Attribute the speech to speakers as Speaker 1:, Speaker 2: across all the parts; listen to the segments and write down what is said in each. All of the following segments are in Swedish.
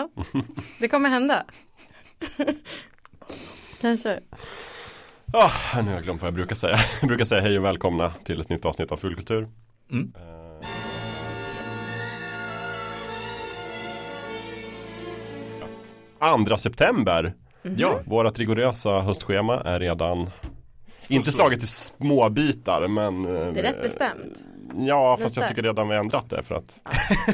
Speaker 1: Ja, det kommer hända. Kanske.
Speaker 2: Ah, nu har jag glömt vad jag brukar säga. Jag brukar säga hej och välkomna till ett nytt avsnitt av Fullkultur.
Speaker 3: Mm.
Speaker 2: Eh, 2 september.
Speaker 3: Ja,
Speaker 2: Vårat rigorösa höstschema är redan inte slaget i små bitar men eh,
Speaker 1: Det är rätt bestämt.
Speaker 2: Ja fast jag
Speaker 1: Lite.
Speaker 2: tycker redan vi har ändrat det för att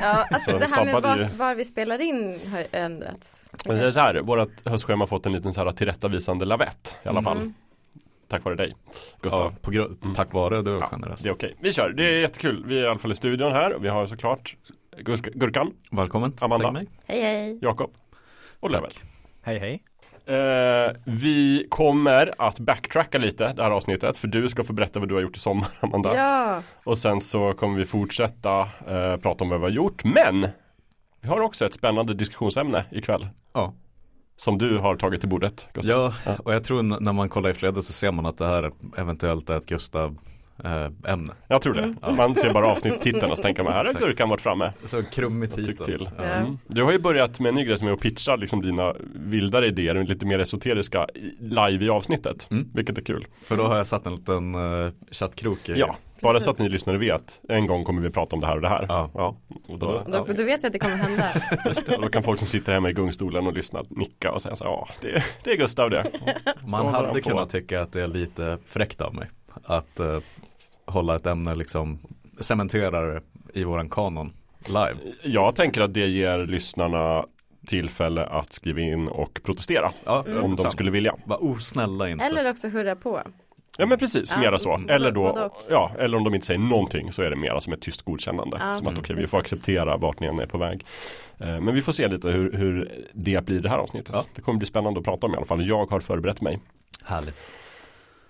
Speaker 1: Ja, alltså
Speaker 2: Så
Speaker 1: det här med var, var vi spelar in har ju ändrats.
Speaker 2: Men det är så här, vårt höstschema har fått en liten så här tillrättavisande lavett i alla fall.
Speaker 1: Mm.
Speaker 2: Tack vare dig Gustav.
Speaker 3: ja på grund, tack vare du var generös.
Speaker 2: Det är okej. Vi kör. Det är jättekul. Vi är i alla fall i studion här och vi har såklart Gurka- Gurkan,
Speaker 3: Välkommen.
Speaker 2: Amanda.
Speaker 1: Hej hej.
Speaker 2: Jakob och Lövel.
Speaker 4: Hej hej.
Speaker 2: Eh, vi kommer att backtracka lite det här avsnittet för du ska få berätta vad du har gjort i sommar Amanda.
Speaker 1: Ja,
Speaker 2: Och sen så kommer vi fortsätta eh, prata om vad vi har gjort men vi har också ett spännande diskussionsämne ikväll.
Speaker 3: Ja.
Speaker 2: Som du har tagit till bordet Gustav.
Speaker 3: ja, och jag tror när man kollar i flödet så ser man att det här eventuellt är ett Gustav eh, ämne.
Speaker 2: Jag tror det. Man ser bara avsnittstiteln och så tänker man här har. Gurkan varit framme.
Speaker 3: Så krummig titel.
Speaker 2: till.
Speaker 3: Ja.
Speaker 2: Mm. Du har ju börjat med en ny grej som är att pitcha liksom dina vildare idéer, lite mer esoteriska live i avsnittet.
Speaker 3: Mm.
Speaker 2: Vilket är kul.
Speaker 3: För då har jag satt en liten uh, chattkrok i.
Speaker 2: Ja, bara så att ni lyssnare vet. En gång kommer vi prata om det här och det här.
Speaker 3: Ja.
Speaker 2: Och då,
Speaker 1: då, då vet vi att det kommer hända.
Speaker 2: just det, och då kan folk som sitter hemma i gungstolen och lyssnar nicka och säga så ja, det, det är Gustav det.
Speaker 3: Man
Speaker 2: Så
Speaker 3: hade kunnat tycka att det är lite fräckt av mig. Att eh, hålla ett ämne liksom cementerar i våran kanon live.
Speaker 2: Jag tänker att det ger lyssnarna tillfälle att skriva in och protestera.
Speaker 3: Ja,
Speaker 2: Om de
Speaker 3: sant.
Speaker 2: skulle vilja.
Speaker 3: Var osnälla inte.
Speaker 1: Eller också hurra på.
Speaker 2: Ja men precis,
Speaker 1: Ja,
Speaker 2: mera så.
Speaker 1: mm.
Speaker 2: Eller då, ja, eller om de inte säger någonting så är det mera som ett tyst godkännande.
Speaker 1: Ja,
Speaker 2: som att okej, vi får acceptera vart ni än är på väg. Eh, Men vi får se lite hur, hur det blir det här avsnittet.
Speaker 3: Ja.
Speaker 2: Det kommer bli spännande att prata om i alla fall. Jag har förberett mig.
Speaker 3: Härligt.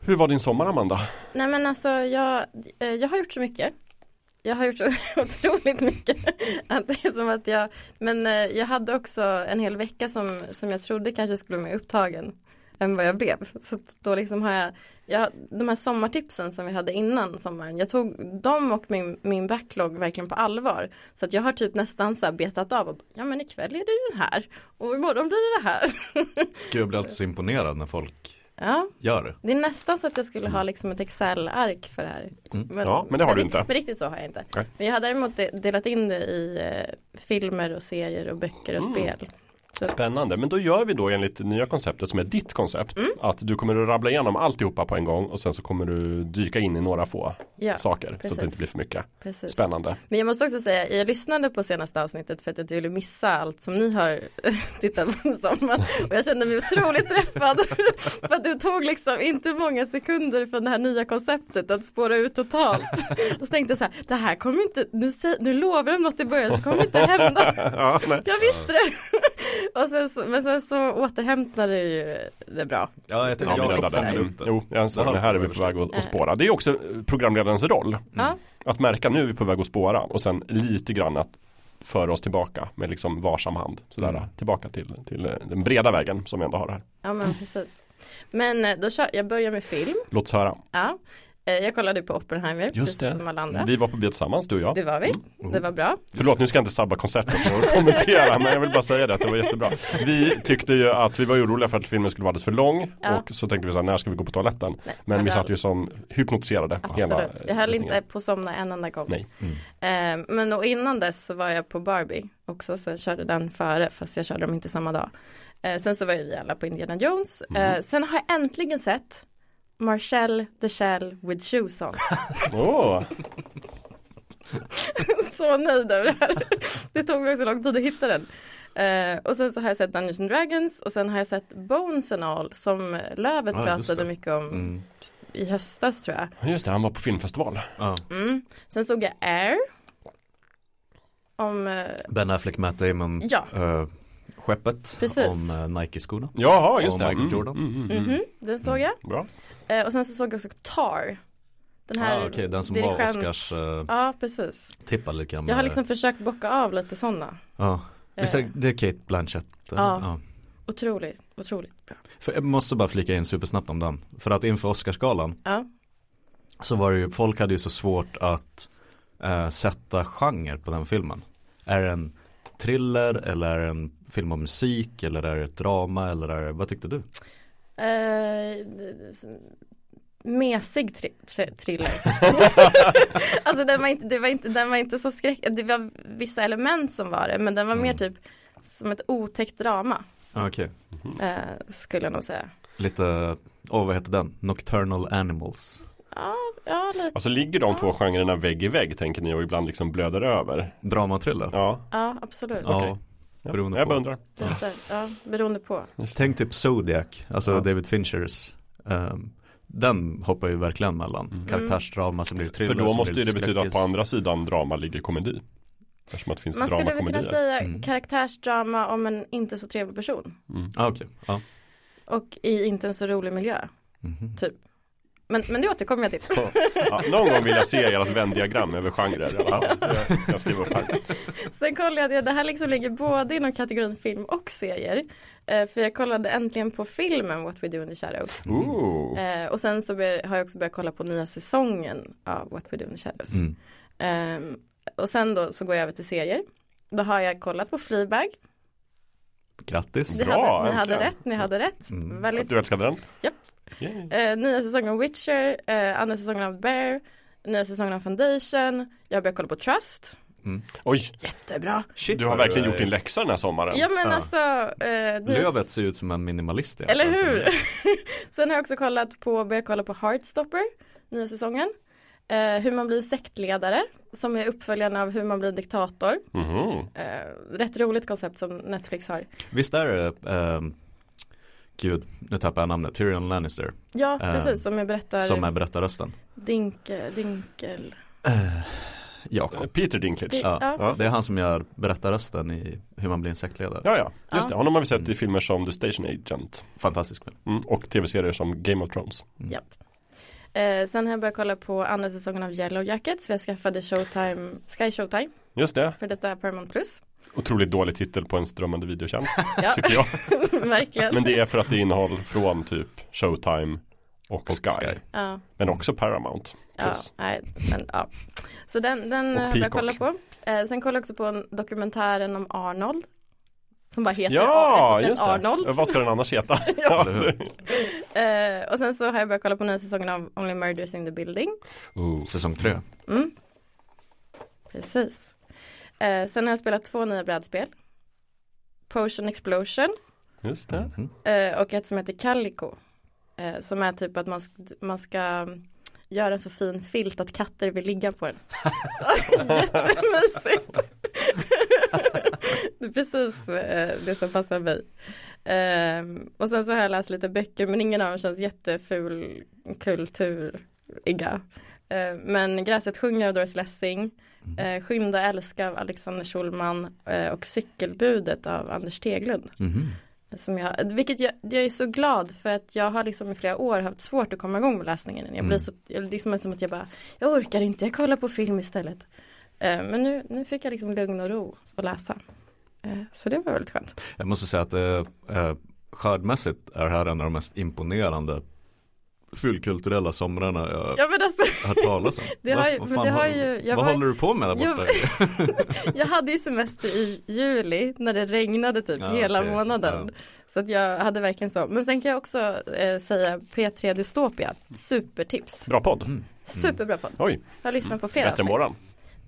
Speaker 2: Hur var din sommar Amanda?
Speaker 1: Nej men alltså jag, eh, jag har gjort så mycket. Jag har gjort så otroligt mycket. Att det är som att jag, men eh, jag hade också en hel vecka som, som jag trodde kanske skulle bli mer upptagen än vad jag blev. Så då liksom har jag, jag, de här sommartipsen som vi hade innan sommaren, jag tog dem och min, min backlog verkligen på allvar. Så att jag har typ nästan så betat av och ja men ikväll är det den här och imorgon blir det det här.
Speaker 3: Gud, jag blir alltid så imponerad när folk
Speaker 1: Ja,
Speaker 3: gör det.
Speaker 1: det är nästan så att jag skulle ha liksom ett Excel-ark för det här.
Speaker 3: Mm.
Speaker 2: Ja, men det har du inte.
Speaker 1: Men riktigt så har jag inte.
Speaker 2: Nej.
Speaker 1: Men jag har däremot de- delat in det i eh, filmer och serier och böcker och
Speaker 2: Mm.
Speaker 1: spel. Så,
Speaker 2: Spännande, men då gör vi då enligt det nya konceptet som är ditt koncept.
Speaker 1: Mm.
Speaker 2: Att du kommer att rabbla igenom alltihopa på en gång och sen så kommer du dyka in i några få
Speaker 1: ja,
Speaker 2: saker. Så att
Speaker 1: precis.
Speaker 2: det inte blir för mycket.
Speaker 1: precis.
Speaker 2: Spännande.
Speaker 1: Men jag måste också säga, jag lyssnade på senaste avsnittet för att jag inte ville missa allt som ni har tittat på i sommar. Och jag kände mig otroligt träffad. för att du tog liksom inte många sekunder från det här nya konceptet att spåra ut totalt. Och så tänkte jag så här, det här kommer inte, nu, nu lovar de något i början så kommer det inte hända.
Speaker 2: Ja.
Speaker 1: Jag visste det. Och sen så, men sen så återhämtade ju det bra.
Speaker 3: Ja, jag tycker jag
Speaker 2: räddade det. Jo, jag ansåg
Speaker 3: Det
Speaker 2: här är vi på väg att,
Speaker 1: Eh.
Speaker 2: att spåra. Det är också eh, programledarens roll.
Speaker 1: Ja,
Speaker 2: Att märka nu är vi på väg att spåra och sen lite grann att föra oss tillbaka med liksom varsam hand. Sådär,
Speaker 3: Mm.
Speaker 2: tillbaka till, till eh, den breda vägen som vi ändå har här.
Speaker 1: ja men precis. Men eh, då kör, jag börjar med film.
Speaker 2: Låt oss höra.
Speaker 1: Ja. Eh, Jag kollade på Oppenheimer,
Speaker 2: Just
Speaker 1: precis
Speaker 2: det.
Speaker 1: som alla andra.
Speaker 2: Vi var på bio tillsammans, du och jag.
Speaker 1: Det var vi, det var bra.
Speaker 2: Förlåt, nu ska jag inte sabba konceptet att kommentera, men jag vill bara säga det att det var jättebra. Vi tyckte ju att vi var oroliga för att filmen skulle vara alldeles för lång
Speaker 1: Ja.
Speaker 2: och så tänkte vi så här, när ska vi gå på toaletten?
Speaker 1: Nej,
Speaker 2: Men vi satt ju som hypnotiserade hela
Speaker 1: Absolut, jag höll
Speaker 2: visningen.
Speaker 1: inte på att somna en enda gång.
Speaker 2: Nej.
Speaker 1: Eh, men och innan dess så var jag på Barbie också, så jag körde den före, fast jag körde dem inte samma dag. Eh, sen så var ju vi alla på Indiana Jones. Eh, sen har jag äntligen sett Marcel the Shell with shoes on.
Speaker 2: Åh,
Speaker 1: så nöjd över det här. Det tog mig också lång tid att hitta den. Eh, och sen så har jag sett Dungeons and Dragons och sen har jag sett Bones and All som Lövet
Speaker 3: just
Speaker 1: pratade mycket om
Speaker 3: Mm.
Speaker 1: i höstas tror jag.
Speaker 2: just det, han var på filmfestival.
Speaker 3: Ja.
Speaker 1: Mm. Sen såg jag Air. Om, eh,
Speaker 3: Ben Affleck, Matt Damon,
Speaker 1: ja,
Speaker 3: eh, skeppet
Speaker 1: Precis.
Speaker 3: om uh, Nike-skorna.
Speaker 2: Jaha, just
Speaker 3: Och
Speaker 2: det.
Speaker 3: Michael Jordan.
Speaker 2: Mm, mm, mm.
Speaker 1: mhm, den såg jag.
Speaker 2: Bra.
Speaker 1: Eh, och sen så såg jag också Tar. Den här
Speaker 3: Ah, Okej, den som var
Speaker 1: dirigent-
Speaker 3: Oscars uh,
Speaker 1: Ja, precis.
Speaker 3: tippad lika med.
Speaker 1: Jag har liksom försökt bocka av lite sådana.
Speaker 3: Ja, visst är
Speaker 1: Eh,
Speaker 3: det är Kate Blanchett? eller?
Speaker 1: Ja. Otroligt, otroligt bra.
Speaker 3: För jag måste bara flika in supersnabbt om den. För att inför Oscarsgalan
Speaker 1: Ja,
Speaker 3: så var det ju, folk hade ju så svårt att eh, sätta genre på den filmen. Är den thriller eller är det en film om musik eller är det ett drama eller är det, vad tyckte du?
Speaker 1: Eh, mesig tri thriller. alltså den var, inte, det var inte, den var inte så skräck, det var vissa element som var det men den var mer typ som ett otäckt drama.
Speaker 3: Ah, Okej,
Speaker 1: Eh, skulle jag nog säga.
Speaker 3: lite, åh vad heter den? Nocturnal Animals.
Speaker 1: Ja, ja lite.
Speaker 2: Alltså ligger de två genrerna vägg i vägg tänker ni och ibland liksom blöder över?
Speaker 3: Drama-thriller?
Speaker 2: Ja,
Speaker 1: Ja, absolut.
Speaker 3: Ja,
Speaker 2: okej. Ja.
Speaker 3: Beroende
Speaker 2: jag
Speaker 3: på.
Speaker 2: undrar.
Speaker 1: Lite, ja, beroende på.
Speaker 3: Tänk typ Zodiac, alltså
Speaker 2: Ja.
Speaker 3: David Finchers ehm, Den hoppar ju verkligen mellan
Speaker 2: Mm.
Speaker 3: karaktärsdrama som blir thriller
Speaker 2: För då måste ju det betyda att på andra sidan drama ligger komedi. Eftersom att det finns
Speaker 1: Man skulle väl kunna säga
Speaker 3: Mm.
Speaker 1: karaktärsdrama om en inte så trevlig person.
Speaker 3: ah, Okej, ja
Speaker 1: Och i inte en så rolig miljö.
Speaker 3: Mhm.
Speaker 1: Typ. Men, men det återkommer jag till.
Speaker 2: Ja, någon gång vill jag se ert Venn-diagram över genrer. Det- Jag skriver upp här.
Speaker 1: Sen kollade jag, det här liksom ligger både inom kategorin film och serier. Eh, för jag kollade äntligen på filmen What We Do In The Shadows.
Speaker 2: Ooh.
Speaker 1: Eh, och sen så har jag också börjat kolla på nya säsongen av What We Do In The Shadows.
Speaker 3: Mm.
Speaker 1: Ehm, och sen då så går jag över till serier. Då har jag kollat på Fleabag.
Speaker 3: Grattis
Speaker 1: Ni,
Speaker 2: Bra,
Speaker 1: hade, ni hade rätt, ni hade rätt.
Speaker 3: Mm.
Speaker 1: Väldigt.
Speaker 2: Du älskade den?
Speaker 1: Japp.
Speaker 2: Yay.
Speaker 1: Eh, nya säsongen av Witcher, eh, andra säsongen av Bear, nya säsongen av Foundation. Jag har börjat kolla på Trust.
Speaker 2: Oj,
Speaker 1: Jättebra.
Speaker 3: Shit,
Speaker 2: du har verkligen gjort din läxa den här sommaren.
Speaker 1: Ja men
Speaker 3: Ja.
Speaker 1: alltså. Eh,
Speaker 3: Lövet ser ut som en minimalist
Speaker 1: Eller hur? Sen har jag också kollat på, börjat kolla på Heartstopper, nya säsongen. Eh, hur man blir sektledare, som är uppföljaren av hur man blir diktator.
Speaker 2: Mhm.
Speaker 1: Eh, rätt roligt koncept som Netflix har.
Speaker 3: Visst är det, ehm, gud, nu tappar jag namnet, Tyrion Lannister
Speaker 1: Ja,
Speaker 3: Eh,
Speaker 1: precis, som jag berättar.
Speaker 3: som är berättarrösten
Speaker 1: Dinke, Dinkel.
Speaker 3: Jakob
Speaker 2: Peter Dinklage.
Speaker 3: Ja,
Speaker 1: Ja,
Speaker 3: det är han som gör berättarrösten i hur man blir en sektledare
Speaker 2: Ja, ja, just
Speaker 1: Ja.
Speaker 2: det. Honom har vi sett i filmer som The Station Agent.
Speaker 3: Fantastisk film
Speaker 2: Mm. Och tv-serier som Game of Thrones.
Speaker 1: Japp. Eh, sen har jag börjat kolla på andra säsongen av Yellow Jackets jag skaffade Showtime, Sky Showtime
Speaker 2: Just det.
Speaker 1: för detta är Paramount Plus.
Speaker 2: Otroligt dålig titel på en strömmande videotjänst,
Speaker 1: Ja,
Speaker 2: tycker jag.
Speaker 1: verkligen.
Speaker 2: Men det är för att det innehåller från typ Showtime och,
Speaker 3: Och
Speaker 2: Sky.
Speaker 3: Sky.
Speaker 1: Ja,
Speaker 2: Men också Paramount.
Speaker 1: ja, nej, men ja. Så den, den har jag börjat kolla
Speaker 2: Peacock.
Speaker 1: på. Eh, sen kollade jag också på en dokumentären om Arnold. Som bara heter
Speaker 2: Ja, just det.
Speaker 1: Arnold.
Speaker 2: Vad ska den annars heta?
Speaker 1: Ja. Eh, och sen så har jag börjat kolla på nya säsongen av Only Murders in the Building.
Speaker 2: Ooh.
Speaker 3: Säsong tre
Speaker 1: Mm. Precis. Eh, sen har jag spelat två nya brädspel. Potion Explosion
Speaker 2: Just det.
Speaker 3: Mhm.
Speaker 1: eh, och ett som heter Calico. Eh, som är typ att man, sk- man ska göra en så fin filt att katter vill ligga på den. Jättemysigt. det är precis eh, det som passar mig. Ehm, och sen så har jag läst lite böcker men ingen av dem känns jätteful kulturiga. Eh, men Gräset sjunger av Doris Lessing. Eh, Skynda älska av Alexander Schulman eh, och Cykelbudet av Anders Teglund.
Speaker 3: Mhm.
Speaker 1: Som jag, vilket jag, jag är så glad för att jag har liksom i flera år haft svårt att komma igång med läsningen. Jag blir
Speaker 3: Mm.
Speaker 1: så, jag, liksom som att jag bara, jag orkar inte, jag kollar på film istället. Eh, men nu, nu fick jag liksom lugn och ro att läsa. Eh, så det var väldigt skönt.
Speaker 3: Jag måste säga att eh, eh, skördmässigt är det här en av de mest imponerande fullkulturella somrarna jag har
Speaker 1: Ja men alltså,
Speaker 3: hört talas om.
Speaker 1: Det har
Speaker 3: Vad-
Speaker 1: det har
Speaker 3: håller-
Speaker 1: ju- jag
Speaker 3: Vad
Speaker 1: var-
Speaker 3: håller du på med där borta?
Speaker 1: jag hade ju semester i juli när det regnade typ
Speaker 3: Ja,
Speaker 1: hela
Speaker 3: okej.
Speaker 1: månaden.
Speaker 3: Ja.
Speaker 1: Så att jag hade verkligen så. Men sen kan jag också eh, säga P3 Dystopia, supertips.
Speaker 2: Bra podd.
Speaker 3: Mm.
Speaker 1: Superbra podd.
Speaker 2: Oj,
Speaker 1: Jag har lyssnat på flera
Speaker 2: bättre än
Speaker 1: avsnitt.
Speaker 2: våran.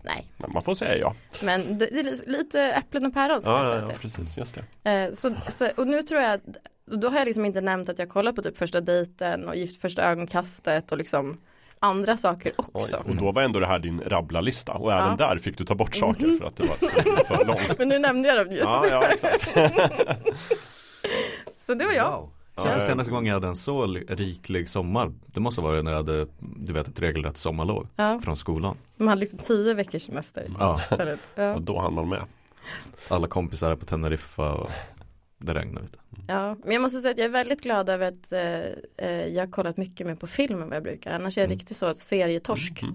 Speaker 1: Nej,
Speaker 2: Men man får säga ja.
Speaker 1: men det, det är lite äpplen och päron jag
Speaker 2: Ja,
Speaker 1: säga
Speaker 2: ja, ja, precis. Just det.
Speaker 1: Eh, så, så, och nu tror jag, att- då har jag liksom inte nämnt att jag kollar på typ första dejten och gift första ögonkastet och liksom andra saker
Speaker 2: Oj.
Speaker 1: också.
Speaker 2: Och då var ändå det här din rabblarlista. Och även
Speaker 1: Ja.
Speaker 2: Där fick du ta bort saker för att det var för långt.
Speaker 1: Men nu nämnde jag dem just.
Speaker 2: Ja, ja, exakt.
Speaker 1: Så det var jag.
Speaker 3: Wow. Känns det senaste gången jag hade en så li- riklig sommar Det måste vara när jag hade, du vet, ett regelrätt sommarlov
Speaker 1: Ja,
Speaker 3: från skolan
Speaker 1: man hade liksom tio veckors semester
Speaker 3: Ja.
Speaker 1: Ja.
Speaker 2: Och då hann man med.
Speaker 3: alla kompisar är på Teneriffa och det regnar ute
Speaker 1: ja, men jag måste säga att jag är väldigt glad över att eh, eh, jag har kollat mycket mer på film än vad jag brukar. Annars är jag
Speaker 3: Mm.
Speaker 1: riktigt så serietorsk.
Speaker 2: Mm.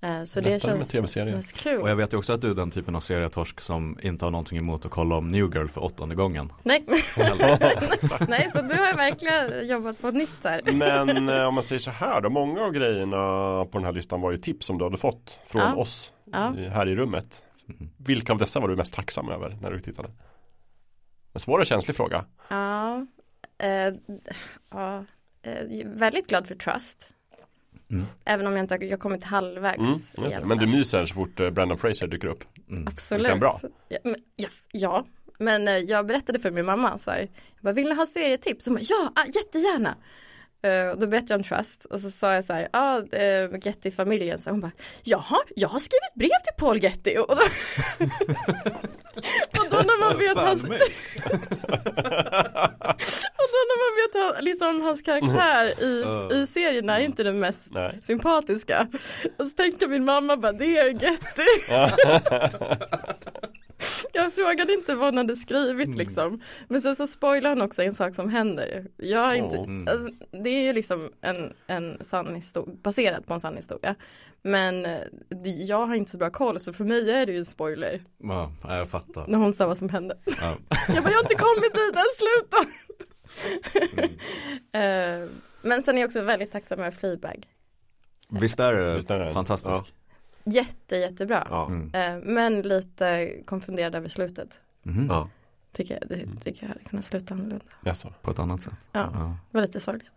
Speaker 1: Eh, så
Speaker 2: Lättare
Speaker 1: det
Speaker 2: med
Speaker 1: känns,
Speaker 2: tv-serier.
Speaker 1: känns kul.
Speaker 3: Och jag vet ju också att du är den typen av serietorsk som inte har någonting emot att kolla om New Girl för åttonde gången
Speaker 1: Nej. Nej, så du har verkligen jobbat på nytt här.
Speaker 2: Men eh, om man säger så här då, många av grejerna på den här listan var ju tips som du hade fått från
Speaker 1: Ja.
Speaker 2: oss
Speaker 1: Ja.
Speaker 2: i, här i rummet. Vilka av dessa var du mest tacksam över när du tittade? En svår och känslig fråga.
Speaker 1: Ja, eh, ja eh, väldigt glad för Trust.
Speaker 3: Mm.
Speaker 1: Även om jag inte har jag kommit halvvägs.
Speaker 2: Mm, Men du myser så fort eh, Brandon Fraser dyker upp.
Speaker 3: Mm.
Speaker 1: Absolut.
Speaker 2: Bra?
Speaker 1: Ja, men, ja, ja, men eh, jag berättade för min mamma så här. Jag bara, vill ni ha serietips? Hon bara, ja, ah, jättegärna. Eh, och då berättade jag om Trust och så sa jag så här, ja, uh, Getty-familjen. Så hon bara, jaha, jag har skrivit brev till Paul Getty. Och då, och då när man vet hans, och då när man vet liksom hans karaktär i, i serien är inte den mest
Speaker 2: Nej.
Speaker 1: sympatiska. Och så tänkte min mamma bara, det är Getty. Jag frågade inte vad hon hade skrivit liksom. Men sen så spoilar han också en sak som händer. Jag inte.
Speaker 3: Mm.
Speaker 1: alltså, det är ju liksom en, en sann historia, baserat på en sann historia. Men eh, jag har inte så bra koll så för mig är det ju en spoiler.
Speaker 3: Ja, ja, jag fattar.
Speaker 1: När hon sa vad som hände.
Speaker 3: Ja.
Speaker 1: Jag bara, jag har inte kommit dit än, sluta! Eh, men sen är jag också väldigt tacksam över Fleabag.
Speaker 3: Visst är det
Speaker 2: Visst är det?
Speaker 3: fantastisk?
Speaker 1: Jätte, jättebra.
Speaker 2: Ja.
Speaker 3: Mm.
Speaker 1: Eh, men lite konfunderad över slutet.
Speaker 3: Mhm.
Speaker 2: Ja.
Speaker 1: Tycker jag, det, tycker jag hade kunnat sluta annorlunda.
Speaker 2: Jaså.
Speaker 3: På ett annat sätt?
Speaker 1: Ja,
Speaker 3: Ja.
Speaker 1: det var lite sorgligt.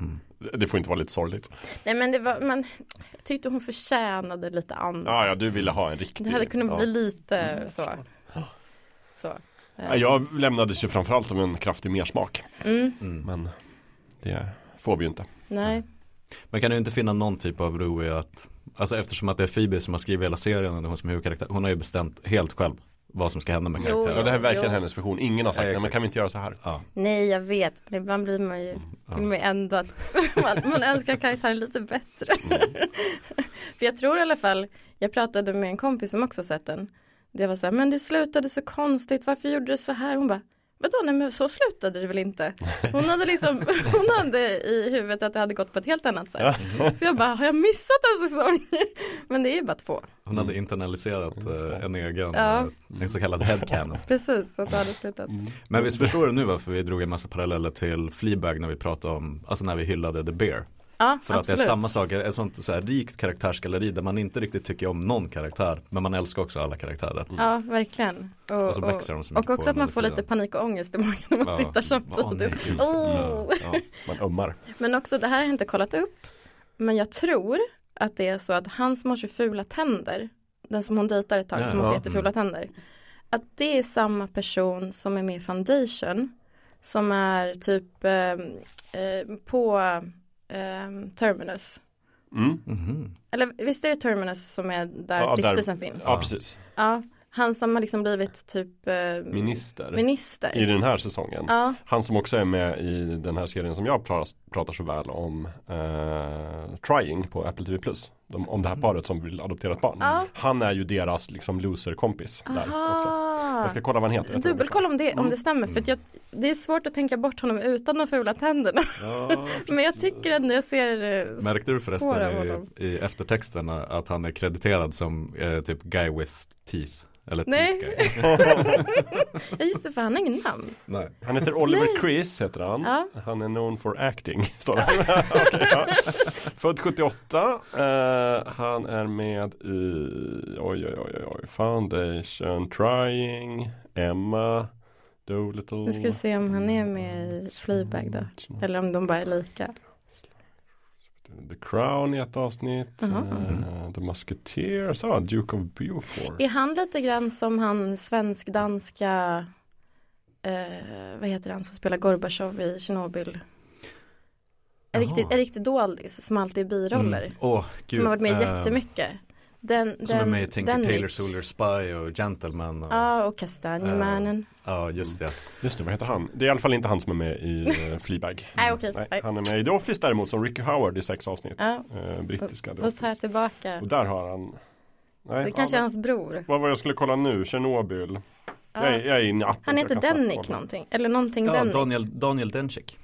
Speaker 3: Mm.
Speaker 2: Det får inte vara lite sorgligt.
Speaker 1: Nej men det var, man jag tyckte hon förtjänade lite annat.
Speaker 2: Ja, ja, du ville ha en riktig.
Speaker 1: Det hade kunnat
Speaker 2: ja.
Speaker 1: bli lite så. Så.
Speaker 2: Ja, Jag lämnades ju framförallt om en kraftig mersmak.
Speaker 1: Mm,
Speaker 3: Mm.
Speaker 2: Men det får vi ju inte.
Speaker 1: nej.
Speaker 3: Men kan du inte finna någon typ av ro i att Alltså eftersom att det är Phoebe som har skrivit hela serien och det hon som är huvudkaraktär Hon har ju bestämt helt själv vad som ska hända med karaktären
Speaker 2: Ja, det här är verkligen
Speaker 1: Jo.
Speaker 2: hennes version. Ingen har sagt,
Speaker 3: Ja,
Speaker 2: nej men kan vi inte göra så här?
Speaker 3: Ja,
Speaker 1: Nej jag vet, men ibland blir man ju
Speaker 2: Mm,
Speaker 3: ja.
Speaker 1: man ändå att man, man önskar karaktären lite bättre.
Speaker 2: Mm.
Speaker 1: För jag tror i alla fall, jag pratade med en kompis som också sett den. Det var så här, men det slutade så konstigt, varför gjorde det så här? Hon bara, vadå, nej men så slutade det väl inte? Hon hade liksom, hon hade i huvudet att det hade gått på ett helt annat sätt. Så jag bara, har jag missat en säsong? Men det är ju bara två.
Speaker 3: Hon hade internaliserat eh, en egen,
Speaker 1: Ja.
Speaker 3: eh, en så kallad headcanon
Speaker 1: Precis, att det hade slutat.
Speaker 3: Men visst förstår du nu varför vi drog en massa paralleller till Fleabag när vi pratade om, alltså när vi hyllade The Bear
Speaker 1: Ja,
Speaker 3: För att
Speaker 1: absolut.
Speaker 3: det är samma sak, ett sånt så här rikt karaktärsgalleri där man inte riktigt tycker om någon karaktär Men man älskar också alla karaktärer
Speaker 1: Ja, verkligen. Och,
Speaker 3: Och så växer de så
Speaker 1: och
Speaker 3: mycket
Speaker 1: också att man får
Speaker 3: under
Speaker 1: lite
Speaker 3: tiden.
Speaker 1: panik och ångest i magen när man
Speaker 3: Ja.
Speaker 1: tittar samtidigt.
Speaker 3: gud.
Speaker 1: Oh.
Speaker 2: Ja, man ömmar.
Speaker 1: Men också, det här har jag inte kollat upp. Men jag tror att det är så att han som har så fula tänder, den som hon dejtar ett tag,
Speaker 3: Ja,
Speaker 1: som har så jättefula tänder. Att det är samma person som är med i Foundation. Som är typ eh, eh, på eh, Terminus.
Speaker 2: Mm.
Speaker 3: Mhm.
Speaker 1: Eller visst är det Terminus som är där
Speaker 2: Ja, där-
Speaker 1: stiftelsen finns?
Speaker 2: Ja, precis.
Speaker 1: Ja, han som har liksom blivit typ eh,
Speaker 2: Minister.
Speaker 1: minister.
Speaker 2: I den här säsongen.
Speaker 1: Ja,
Speaker 2: Han som också är med i den här serien som jag pratar, pratar så väl om eh, Trying på Apple TV Plus. De, om det här paret som vill adoptera ett barn.
Speaker 1: Ja.
Speaker 2: Han är ju deras liksom loser-kompis där också. Jag ska kolla vad han heter.
Speaker 1: Dubbelkolla om det, om
Speaker 2: Mm.
Speaker 1: det stämmer för att jag, det är svårt att tänka bort honom utan de fula tänderna.
Speaker 2: Ja,
Speaker 1: Men jag tycker ändå jag ser eh,
Speaker 3: Märkte du förresten i, i eftertexterna att han är krediterad som eh, typ guy with teeth? Eller
Speaker 1: Nej. Ja just det, för han har ingen namn.
Speaker 3: Nej.
Speaker 2: Han heter Oliver
Speaker 1: Nej.
Speaker 2: Chris heter han.
Speaker 1: Ja.
Speaker 2: Han är known for acting. Står det. Okej, ja. Född 78. eh, han är med i oj, oj, oj, oj, Foundation, Trying, Emma, Dolittle.
Speaker 1: Nu ska vi se om han är med i Fleabag då. Eller om de bara är lika.
Speaker 2: The Crown i ett avsnitt.
Speaker 1: Jaha.
Speaker 2: eh, The Musketeers, ah, Duke of Beaufort.
Speaker 1: Är han lite grann som han svensk-danska eh, vad heter han som spelar Gorbatjov i Tjernobyl? En
Speaker 3: Jaha.
Speaker 1: riktigt, en riktig doldis som alltid är biroller.
Speaker 3: Mm. Gud.
Speaker 1: som har varit med
Speaker 3: eh,
Speaker 1: jättemycket. Den,
Speaker 3: Som
Speaker 1: den,
Speaker 3: är med i Tinker
Speaker 1: den
Speaker 3: Tailor
Speaker 1: mix.
Speaker 3: Soldier Spy och Gentleman. Och,
Speaker 1: Ja, och Kastanjemannen.
Speaker 3: ja, just det.
Speaker 2: Just det, vad heter han? Det är i alla fall inte han som är med i uh, Fleabag.
Speaker 1: Nej, okej.
Speaker 2: Nej,
Speaker 1: Nej.
Speaker 2: han är med i The Office däremot som Ricky Howard i sex avsnitt.
Speaker 1: Ja.
Speaker 2: Eh, brittiska The
Speaker 1: Då tar jag tillbaka.
Speaker 2: Och där har han Nej,
Speaker 1: Det kanske är
Speaker 2: ja,
Speaker 1: hans bror.
Speaker 2: Vad var jag skulle kolla nu? Tjernobyl.
Speaker 1: Ja.
Speaker 2: Jag, är, jag är inne i appen.
Speaker 1: Han heter
Speaker 2: kolla.
Speaker 1: någonting. Eller någonting
Speaker 3: Ja,
Speaker 1: Dennik.
Speaker 3: Daniel, Daniel Dencik.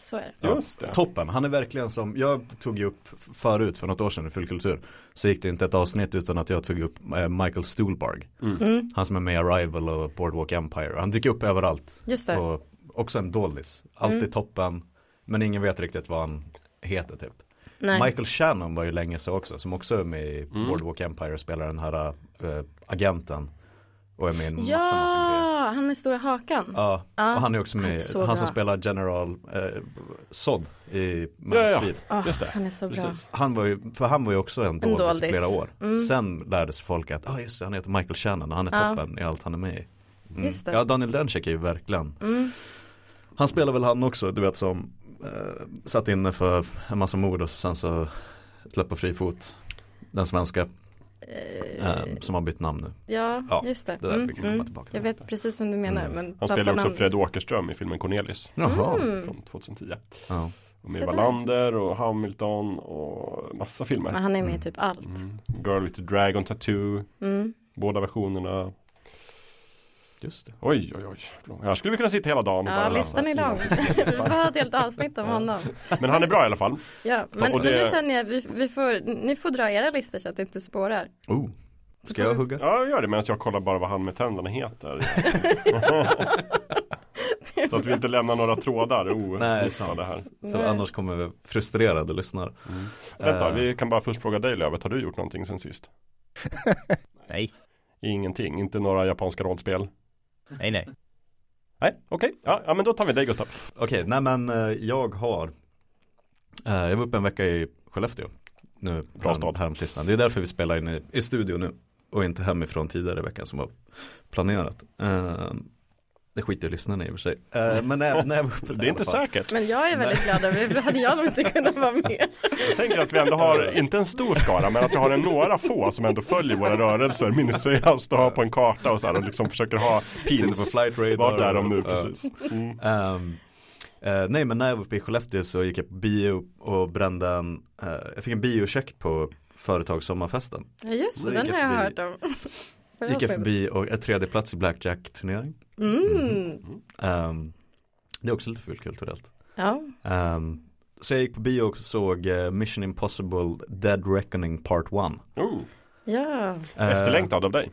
Speaker 1: Så är det.
Speaker 2: Just det.
Speaker 3: Toppen, han är verkligen som, jag tog ju upp förut för något år sedan i Fullkultur Så gick det inte ett avsnitt utan att jag tog upp eh, Michael Stuhlbarg
Speaker 1: Mm,
Speaker 3: Han som är med i Arrival och Boardwalk Empire Han dyker upp överallt
Speaker 1: just det.
Speaker 3: och också en doldis Alltid
Speaker 1: Mm.
Speaker 3: toppen Men ingen vet riktigt vad han heter typ
Speaker 1: Nej.
Speaker 3: Michael Shannon var ju länge så också, som också är med i
Speaker 2: Mm.
Speaker 3: Boardwalk Empire och spelar den här äh, agenten. Och är med i en massa, massa grejer.
Speaker 1: Ja, han är stora hakan.
Speaker 3: Ja,
Speaker 1: Ja,
Speaker 3: och han är också
Speaker 1: han är
Speaker 3: med,
Speaker 1: så
Speaker 3: han som spelar General eh, Sod i
Speaker 2: Ja,
Speaker 3: Man
Speaker 2: ja, ja.
Speaker 1: Åh,
Speaker 2: just det.
Speaker 1: Han är så bra.
Speaker 3: Han var ju, för han var ju också en doldis i
Speaker 1: doldis.
Speaker 3: flera år.
Speaker 1: Mm.
Speaker 3: Sen lärde sig folk att, ah just det, han heter Michael Shannon och han är
Speaker 1: Ja.
Speaker 3: toppen i allt han är med i. Mm.
Speaker 1: Just det.
Speaker 3: Ja, Daniel Denchek är ju verkligen,
Speaker 1: Mm.
Speaker 3: han spelar väl han också, du vet som eh, satt inne för en massa mord och sen så släppt på fri fot. Den svenska som har bytt namn nu.
Speaker 1: ja,
Speaker 3: Ja,
Speaker 1: just det.
Speaker 3: det
Speaker 1: Mm, mm. Jag vet precis vem du menar.
Speaker 3: Mm.
Speaker 1: Men
Speaker 2: Han spelar också
Speaker 1: namn.
Speaker 2: Fred Åkerström i filmen Cornelis
Speaker 3: Jaha.
Speaker 1: Mm.
Speaker 2: från 2010.
Speaker 3: Ja.
Speaker 2: Och med. Wallander och Hamilton och massa filmer.
Speaker 1: Men han är med i typ allt.
Speaker 2: Mm. Girl with the Dragon Tattoo,
Speaker 1: Mm.
Speaker 2: båda versionerna.
Speaker 3: Just det.
Speaker 2: Oj, oj, oj. Här skulle vi kunna sitta hela dagen
Speaker 1: Ja, listan är lång. vi får ha ett helt avsnitt om honom.
Speaker 2: Men han är bra i alla fall.
Speaker 1: Ja, men, men
Speaker 2: det-
Speaker 1: nu känner jag, vi, vi får, ni får dra era listor så att det inte spårar.
Speaker 3: Oh. Ska jag hugga?
Speaker 2: Ja, gör det medan jag kollar bara vad han med tänderna heter. Så att vi inte lämnar några trådar
Speaker 3: Nej, sant.
Speaker 2: det här.
Speaker 3: Så
Speaker 1: Nej.
Speaker 3: annars kommer vi frustrerade lyssnare.
Speaker 2: Vänta,
Speaker 3: Eh.
Speaker 2: vi kan bara först fråga dig Lövet, har du gjort någonting sen sist?
Speaker 4: Nej,
Speaker 2: Ingenting, inte några japanska rollspel?
Speaker 4: Nej, nej.
Speaker 2: Nej, okej, ja, ja men då tar vi dig Gustav.
Speaker 3: Okej, nej men eh, jag har eh, Jag var uppe en vecka i Skellefteå Nu
Speaker 2: Bra stad.
Speaker 3: härom, härom sistone. Det är därför vi spelar in i, i studio nu Och inte hemifrån tidigare i veckan som var planerat eh, Det skiter lyssnarna i och för sig eh, Men när, när jag var uppe där
Speaker 2: Det är inte säkert.
Speaker 1: Men jag är väldigt glad över det, för då hade jag nog inte kunnat vara med.
Speaker 2: Jag tänker att vi ändå har, inte en stor skara, men att vi har en några få som ändå följer våra rörelser minutiöst och har på en karta och så här och liksom försöker ha pins.
Speaker 3: flight radar
Speaker 2: Vart är de nu precis? Mm.
Speaker 3: Ehm, eh, nej men när jag var uppe i Skellefteå så gick jag på bio och brände en eh, Jag fick en biocheck på företagssommarfesten
Speaker 1: Ja, just det, den
Speaker 3: jag
Speaker 1: har jag hört om.
Speaker 3: Gick jag förbi och ett tredje plats i Blackjack turnering
Speaker 1: Mm.
Speaker 3: Ehm, Det är också lite fulkulturellt
Speaker 1: Ja,
Speaker 3: Ehm, Så jag gick på bio och såg eh, Mission Impossible Dead Reckoning Part 1
Speaker 2: Oh,
Speaker 1: ja.
Speaker 2: efterlängtad av dig.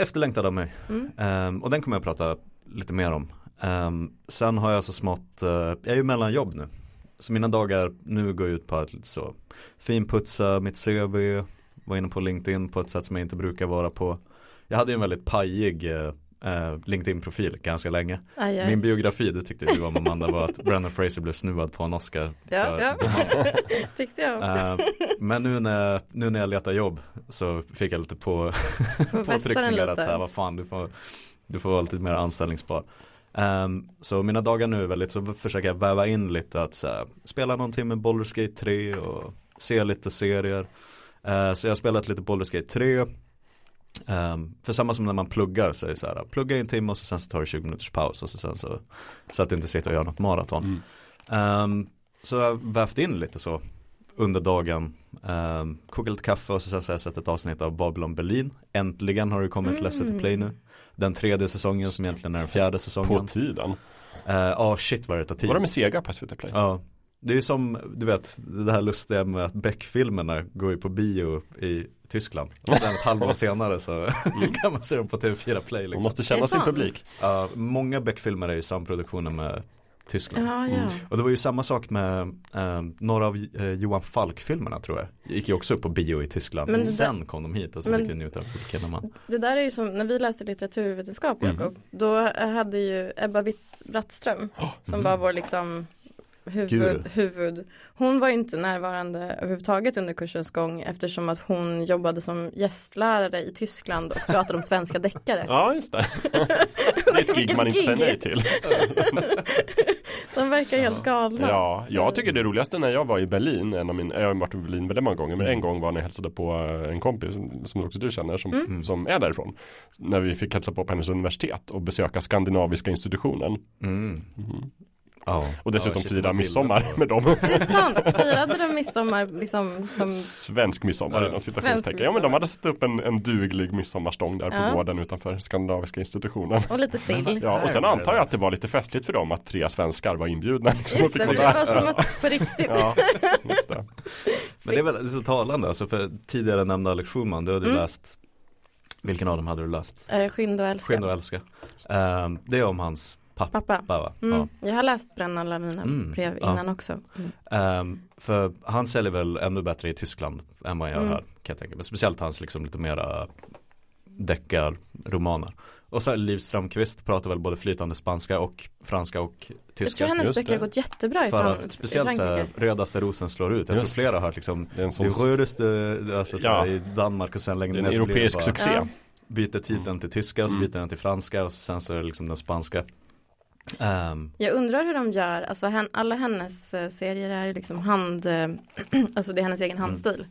Speaker 3: Efterlängtad av mig.
Speaker 1: Mm.
Speaker 3: Ehm, Och den kommer jag prata lite mer om. Ehm, Sen har jag så smått, eh, jag är ju mellan jobb nu. Så mina dagar nu går ut på att lite så finputsa mitt CV Var inne på LinkedIn på ett sätt som jag inte brukar vara på Jag hade ju en väldigt pajig eh, eh, LinkedIn-profil ganska länge
Speaker 1: Aj, aj.
Speaker 3: Min biografi, det tyckte du om Amanda, var att Brendan Fraser blev snuvad på en Oscar
Speaker 1: Ja, ja. Tyckte jag.
Speaker 3: Eh, Men nu när, nu när jag letar jobb så fick jag lite på
Speaker 1: den
Speaker 3: påtryckningar att
Speaker 1: lite.
Speaker 3: vad fan du får, du får vara lite mer anställningsbar. Ehm, så mina dagar nu är väldigt, så försöker jag väva in lite att så här, spela någon timme Baldur's Gate 3 och se lite serier. Eh, så jag har spelat lite Baldur's Gate 3. Ehm, för samma som när man pluggar så är det så här, plugga i en timme och så sen så tar du 20 minuters paus och så sen så, så att du inte sitter och gör något maraton.
Speaker 2: Mm.
Speaker 3: Ehm, så jag vävt in lite så under dagen. Um, kokat lite kaffe och så sen så har jag sett ett avsnitt av Babylon Berlin. Äntligen har det kommit till SVT Play nu. Den tredje säsongen som egentligen är den fjärde
Speaker 2: På
Speaker 3: säsongen.
Speaker 2: tiden.
Speaker 3: Eh, Ja, shit vad det tar tid.
Speaker 2: Var de med Sega på SVT Play?
Speaker 3: Ja. Det är ju som, du vet, det här lustiga med att Beck-filmerna går ju på bio i Tyskland. Och sen ett halvår senare så kan man se dem på TV4 Play
Speaker 2: De
Speaker 3: liksom.
Speaker 2: måste
Speaker 1: Är
Speaker 2: känna sin publik.
Speaker 3: Ja, många Beck-filmer är ju samproduktioner med Tyskland.
Speaker 1: Ja, ja.
Speaker 3: Och det var ju samma sak med eh, några av eh, Johan Falk-filmerna tror jag. Gick ju också upp på bio i Tyskland.
Speaker 1: Men
Speaker 3: sen kom de hit och så
Speaker 1: men-
Speaker 3: fick vi njuta av man.
Speaker 1: Det där är ju som när vi läste litteraturvetenskap
Speaker 3: Mm.
Speaker 1: Jakob. Då hade ju Ebba Witt-Brattström som
Speaker 3: Mhm.
Speaker 1: var vår liksom huvud, huvud. Hon var ju inte närvarande överhuvudtaget under kursens gång eftersom att hon jobbade som gästlärare i Tyskland och pratade om svenska deckare.
Speaker 2: Ja, just det. Det är ett gig man inte säger nej till.
Speaker 1: De verkar helt galna.
Speaker 2: Ja, jag tycker det roligaste när jag var i Berlin, en av min, jag har varit i Berlin väldigt många gånger, men en gång var när jag hälsade på eh, en kompis som också du känner, som,
Speaker 3: Mm.
Speaker 2: som är därifrån. När vi fick hälsa på på hennes universitet och besöka Skandinaviska institutionen.
Speaker 3: Mm.
Speaker 2: Mhm.
Speaker 3: Ja.
Speaker 2: Och dessutom
Speaker 3: Ja,
Speaker 2: fira midsommar med dem.
Speaker 1: Det är sant. Firade de midsommar liksom som
Speaker 2: Svensk midsommar
Speaker 3: Ja,
Speaker 2: inom citationstecken. Ja men de hade satt upp en, en duglig midsommarstång där på
Speaker 1: Ja.
Speaker 2: gården utanför Skandinaviska institutionen.
Speaker 1: och lite sill.
Speaker 2: Ja och sen antar jag att det var lite festligt för dem att tre svenskar var inbjudna. Liksom,
Speaker 1: Just det, det
Speaker 2: där.
Speaker 1: var som att på riktigt.
Speaker 2: Ja, just det.
Speaker 3: Men det är väl det är så talande alltså för tidigare nämnda Alex Schulman, du hade
Speaker 1: Mm.
Speaker 3: läst Vilken av dem hade du läst?
Speaker 1: Eh, Skinn och älska.
Speaker 3: Skinn och älska. Ehm, det är om hans pappa,
Speaker 1: Pappa.
Speaker 3: va?
Speaker 1: Mm. Jag har läst Bränn alla mina
Speaker 3: Mm,
Speaker 1: brev
Speaker 3: ja.
Speaker 1: innan också. Mm.
Speaker 3: Ja. Ehm, för han säljer väl ännu bättre i Tyskland än vad jag gör
Speaker 1: Mm.
Speaker 3: här kan jag tänka mig. Speciellt hans liksom lite mera deckarromaner. Och så Liv Strömquist pratar väl både flytande spanska och franska och
Speaker 1: Jag
Speaker 3: tyska.
Speaker 1: tror hennes böcker har gått jättebra i,
Speaker 3: För att speciellt så här. Rödaste rosen slår ut. Jag
Speaker 2: Just.
Speaker 3: tror flera har hört liksom
Speaker 2: Det sån
Speaker 3: Det rödaste alltså,
Speaker 2: Ja.
Speaker 3: i Danmark och sen längre
Speaker 2: det är
Speaker 3: ner
Speaker 2: en europeisk
Speaker 3: bara-
Speaker 2: succé.
Speaker 1: Ja.
Speaker 3: Byter titeln till tyska och så
Speaker 2: Mm.
Speaker 3: byter den till franska och sen så är det liksom den spanska. Ehm,
Speaker 1: Jag undrar hur de gör, alltså hen, alla hennes eh, serier är ju liksom hand, alltså det är hennes egen handstil.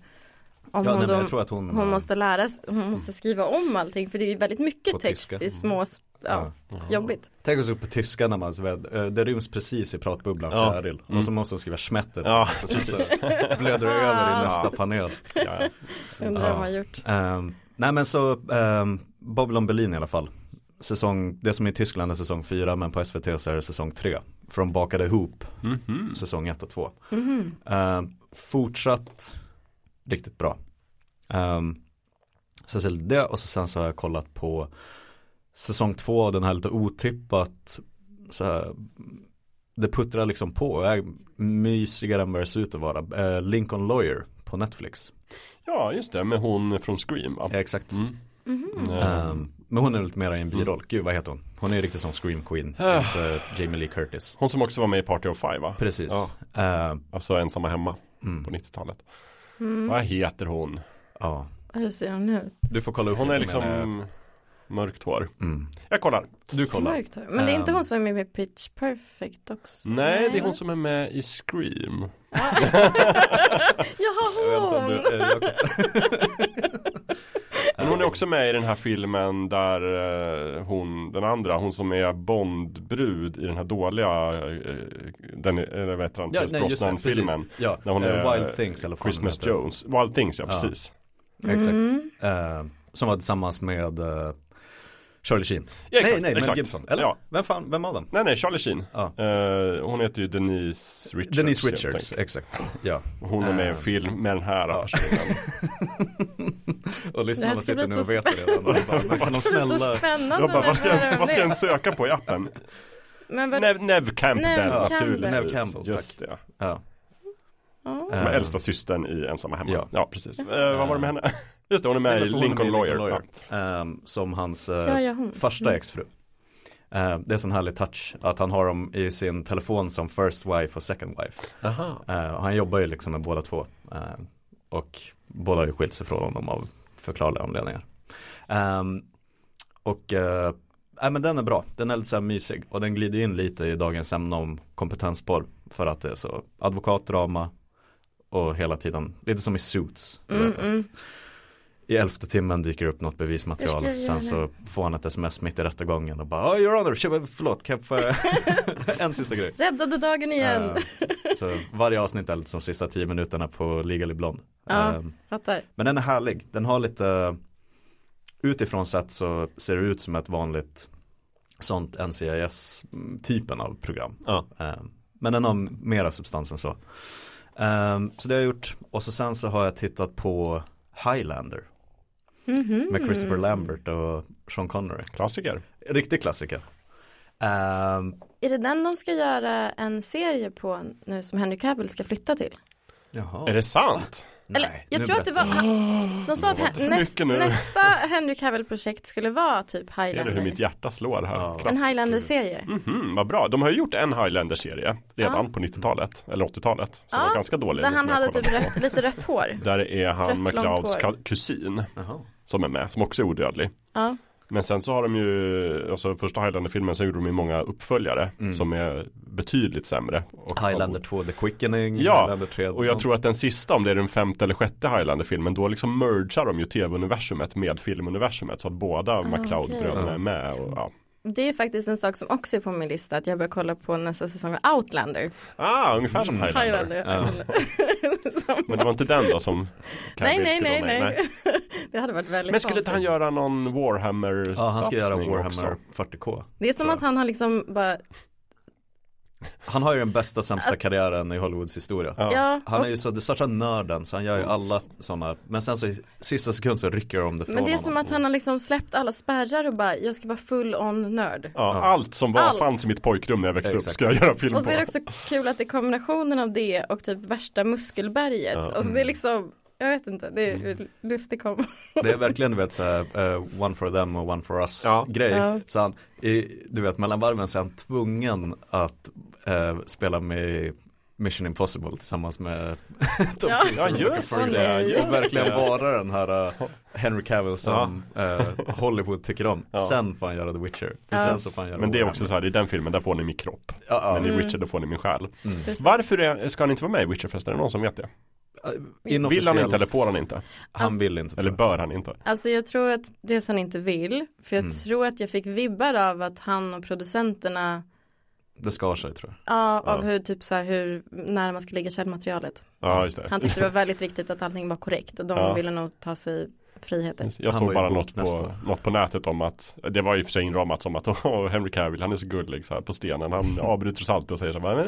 Speaker 1: Om
Speaker 3: Mm. ja,
Speaker 1: hon,
Speaker 3: nej, att hon,
Speaker 1: hon måste lära sig, hon måste skriva om allting för det är ju väldigt mycket text
Speaker 3: tyska.
Speaker 1: i små, s- ja,
Speaker 3: ja.
Speaker 1: jobbigt.
Speaker 3: Tänk också på tyska när man eh, det ryms precis i pratbubblan
Speaker 2: Ja.
Speaker 3: fjäril
Speaker 2: Mm.
Speaker 3: och så måste hon skriva schmetter
Speaker 2: Ja,
Speaker 3: så, så, så blöder det över i nästa panel.
Speaker 2: Ja.
Speaker 1: Undrar
Speaker 3: Ja.
Speaker 1: vad man har gjort.
Speaker 3: Ehm, nej men så um, Babylon Berlin i alla fall. Säsong, det som är i Tyskland är säsong 4 men på SVT så är det säsong 3. För de bakade ihop
Speaker 2: Mhm.
Speaker 3: säsong 1 och 2.
Speaker 1: Mhm.
Speaker 3: Ehm, fortsatt riktigt bra. Um, så jag det och så sen så har jag kollat på säsong 2 den här lite otippat så här, det puttrar liksom på och är mysigare än vad det ser ut att vara. Eh, Lincoln Lawyer på Netflix.
Speaker 2: Ja, just det, med hon från Scream va?
Speaker 3: Ja, exakt.
Speaker 2: Mm.
Speaker 1: Mhm.
Speaker 3: Ehm, men hon är lite mer i en biroll. Gud vad heter hon? Hon är ju riktigt som Scream Queen.
Speaker 2: Ah.
Speaker 3: inte Jamie Lee Curtis.
Speaker 2: Hon som också var med i Party of Five va?
Speaker 3: Precis.
Speaker 2: Ja.
Speaker 3: Ehm,
Speaker 2: Alltså ensamma hemma
Speaker 3: mm,
Speaker 2: på 90-talet.
Speaker 1: Mm.
Speaker 2: Vad heter hon?
Speaker 3: ja.
Speaker 1: Hur ser hon ut?
Speaker 3: Du får kolla upp
Speaker 2: Hon är
Speaker 3: men,
Speaker 2: liksom mörkt hår.
Speaker 3: eh, mm.
Speaker 2: Jag kollar.
Speaker 3: Du kollar.
Speaker 1: Mörkt hår. Men det är inte
Speaker 3: Ehm.
Speaker 1: hon som är med i Pitch Perfect också?
Speaker 2: Nej, det är hon som är med i Scream.
Speaker 1: Jaha
Speaker 3: inte om
Speaker 1: hon!
Speaker 3: Eh,
Speaker 2: Men hon är också med i den här filmen där eh, hon, den andra, hon som är Bondbrud i den här dåliga, eh, den, eller vad heter han,
Speaker 3: ja.
Speaker 2: Brosnan-filmen.
Speaker 3: Ja,
Speaker 2: När hon
Speaker 3: eh,
Speaker 2: är
Speaker 3: Wild Things eller
Speaker 2: Christmas. Jones. Wild Things, ja
Speaker 3: Ja.
Speaker 2: precis.
Speaker 3: Exakt.
Speaker 1: Mm.
Speaker 3: Eh, som var tillsammans med eh, Charlie Sheen.
Speaker 2: Ja, exakt,
Speaker 3: nej, nej, Mel
Speaker 2: exakt.
Speaker 3: Gibson. Eller?
Speaker 2: Ja.
Speaker 3: Vem fan, vem av dem?
Speaker 2: Nej, nej, Charlie Sheen.
Speaker 3: Ja.
Speaker 2: Eh, hon heter ju Denise Richards.
Speaker 3: Denise Richards, exakt. Ja.
Speaker 2: Hon är med i en
Speaker 3: Eh.
Speaker 2: film med den här
Speaker 3: Ja.
Speaker 2: personen.
Speaker 3: och lyssnarna
Speaker 1: ska
Speaker 3: sitter
Speaker 1: bli
Speaker 3: nu och vet redan. Och bara, Men kan de
Speaker 1: Så
Speaker 3: snälla
Speaker 1: spännande
Speaker 2: Jag bara, vad ska
Speaker 1: jag
Speaker 2: vad ska jag söka på i appen?
Speaker 1: Men vad,
Speaker 2: Nev, Nev Campbell
Speaker 1: Nev
Speaker 2: naturligtvis.
Speaker 3: Nev Campbell,
Speaker 2: Just
Speaker 3: tack.
Speaker 2: det.
Speaker 3: Ja.
Speaker 1: Ja.
Speaker 2: Som är
Speaker 3: Eh.
Speaker 2: äldsta systern i Ensamma Hemma.
Speaker 3: Ja.
Speaker 2: Ja, precis. Eh, vad var det med henne? Just det, hon är med i Lincoln
Speaker 3: med i
Speaker 2: Lawyer. Ja.
Speaker 3: Ehm, som hans eh,
Speaker 1: Ja, ja,
Speaker 3: första
Speaker 1: Mm.
Speaker 3: exfru. Eh, det är en sån härlig touch att han har dem i sin telefon som first wife och second wife. Och han jobbar ju liksom med båda två. Och båda har ju skilt sig från honom av förklarliga anledningar. Ehm, och eh, nej, men den är bra, den är lite så här mysig och den glider in lite i dagens ämne om kompetensporr. För att det är så advokatdrama och hela tiden, lite som i Suits. du
Speaker 1: Mm, mm.
Speaker 3: I elfte timmen dyker upp något bevismaterial. Sen så får han ett sms mitt i rättegången och bara oh, your honor, förlåt, kan jag få en sista grej.
Speaker 1: Räddade dagen igen.
Speaker 3: Eh, så varje avsnitt är lite som sista tio minuterna på Legally Blonde.
Speaker 1: Ja.
Speaker 3: Eh,
Speaker 1: Fattar.
Speaker 3: men den är härlig, den har lite Utifrån sett så ser det ut som ett vanligt Sånt NCIS-typen av program
Speaker 2: Ja.
Speaker 3: Eh, Men den har mera substans än så Eh, Så det har jag gjort Och så sen så har jag tittat på Highlander
Speaker 1: Mhm.
Speaker 3: Med Christopher Lambert och Sean Connery
Speaker 2: Klassiker.
Speaker 3: Riktig klassiker Eh,
Speaker 1: Är det den de ska göra en serie på nu som Henry Cavill ska flytta till?
Speaker 3: Jaha
Speaker 2: Är det sant?
Speaker 1: Eller, jag
Speaker 3: nu
Speaker 1: tror att det var, de sa att näst, nästa Henry Cavill-projekt skulle vara typ
Speaker 2: Ser du hur mitt
Speaker 1: Highlander.
Speaker 2: hjärta slår här?
Speaker 3: Ja.
Speaker 1: En Highlander-serie.
Speaker 2: Mhm, vad bra. De har ju gjort en Highlander-serie redan
Speaker 1: Ja.
Speaker 2: på 90-talet, eller 80-talet. Som
Speaker 1: Ja,
Speaker 2: var ganska dålig.
Speaker 1: Där
Speaker 2: men
Speaker 1: han
Speaker 2: som jag
Speaker 1: hade typ rött, lite rött hår.
Speaker 2: Där är han McLeods kusin
Speaker 3: Jaha.
Speaker 2: Som är med, som också är odödlig.
Speaker 1: Ja.
Speaker 2: Men sen så har de ju, alltså första Highlander-filmen så gjorde de ju många uppföljare
Speaker 3: Mm.
Speaker 2: som är betydligt sämre. Och,
Speaker 3: Highlander 2, The Quickening
Speaker 2: Ja,
Speaker 3: Highlander 3
Speaker 2: Och jag tror att den sista, om det är den femte eller sjätte Highlander-filmen, då liksom mergar de ju tv-universumet med filmuniversumet. Så att båda McLeod-bröderna är med. Och, ja.
Speaker 1: Det är faktiskt en sak som också är på min lista, att jag börjar kolla på nästa säsong av Outlander.
Speaker 2: Ah, ungefär som Highlander.
Speaker 1: Highlander.
Speaker 3: Ja.
Speaker 1: Som-
Speaker 2: Men det var inte den då som
Speaker 1: Nej, nej, nej, nej. Det hade varit väldigt
Speaker 2: Men skulle inte han göra någon Warhammer
Speaker 3: Ja, han ska göra Warhammer
Speaker 2: också?
Speaker 3: 40K
Speaker 1: Det är som att han har liksom bara
Speaker 3: Han har ju den bästa sämsta karriären i Hollywoods historia.
Speaker 2: Ja.
Speaker 3: Han är ju så, det största nörden så han gör ju alla sådana Men sen så i sista sekund så rycker de det från
Speaker 1: men det är
Speaker 3: honom
Speaker 1: som att han har liksom släppt alla spärrar och bara, jag ska vara full on nörd.
Speaker 2: Ja, allt som var,
Speaker 1: Allt.
Speaker 2: fanns i mitt pojkrum när jag växte
Speaker 3: Exakt.
Speaker 2: upp ska jag göra film
Speaker 1: Och så är det
Speaker 2: på.
Speaker 1: också kul att det är kombinationen av det och typ värsta muskelberget.
Speaker 2: Ja.
Speaker 1: Alltså det är liksom, jag vet inte, det är
Speaker 2: Mm.
Speaker 1: lustig kombo.
Speaker 3: Det är verkligen du vet såhär uh, One for them och one for us
Speaker 2: Ja.
Speaker 3: grej
Speaker 1: Ja.
Speaker 3: Så han, i, du vet mellan varven så är han tvungen att eh, spela med Mission Impossible tillsammans med Tom
Speaker 1: Ja.
Speaker 3: Cruise
Speaker 2: Ja just det, just
Speaker 3: Och verkligen vara den här uh, Henry Cavill som eh, Hollywood tycker om
Speaker 2: Ja.
Speaker 3: Sen får han göra The Witcher. Sen så får han göra
Speaker 2: Men det är också så här, i den filmen där får ni min kropp.
Speaker 3: ja, ja.
Speaker 2: Men i
Speaker 1: Mm.
Speaker 2: Witcher då får ni min själ.
Speaker 1: Precis.
Speaker 2: Varför är, ska han inte vara med i Witcher förresten? Är det någon som vet det? Vill han inte eller får han inte?
Speaker 3: Han
Speaker 1: Alltså-
Speaker 3: vill inte
Speaker 2: Eller bör han inte?
Speaker 1: Alltså jag tror att det han inte vill, för jag
Speaker 3: Mm.
Speaker 1: tror att jag fick vibbar av att han och producenterna,
Speaker 3: Det skar sig tror jag
Speaker 1: ja, av
Speaker 2: Ja.
Speaker 1: hur typ så här hur, när man ska lägga källmaterialet.
Speaker 2: Ja, just det.
Speaker 1: Han tyckte det var väldigt viktigt att allting var korrekt och de
Speaker 2: Ja.
Speaker 1: ville nog ta sig friheter.
Speaker 2: Jag såg bara något på, något på nätet om att Det var i och för sig inramat som att Åh, Henry Cavill han är så gullig så här på stenen Han avbryter oss alltid och säger så här men,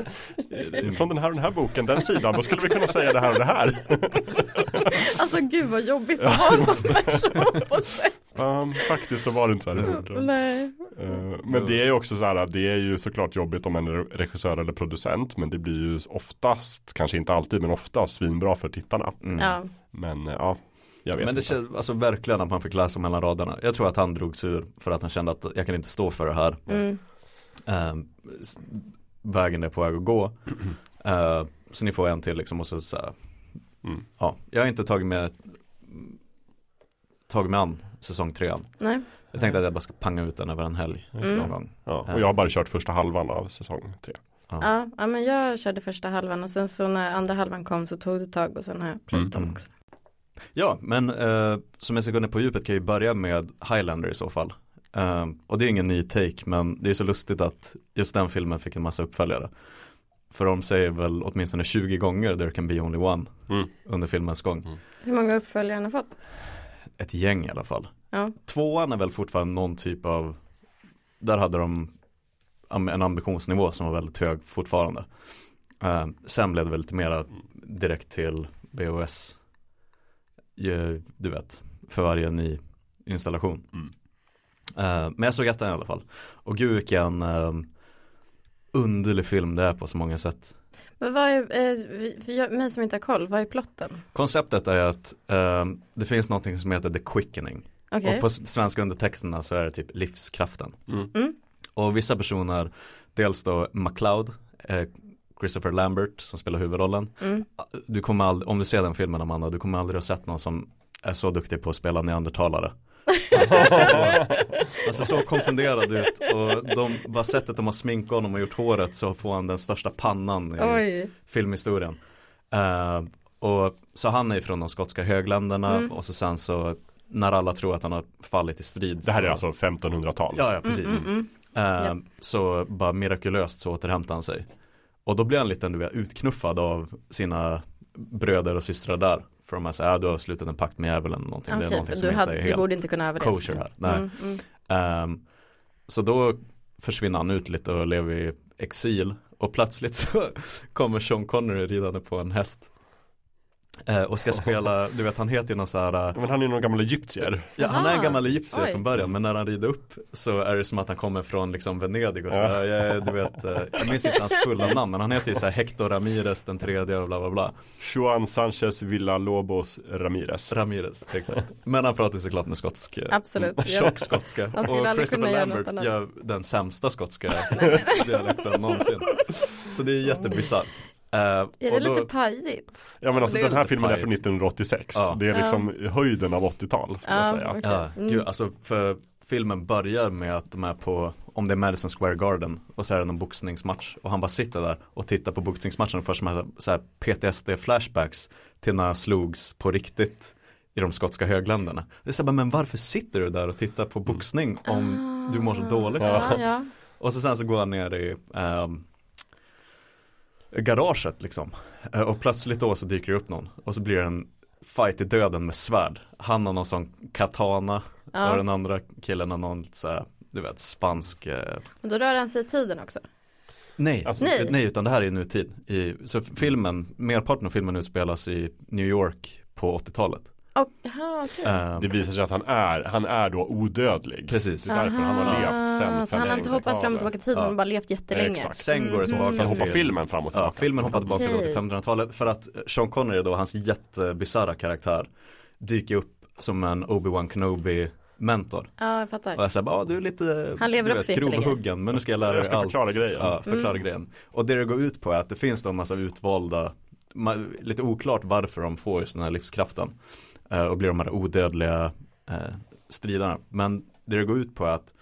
Speaker 2: eh, Från den här och den här boken, den sidan Då skulle vi kunna säga det här och det här
Speaker 1: Alltså gud vad jobbigt att ha en sån person på sig.
Speaker 2: um, Faktiskt så var det inte så här i boken. Eh, Men det är ju också så här Det är ju såklart jobbigt om en regissör eller producent Men det blir ju oftast Kanske inte alltid men ofta svinbra för tittarna
Speaker 3: Mm.
Speaker 1: Ja,
Speaker 2: Men eh, ja
Speaker 3: Men det
Speaker 2: inte
Speaker 3: känns alltså verkligen att man fick läsa mellan raderna Jag tror att han drogs ur för att han kände att jag kan inte stå för det här
Speaker 1: mm.
Speaker 3: Ehm, s- Vägen är på väg att gå Ehm, Så ni får en till liksom och så, så här,
Speaker 2: Mm.
Speaker 3: Ja, jag har inte tagit med Tagit mig an säsong tre än.
Speaker 1: nej.
Speaker 3: Jag tänkte att jag bara ska panga ut den över en helg
Speaker 1: Mm.
Speaker 3: någon gång
Speaker 2: ja, Och jag har bara kört första halvan av säsong tre
Speaker 1: Ja, ja, men jag körde första halvan och sen så när andra halvan kom så tog det tag och sen har jag plöjt
Speaker 2: Mm.
Speaker 1: dem också.
Speaker 3: Ja, men eh, som jag ska gå ner på djupet kan jag ju börja med Highlander i så fall. Eh, och det är ingen ny take, men det är så lustigt att just den filmen fick en massa uppföljare. För de säger väl åtminstone 20 gånger there can be only one
Speaker 2: Mm.
Speaker 3: under filmens gång.
Speaker 1: Hur många uppföljare har han fått?
Speaker 3: Ett gäng i alla fall.
Speaker 1: Ja.
Speaker 3: Tvåan är väl fortfarande någon typ av, där hade de en ambitionsnivå som var väldigt hög fortfarande. Eh, sen blev det väl lite mera direkt till BOS. Du vet, för varje ny installation.
Speaker 2: Mm.
Speaker 3: Eh, men jag såg ettan i alla fall. Och gud vilken eh, underlig film det är på så många sätt.
Speaker 1: Men vad är, eh, för jag, mig som inte har koll, vad är plotten?
Speaker 3: Konceptet är att eh, det finns något som heter The Quickening.
Speaker 1: Okej.
Speaker 3: Och på svenska undertexterna så är det typ livskraften.
Speaker 2: Mm.
Speaker 1: Mm.
Speaker 3: Och vissa personer, dels då McLeod, eh, Christopher Lambert som spelar huvudrollen.
Speaker 1: Mm.
Speaker 3: Du kommer aldrig, om du ser den filmen Amanda, du kommer aldrig ha sett någon som är så duktig på att spela neandertalare. Alltså så, alltså så konfunderad ut och de, bara sättet de har sminkat honom och gjort håret så får han den största pannan i
Speaker 1: Oj.
Speaker 3: filmhistorien. Eh, och så han är från de skotska högländerna
Speaker 1: Mm.
Speaker 3: och så sen så när alla tror att han har fallit i strid.
Speaker 2: Det här
Speaker 3: så,
Speaker 2: är alltså 1500-tal
Speaker 3: Ja, ja
Speaker 1: Mm,
Speaker 3: precis.
Speaker 1: mm, mm.
Speaker 3: Eh,
Speaker 1: Japp.
Speaker 3: Så bara mirakulöst så återhämtar han sig. Och då blir han lite vet, utknuffad av sina bröder och systrar där. För de är såhär, äh, du har slutit en pakt med djävulen eller någonting. det är någonting som
Speaker 1: du,
Speaker 3: inte
Speaker 1: hade,
Speaker 3: är
Speaker 1: du borde inte kunna överleva.
Speaker 3: kosher här. Nej.
Speaker 1: Mm, mm.
Speaker 3: Ehm, så då försvinner han ut lite och lever i exil. Och plötsligt så kommer Sean Connery ridande på en häst. Eh, och ska spela, du vet han heter ju någon så här
Speaker 2: Men han är ju någon gammal egyptier.
Speaker 3: Ja, han är en gammal egyptier
Speaker 1: oj.
Speaker 3: från början men när han rider upp så är det som att han kommer från liksom Venedig och så
Speaker 2: Ja.
Speaker 3: jag, du vet, eh, jag minns inte hans fulla namn men han heter ju så här Hector Ramirez den tredje och bla bla bla.
Speaker 2: Juan Sanchez Villalobos Ramirez.
Speaker 3: Ramirez, exakt. Men han pratar såklart med skotsk eh,
Speaker 1: Absolut.
Speaker 3: Tjock skotska. Och Christopher Lambert gör den sämsta skotska dialekten någonsin. Så det är jättebisarrt Eh,
Speaker 1: Är det
Speaker 3: då-
Speaker 1: lite pajigt?
Speaker 2: Ja men alltså den här filmen är från
Speaker 3: pajigt.
Speaker 2: 1986
Speaker 3: Ja.
Speaker 2: Det är liksom höjden av 80-tal skulle jag
Speaker 1: Ja, okej.
Speaker 3: Ja,
Speaker 1: Mm.
Speaker 3: gud, alltså för filmen börjar med att de är på, om det är Madison Square Garden och så är det någon boxningsmatch och han bara sitter där och tittar på boxningsmatchen och får som här, så här PTSD flashbacks till när han slogs på riktigt i de skotska högländerna. Det är så här, bara, men varför sitter du där och tittar på boxning om du mår så dåligt?
Speaker 1: Ja, ja.
Speaker 3: Och så sen så går han ner i ehm, garaget liksom. Eh, Och plötsligt då så dyker det upp någon. Och så blir det en fight i döden med svärd. Han har någon sån katana.
Speaker 1: Ja.
Speaker 3: Och den andra killen har någon så här, du vet, spansk. Eh,
Speaker 1: Och då rör han sig i tiden också.
Speaker 3: Nej,
Speaker 2: Alltså,
Speaker 3: nej.
Speaker 1: Nej.
Speaker 3: utan det här är nutid. I, så filmen, merparten av filmen utspelas i New York på 80-talet.
Speaker 1: Och, aha, okej.
Speaker 3: Eh,
Speaker 2: Det visar sig att han är, han är då odödlig.
Speaker 3: Precis.
Speaker 2: Det är därför han har levt sen
Speaker 1: Aha, Så han har inte hoppat fram och tillbaka i tiden,
Speaker 3: Ja.
Speaker 1: han har bara levt jättelänge.
Speaker 2: Exakt.
Speaker 3: Sen går det tillbaka
Speaker 2: Sen
Speaker 3: till
Speaker 2: hoppar filmen fram och
Speaker 3: Ja,
Speaker 2: tillbaka.
Speaker 3: filmen hoppar tillbaka då till 1500-talet för att Sean Connery då, hans jättebisarra karaktär dyker upp som en Obi-Wan Kenobi mentor.
Speaker 1: Ja, jag
Speaker 3: Och
Speaker 1: fattar.
Speaker 3: jag säger bara, ah, du är lite
Speaker 1: Han lever
Speaker 3: du vet, grovhuggen men nu ska jag lära dig
Speaker 2: Jag ska
Speaker 3: allt.
Speaker 2: förklara grejen.
Speaker 3: Ja, förklara
Speaker 1: Mm.
Speaker 3: grejen. Och det det går ut på är att det finns då en massa utvalda, lite oklart varför de får just den här livskraften. Eh, och blir de här odödliga eh, stridarna. Men det det går ut på är att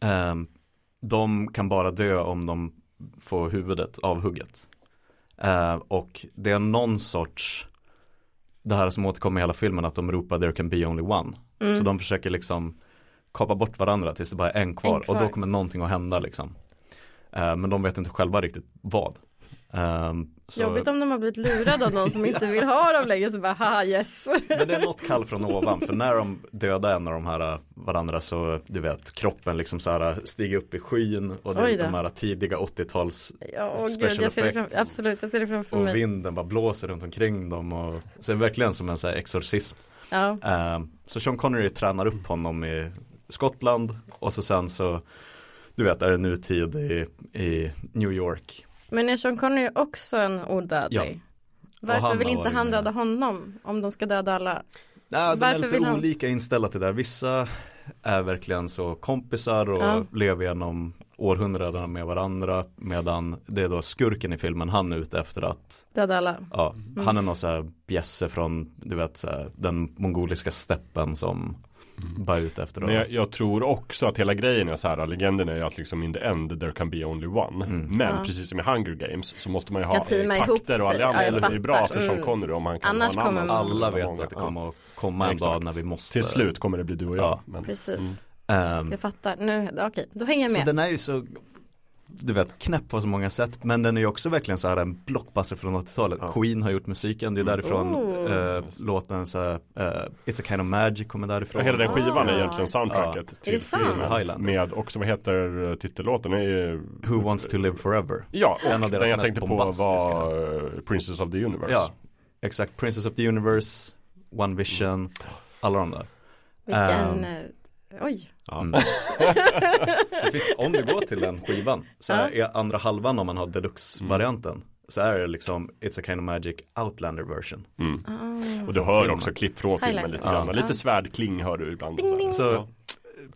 Speaker 3: ehm, de kan bara dö om de får huvudet avhugget. Eh, och det är någon sorts, det här som återkommer i hela filmen, att de ropar there can be only one.
Speaker 1: Mm.
Speaker 3: Så de försöker liksom kapa bort varandra tills det bara är en kvar,
Speaker 1: En kvar.
Speaker 3: och då kommer någonting att hända liksom. Eh, men de vet inte själva riktigt vad. Ehm, så,
Speaker 1: Jobbigt om de har blivit lurade av någon som inte vill ha dem längre så bara haha yes.
Speaker 3: Men det är något kall från ovan, för när de dödar en av de här äh, varandra så, du vet, kroppen liksom så här stiger upp i skyn och det är de här tidiga 80-tals
Speaker 1: Ja, åh gud,
Speaker 3: Special
Speaker 1: jag det fram,
Speaker 3: effects.
Speaker 1: absolut, jag ser det framför
Speaker 3: och
Speaker 1: mig.
Speaker 3: vinden bara blåser runt omkring dem och så är det verkligen som en så här exorcism.
Speaker 1: Ja,
Speaker 3: Ehm, så Sean Connery tränar upp honom i Skottland och så sen så, du vet, är det nutid i, i New York.
Speaker 1: Men är Sean Connery också en
Speaker 3: Ja.
Speaker 1: odödlig?
Speaker 3: Och
Speaker 1: Varför vill inte han döda honom om de ska döda alla?
Speaker 3: Nej, de är lite
Speaker 1: vill han-
Speaker 3: olika inställda till det. Vissa är verkligen så kompisar och
Speaker 1: Ja.
Speaker 3: lever genom århundraden med varandra. Medan det är då skurken i filmen, han är ute efter att,
Speaker 1: Döda alla?
Speaker 3: ja,
Speaker 1: Mm.
Speaker 3: han är någon så här bjässe från, du vet, så här, den mongoliska steppen som bara är ute efter att
Speaker 2: Men jag, jag tror också att hela grejen är så här, legenden är ju att liksom in the end there can be only one.
Speaker 3: Mm.
Speaker 2: Men
Speaker 1: Ja.
Speaker 2: precis som i Hunger Games så måste man ju ha takter och.
Speaker 1: Ja,
Speaker 2: allianser.
Speaker 1: jag
Speaker 2: det är bra för Sean
Speaker 1: Mm.
Speaker 2: Connery om han kan
Speaker 1: Annars
Speaker 2: ha en
Speaker 1: kommer
Speaker 2: annan
Speaker 3: alla vet att det
Speaker 2: Ja.
Speaker 3: kommer att komma en dag när vi måste.
Speaker 2: Till slut kommer det bli du och jag.
Speaker 3: Ja.
Speaker 2: Men,
Speaker 1: Precis,
Speaker 2: Mm.
Speaker 3: Ehm,
Speaker 1: jag fattar. Nu, okej, då hänger jag
Speaker 3: Så
Speaker 1: med.
Speaker 3: den är ju så du vet, knäpp på så många sätt Men den är ju också verkligen så här en blockbuster från 80-talet
Speaker 2: Ja.
Speaker 3: Queen har gjort musiken, det är därifrån
Speaker 1: Oh.
Speaker 3: eh, låten så här, eh, It's a kind of magic kommer
Speaker 2: Ja,
Speaker 3: därifrån
Speaker 2: hela den skivan är
Speaker 1: Ah.
Speaker 2: egentligen soundtracket
Speaker 1: det
Speaker 2: till
Speaker 1: sant?
Speaker 2: filmen.
Speaker 3: Highlander.
Speaker 2: Med också, vad heter eh, titellåten? Det är ju-
Speaker 3: Who wants to live forever
Speaker 2: Ja,
Speaker 3: En
Speaker 2: och
Speaker 3: av deras
Speaker 2: den jag tänkte på var Princess of the Universe.
Speaker 3: Ja, exakt, Princess of the Universe, One Vision, alla de där
Speaker 1: Vilken,
Speaker 3: Ehm.
Speaker 1: Oj.
Speaker 2: Ja.
Speaker 3: Mm. Så finns, om du går till den skivan så
Speaker 1: Ja.
Speaker 3: är andra halvan om man har deluxe-varianten Så är det liksom It's a kind of magic Outlander version
Speaker 2: Mm.
Speaker 1: Ah.
Speaker 2: Och du hör också klipp från filmen
Speaker 1: Highlander.
Speaker 2: lite grann.
Speaker 3: Ja.
Speaker 2: Lite
Speaker 1: Ja.
Speaker 2: svärdkling hör du ibland.
Speaker 1: Ding, ding.
Speaker 3: Så
Speaker 2: Ja.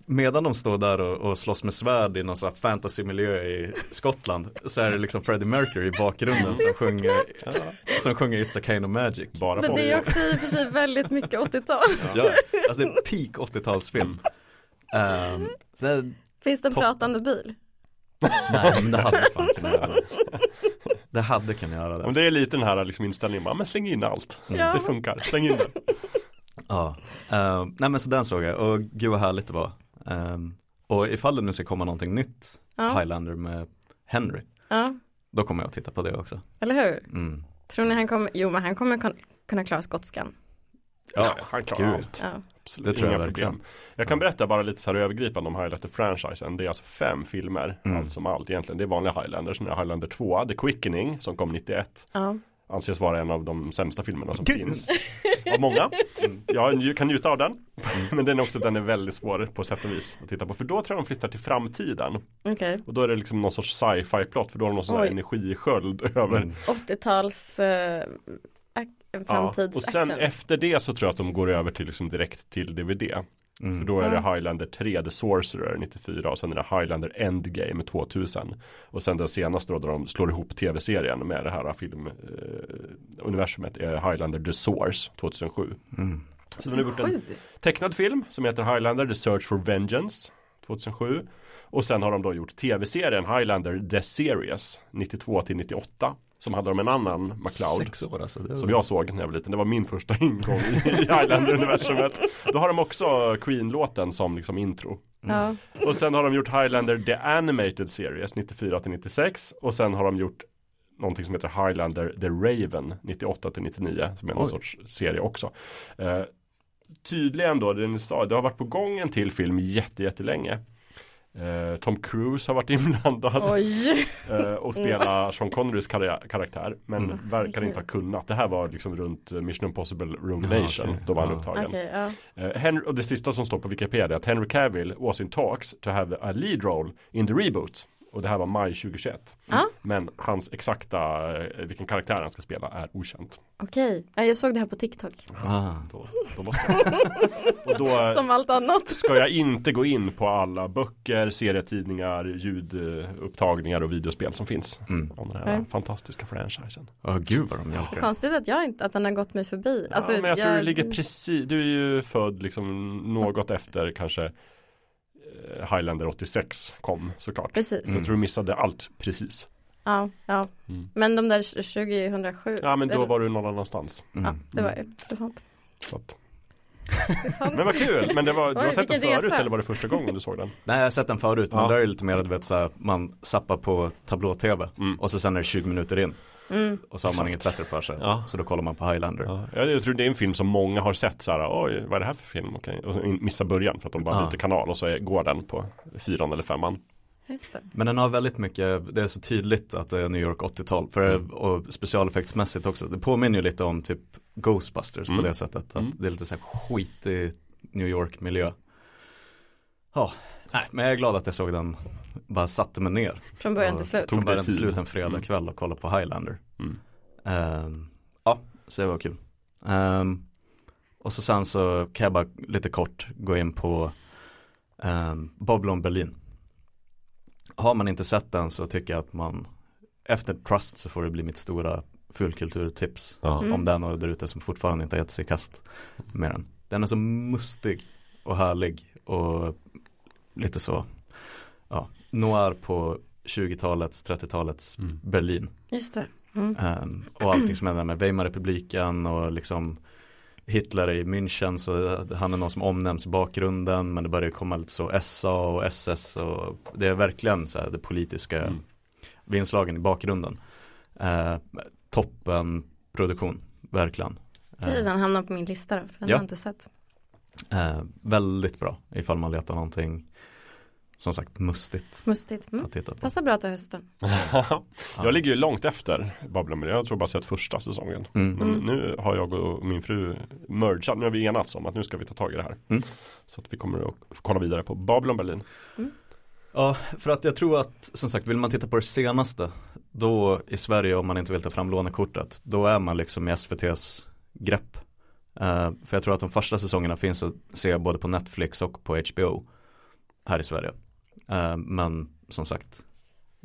Speaker 3: medan de står där och, och slåss med svärd i någon sån här fantasymiljö i Skottland så är det liksom Freddie Mercury i bakgrunden som sjunger, som sjunger It's a kind of magic.
Speaker 2: Bara på
Speaker 1: det är också i och för sig väldigt mycket 80-tal.
Speaker 3: Ja, alltså det är peak 80-talsfilm. Um, så,
Speaker 1: Finns det en pratande bil?
Speaker 3: nej men det hade fan kunnat göra det. Det hade kunnat göra
Speaker 2: Om
Speaker 3: det.
Speaker 2: det är lite den här liksom inställningen, bara, men släng in allt.
Speaker 1: Ja.
Speaker 2: Det funkar, släng in det.
Speaker 3: Ja, Ehm, nej men så den såg jag och gud vad härligt det var. Ehm, och ifall det nu ska komma någonting nytt,
Speaker 1: Ja.
Speaker 3: Highlander med Henry,
Speaker 1: Ja,
Speaker 3: då kommer jag att titta på det också.
Speaker 1: eller hur?
Speaker 3: Mm.
Speaker 1: Tror ni han kommer, jo men han kommer kunna klara skotskan.
Speaker 2: Ja, han klarar allt.
Speaker 1: Ja.
Speaker 2: Absolut,
Speaker 3: Det tror jag
Speaker 2: inga
Speaker 3: verkligen.
Speaker 2: problem. Jag kan berätta bara lite så här övergripande om Highlander-franchisen. Det är alltså fem filmer,
Speaker 3: Mm.
Speaker 2: allt som allt egentligen. Det är vanliga Highlander. Sen är Highlander 2, The Quickening, som kom 91.
Speaker 1: Ja.
Speaker 2: Anses vara en av de sämsta filmerna som
Speaker 3: Gud.
Speaker 2: finns. Av många. Jag kan njuta av den. Men den är också, den är väldigt svår på sätt och vis att titta på. För då tror jag de flyttar till framtiden.
Speaker 1: Okej.
Speaker 2: Och då är det liksom någon sorts sci-fi plott. För då har de någon sån här energisköld över
Speaker 3: Mm.
Speaker 1: 80-tals eh,
Speaker 2: Ja,
Speaker 1: framtids
Speaker 2: och sen
Speaker 1: action.
Speaker 2: efter det så tror jag att de går över till liksom direkt till DVD.
Speaker 3: Mm.
Speaker 2: För då är det
Speaker 1: Ja.
Speaker 2: Highlander 3, The Sorcerer 94 och sen är det Highlander Endgame 2000. Och sen den senaste då, då de slår ihop tv-serien med det här filmuniversumet är Highlander The Source 2007.
Speaker 3: Mm.
Speaker 2: Så de har gjort en tecknad film som heter Highlander The Search for Vengeance 2007. Och sen har de då gjort tv-serien Highlander The Series 92 till 98. Som handlar om en annan McLeod.
Speaker 3: Sex år alltså. Det var...
Speaker 2: Som jag såg när jag var liten. Det var min första ingång i Highlander-universumet. Då har de också Queen-låten som liksom intro.
Speaker 1: Ja.
Speaker 2: Och sen har de gjort Highlander The Animated Series 94 till 96. Och sen har de gjort någonting som heter Highlander The Raven 98 till 99. Som är någon
Speaker 3: Oj.
Speaker 2: sorts serie också. Eh, tydligen då, det ni sa, det har varit på gång en till film jätte, jättelänge. Eh, Tom Cruise har varit inblandad
Speaker 1: Oj.
Speaker 2: eh, och spela Sean Connerys karaktär. Men
Speaker 1: Mm.
Speaker 2: verkar inte ha kunnat. Det här var liksom runt eh, Mission Impossible Rogue
Speaker 3: Ja,
Speaker 2: Nation.
Speaker 3: okej.
Speaker 2: Då var han
Speaker 3: Ja.
Speaker 2: upptagen.
Speaker 1: Okej, ja.
Speaker 2: Eh, Henry, och det sista som står på Wikipedia att Henry Cavill was in talks to have a lead role in the reboot. Och det här var maj 2021.
Speaker 1: Ja.
Speaker 2: Men hans exakta, eh, vilken karaktär han ska spela är okänt.
Speaker 1: Okej, ja, jag såg det här på TikTok.
Speaker 3: Ah.
Speaker 2: Då, då måste jag. Och då
Speaker 1: Som allt annat.
Speaker 2: ska jag inte gå in på alla böcker, serietidningar, ljudupptagningar och videospel som finns.
Speaker 3: Mm.
Speaker 2: Om den här
Speaker 1: Nej.
Speaker 2: fantastiska franchisen.
Speaker 3: Ja, gud vad de hjälper dig.
Speaker 1: Konstigt att jag inte, att den har gått mig förbi. Alltså,
Speaker 2: ja, men jag tror du ligger precis, du är ju född liksom något efter kanske Highlander 86 kom såklart.
Speaker 1: Precis.
Speaker 2: Jag tror du missade allt precis.
Speaker 1: Ja, ja.
Speaker 2: Mm.
Speaker 1: Men de där 2007.
Speaker 2: Ja men då var du någon annanstans.
Speaker 1: Ja,
Speaker 3: Mm.
Speaker 1: det var ju, det är sant.
Speaker 2: Så att.
Speaker 1: Det är sant.
Speaker 2: Men vad kul, men det var, du
Speaker 1: Oj,
Speaker 2: har sett den förut
Speaker 1: resa.
Speaker 2: eller var det första gången du såg den?
Speaker 3: Nej jag har sett den förut men
Speaker 2: Ja.
Speaker 3: där är det lite mer du vet man zappar på tablå-tv
Speaker 2: Mm.
Speaker 3: och så sen är det 20 minuter in
Speaker 1: Mm.
Speaker 3: och så har man
Speaker 2: Exakt.
Speaker 3: inget bättre för sig
Speaker 2: Ja.
Speaker 3: så då kollar man på Highlander.
Speaker 2: Ja, jag tror det är en film som många har sett så här, oj vad är det här för film? Okej. Och missar början för att de bara
Speaker 3: Ja.
Speaker 2: byter kanal och så är, går den på fyran eller femman.
Speaker 1: Just det.
Speaker 3: Men den har väldigt mycket, det är så tydligt att det är New York 80-tal för,
Speaker 2: Mm.
Speaker 3: och specialeffektsmässigt också. Det påminner ju lite om typ Ghostbusters
Speaker 2: Mm.
Speaker 3: på det sättet. Att
Speaker 2: Mm.
Speaker 3: det är lite så här skitig New York miljö. Ja, nej men jag är glad att jag såg den, bara satte mig ner.
Speaker 1: Från början
Speaker 2: Ja,
Speaker 1: till slut.
Speaker 3: Från början till slut en fredag
Speaker 2: Mm.
Speaker 3: kväll och kollade på Highlander.
Speaker 2: Mm.
Speaker 3: Ehm, ja, så det var kul. Ehm, och så sen så kan jag bara lite kort gå in på um, Babylon Berlin. Har man inte sett den så tycker jag att man efter Trust så får det bli mitt stora fulkulturtips.
Speaker 1: Mm.
Speaker 3: om den och där ute som fortfarande inte har gett sig i kast med den. Den är så mustig och härlig och lite så ja, noir på 20-talets, 30-talets
Speaker 2: Mm.
Speaker 3: Berlin.
Speaker 1: Just det. Mm.
Speaker 3: Ehm, och allting som händer med Weimarrepubliken och liksom Hitler i München så han är någon som omnämns i bakgrunden men det börjar komma lite så SA och SS och det är verkligen så här det politiska
Speaker 2: Mm.
Speaker 3: inslagen i bakgrunden. Uh, toppen produktion, verkligen.
Speaker 1: Kanske
Speaker 3: Eh,
Speaker 1: den hamnar på min lista då, för den
Speaker 3: Ja.
Speaker 1: har jag inte sett.
Speaker 3: eh, väldigt bra ifall man letar någonting som sagt mustigt
Speaker 1: Mustigt. Mm.
Speaker 3: att titta på.
Speaker 1: Passar bra till hösten.
Speaker 2: jag ligger ju långt efter Babylon, men jag tror bara sett första säsongen.
Speaker 3: Mm.
Speaker 2: Men
Speaker 1: Mm.
Speaker 2: nu har jag och min fru mergat, nu har vi enats om att nu ska vi ta tag i det här.
Speaker 3: Mm.
Speaker 2: Så att vi kommer att kolla vidare på Babylon Berlin.
Speaker 3: Ja, för att jag tror att som sagt vill man titta på det senaste då i Sverige om man inte vill ta fram lånekortet då är man liksom i SVTs grepp. Eh, för jag tror att de första säsongerna finns att se både på Netflix och på HBO här i Sverige. Eh, men som sagt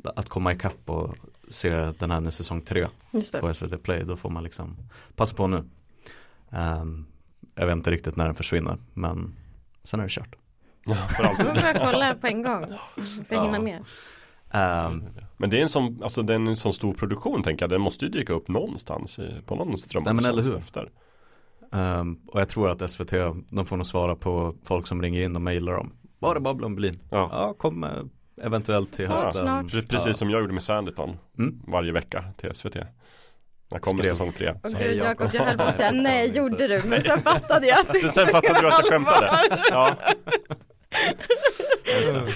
Speaker 3: att komma ikapp och se den här nu säsong tre på SVT Play då får man liksom passa på nu. Eh, jag vet inte riktigt när den försvinner men sen är det kört.
Speaker 2: För alltid.
Speaker 1: Jag får börja kolla på en gång. Jag ska
Speaker 2: Ja.
Speaker 1: hinna med.
Speaker 3: Eh,
Speaker 2: Men det är en sån, alltså det är en sån stor produktion tänker jag. Den måste ju dyka upp någonstans i, på någon
Speaker 3: Nej, men eller hur?
Speaker 2: efter.
Speaker 3: Ehm, och jag tror att SVT, de får nog svara på folk som ringer in och mejlar dem. Var det Babylon Berlin?
Speaker 2: Ja.
Speaker 3: Ja, kom eh, eventuellt till
Speaker 1: Snart,
Speaker 3: hösten.
Speaker 1: snart.
Speaker 2: Pre- Precis
Speaker 3: Ja.
Speaker 2: som jag gjorde med Sanditon
Speaker 3: Mm.
Speaker 2: varje vecka till SVT. När kommer
Speaker 3: Skrev.
Speaker 2: säsong tre?
Speaker 3: Så
Speaker 1: gud
Speaker 3: Jakob.
Speaker 1: Jag höll på att säga nej, gjorde du? Men sen fattade jag att du
Speaker 2: Men sen fattade du att jag skämtade. Ja. Det.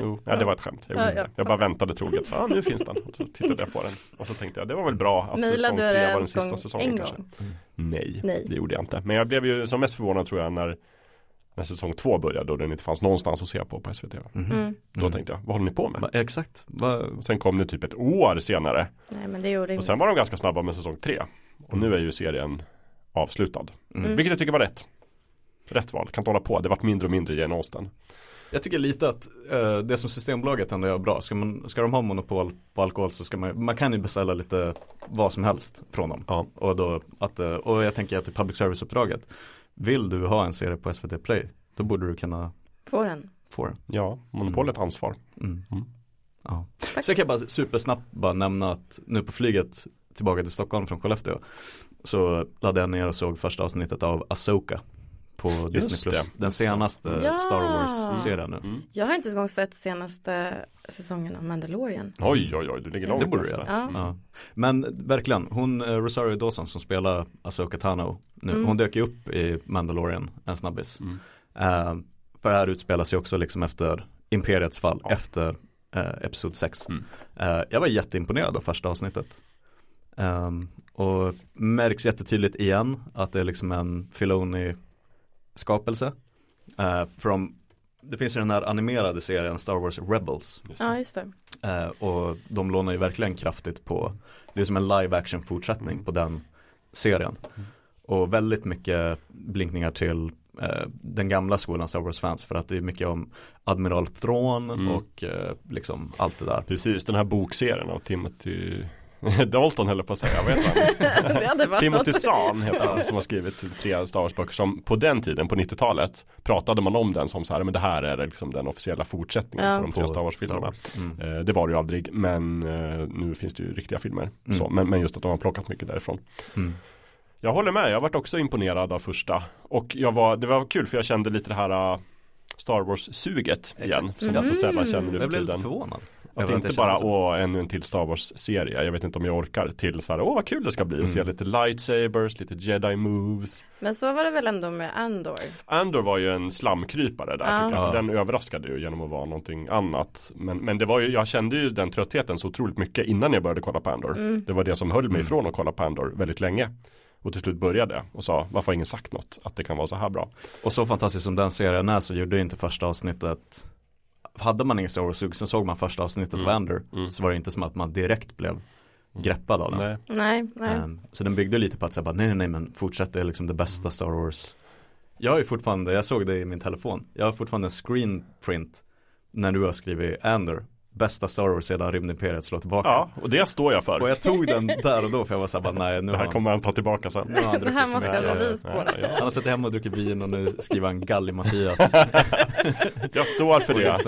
Speaker 2: Jo, ja, det var ett skämt. Jag,
Speaker 1: Ja, ja.
Speaker 2: jag bara väntade troget. Så, ah, nu finns den. Och så tittade jag på den. Och så tänkte jag, det var väl bra att säsong
Speaker 1: du det
Speaker 2: tre var den sista säsongen
Speaker 1: en
Speaker 2: kanske.
Speaker 1: gång?
Speaker 2: Nej,
Speaker 1: Nej.
Speaker 2: det gjorde jag inte. Men jag blev ju som mest förvånad tror jag när, när säsong två började och den inte fanns någonstans att se på på SVT.
Speaker 3: Mhm.
Speaker 1: Mm.
Speaker 2: Då
Speaker 3: Mm.
Speaker 2: tänkte jag, vad håller ni på med?
Speaker 3: Va, exakt. Va,
Speaker 2: sen kom det typ ett år senare.
Speaker 1: Nej men det gjorde
Speaker 2: Och
Speaker 1: inget.
Speaker 2: sen var de ganska snabba med säsong tre. Och nu är ju serien avslutad.
Speaker 3: mm.
Speaker 2: Vilket jag tycker var rätt. Rätt val, kan inte hålla på. Det vart mindre och mindre Jane Austen.
Speaker 3: Jag tycker lite att eh, det som Systembolaget ändå gör bra, ska, man, ska de ha monopol på alkohol så ska man, man kan ju beställa lite vad som helst från dem.
Speaker 2: Ja.
Speaker 3: Och, då, att, eh, och jag tänker att i public service-uppdraget, vill du ha en serie på SVT Play, då borde du kunna
Speaker 1: Får den.
Speaker 3: få den.
Speaker 2: Ja, monopolet ansvar.
Speaker 3: Mm.
Speaker 2: Mm.
Speaker 3: Ja. Så jag kan bara supersnabbt bara nämna att nu på flyget tillbaka till Stockholm från Skellefteå så laddade jag ner och såg första avsnittet av Asoka på Disney Plus.
Speaker 2: det.
Speaker 3: Den senaste
Speaker 1: Ja.
Speaker 3: Star Wars-serien nu.
Speaker 2: Mm.
Speaker 1: Jag har inte ens sett senaste säsongen av Mandalorian.
Speaker 2: Oj, oj, oj, du ligger långt
Speaker 3: Det borde du
Speaker 2: efter.
Speaker 1: göra.
Speaker 2: Mm.
Speaker 3: Ja. Men verkligen, hon eh, Rosario Dawson som spelar Asoka Tano nu,
Speaker 1: Mm.
Speaker 3: hon dök ju upp i Mandalorian, en snabbis.
Speaker 2: Mm.
Speaker 3: Eh, för det här utspelar sig också liksom efter Imperiets fall
Speaker 2: Ja.
Speaker 3: efter eh, Episod 6.
Speaker 2: Mm.
Speaker 3: Eh, jag var jätteimponerad av första avsnittet. Ehm, och märks jättetydligt igen att det är liksom en Filoni-skapelse. Eh, from, det finns ju den här animerade serien Star Wars Rebels.
Speaker 2: Just.
Speaker 1: Ja, just det.
Speaker 3: Eh, och de lånar ju verkligen kraftigt på, det är som en live action fortsättning
Speaker 2: Mm.
Speaker 3: på den serien. Och väldigt mycket blinkningar till eh, den gamla skolan Star Wars fans för att det är mycket om Admiral Thrawn
Speaker 2: Mm.
Speaker 3: och eh, liksom allt det där.
Speaker 2: Precis, den här bokserien av Timothy Dalton höll på att säga,
Speaker 1: hade varit
Speaker 2: Timothy. Zahn heter han som har skrivit tre Star Wars-böcker som på den tiden, på 90-talet, pratade man om den som så här, men det här är liksom den officiella fortsättningen
Speaker 1: Ja.
Speaker 2: på de tre Star Wars-filmerna.
Speaker 3: Wars. Mm.
Speaker 2: Eh, Det var det ju aldrig, men eh, nu finns det ju riktiga filmer.
Speaker 3: Mm.
Speaker 2: Så, men, men just att de har plockat mycket därifrån.
Speaker 3: Mm.
Speaker 2: Jag håller med, jag varit också imponerad av första. Och jag var, det var kul för jag kände lite det här uh, Star Wars-suget igen.
Speaker 3: Exakt.
Speaker 2: Som jag så sällan känner nu för
Speaker 3: Jag blev lite
Speaker 2: tiden.
Speaker 3: förvånad.
Speaker 2: Att inte bara, åh, ännu en till Star Wars-serie. Jag vet inte om jag orkar till så här, åh vad kul det ska bli. Och
Speaker 3: Mm.
Speaker 2: se lite lightsabers, lite jedi moves.
Speaker 1: Men så var det väl ändå med Andor.
Speaker 2: Andor var ju en slamkrypare där tycker jag, för den överraskade ju genom att vara någonting annat. Men, men det var ju, jag kände ju den tröttheten så otroligt mycket innan jag började kolla på Andor.
Speaker 1: Mm.
Speaker 2: Det var det som höll mig
Speaker 3: Mm.
Speaker 2: ifrån att kolla på Andor väldigt länge. Och till slut började och sa, varför har ingen sagt något? Att det kan vara så här bra.
Speaker 3: Och så fantastiskt som den serien är så gjorde ju inte första avsnittet Hade man ingen Star Wars-sug så såg man första avsnittet
Speaker 2: Mm.
Speaker 3: av Andor
Speaker 2: Mm.
Speaker 3: Så var det inte som att man direkt blev greppad av den
Speaker 2: Nej.
Speaker 1: Nej, nej.
Speaker 3: Ehm, Så den byggde lite på att säga bara nej nej nej men fortsätt det är liksom det bästa Star Wars Jag har ju fortfarande, jag såg det i min telefon Jag har fortfarande en screen print När du har skrivit Andor Bästa Star Wars sedan rymdimperiet slår tillbaka
Speaker 2: Ja, och det står jag för.
Speaker 3: Och jag tog den där och då för jag var såhär bara nej nu
Speaker 2: det här
Speaker 3: han,
Speaker 2: kommer han ta tillbaka sen.
Speaker 3: nu har han
Speaker 1: Det här måste jag bevis på
Speaker 2: Ja,
Speaker 1: det.
Speaker 2: ja,
Speaker 3: Han har suttit hemma och druckit vin och nu skriver han Galli-Mattias
Speaker 2: Jag står för det.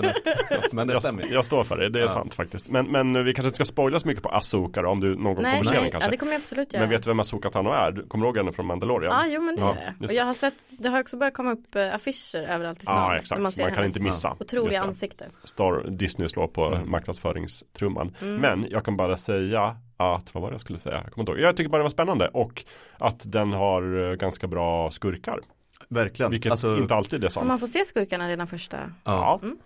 Speaker 3: Men det stämmer
Speaker 2: Jag, jag står för det, det är
Speaker 3: Ja.
Speaker 2: sant faktiskt. Men, men vi kanske inte ska spoila så mycket på Asoka då, om du någon
Speaker 1: Nej,
Speaker 2: kommer se den
Speaker 1: nej.
Speaker 2: kanske.
Speaker 1: Ja, det kommer jag absolut göra.
Speaker 2: Men vet du vem Asoka Tano är? Du- Kommer du ihåg henne från Mandalorian?
Speaker 1: Ja, jo men det
Speaker 2: Ja,
Speaker 1: gör jag. Och jag har sett, det har också börjat komma upp eh, affischer överallt i stan.
Speaker 2: Ja, exakt.
Speaker 1: Man
Speaker 2: Man, kan inte missa.
Speaker 1: otroliga ansikte.
Speaker 2: Star, Disney slår på
Speaker 3: Mm.
Speaker 2: marknadsföringstrumman.
Speaker 1: Mm.
Speaker 2: Men jag kan bara säga att, vad var det jag skulle säga? Jag, kommer inte ihåg. jag tycker bara det var spännande och att den har eh, ganska bra skurkar.
Speaker 3: Verkligen.
Speaker 2: Vilket
Speaker 3: Alltså,
Speaker 2: inte alltid är
Speaker 1: Och man
Speaker 2: sant.
Speaker 1: får se skurkarna redan första.
Speaker 3: ja.
Speaker 1: Mm.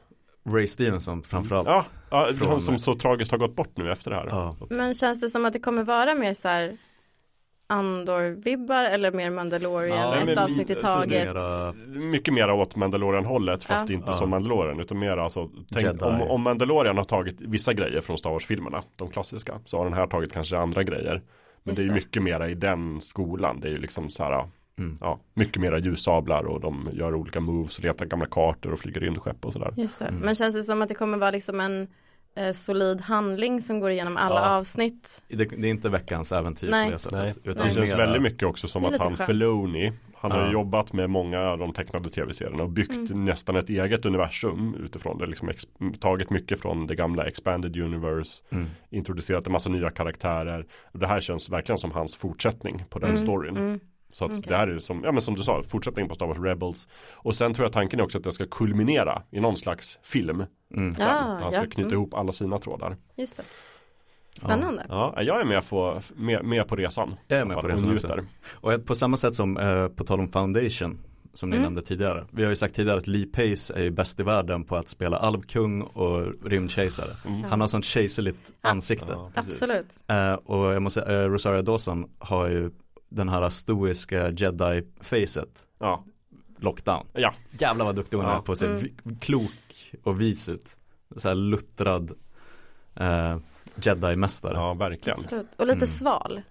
Speaker 3: Ray Stevenson framförallt.
Speaker 2: Ja, ja
Speaker 3: Från-
Speaker 2: han som så tragiskt har gått bort nu efter det här.
Speaker 3: Ja.
Speaker 1: Men känns det som att det kommer vara mer så här Andor-vibbar eller mer Mandalorian,
Speaker 3: Ja,
Speaker 1: ett
Speaker 2: men
Speaker 1: avsnitt i taget?
Speaker 3: mera-
Speaker 2: Mycket mera åt Mandalorian-hållet fast
Speaker 1: Ja.
Speaker 2: inte
Speaker 3: Ja.
Speaker 2: som Mandalorian utan mer alltså tänk, om, om Mandalorian har tagit vissa grejer från Star Wars-filmerna, de klassiska, så har den här tagit kanske andra grejer. Men
Speaker 1: Just
Speaker 2: det är
Speaker 1: det.
Speaker 2: mycket mera i den skolan, det är ju liksom så här
Speaker 3: Mm.
Speaker 2: Ja, mycket mera ljussablar och de gör olika moves och letar gamla kartor och flyger rymdskepp och sådär.
Speaker 1: Just det.
Speaker 3: Mm.
Speaker 1: Men känns det som att det kommer vara liksom en eh, solid handling som går igenom alla
Speaker 3: Ja.
Speaker 1: avsnitt?
Speaker 3: Det, det är inte veckans äventyr
Speaker 1: Nej.
Speaker 3: på det sättet.
Speaker 2: Nej,
Speaker 3: Utan
Speaker 2: det känns väldigt mycket också som att han. Filoni Han har ju
Speaker 3: Ja.
Speaker 2: jobbat med många av de tecknade tv-serierna och byggt
Speaker 1: Mm.
Speaker 2: nästan ett eget universum utifrån det. Liksom tagit mycket från det gamla Expanded Universe
Speaker 3: Mm.
Speaker 2: Introducerat en massa nya karaktärer Det här känns verkligen som hans fortsättning på den
Speaker 1: Mm,
Speaker 2: storyn
Speaker 1: mm.
Speaker 2: Så att
Speaker 1: Okej.
Speaker 2: det här är som, ja men som du sa, fortsättning på Star Wars Rebels Och sen tror jag tanken är också att det ska kulminera i någon slags film
Speaker 3: Mm.
Speaker 2: sen.
Speaker 1: Ja,
Speaker 2: Han ska
Speaker 1: ja,
Speaker 2: knyta
Speaker 1: mm.
Speaker 2: ihop alla sina trådar
Speaker 1: Just det. Spännande.
Speaker 2: Ja, jag är med på, med, med på resan
Speaker 3: Jag är med på resan också. Och på samma sätt som eh, på tal om Foundation som ni
Speaker 1: Mm.
Speaker 3: nämnde tidigare. Vi har ju sagt tidigare att Lee Pace är ju bäst i världen på att spela alvkung och rymdkejsare.
Speaker 2: Mm.
Speaker 3: Han har sånt kejserligt
Speaker 1: Ja.
Speaker 3: ansikte.
Speaker 2: Ja.
Speaker 1: Absolut.
Speaker 3: Eh, och jag måste säga, eh, Rosario Dawson har ju den här stoiska jedi-facet
Speaker 2: Ja,
Speaker 3: lockdown.
Speaker 2: ja.
Speaker 3: Jävlar vad duktig hon
Speaker 2: Ja.
Speaker 3: är på att se
Speaker 1: Mm.
Speaker 3: klok och vis ut. Så här luttrad eh, jedi-mästare.
Speaker 2: ja verkligen
Speaker 1: Absolut. Och lite
Speaker 3: Mm.
Speaker 1: sval.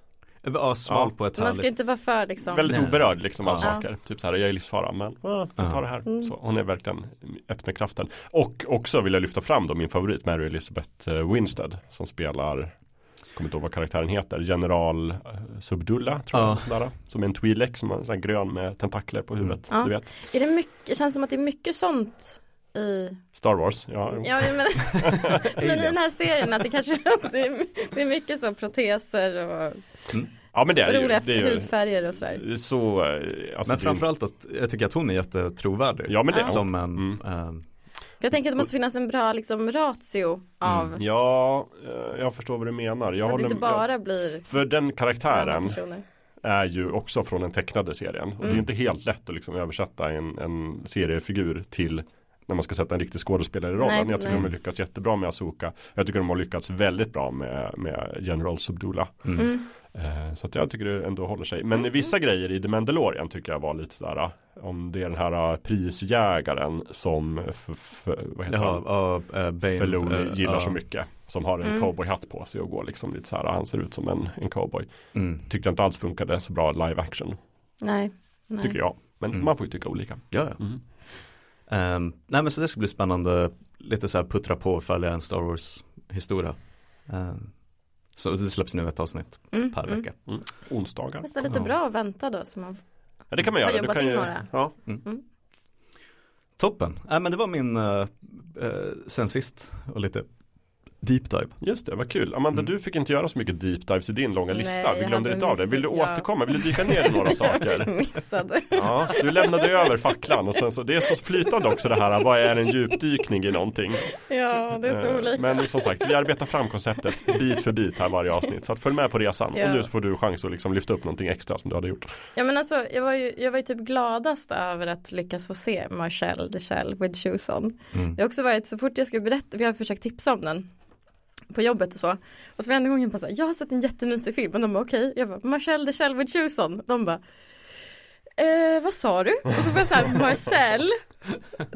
Speaker 3: Ja, sval
Speaker 2: Ja.
Speaker 3: på ett
Speaker 1: Man
Speaker 3: härligt
Speaker 1: ska inte vara för liksom.
Speaker 2: Väldigt
Speaker 3: Nej.
Speaker 2: oberörd liksom av
Speaker 3: Ja.
Speaker 2: saker. Typ så här, jag är i livsfara men ah, jag tar det här.
Speaker 1: Mm.
Speaker 2: Så, hon är verkligen ett med kraften. Och också vill jag lyfta fram då min favorit Mary Elizabeth eh, Winstead som spelar Kommer inte ihåg vad karaktären heter. General eh, Subdulla tror
Speaker 3: Ja.
Speaker 2: jag. Där, som är en Twi'lek som här grön med tentakler på huvudet.
Speaker 1: Mm.
Speaker 2: Du
Speaker 1: Ja.
Speaker 2: vet.
Speaker 1: Är det mycket, känns som att det är mycket sånt i
Speaker 2: Star Wars. Ja.
Speaker 1: Ja, jag menar, men i den här serien att det kanske det är, det är mycket så proteser och
Speaker 2: ja men det är
Speaker 1: roliga
Speaker 2: Det är ju
Speaker 1: hudfärger och sådär.
Speaker 2: så, eh, alltså,
Speaker 3: Men
Speaker 2: är-
Speaker 3: framförallt att jag tycker att hon är jättetrovärdig.
Speaker 2: Ja men det
Speaker 1: Ja.
Speaker 3: Som en,
Speaker 2: Mm.
Speaker 3: ehm,
Speaker 1: Jag tänker att det måste finnas en bra liksom ratio av
Speaker 3: Mm.
Speaker 2: Ja, eh, jag förstår vad du menar. Jag
Speaker 1: så att det inte bara blir
Speaker 2: För den karaktären är ju också från den tecknade serien. Och det är
Speaker 1: Mm.
Speaker 2: inte helt lätt att liksom översätta en, en seriefigur till när man ska sätta en riktig skådespelare i rollen.
Speaker 1: Nej,
Speaker 2: jag tycker
Speaker 1: nej.
Speaker 2: de har lyckats jättebra med Asoka. Jag tycker de har lyckats väldigt bra med, med General Subdula.
Speaker 1: Mm.
Speaker 2: Eh, så att jag tycker det ändå håller sig. Men vissa grejer i The Mandalorian tycker jag var lite sådär. Om det är den här eh, prisjägaren som vad heter han?
Speaker 3: Ja, ja, äh, Bane.
Speaker 2: Filoni
Speaker 3: eh,
Speaker 2: gillar så mycket. Som har en
Speaker 1: Mm.
Speaker 2: cowboyhatt på sig och går liksom lite så här. Han ser ut som en, en cowboy.
Speaker 3: Mm.
Speaker 2: Tyckte inte alls funkade så bra live action.
Speaker 1: Nej. nej.
Speaker 2: Tycker jag. Men
Speaker 3: Mm.
Speaker 2: man får ju tycka olika.
Speaker 3: Ja, ja.
Speaker 2: Mm.
Speaker 3: Ehm, nej men så det ska bli spännande, lite så här puttra på och följa en Star Wars historia. Ehm, så det släpps nu ett avsnitt
Speaker 1: Mm,
Speaker 3: per
Speaker 1: mm.
Speaker 3: vecka.
Speaker 2: Onsdagar.
Speaker 1: Fast det är lite
Speaker 3: Ja.
Speaker 1: bra att vänta då så man
Speaker 2: Ja, det kan man
Speaker 1: Har
Speaker 2: göra. Du
Speaker 1: jobbat
Speaker 2: kan
Speaker 1: in
Speaker 2: ju, ja.
Speaker 3: Toppen, nej men det var min uh, sen sist och lite deep dive.
Speaker 2: Just det, vad kul. Amanda,
Speaker 3: Mm.
Speaker 2: du fick inte göra så mycket deep dives i din långa
Speaker 1: Nej,
Speaker 2: lista. Vi glömde lite av det. Vill du
Speaker 1: ja.
Speaker 2: återkomma? Vill du dyka ner i några saker?
Speaker 1: missade.
Speaker 2: Ja, du lämnade över facklan och sen så, det är så flytande också det här, vad är en djupdykning i någonting?
Speaker 1: Ja, det är så
Speaker 2: Eh,
Speaker 1: olika.
Speaker 2: Men som sagt, vi arbetar fram konceptet bit för bit här varje avsnitt. Så att följ med på resan.
Speaker 1: Ja.
Speaker 2: Och nu får du chans att liksom lyfta upp någonting extra som du hade gjort.
Speaker 1: Ja men alltså jag var ju, jag var ju typ gladast över att lyckas få se Marcel the Shell with shoes on.
Speaker 3: Mm.
Speaker 1: Det har också varit så fort jag ska berätta, vi har försökt tipsa om den på jobbet och så. Och så varenda gång jag bara så här, jag har sett en jättemysig film och de bara okej, jag bara Marcel the Shell with shoes on. De bara Eh, vad sa du? Och så får jag såhär Marcel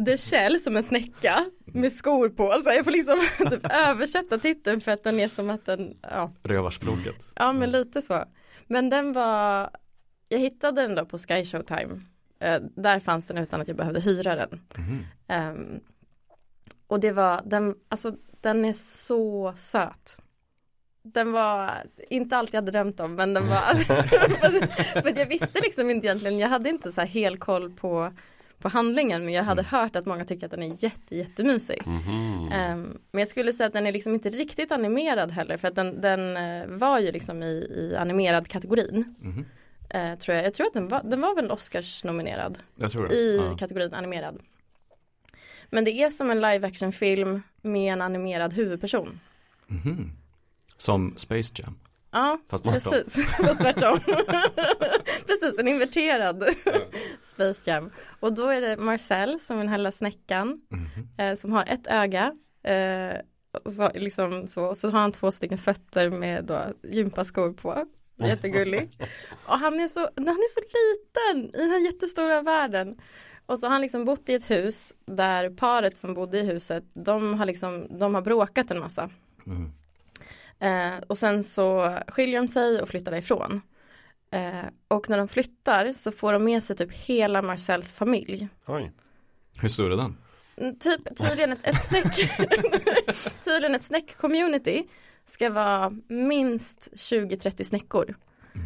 Speaker 1: The Shell som en snäcka med skor på. Så jag får liksom typ översätta titeln för att den är som att den, ja,
Speaker 3: Rövarsploget.
Speaker 1: Ja men lite så. Men den var, jag hittade den då på Sky Showtime. Eh, där fanns den utan att jag behövde hyra den.
Speaker 3: Mhm.
Speaker 1: Ehm, och det var, den, alltså den är så söt. Den var inte allt jag hade drömt om men den var, alltså, för, jag visste liksom inte egentligen, jag hade inte så här hel koll på, på handlingen men jag hade hört att många tycker att den är jätte jättemysig.
Speaker 2: Mhm.
Speaker 1: Ehm, men jag skulle säga att den är liksom inte riktigt animerad heller för att den, den eh, var ju liksom i, i animerad kategorin.
Speaker 3: Mhm.
Speaker 1: eh, tror jag. jag tror att den var, den var väl Oscars nominerad i
Speaker 3: Ja.
Speaker 1: kategorin animerad. Men det är som en live action film med en animerad huvudperson.
Speaker 3: Mhm. Som Space Jam.
Speaker 1: Ja,
Speaker 3: Fast
Speaker 1: precis. Fast tvärtom. precis, en inverterad Space Jam. Och då är det Marcel som är den här lilla snäckan
Speaker 3: Mhm.
Speaker 1: eh, som har ett öga. Eh, så, liksom så, så har han två stycken fötter med då gympaskor på. Jättegullig. Och han är, så, han är så liten i den här jättestora världen. Och så har han liksom bott i ett hus där paret som bodde i huset, de har liksom, de har bråkat en massa.
Speaker 3: Mhm.
Speaker 1: Eh, och sen så skiljer de sig och flyttar därifrån. Eh, och när de flyttar så får de med sig typ hela Marcels familj.
Speaker 2: Oj.
Speaker 3: Hur stor är den?
Speaker 1: Mm, Typ, tydligen ett, ett snäck Tydligen ett snäck-community ska vara minst 20-30 snäckor.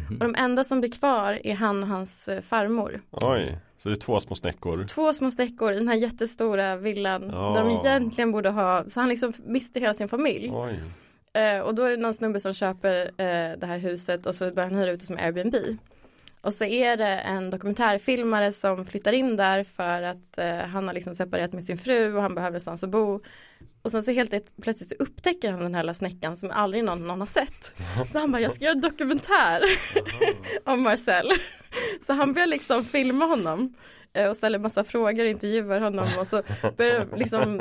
Speaker 3: Mhm.
Speaker 1: Och de enda som blir kvar är han och hans eh, farmor.
Speaker 2: Oj. Så det är två små snäckor.
Speaker 1: Två små snäckor i den här jättestora villan.
Speaker 2: Ja.
Speaker 1: Där de egentligen borde ha, så han liksom mister hela sin familj.
Speaker 2: Oj.
Speaker 1: Eh, och då är det någon snubbe som köper eh, det här huset och så börjar han hyra ut det som Airbnb. Och så är det en dokumentärfilmare som flyttar in där för att eh, han har liksom separerat med sin fru och han behöver någonstans att bo. Och sen så helt ett- plötsligt så upptäcker han den här lilla snäckan som aldrig någon, någon har sett. Så han bara, jag ska göra en dokumentär om Marcel. Så han börjar liksom filma honom och ställer massa frågor och intervjuar honom och så börjar det liksom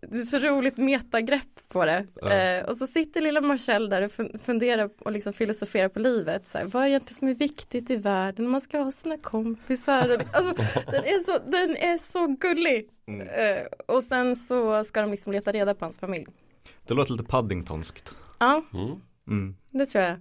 Speaker 1: Det är så roligt metagrepp på det
Speaker 3: Ja.
Speaker 1: eh, Och så sitter lilla Marcel där och fun- funderar och liksom filosoferar på livet så här, Vad är egentligen som är viktigt i världen? Man ska ha sina kompisar alltså, den, är så, den är så gullig
Speaker 3: Mm.
Speaker 1: eh, Och sen så ska de liksom leta reda på hans familj
Speaker 3: Det låter lite Paddingtonskt.
Speaker 1: Ja,
Speaker 2: Mm.
Speaker 3: Mm.
Speaker 1: det tror jag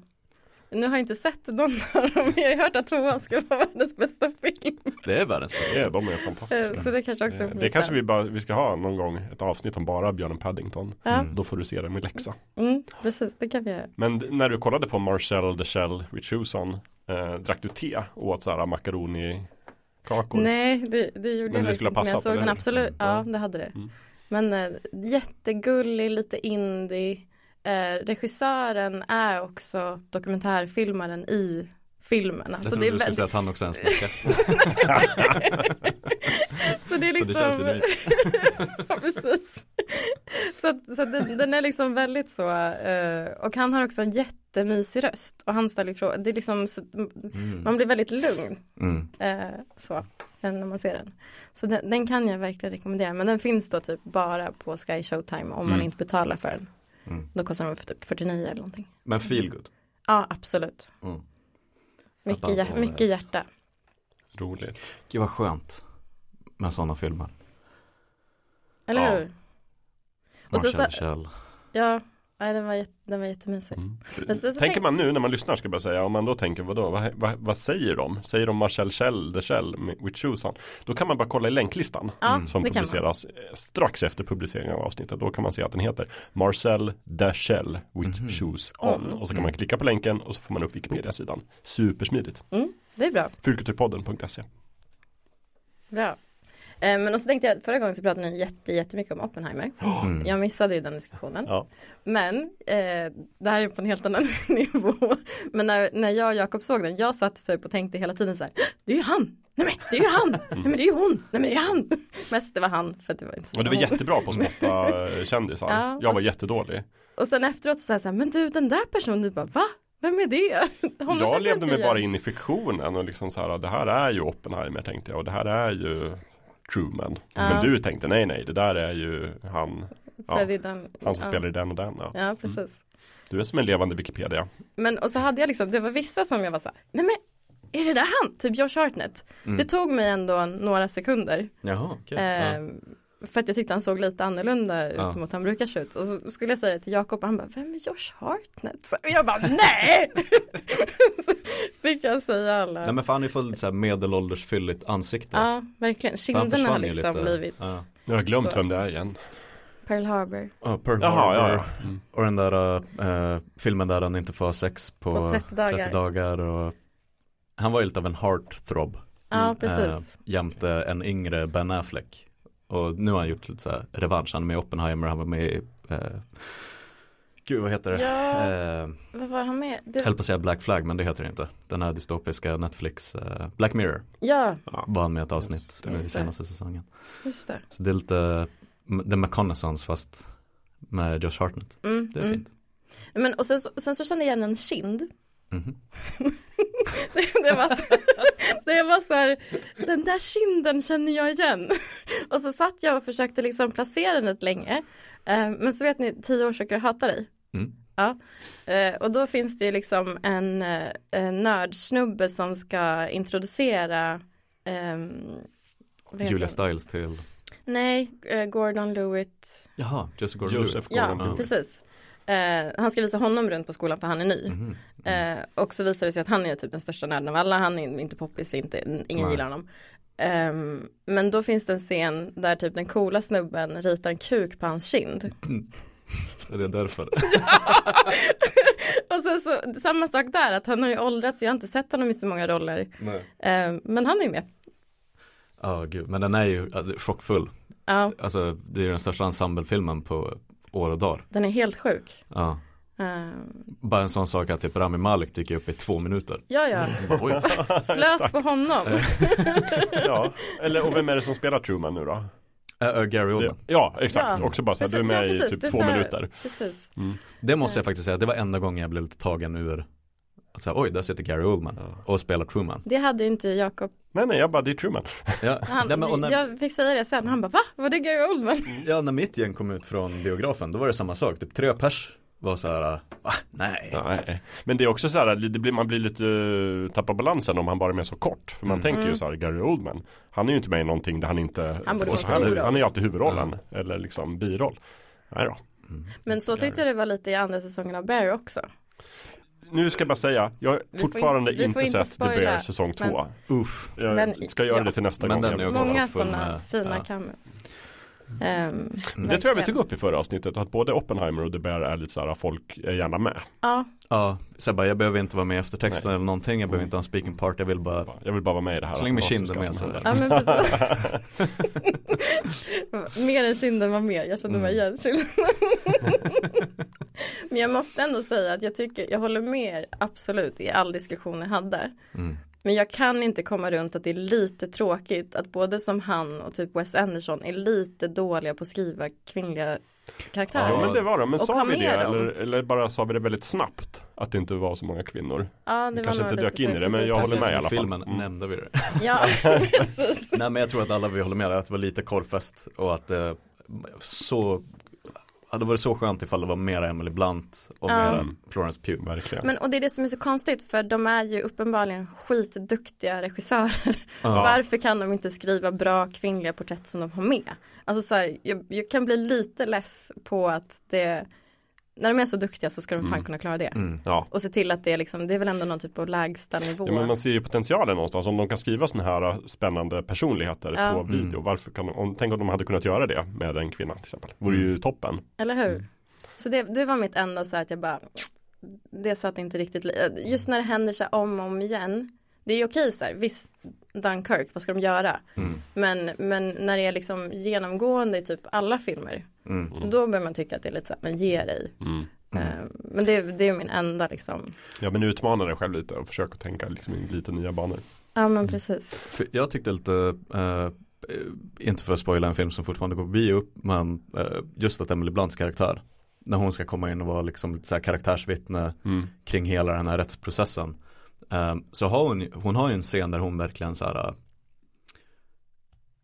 Speaker 1: Nu har jag inte sett någon av dem, men jag har hört att tvåan ska vara världens bästa film
Speaker 3: Det är världens bästa.
Speaker 2: Ja, de är
Speaker 1: Eh,
Speaker 2: fantastiska.
Speaker 1: Så det kanske också
Speaker 2: Det,
Speaker 1: på
Speaker 2: det kanske vi, bara, vi ska ha någon gång ett avsnitt om bara björnen Paddington.
Speaker 3: Mm.
Speaker 2: Då får du se det med läxa.
Speaker 1: mm, precis, det kan vi göra
Speaker 2: Men när du kollade på Marcel the Shell with shoes on, eh, drack du te och åt sådana makaronikakor?
Speaker 1: Nej, det, det gjorde
Speaker 2: Men
Speaker 1: jag faktiskt inte. Men jag såg den absolut.
Speaker 2: Mm,
Speaker 1: Ja,
Speaker 2: ja.
Speaker 1: det hade det.
Speaker 2: Mm.
Speaker 1: Men eh, jättegullig, lite indie. Eh, regissören är också dokumentärfilmaren i filmen.
Speaker 3: Jag
Speaker 1: Alltså
Speaker 3: trodde du skulle säga att han också är en snäcka.
Speaker 1: så det är
Speaker 3: Så det känns
Speaker 1: liksom. Ja, precis. Så, så den, den är liksom väldigt så eh, och han har också en jätte jättemysig röst och han ställer frågor. Det är liksom, så,
Speaker 3: Mm.
Speaker 1: man blir väldigt lugn
Speaker 3: Mm.
Speaker 1: eh, så, när man ser den. Så den, den kan jag verkligen rekommendera. Men den finns då typ bara på Sky Showtime om man
Speaker 3: Mm.
Speaker 1: inte betalar för den.
Speaker 3: Mm.
Speaker 1: Då kostar för typ 49 eller någonting.
Speaker 3: Men feel good.
Speaker 1: Ja, absolut.
Speaker 3: Mm.
Speaker 1: Mycket, hjär, mycket hjärta.
Speaker 2: Roligt.
Speaker 3: Gud vad skönt med sådana filmer.
Speaker 1: Eller
Speaker 2: Ja.
Speaker 1: hur? Och så-
Speaker 3: Kjell.
Speaker 1: Ja, nej, den, var den var jättemysig.
Speaker 2: Mm.
Speaker 1: Men så- så
Speaker 2: tänker
Speaker 1: tänk-
Speaker 2: man nu när man lyssnar ska jag bara säga, om man då tänker vadå, vad, vad, vad säger de? Säger de Marcel Kjell, The Kjell, with shoes on? Då kan man bara kolla i länklistan
Speaker 1: Ja,
Speaker 2: som publiceras eh, strax efter publiceringen av avsnittet. Då kan man se att den heter Marcel The Shell with
Speaker 3: Mhm.
Speaker 2: shoes on.
Speaker 1: On.
Speaker 2: Och så kan man klicka på länken och så får man upp Wikipedia-sidan. Supersmidigt.
Speaker 1: Mm, det är bra.
Speaker 2: Fyrkulturpodden.se
Speaker 1: bra. Eh, men och så tänkte jag, förra gången så pratade ni jätte, jättemycket om Oppenheimer.
Speaker 3: Mm.
Speaker 1: Jag missade ju den diskussionen.
Speaker 2: Ja.
Speaker 1: Men eh, det här är på en helt annan nivå. Men när, när jag och Jakob såg den, jag satt typ och tänkte hela tiden så här, det är ju han, nej men det är ju han, nej men det är ju hon, nej men det är han. Mest det var han för att det var inte så
Speaker 2: Och det var
Speaker 1: hon.
Speaker 2: jättebra på att spotta kändisar.
Speaker 1: Ja,
Speaker 2: jag var
Speaker 1: och-
Speaker 2: jättedålig.
Speaker 1: Och sen efteråt så sa jag så här, men du den där personen, du bara va? Vem är det? Känner
Speaker 2: Jag levde mig bara in i fiktionen och liksom så här, det här är ju Oppenheimer tänkte jag och det här är ju Truman.
Speaker 1: Ja.
Speaker 2: Men du tänkte nej nej, det där är ju han, ja,
Speaker 1: den,
Speaker 2: han som
Speaker 1: ja.
Speaker 2: spelar i den och den. Ja.
Speaker 1: Ja, precis.
Speaker 2: Du är som en levande Wikipedia.
Speaker 1: Men och så hade jag liksom, det var vissa som jag var så här, nej men är det där han? Typ Josh Hartnett.
Speaker 3: Mm.
Speaker 1: Det tog mig ändå några sekunder.
Speaker 3: Jaha, okej.
Speaker 1: Eh, För att jag tyckte han såg lite annorlunda ut
Speaker 3: Ja.
Speaker 1: mot han brukar se ut. Och så skulle jag säga det till Jakob och han bara, vem är Josh Hartnett? Så- Och jag bara, nej! så fick jag säga alla.
Speaker 3: Nej men fan han är fullt såhär medelålders fylligt ansikte.
Speaker 1: Ja, verkligen.
Speaker 3: För
Speaker 1: Kinderna har
Speaker 3: ju
Speaker 1: liksom
Speaker 3: lite.
Speaker 1: blivit
Speaker 3: Ja.
Speaker 2: Nu har jag glömt
Speaker 1: Så.
Speaker 2: vem det är igen.
Speaker 1: Pearl Harbor.
Speaker 3: Ja, Pearl
Speaker 2: Jaha,
Speaker 3: Harbor.
Speaker 2: ja, ja. Mm.
Speaker 3: Och den där eh, filmen där han inte får sex på,
Speaker 1: På 30 dagar.
Speaker 3: dagar och Han var ju lite av en heartthrob
Speaker 1: Ja, precis.
Speaker 3: eh, Jämte en yngre Ben Affleck Och nu har han gjort lite så här revansch, han är med i Oppenheimer, han var med i eh, Gud vad heter det?
Speaker 1: Ja,
Speaker 3: Eh,
Speaker 1: vad var han med? Det,
Speaker 3: höll på att säga Black Flag men det heter det inte Den här dystopiska Netflix eh, Black Mirror
Speaker 1: ja,
Speaker 3: var han med i ett avsnitt
Speaker 2: Just det.
Speaker 3: nu i senaste säsongen
Speaker 1: just det.
Speaker 3: Så det är lite The McConaissance fast med Josh Hartnett
Speaker 1: Mm,
Speaker 3: Det är
Speaker 1: mm.
Speaker 3: fint
Speaker 1: Men och sen, så- sen så kände jag igen en kind.
Speaker 3: Mhm.
Speaker 1: det, var så, det var så här, den där kinden känner jag igen. Och så satt jag och försökte liksom placera den rätt länge. Eh, men så vet ni, tio orsaker att hata dig.
Speaker 3: Mm.
Speaker 1: Ja, eh, och då finns det ju liksom en, eh, en nördsnubbe som ska introducera heter
Speaker 3: Julia? Stiles till
Speaker 1: Nej, Gordon Lewitt.
Speaker 3: Jaha, Joseph Gordon
Speaker 2: Joseph
Speaker 1: Ja,
Speaker 2: Gordon
Speaker 1: precis. Eh, han ska visa honom runt på skolan för han är ny.
Speaker 3: Mhm.
Speaker 1: Eh, och så visar det sig att han är typ den största nörden av alla. Han är inte poppis, inte, ingen
Speaker 3: Nej.
Speaker 1: gillar honom. Ehm, men då finns det en scen där typ den coola snubben ritar en kuk på hans kind.
Speaker 3: Är det därför?
Speaker 1: och sen så, samma sak där, att han har ju åldrats, jag har inte sett honom i så många roller. Ehm, men han är med.
Speaker 3: Ja, gud, men den är ju chockfull.
Speaker 1: Ja,
Speaker 3: Alltså, det är den största ensemblefilmen på år och dagar.
Speaker 1: den är helt sjuk.
Speaker 3: Ja.
Speaker 1: Ehm,
Speaker 3: Bara en sån sak att typ Rami Malek dyker upp i två minuter.
Speaker 1: ja, ja,
Speaker 3: Bara, Oj.
Speaker 1: slös på honom.
Speaker 2: Ja, eller och vem är det som spelar Truman nu då?
Speaker 3: Äh, Gary Oldman.
Speaker 2: ja, exakt.
Speaker 1: Ja.
Speaker 2: Också bara så här, du är
Speaker 1: Precis,
Speaker 2: med
Speaker 1: ja,
Speaker 2: i
Speaker 1: precis.
Speaker 2: typ två
Speaker 1: jag.
Speaker 2: minuter.
Speaker 1: Precis.
Speaker 3: Det måste
Speaker 1: Eh.
Speaker 3: jag faktiskt säga, det var enda gången jag blev lite tagen ur att säga, oj, där sitter Gary Oldman och spelar Truman.
Speaker 1: Det hade ju inte Jakob.
Speaker 2: Nej, nej, jag bara, det är Truman.
Speaker 3: Ja,
Speaker 1: Han,
Speaker 3: nej, men, när,
Speaker 1: Jag fick säga det sen, han bara va? Var det Gary Oldman?
Speaker 3: ja, när mitt gäng kom ut från biografen, då var det samma sak. Typ tre pers var så här, va? Nej.
Speaker 2: Nej. Men det är också så här, det blir, man blir lite, uh, tappar balansen om han bara är med så kort. För man
Speaker 3: Mm.
Speaker 2: tänker ju
Speaker 1: Mm.
Speaker 2: så här, Gary Oldman, han är ju inte med i någonting där han inte
Speaker 1: Han borde
Speaker 2: så han, han är ju alltid huvudrollen, eller liksom biroll. Nej då.
Speaker 3: Mm.
Speaker 1: Men så tyckte jag det var lite i andra säsongen av Bear också.
Speaker 2: Nu ska jag bara säga, jag har fortfarande
Speaker 1: in-
Speaker 2: inte sett The
Speaker 1: spoila,
Speaker 2: Bear säsong
Speaker 1: men-
Speaker 2: två.
Speaker 3: Uff.
Speaker 2: Jag
Speaker 1: Men-
Speaker 2: ska göra
Speaker 1: ja.
Speaker 2: det till nästa
Speaker 3: Men
Speaker 2: gång.
Speaker 3: den är också
Speaker 1: Många sådana fina
Speaker 3: ja.
Speaker 1: cameos. Ehm,
Speaker 2: Det tror jag vi tog upp i förra avsnittet, att både Oppenheimer och The Bear är lite så här, folk är gärna med.
Speaker 1: Ja,
Speaker 3: Ja, så bara, jag behöver inte vara med i eftertexten
Speaker 2: Nej.
Speaker 3: eller någonting, jag behöver inte ha en speaking part, jag vill bara
Speaker 2: Jag vill bara vara med i det här.
Speaker 3: Så länge min kind är
Speaker 2: fantastiska
Speaker 3: med så-
Speaker 1: ja men mer än kinden var med, jag kände mig
Speaker 3: Mm.
Speaker 1: igen kinden. Men jag måste ändå säga att jag tycker, jag håller med er absolut i all diskussion jag hade.
Speaker 3: mm.
Speaker 1: Men jag kan inte komma runt att det är lite tråkigt att både som han och typ Wes Anderson är lite dåliga på att skriva kvinnliga karaktärer.
Speaker 2: Ja men det var det, men
Speaker 1: Och
Speaker 2: sa vi det eller, eller bara sa vi det väldigt snabbt? Att det inte var så många kvinnor.
Speaker 1: Ja, det
Speaker 2: Vi
Speaker 1: var
Speaker 2: kanske inte dök in i det, men jag håller med i alla fall.
Speaker 3: filmen
Speaker 2: Mm.
Speaker 3: nämnde vi det.
Speaker 1: Ja, precis.
Speaker 3: Nej men jag tror att alla vi håller med att det var lite korvfest och att det så hade varit så skönt ifall det var mera Emily Blunt och
Speaker 1: Ja.
Speaker 3: mera Florence Pugh.
Speaker 2: Verkligen.
Speaker 1: Men och det är det som är så konstigt för de är ju uppenbarligen skitduktiga regissörer.
Speaker 3: Ja.
Speaker 1: Varför kan de inte skriva bra kvinnliga porträtt som de har med? Alltså så här, jag, jag kan bli lite less på att det när de är så duktiga så ska de fan
Speaker 2: Mm.
Speaker 1: kunna klara det.
Speaker 3: Mm.
Speaker 2: Ja.
Speaker 1: Och se till att det är liksom, det är väl ändå någon typ av lägsta nivå.
Speaker 2: Ja, men man ser ju potentialen någonstans. Om de kan skriva sådana här äh, spännande personligheter
Speaker 1: Ja.
Speaker 2: på video.
Speaker 3: Mm.
Speaker 2: Varför kan de, om, tänk om de hade kunnat göra det med en kvinna till exempel. Vore ju toppen.
Speaker 1: Eller hur?
Speaker 2: Mm.
Speaker 1: Så det, det var mitt enda så här att jag bara Det satt inte riktigt Just när det händer så här om och om igen Det är okej så här, visst Dunkirk, vad ska de göra?
Speaker 3: Mm.
Speaker 1: Men, men när det är liksom genomgående i typ alla filmer
Speaker 3: Mm.
Speaker 1: Då börjar man tycka att det är lite så här, men ge dig
Speaker 2: Mm.
Speaker 1: Eh, Men det, det är min enda liksom
Speaker 2: Ja men utmana dig själv lite och försök att tänka liksom, i lite nya banor.
Speaker 1: Ja men precis
Speaker 3: För jag tyckte lite, eh, inte för att spoila en film som fortfarande går på bio, men eh, just att Emily Blunts karaktär, när hon ska komma in och vara liksom lite så här karaktärsvittne
Speaker 2: Mm.
Speaker 3: kring hela den här rättsprocessen. Eh, så har hon, hon har ju en scen där hon verkligen så här eh,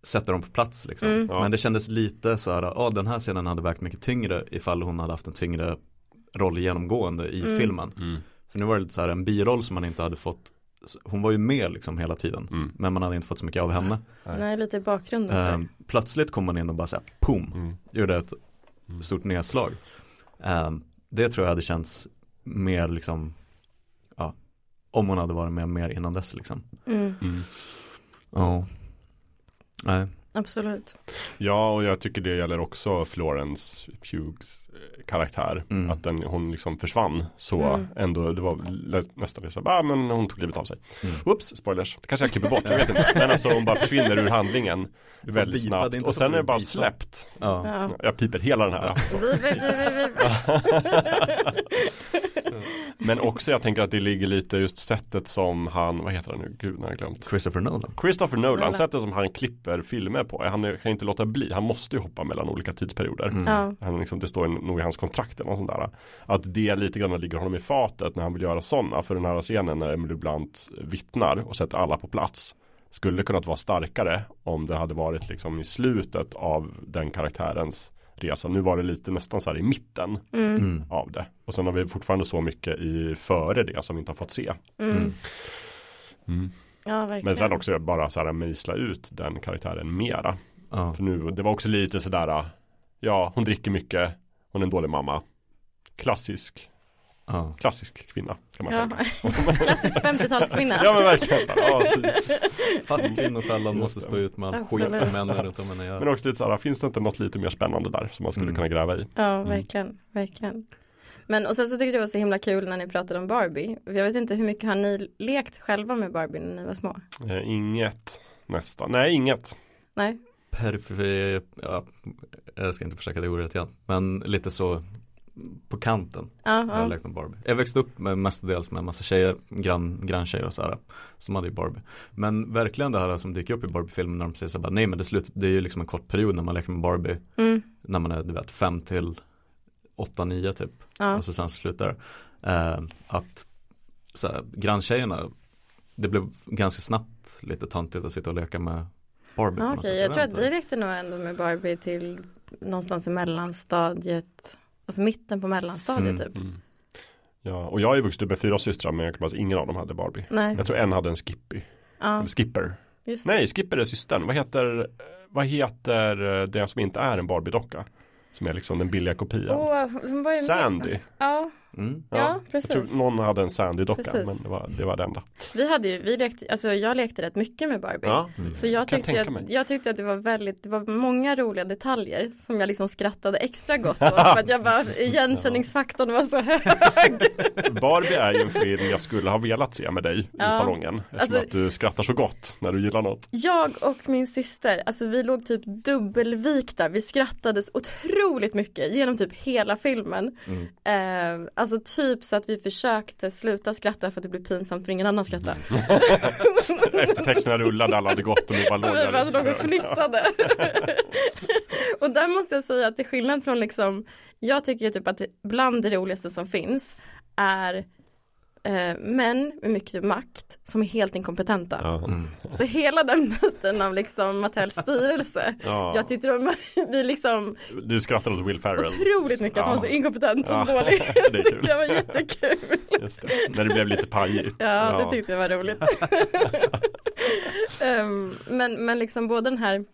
Speaker 3: sätter dem på plats liksom.
Speaker 1: Mm.
Speaker 3: Men det kändes lite så här, ja den här scenen hade vägt mycket tyngre ifall hon hade haft en tyngre roll genomgående i
Speaker 1: Mm.
Speaker 3: filmen.
Speaker 2: Mm.
Speaker 3: För nu var det lite så här en biroll som man inte hade fått, hon var ju med liksom hela tiden.
Speaker 2: Mm.
Speaker 3: Men man hade inte fått så mycket av henne.
Speaker 2: Nej.
Speaker 1: Nej lite i bakgrunden så här.
Speaker 3: Eh, plötsligt kom man in och bara såhär, pum,
Speaker 2: Mm.
Speaker 3: gjorde ett
Speaker 2: Mm.
Speaker 3: stort nedslag. Eh, det tror jag hade känts mer liksom, om hon hade varit med mer innan dess liksom.
Speaker 1: mm,
Speaker 2: Mm.
Speaker 3: Ja. Nej.
Speaker 1: Absolut
Speaker 2: Ja och jag tycker det gäller också Florence Pughs eh, karaktär.
Speaker 3: Mm.
Speaker 2: Att den, hon liksom försvann så
Speaker 1: Mm.
Speaker 2: ändå, det var nästan liksom, ah, men hon tog livet av sig.
Speaker 3: Mm.
Speaker 2: Oops, spoilers. Det kanske jag klipper bort, jag vet inte. Men alltså hon bara försvinner ur handlingen väldigt snabbt. Och
Speaker 3: så
Speaker 2: sen är det bara
Speaker 3: bipa.
Speaker 2: släppt.
Speaker 3: Ja.
Speaker 1: Ja.
Speaker 2: Jag piper hela den här. Men också jag tänker att det ligger lite just sättet som han, vad heter han nu, gud har jag glömt.
Speaker 3: Christopher Nolan.
Speaker 2: Christopher Nolan,
Speaker 1: Nolan.
Speaker 2: sättet som han klipper filmer på. Han kan inte låta bli, han måste ju hoppa mellan olika tidsperioder.
Speaker 3: Mm.
Speaker 1: Ja,
Speaker 2: Han liksom, det står nog i hans kontrakt eller något sånt där. Att det lite grann ligger honom i fatet när han vill göra sådana. För den här scenen när Emily Blunt vittnar och sätter alla på plats. Skulle kunnat vara starkare om det hade varit liksom i slutet av den karaktärens resa. Nu var det lite nästan så här i mitten
Speaker 1: mm,
Speaker 3: Mm.
Speaker 2: av det. Och sen har vi fortfarande så mycket i före det som vi inte har fått se.
Speaker 1: mm.
Speaker 2: Mm.
Speaker 1: ja
Speaker 2: Men sen också bara så här mejsla ut den karaktären mera.
Speaker 3: Ja.
Speaker 2: För nu, det var också lite sådär, ja hon dricker mycket, hon är en dålig mamma. Klassisk,
Speaker 3: Ja.
Speaker 2: klassisk kvinna kan man
Speaker 1: Ja. Klassisk 50-talskvinna
Speaker 2: Ja men verkligen. Så här, ja, typ.
Speaker 3: Fast kvinnofällan måste stå ut med allt
Speaker 1: Absolut.
Speaker 3: skit som männen runt om henne gör.
Speaker 2: Men också lite såhär, finns det inte något lite mer spännande där som man skulle
Speaker 3: Mm.
Speaker 2: kunna gräva i?
Speaker 1: Ja, verkligen, verkligen. Men och sen så tyckte jag det var så himla kul när ni pratade om Barbie. Jag vet inte hur mycket har ni lekt själva med Barbie när ni var små?
Speaker 2: Eh, inget nästan, nej inget.
Speaker 1: Nej?
Speaker 3: Perifer, ja, jag ska inte försöka det ordet igen. Men lite så på kanten.
Speaker 1: Ja,
Speaker 3: Jag har
Speaker 1: ja.
Speaker 3: lekt med Barbie. Jag växte upp med mestadels med en massa tjejer, grann, granntjejer och sådär. Som hade ju Barbie. Men verkligen det här som dyker upp i Barbie-filmen när de säger så här, bara, nej men det, är slut, det är ju liksom en kort period när man leker med Barbie.
Speaker 1: Mm,
Speaker 3: När man är du vet fem till åtta, nio typ.
Speaker 1: ja.
Speaker 3: Och så sen så slutar eh, Att så här, granntjejerna, det blev ganska snabbt lite töntigt att sitta och leka med Barbie.
Speaker 1: Okej,
Speaker 3: sätt.
Speaker 1: jag tror att vi lekte nog ändå med Barbie till någonstans i mellanstadiet. Alltså mitten på mellanstadiet
Speaker 3: Mm.
Speaker 1: typ.
Speaker 2: Mm. Ja, och jag ju vuxit upp med fyra systrar men jag kan ingen av dem hade Barbie.
Speaker 1: Nej,
Speaker 2: Jag tror en hade en Skippy,
Speaker 1: ja,
Speaker 2: eller Skipper. Nej, Skipper är systern. Vad heter, vad heter det som inte är en Barbie-docka? Som är liksom den billiga kopian.
Speaker 1: Med.
Speaker 2: Sandy.
Speaker 1: Ja,
Speaker 3: Mm.
Speaker 1: ja,
Speaker 2: Jag
Speaker 1: precis.
Speaker 2: tror någon hade en Sandy-docka men det var det, var det enda.
Speaker 1: Vi hade ju, vi lekte, alltså jag lekte rätt mycket med Barbie.
Speaker 2: Ja,
Speaker 3: Mm.
Speaker 1: Så jag tyckte,
Speaker 2: mig.
Speaker 1: att, jag tyckte att det var väldigt, det var många roliga detaljer som jag liksom skrattade extra gott åt för att jag bara, igenkänningsfaktorn var så hög.
Speaker 2: Barbie är ju en film jag skulle ha velat se med dig
Speaker 1: Ja.
Speaker 2: i salongen. Eftersom
Speaker 1: Alltså-
Speaker 2: att du skrattar så gott när du gillar något.
Speaker 1: Jag och min syster, alltså vi låg typ dubbelvikta, vi skrattades otroligt mycket genom typ hela filmen.
Speaker 3: Mm.
Speaker 1: Eh, alltså typ så att vi försökte sluta skratta för att det blev pinsamt för ingen annan skrattade.
Speaker 2: Eftertexterna rullade, alla hade gått och ni bara låg
Speaker 1: Vi bara låg
Speaker 2: där.
Speaker 1: och fnissade. och där måste jag säga att till skillnad från liksom, jag tycker typ att bland det roligaste som finns är eh, män med mycket makt som är helt inkompetenta.
Speaker 2: Ja.
Speaker 3: Mm.
Speaker 1: Så hela den biten av liksom Mattels styrelse.
Speaker 2: Ja.
Speaker 1: Jag tyckte de, vi liksom
Speaker 2: Du skrattar åt Will Ferrell.
Speaker 1: otroligt mycket att han var så
Speaker 2: Ja.
Speaker 1: inkompetent och
Speaker 2: Ja,
Speaker 1: så dålig.
Speaker 2: det
Speaker 1: det var jättekul.
Speaker 2: Just det. När det blev lite pajigt.
Speaker 1: Ja, det tyckte jag var roligt. Ehm, men, men liksom både den här,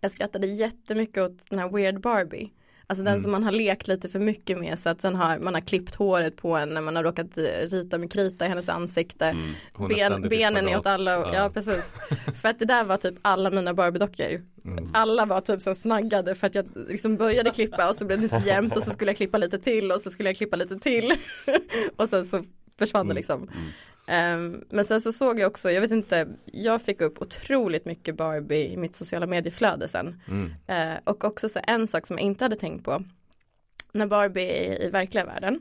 Speaker 1: jag skrattade jättemycket åt den här Weird Barbie. Alltså den
Speaker 3: Mm.
Speaker 1: som man har lekt lite för mycket med så att sen har man har klippt håret på en när man har råkat eh, rita med krita i hennes ansikte.
Speaker 2: Mm.
Speaker 1: Ben, benen är åt alla, ja.
Speaker 3: Ja.
Speaker 1: precis. för att det där var typ alla mina Barbie-dockor.
Speaker 3: Mm.
Speaker 1: Alla var typ så snaggade för att jag liksom började klippa och så blev det inte jämnt och så skulle jag klippa lite till och så skulle jag klippa lite till. och sen så försvann det liksom.
Speaker 2: Mm.
Speaker 1: Ehm, men sen så såg jag också, jag vet inte, jag fick upp otroligt mycket Barbie i mitt sociala medieflöde sen.
Speaker 3: Mm.
Speaker 1: Eh, och också så en sak som jag inte hade tänkt på. När Barbie är i verkliga världen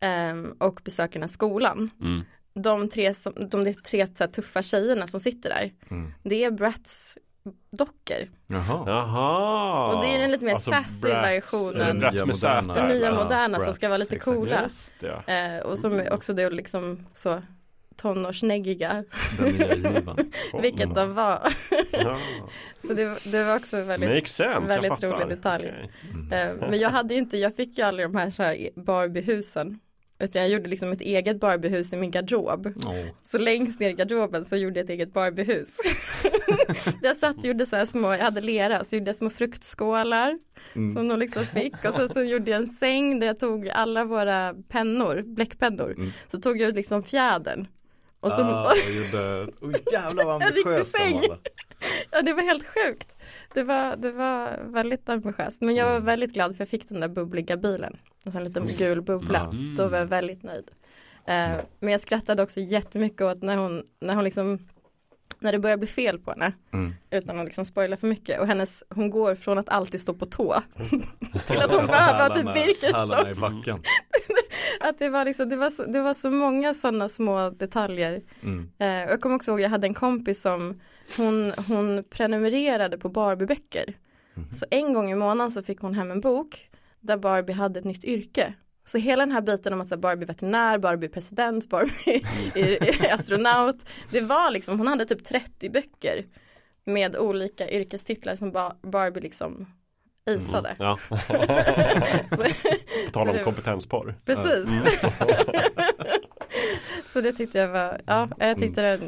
Speaker 1: ehm, och besöker den här skolan.
Speaker 2: Mm.
Speaker 1: De tre, som, de tre så här, tuffa tjejerna som sitter där.
Speaker 3: Mm.
Speaker 1: Det är Bratz dockor.
Speaker 3: Jaha.
Speaker 2: Jaha.
Speaker 1: Och det är den lite mer
Speaker 2: Alltså,
Speaker 1: sassy
Speaker 2: Bratz,
Speaker 1: versionen.
Speaker 2: Bratz med Z.
Speaker 3: Den
Speaker 1: nya
Speaker 3: Ja,
Speaker 1: moderna som ska vara lite
Speaker 3: exakt.
Speaker 1: coola.
Speaker 2: Just det.
Speaker 1: Eh, och som är också då liksom så tonårsnäggiga.
Speaker 3: Den nya givan.
Speaker 1: Vilket de var.
Speaker 2: Ja.
Speaker 1: så det, det var också väldigt
Speaker 2: Makes sense,
Speaker 1: väldigt rolig detalj.
Speaker 2: Okej.
Speaker 3: Mm.
Speaker 1: Eh, Men jag hade ju inte, jag fick ju aldrig de här, så här Barbiehusen. Utan jag gjorde liksom ett eget Barbiehus i min garderob.
Speaker 3: Åh.
Speaker 1: Så längst ner i garderoben så gjorde jag ett eget Barbiehus. jag satt och gjorde så här små, jag hade lera, så gjorde jag små fruktskålar
Speaker 3: Mm.
Speaker 1: som de liksom fick. Och sen så gjorde jag en säng där jag tog alla våra pennor, bläckpennor.
Speaker 3: Mm.
Speaker 1: Så tog jag ut liksom fjädern. Och så,
Speaker 3: ah, jag gjorde, oh, jävlar vad ambitiöst de var.
Speaker 1: ja det var helt sjukt. Det var, det var väldigt ambitiöst. Men jag var
Speaker 3: Mm.
Speaker 1: väldigt glad för jag fick den där bubbliga bilen. En sån liten gul bubbla.
Speaker 2: Mm.
Speaker 1: Då var jag väldigt nöjd. Eh, men jag skrattade också jättemycket åt när hon, när hon liksom när det börjar bli fel på henne
Speaker 3: Mm.
Speaker 1: utan att liksom spoila för mycket och hennes, hon går från att alltid stå på tå till att hon behöver ha typ Birkenstocks. Att det var liksom, det var så, det var så många sådana små detaljer.
Speaker 3: Mm.
Speaker 1: Eh, och jag kommer också ihåg, jag hade en kompis som hon, hon prenumererade på Barbie-böcker.
Speaker 3: Mhm.
Speaker 1: Så en gång i månaden så fick hon hem en bok där Barbie hade ett nytt yrke. Så hela den här biten om att så här, Barbie veterinär, Barbie president, Barbie astronaut. Det var liksom, hon hade typ 30 böcker med olika yrkestitlar som Ba- Barbie liksom isade.
Speaker 2: Ja.
Speaker 1: Så,
Speaker 2: På tal om
Speaker 1: det-
Speaker 2: kompetensporr.
Speaker 1: precis. så det tyckte jag var, ja, jag tyckte det,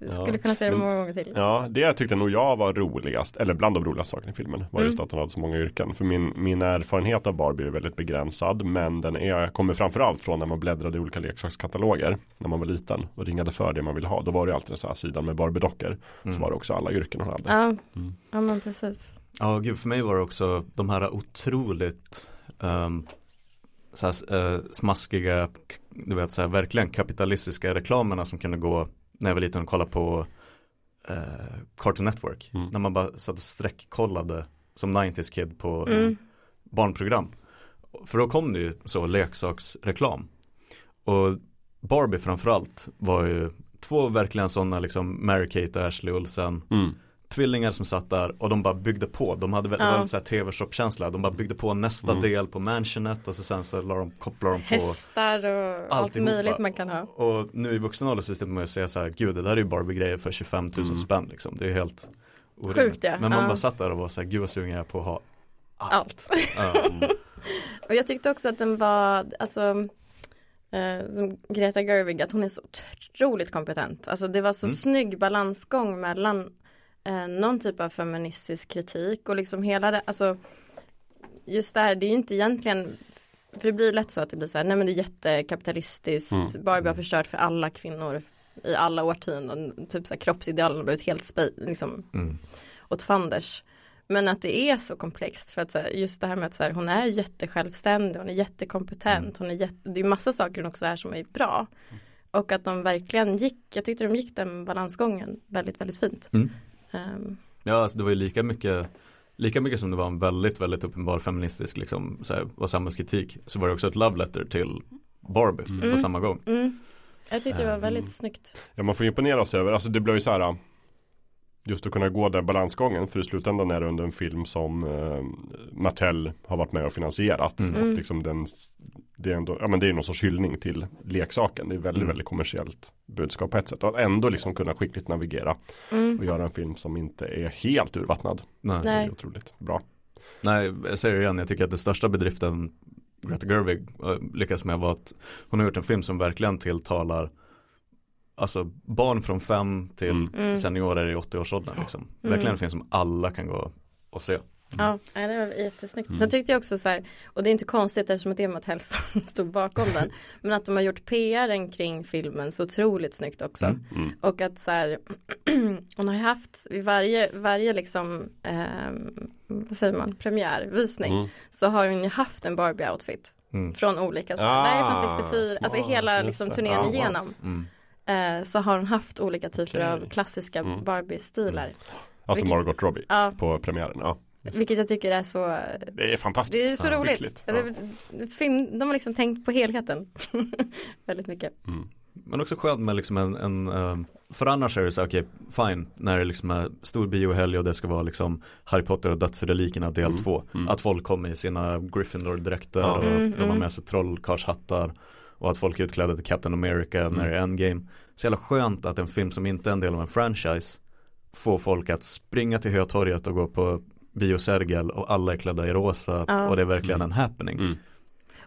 Speaker 1: jag skulle kunna se det många gånger till.
Speaker 2: Ja, det tyckte nog jag var roligast, eller bland de roligaste sakerna i filmen var just
Speaker 1: Mm.
Speaker 2: att hon hade så många yrken. För min, min erfarenhet av Barbie är väldigt begränsad, men den är, kommer framförallt från när man bläddrade i olika leksakskataloger när man var liten och ringade för det man ville ha. Då var det alltid så här sidan med Barbie-dockor.
Speaker 3: Mm.
Speaker 2: Så var det också alla yrken hon hade.
Speaker 1: Ja,
Speaker 2: Mm.
Speaker 1: ja men precis.
Speaker 3: Ja, gud för mig var det också de här otroligt um, så här, eh, smaskiga, du vet så här, verkligen kapitalistiska reklamerna som kunde gå när jag var liten och kollade på uh, Cartoon Network.
Speaker 2: Mm.
Speaker 3: När man bara satt och sträckkollade som 90s kid på eh,
Speaker 1: Mm.
Speaker 3: barnprogram. För då kom det ju så leksaksreklam. Och Barbie framförallt var ju två verkligen sådana liksom Mary-Kate och Ashley Olsen
Speaker 2: Mm.
Speaker 3: Tvillingar som satt där och de bara byggde på. De hade väl,
Speaker 1: Ja.
Speaker 3: så tv-shop-känsla. De bara byggde på nästa
Speaker 2: Mm.
Speaker 3: del på mansionet och så sen så la de, kopplade de på
Speaker 1: Hästar och allt möjligt man kan ha.
Speaker 3: Och nu i vuxen ålder så sitter man och säger så här, gud det där är ju Barbie-grejer för 25 000
Speaker 2: Mm.
Speaker 3: spänn liksom. Det är helt orimligt.
Speaker 1: Sjukt, ja.
Speaker 3: Men man
Speaker 1: Ja.
Speaker 3: bara satt där och var så här, gud vad sugen jag är på att ha
Speaker 1: Allt.
Speaker 3: Ja.
Speaker 1: Och jag tyckte också att den var, alltså eh, som Greta Gerwig, att hon är så otroligt kompetent. Alltså det var så
Speaker 3: Mm.
Speaker 1: snygg balansgång mellan eh, någon typ av feministisk kritik och liksom hela det, alltså just det här, det är ju inte egentligen för det blir lätt så att det blir så här, nej men det är jättekapitalistiskt,
Speaker 2: Mm.
Speaker 1: Barbie har förstört för alla kvinnor i alla årtionden, typ så här kroppsidealen har blivit helt spe, liksom
Speaker 3: Mm.
Speaker 1: åt fanders. Men att det är så komplext för att här, just det här med att här, hon är jättesjälvständig, hon är jättekompetent, hon är jätte, det är massa saker hon också är som är bra. Och att de verkligen gick, jag tyckte de gick den balansgången väldigt, väldigt fint.
Speaker 3: Mm.
Speaker 1: Ehm,
Speaker 3: Ja, alltså det var ju lika mycket Lika mycket som det var en väldigt, väldigt uppenbar feministisk liksom, så här, och samhällskritik så var det också ett love letter till Barbie på
Speaker 1: Mm.
Speaker 3: samma gång.
Speaker 1: mm. Jag tyckte det var väldigt snyggt.
Speaker 2: Ja man får imponera sig över, alltså det blev ju så här Just att kunna gå den balansgången för i slutändan är det under en film som eh, Mattel har varit med och finansierat.
Speaker 3: Mm.
Speaker 2: Och
Speaker 1: Mm.
Speaker 2: liksom den, det är ändå, ja men det är någon sorts hyllning till leksaken. Det är väldigt,
Speaker 3: Mm.
Speaker 2: väldigt kommersiellt budskap på ett sätt. Och att ändå liksom kunna skickligt navigera och
Speaker 1: Mm.
Speaker 2: göra en film som inte är helt urvattnad.
Speaker 3: Nej.
Speaker 2: Det är otroligt bra.
Speaker 3: Nej, jag säger det igen, jag tycker att det största bedriften Greta Gerwig eh, lyckas med var att hon har gjort en film som verkligen tilltalar Alltså barn från fem till
Speaker 2: Mm.
Speaker 1: Mm.
Speaker 3: seniorer i 80-årsåldern liksom.
Speaker 1: Mm.
Speaker 3: Verkligen en film som alla kan gå och se.
Speaker 1: Ja, nej, det var jättesnyggt.
Speaker 2: Mm.
Speaker 1: Sen tyckte jag också så här, och det är inte konstigt eftersom att det är Mattel som stod bakom den, men att de har gjort PRen kring filmen så otroligt snyggt också.
Speaker 3: Mm.
Speaker 2: Mm.
Speaker 1: Och att så här, hon har ju haft vid varje, varje liksom, ehm, vad säger man, premiärvisning
Speaker 2: Mm.
Speaker 1: så har hon ju haft en Barbie-outfit
Speaker 3: Mm.
Speaker 1: från olika,
Speaker 2: Ah,
Speaker 1: det här är från 64, alltså
Speaker 2: smart,
Speaker 1: hela
Speaker 2: just
Speaker 1: liksom turnén
Speaker 2: Ja, wow.
Speaker 1: igenom.
Speaker 3: Mm.
Speaker 1: Eh, så har hon haft olika typer
Speaker 2: Okej.
Speaker 1: av klassiska
Speaker 2: Mm.
Speaker 1: Barbie-stilar.
Speaker 2: Alltså
Speaker 1: Vilket-
Speaker 2: Margot Robbie
Speaker 1: Ja,
Speaker 2: på premiären. Ja,
Speaker 1: vilket jag tycker är så
Speaker 2: det är fantastiskt.
Speaker 1: Det är så
Speaker 2: Ja,
Speaker 1: roligt.
Speaker 2: skickligt.
Speaker 1: Ja. Film, de har liksom tänkt på helheten. Väldigt mycket.
Speaker 2: Mm.
Speaker 3: Men också skönt med liksom en, en eh, för annars är det så okej, fine, när det liksom är stor biohelg och det ska vara liksom Harry Potter och dödsrelikerna del
Speaker 2: Mm,
Speaker 3: två.
Speaker 2: mm.
Speaker 3: Att folk kommer i sina Gryffindor-dräkter
Speaker 2: Ja.
Speaker 3: och
Speaker 1: Mm,
Speaker 3: de har
Speaker 1: mm.
Speaker 3: med sig trollkarlshattar och att folk är utklädda till Captain America
Speaker 2: Mm.
Speaker 3: när det är Endgame. Så jävla skönt att en film som inte är en del av en franchise får folk att springa till Hötorget och gå på Bio Sergel och alla är klädda i rosa
Speaker 1: Ja.
Speaker 3: och det är verkligen
Speaker 2: Mm.
Speaker 3: en happening.
Speaker 2: Mm.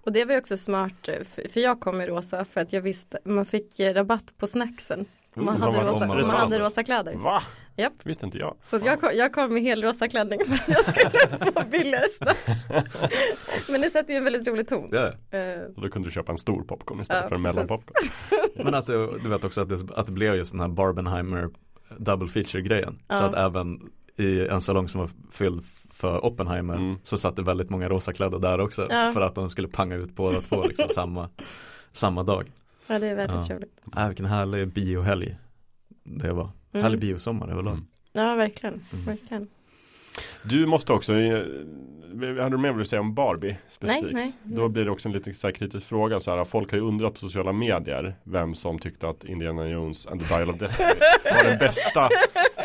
Speaker 1: Och det var ju också smart, eh, för för jag kom i rosa för att jag visste, man fick eh, rabatt på snacksen. Man
Speaker 2: Oh,
Speaker 1: hade
Speaker 2: vad-
Speaker 1: rosa,
Speaker 2: man
Speaker 1: man hade rosa kläder.
Speaker 2: Va?
Speaker 1: Japp.
Speaker 2: Det visste inte jag.
Speaker 1: Så jag, kom, jag kom i helrosa klänning för att jag skulle få billigare snacks. Men det sätter ju en väldigt rolig ton.
Speaker 3: Det är.
Speaker 1: Eh,
Speaker 2: Och då kunde du köpa en stor popcorn istället
Speaker 1: Ja,
Speaker 2: för en mellanpopcorn.
Speaker 3: Men att det, du vet också att det, att det blev just den här Barbenheimer double feature grejen. Så
Speaker 1: Ja.
Speaker 3: att även i en salong som var fylld för Oppenheimer
Speaker 2: Mm.
Speaker 3: så satt det väldigt många rosa klädda där också.
Speaker 1: Ja.
Speaker 3: För att de skulle panga ut båda två liksom samma, samma dag.
Speaker 1: Ja, det är väldigt
Speaker 3: Ja.
Speaker 1: roligt.
Speaker 3: Äh, vilken härlig biohelg det var.
Speaker 1: Mm.
Speaker 3: Härlig biosommar överlag.
Speaker 2: Mm.
Speaker 1: Ja, verkligen.
Speaker 3: Mm.
Speaker 1: verkligen.
Speaker 2: Du måste också, eh, hade du mer att säga om Barbie specifikt?
Speaker 1: Nej, nej.
Speaker 2: Då blir det också en lite så här kritisk fråga. Så här, folk har ju undrat på sociala medier vem som tyckte att Indiana Jones and the Dial of Destiny var den bästa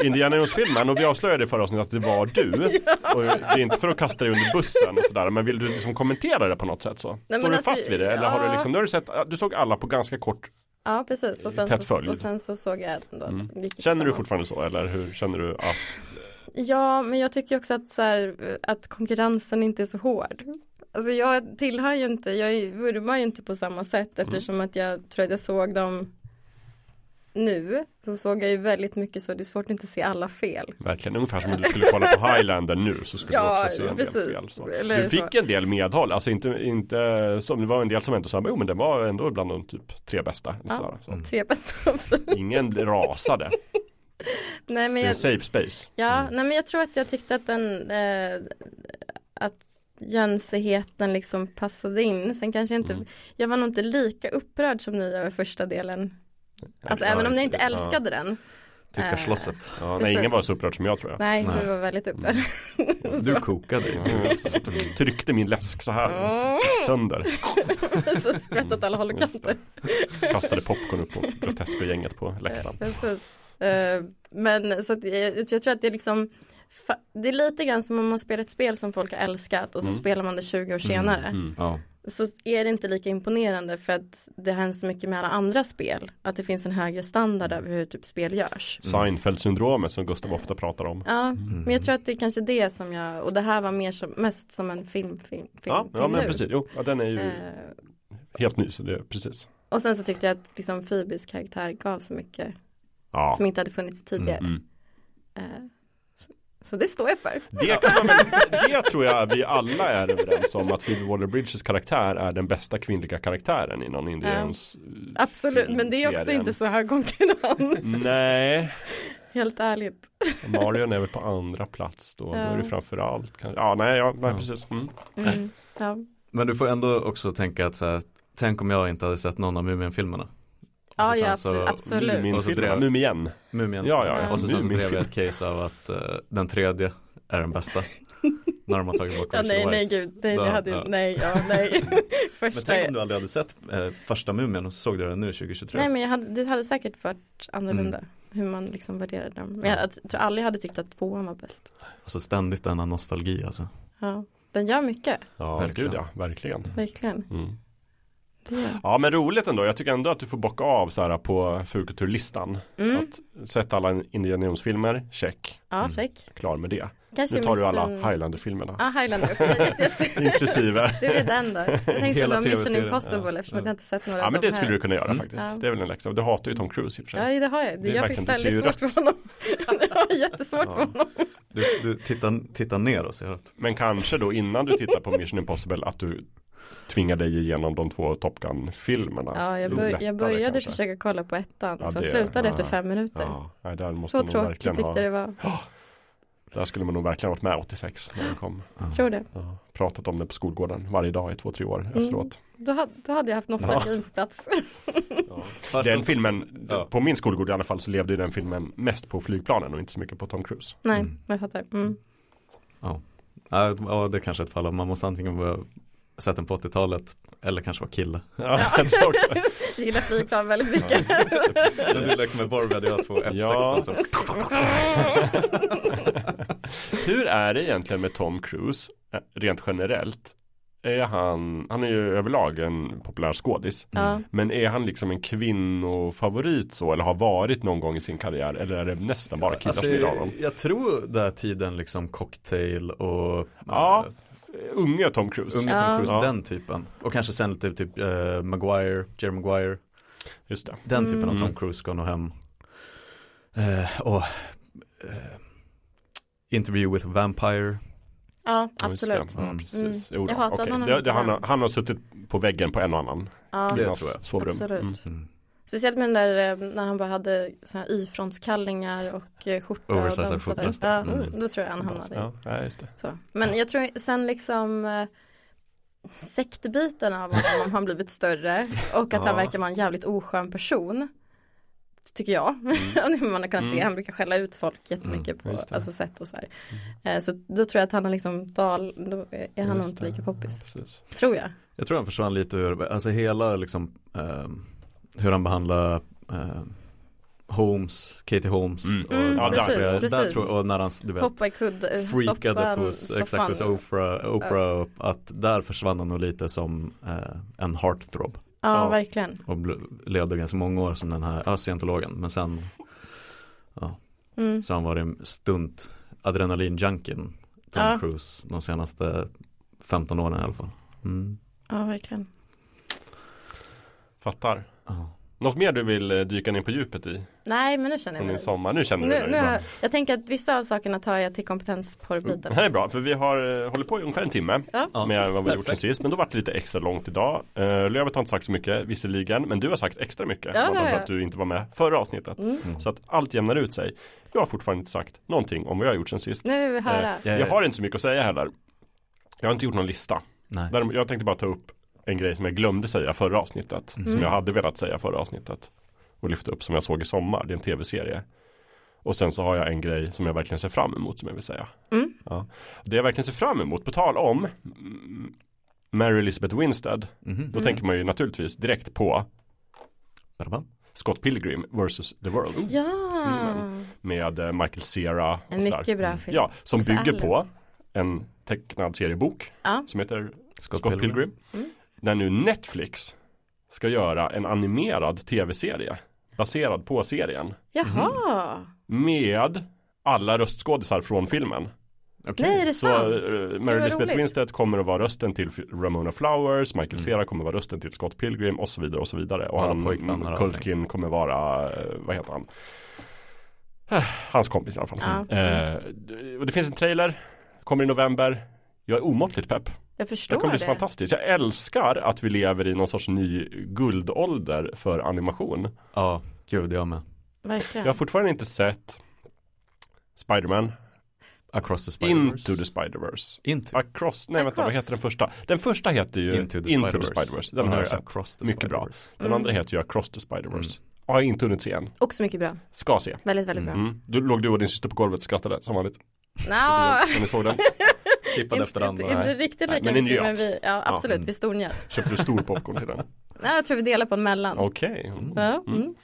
Speaker 2: Indiana Jones-filmen. Och vi avslöjade i förra avsnittet att det var du. Och det är inte för att kasta dig under bussen och sådär. Men vill du liksom kommentera det på något sätt så?
Speaker 1: Nej,
Speaker 2: Står du
Speaker 1: alltså,
Speaker 2: fast vid det? Eller har du liksom, nu har du sett, du såg alla på ganska kort.
Speaker 1: Ja, precis. Och sen,
Speaker 2: Tätt
Speaker 1: så, och sen så såg jag ändå
Speaker 2: Mm. Känner du fortfarande så? Eller hur känner du att?
Speaker 1: Ja, men jag tycker också att, så här, att konkurrensen inte är så hård. Alltså jag tillhör ju inte, jag vurmar ju inte på samma sätt eftersom att jag tror att jag såg dem nu så såg jag ju väldigt mycket så det är svårt att inte se alla fel.
Speaker 2: Verkligen, ungefär som om du skulle kolla på Highlander nu så skulle
Speaker 1: Ja,
Speaker 2: du också se en
Speaker 1: precis.
Speaker 2: del fel. Så.
Speaker 1: Eller
Speaker 2: Du fick
Speaker 1: så.
Speaker 2: en del medhåll, alltså inte, inte som, det var en del som ändå sa, jo men det var ändå bland de typ tre bästa.
Speaker 1: Ja.
Speaker 2: Så.
Speaker 3: Mm.
Speaker 1: Tre bästa.
Speaker 2: Ingen rasade,
Speaker 1: Nej men jag,
Speaker 2: safe space.
Speaker 1: ja,
Speaker 2: Mm.
Speaker 1: nej men jag tror att jag tyckte att den eh, att jönsigheten liksom passade in. Sen kanske inte,
Speaker 2: Mm.
Speaker 1: jag var nog inte lika upprörd som ni över första delen. Alltså
Speaker 2: Ja,
Speaker 1: även om ni
Speaker 2: ja,
Speaker 1: inte
Speaker 2: ja.
Speaker 1: älskade den.
Speaker 3: Tyska
Speaker 1: Eh,
Speaker 3: slottet.
Speaker 2: Ja, nej, ingen var så upprörd som jag tror jag.
Speaker 1: Nej,
Speaker 3: Nej.
Speaker 1: du var väldigt upprörd.
Speaker 3: Du
Speaker 1: så,
Speaker 3: kokade.
Speaker 2: Ja, och tryckte min läsk så här,
Speaker 1: Mm.
Speaker 2: sönder.
Speaker 1: så skvätt åt alla håll och kanter.
Speaker 2: Kastade popcorn upp mot Grotesco-gänget på läktaren.
Speaker 1: Precis. Eh, Men så att jag, jag tror att det är liksom det är lite grann som om man spelar ett spel som folk har älskat och så
Speaker 2: Mm.
Speaker 1: spelar man det 20 år senare.
Speaker 2: Mm.
Speaker 3: Ja.
Speaker 1: Så är det inte lika imponerande för att det händer så mycket med alla andra spel. Att det finns en högre standard över hur typ spel görs.
Speaker 2: Seinfeld-syndromet som Gustav ofta pratar om.
Speaker 1: Ja,
Speaker 3: Mm.
Speaker 1: men jag tror att det är kanske det som jag, och det här var mer som, mest som en film, film, film,
Speaker 2: Ja, ja
Speaker 1: film
Speaker 2: men
Speaker 1: nu.
Speaker 2: precis, jo, ja, den är ju
Speaker 1: Eh,
Speaker 2: helt ny så det är precis.
Speaker 1: och sen så tyckte jag att liksom Phoebes karaktär gav så mycket
Speaker 2: Ja.
Speaker 1: som inte hade funnits tidigare.
Speaker 2: Mm.
Speaker 1: Eh, så, så det står jag för.
Speaker 2: Det, kan man det tror jag vi alla är överens om att Phoebe Waller-Bridges karaktär är den bästa kvinnliga karaktären i någon Indians
Speaker 1: Absolut, men det är också inte så hög konkurrens.
Speaker 2: Nej,
Speaker 1: Helt ärligt.
Speaker 2: Marion är väl på andra plats då. Då
Speaker 1: Ja.
Speaker 2: är det framförallt kanske. Ja, nej, ja, nej
Speaker 3: Ja.
Speaker 2: precis. Mm.
Speaker 1: Mm. Ja.
Speaker 3: Men du får ändå också tänka att så här, tänk om jag inte hade sett någon av Mumien-filmerna.
Speaker 1: Ja, ja,
Speaker 3: så-
Speaker 1: abso- absolut.
Speaker 2: Min
Speaker 3: Och så drev-
Speaker 2: Mumien.
Speaker 3: Mumien.
Speaker 2: Ja, ja, ja.
Speaker 3: Och så, sen så drev jag ett case av att eh, den tredje är den bästa. När de har tagit bort
Speaker 1: Ja, nej, nej, gud, nej, det hade ju,
Speaker 3: ja.
Speaker 1: nej, ja, nej.
Speaker 3: Men
Speaker 1: Första,
Speaker 3: tänk om du aldrig hade sett eh, första Mumien och så såg du den nu 2023.
Speaker 1: nej, men jag hade, det hade säkert varit annorlunda. hur man liksom värderar dem. Men jag, jag tror aldrig jag hade tyckt att tvåan var bäst.
Speaker 3: Alltså ständigt denna nostalgi alltså.
Speaker 1: Ja, den gör mycket,
Speaker 2: Ja,
Speaker 3: Verkligen.
Speaker 2: gud ja, verkligen.
Speaker 1: verkligen.
Speaker 2: Mm.
Speaker 1: Det.
Speaker 2: Ja men roligt ändå, jag tycker ändå att du får bocka av så här på fulkulturlistan.
Speaker 1: Mm.
Speaker 2: Att sätta alla Indiana Jones-filmer, check,
Speaker 1: Ja, check.
Speaker 2: klar med det.
Speaker 1: Kanske
Speaker 2: Nu tar du alla
Speaker 1: Mission-
Speaker 2: Highlander-filmerna.
Speaker 1: Ja, Highlander. Yes, yes.
Speaker 2: Inklusive.
Speaker 1: Det blir den då. Jag tänkte
Speaker 3: Hela
Speaker 1: Mission Impossible
Speaker 3: ja.
Speaker 1: eftersom att jag inte sett några
Speaker 2: Ja men
Speaker 1: de
Speaker 2: det
Speaker 1: här.
Speaker 2: skulle du kunna göra
Speaker 3: Mm.
Speaker 2: faktiskt.
Speaker 1: Ja.
Speaker 2: Det är väl en läxa. Du hatar ju Tom Cruise i och för sig.
Speaker 1: Ja, det har jag.
Speaker 2: Det är
Speaker 1: jag fick
Speaker 2: du
Speaker 1: väldigt svårt för honom. Jag har jättesvårt
Speaker 3: Ja.
Speaker 1: för honom.
Speaker 3: Du, du tittar, tittar ner och ser att
Speaker 2: Men kanske då innan du tittar på Mission Impossible att du tvingar dig igenom de två Top Gun-filmerna.
Speaker 1: Ja, jag, bör, jag började
Speaker 2: kanske.
Speaker 1: försöka kolla på ettan
Speaker 2: Ja,
Speaker 1: och sen
Speaker 2: det-
Speaker 1: slutade
Speaker 2: ja.
Speaker 1: efter fem minuter.
Speaker 2: Ja, där måste
Speaker 1: Så tråkigt
Speaker 2: verkligen
Speaker 1: tyckte
Speaker 2: ha.
Speaker 1: det var.
Speaker 2: Där skulle man nog verkligen ha varit med 86 när den kom.
Speaker 1: Tror det.
Speaker 2: Ja, pratat om det på skolgården varje dag i två, tre år
Speaker 1: Mm.
Speaker 2: efteråt.
Speaker 1: Då, hade- då hade jag haft nostalgin på plats.
Speaker 2: Den filmen,
Speaker 3: Ja.
Speaker 2: på min skolgård i alla fall så levde ju den filmen mest på flygplanen och inte så mycket på Tom Cruise.
Speaker 1: Nej,
Speaker 3: Mm.
Speaker 1: jag fattar. Mm.
Speaker 3: Ja, ja ja, det är kanske är ett fall man måste antingen vara sett den på 80-talet eller kanske vara kille.
Speaker 2: Ja, jag
Speaker 1: gillar flygplan väldigt mycket.
Speaker 3: När du leker med Barbie hade jag två F16
Speaker 2: Ja.
Speaker 3: så.
Speaker 2: Hur är det egentligen med Tom Cruise eh, rent generellt? Är han, han är ju överlag en populär skådis.
Speaker 1: Ja.
Speaker 2: Men är han liksom en kvinnofavorit så eller har varit någon gång i sin karriär eller är det nästan bara killar
Speaker 3: Alltså,
Speaker 2: som gillar honom?
Speaker 3: jag tror där tiden liksom cocktail och
Speaker 2: Ja,
Speaker 3: eh,
Speaker 2: Unge Tom Cruise.
Speaker 3: Unge
Speaker 1: Ja.
Speaker 3: Tom Cruise,
Speaker 2: Ja.
Speaker 3: den typen. Och kanske sen lite typ eh, Maguire, Jerry Maguire.
Speaker 2: Just det.
Speaker 3: Den typen av
Speaker 2: Mm.
Speaker 3: Tom Cruise ska nog hem. Eh, och eh, Interview with Vampire.
Speaker 1: ja, absolut.
Speaker 2: Ja,
Speaker 3: Mm.
Speaker 2: precis.
Speaker 1: Mm.
Speaker 2: Jo då,
Speaker 1: Jag hatade
Speaker 2: okej.
Speaker 1: honom
Speaker 2: det, det,
Speaker 1: inte
Speaker 2: han, har, han har suttit på väggen på en och annan.
Speaker 1: Ja,
Speaker 3: Det tror jag.
Speaker 2: Sovrum.
Speaker 1: Absolut.
Speaker 2: Mm.
Speaker 3: Mm.
Speaker 1: Speciellt med den där eh, när han bara hade såna här Y-frontskallingar och eh, skjorta och
Speaker 3: Oversized
Speaker 1: dansade.
Speaker 3: skjorta.
Speaker 1: Ja,
Speaker 3: Mm.
Speaker 1: då tror jag han hamnade i.
Speaker 2: Ja, just det.
Speaker 1: Så. Men jag tror sen liksom eh, sektbiten av honom har blivit större och att
Speaker 2: Ja.
Speaker 1: han verkar vara en jävligt oskön person. Tycker jag. Man har kunnat se,
Speaker 2: Mm.
Speaker 1: han brukar skälla ut folk jättemycket på
Speaker 2: just det.
Speaker 1: alltså, sätt och så här. Eh, Så då tror jag att han har liksom dal, då är han nog inte lika poppis.
Speaker 2: Ja, precis.
Speaker 1: Tror jag.
Speaker 3: Jag tror han försvann lite ur, alltså hela liksom ehm, hur han behandlar ehm, Holmes, Katie Holmes.
Speaker 2: Mm.
Speaker 3: Och,
Speaker 1: Mm,
Speaker 2: Ja, där-
Speaker 1: precis,
Speaker 3: där,
Speaker 1: precis.
Speaker 3: tror, och när han, du vet,
Speaker 1: Hoppa i kudd, eh,
Speaker 3: freakade
Speaker 1: soppan,
Speaker 3: på exakt hos Oprah, Oprah upp, att där försvann han nog lite som eh, en heartthrob.
Speaker 1: Ja,
Speaker 2: Ja.
Speaker 1: verkligen.
Speaker 3: Och levde ganska många år som den här ja, scientologen. Men sen
Speaker 1: Mm.
Speaker 3: så har han varit en stunt adrenalin-junkien Tom
Speaker 1: Ja.
Speaker 3: Cruise de senaste 15 åren i alla fall. Mm.
Speaker 1: Ja, verkligen.
Speaker 2: Fattar.
Speaker 3: Ja.
Speaker 2: Något mer du vill eh, dyka ner på djupet i
Speaker 1: Nej, men nu känner jag mig
Speaker 2: sommar? Nu känner du
Speaker 1: nu,
Speaker 2: dig
Speaker 1: nu, Jag tänker att vissa av sakerna tar jag till kompetensporrbiten.
Speaker 2: Det här är bra för vi har eh, hållit på i ungefär en timme
Speaker 1: Ja.
Speaker 3: Ja,
Speaker 2: med vad vi har gjort sen sist men då var det lite extra långt idag. Uh, Lövet har inte sagt så mycket visserligen men du har sagt extra mycket
Speaker 1: Ja,
Speaker 2: för
Speaker 1: jag.
Speaker 2: att du inte var med förra avsnittet.
Speaker 1: Mm.
Speaker 2: Så att allt jämnar ut sig. Jag har fortfarande inte sagt någonting om vad jag har gjort sen sist.
Speaker 1: Nu vill vi höra.
Speaker 2: Eh, Jag har inte så mycket att säga heller. Jag har inte gjort någon lista.
Speaker 3: Nej.
Speaker 2: Jag tänkte bara ta upp en grej som jag glömde säga förra avsnittet.
Speaker 1: Mm.
Speaker 2: Som jag hade velat säga förra avsnittet. Och lyfta upp som jag såg i sommar. Det är en tv-serie. Och sen så har jag en grej som jag verkligen ser fram emot som jag vill säga.
Speaker 1: Mm.
Speaker 2: Ja. Det jag verkligen ser fram emot, på tal om mm, Mary Elizabeth Winstead.
Speaker 3: Mhm.
Speaker 2: Då tänker man ju naturligtvis direkt på. Scott Pilgrim vs. The World.
Speaker 1: Ja,
Speaker 2: filmen. Med eh, Michael Cera. och
Speaker 1: en
Speaker 2: sådär.
Speaker 1: mycket bra film.
Speaker 2: Ja, som
Speaker 1: Också
Speaker 2: bygger
Speaker 1: Allen.
Speaker 2: på en tecknad seriebok.
Speaker 1: Ja.
Speaker 2: Som heter
Speaker 3: Scott,
Speaker 2: Scott Pilgrim.
Speaker 1: Mm.
Speaker 2: När nu Netflix ska göra en animerad tv-serie baserad på serien.
Speaker 1: Jaha,
Speaker 2: Med alla röstskådisar från filmen.
Speaker 3: Okej.
Speaker 1: nej är det
Speaker 2: Så
Speaker 1: sant?
Speaker 2: uh,
Speaker 1: Det
Speaker 2: Mary Elizabeth. Winstead kommer att vara rösten till Ramona Flowers, Michael
Speaker 3: Mm.
Speaker 2: Cera kommer att vara rösten till Scott Pilgrim och så vidare och så vidare. Och
Speaker 3: Alla
Speaker 2: han. Culkin kommer vara, eh, vad heter han? Eh, Hans kompis i alla fall.
Speaker 1: Ja.
Speaker 2: Eh, och det finns en trailer, kommer i november. Jag är omåttligt pepp.
Speaker 1: Jag
Speaker 2: Det
Speaker 1: förstår
Speaker 2: kommer bli
Speaker 1: det.
Speaker 2: fantastiskt. Jag älskar att vi lever i någon sorts ny guldålder för animation.
Speaker 3: Ja, gud jag med.
Speaker 1: Verkligen.
Speaker 2: Jag har fortfarande inte sett Spiderman
Speaker 3: Across the Spider-Verse.
Speaker 2: Into the Spider-Verse.
Speaker 3: Into.
Speaker 2: Across, nej vänta vad
Speaker 1: Across.
Speaker 2: heter den första? Den första heter ju
Speaker 3: Into the
Speaker 2: Into the
Speaker 3: Spider-Verse. Och
Speaker 2: Den
Speaker 3: här
Speaker 2: har
Speaker 3: är
Speaker 2: jag sett.
Speaker 3: Across the
Speaker 2: Mycket bra. Den
Speaker 1: Mm.
Speaker 2: andra heter ju Across the Spider-Verse. Har jag inte hunnit se än.
Speaker 1: Också mycket bra.
Speaker 2: Ska se.
Speaker 1: Väldigt, väldigt bra.
Speaker 2: Mm. Du, låg du och din syster på golvet och skrattade som vanligt?
Speaker 1: Nå,
Speaker 2: När ni såg den?
Speaker 3: Chippade efter
Speaker 1: inte,
Speaker 3: andra.
Speaker 1: inte
Speaker 2: Nej.
Speaker 1: riktigt
Speaker 2: Nej,
Speaker 1: lika
Speaker 2: men ni
Speaker 1: mycket men vi, ja absolut,
Speaker 3: mm.
Speaker 1: vi stornjöt.
Speaker 2: Köpte du stor popcorn till den?
Speaker 1: Nej, jag tror vi delar på en mellan.
Speaker 2: Okej. Mm.
Speaker 1: Ja, mm.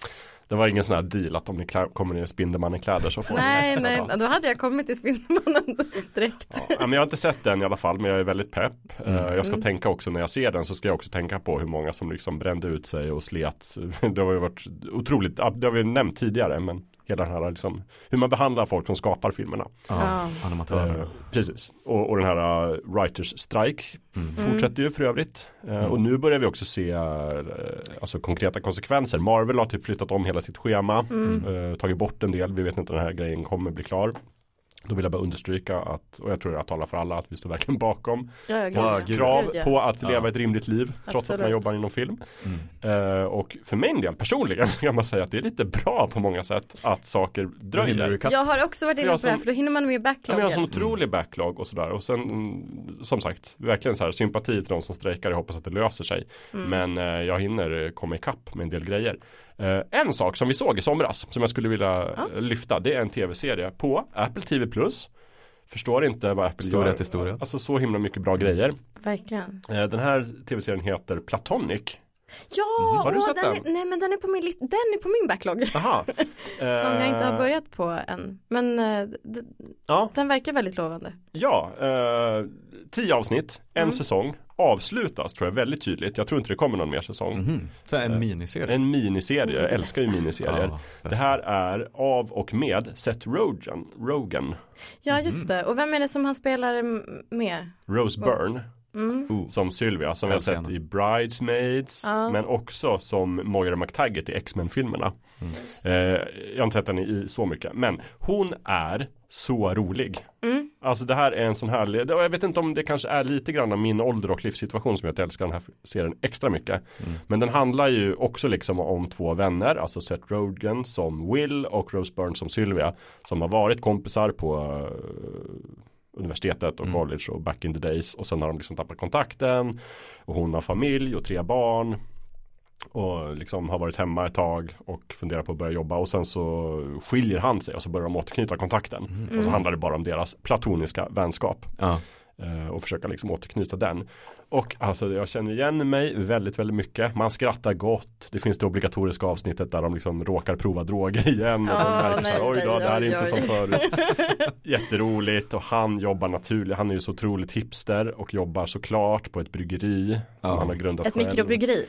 Speaker 2: Det var ingen sån här deal att om ni kommer i Spindelmannen-kläder så får
Speaker 1: Nej,
Speaker 2: ni
Speaker 1: nej,
Speaker 2: rabatt.
Speaker 1: då hade jag kommit till Spindelmannen direkt.
Speaker 2: Ja, men jag har inte sett den i alla fall men jag är väldigt pepp. Eh, Jag ska
Speaker 1: Mm.
Speaker 2: tänka också när jag ser den så ska jag också tänka på hur många som liksom brände ut sig och slet. Det har ju varit otroligt, ja, det har vi nämnt tidigare men hela den här liksom hur man behandlar folk som skapar filmerna.
Speaker 3: Ja,
Speaker 2: Eh,
Speaker 3: animatörer.
Speaker 2: precis, och, och den här uh, Writers Strike
Speaker 3: Mm.
Speaker 2: fortsätter ju för övrigt. Eh, Och nu börjar vi också se eh, alltså konkreta konsekvenser. Marvel har typ flyttat om hela sitt schema,
Speaker 1: Mm.
Speaker 2: eh, tagit bort en del, vi vet inte när den här grejen kommer bli klar. Då vill jag bara understryka att, och jag tror jag talar för alla, att vi står verkligen bakom
Speaker 1: Ja, ja,
Speaker 2: krav
Speaker 1: ja.
Speaker 2: på att
Speaker 3: Ja.
Speaker 2: leva ett rimligt liv trots att man
Speaker 1: Absolut.
Speaker 2: jobbar inom film.
Speaker 3: Mm.
Speaker 2: Eh, och för min del personligen så kan man säga att det är lite bra på många sätt att saker dröjer.
Speaker 1: Jag har också varit inne på det här för då hinner man med
Speaker 2: Ja, men jag har sån
Speaker 1: backloggen.
Speaker 2: otrolig backlog och sådär. Och sen mm, som sagt, verkligen så här sympati till de som strejkar. Jag hoppas att det löser sig.
Speaker 1: Mm.
Speaker 2: Men eh, jag hinner komma ikapp med en del grejer. Eh, en sak som vi såg i somras som jag skulle vilja
Speaker 1: Ja.
Speaker 2: eh, lyfta. Det är en tv-serie på Apple TV Plus. Förstår inte vad Apple
Speaker 3: Storhet
Speaker 2: gör.
Speaker 3: i storhet.
Speaker 2: Alltså så himla mycket bra grejer.
Speaker 1: Verkligen.
Speaker 2: Eh, den här tv-serien heter Platonic.
Speaker 1: Ja,
Speaker 2: du
Speaker 1: åh, den,
Speaker 2: den?
Speaker 1: Är, nej men den är på min den är på min backlog.
Speaker 2: Aha.
Speaker 1: Som jag inte har börjat på än. Men
Speaker 2: Ja,
Speaker 1: den verkar väldigt lovande.
Speaker 2: ja eh, tio avsnitt, en
Speaker 1: Mm.
Speaker 2: säsong. Avslutas tror jag väldigt tydligt. Jag tror inte det kommer någon mer säsong.
Speaker 3: Mhm. Så en miniserie.
Speaker 2: En miniserie, jag
Speaker 1: det
Speaker 2: älskar ju miniserier.
Speaker 3: Ja,
Speaker 2: det här är av och med Seth Rogen, Rogen
Speaker 1: Ja
Speaker 2: Mhm.
Speaker 1: just det, och vem är det som han spelar med?
Speaker 2: Rose Byrne
Speaker 1: Mm.
Speaker 2: Som Sylvia som vi har sett i Bridesmaids
Speaker 1: Ja.
Speaker 2: men också som Moira McTaggart i X-Men-filmerna.
Speaker 3: Mm.
Speaker 2: Eh, jag har inte sett henne i så mycket men hon är så rolig.
Speaker 1: Mm.
Speaker 2: Alltså det här är en sån här, och jag vet inte om det kanske är lite grann av min ålder och livssituation som jag älskar den här serien extra mycket.
Speaker 3: Mm.
Speaker 2: Men den handlar ju också liksom om två vänner, alltså Seth Rogen som Will och Rose Byrne som Sylvia. Som har varit kompisar på eh, universitetet och
Speaker 3: Mm.
Speaker 2: college och back in the days. Och sen har de liksom tappat kontakten. Och hon har familj och tre barn. Och liksom har varit hemma ett tag och funderar på att börja jobba och sen så skiljer han sig och så börjar de återknyta kontakten.
Speaker 3: Mm.
Speaker 2: Och så handlar det bara om deras platoniska vänskap.
Speaker 3: Ja.
Speaker 2: Eh, och försöka liksom återknyta den. Och alltså jag känner igen mig väldigt, väldigt mycket. Man skrattar gott. Det finns det obligatoriska avsnittet där de liksom råkar prova droger igen. Och
Speaker 1: Åh,
Speaker 2: de märker så här,
Speaker 1: nej,
Speaker 2: oj då,
Speaker 1: nej,
Speaker 2: det här är inte
Speaker 1: oj.
Speaker 2: som förut. Jätteroligt och han jobbar naturligt. Han är ju så otroligt hipster och jobbar såklart på ett bryggeri som
Speaker 3: Ja.
Speaker 2: han har grundat
Speaker 1: Ett
Speaker 2: själv.
Speaker 1: mikrobryggeri,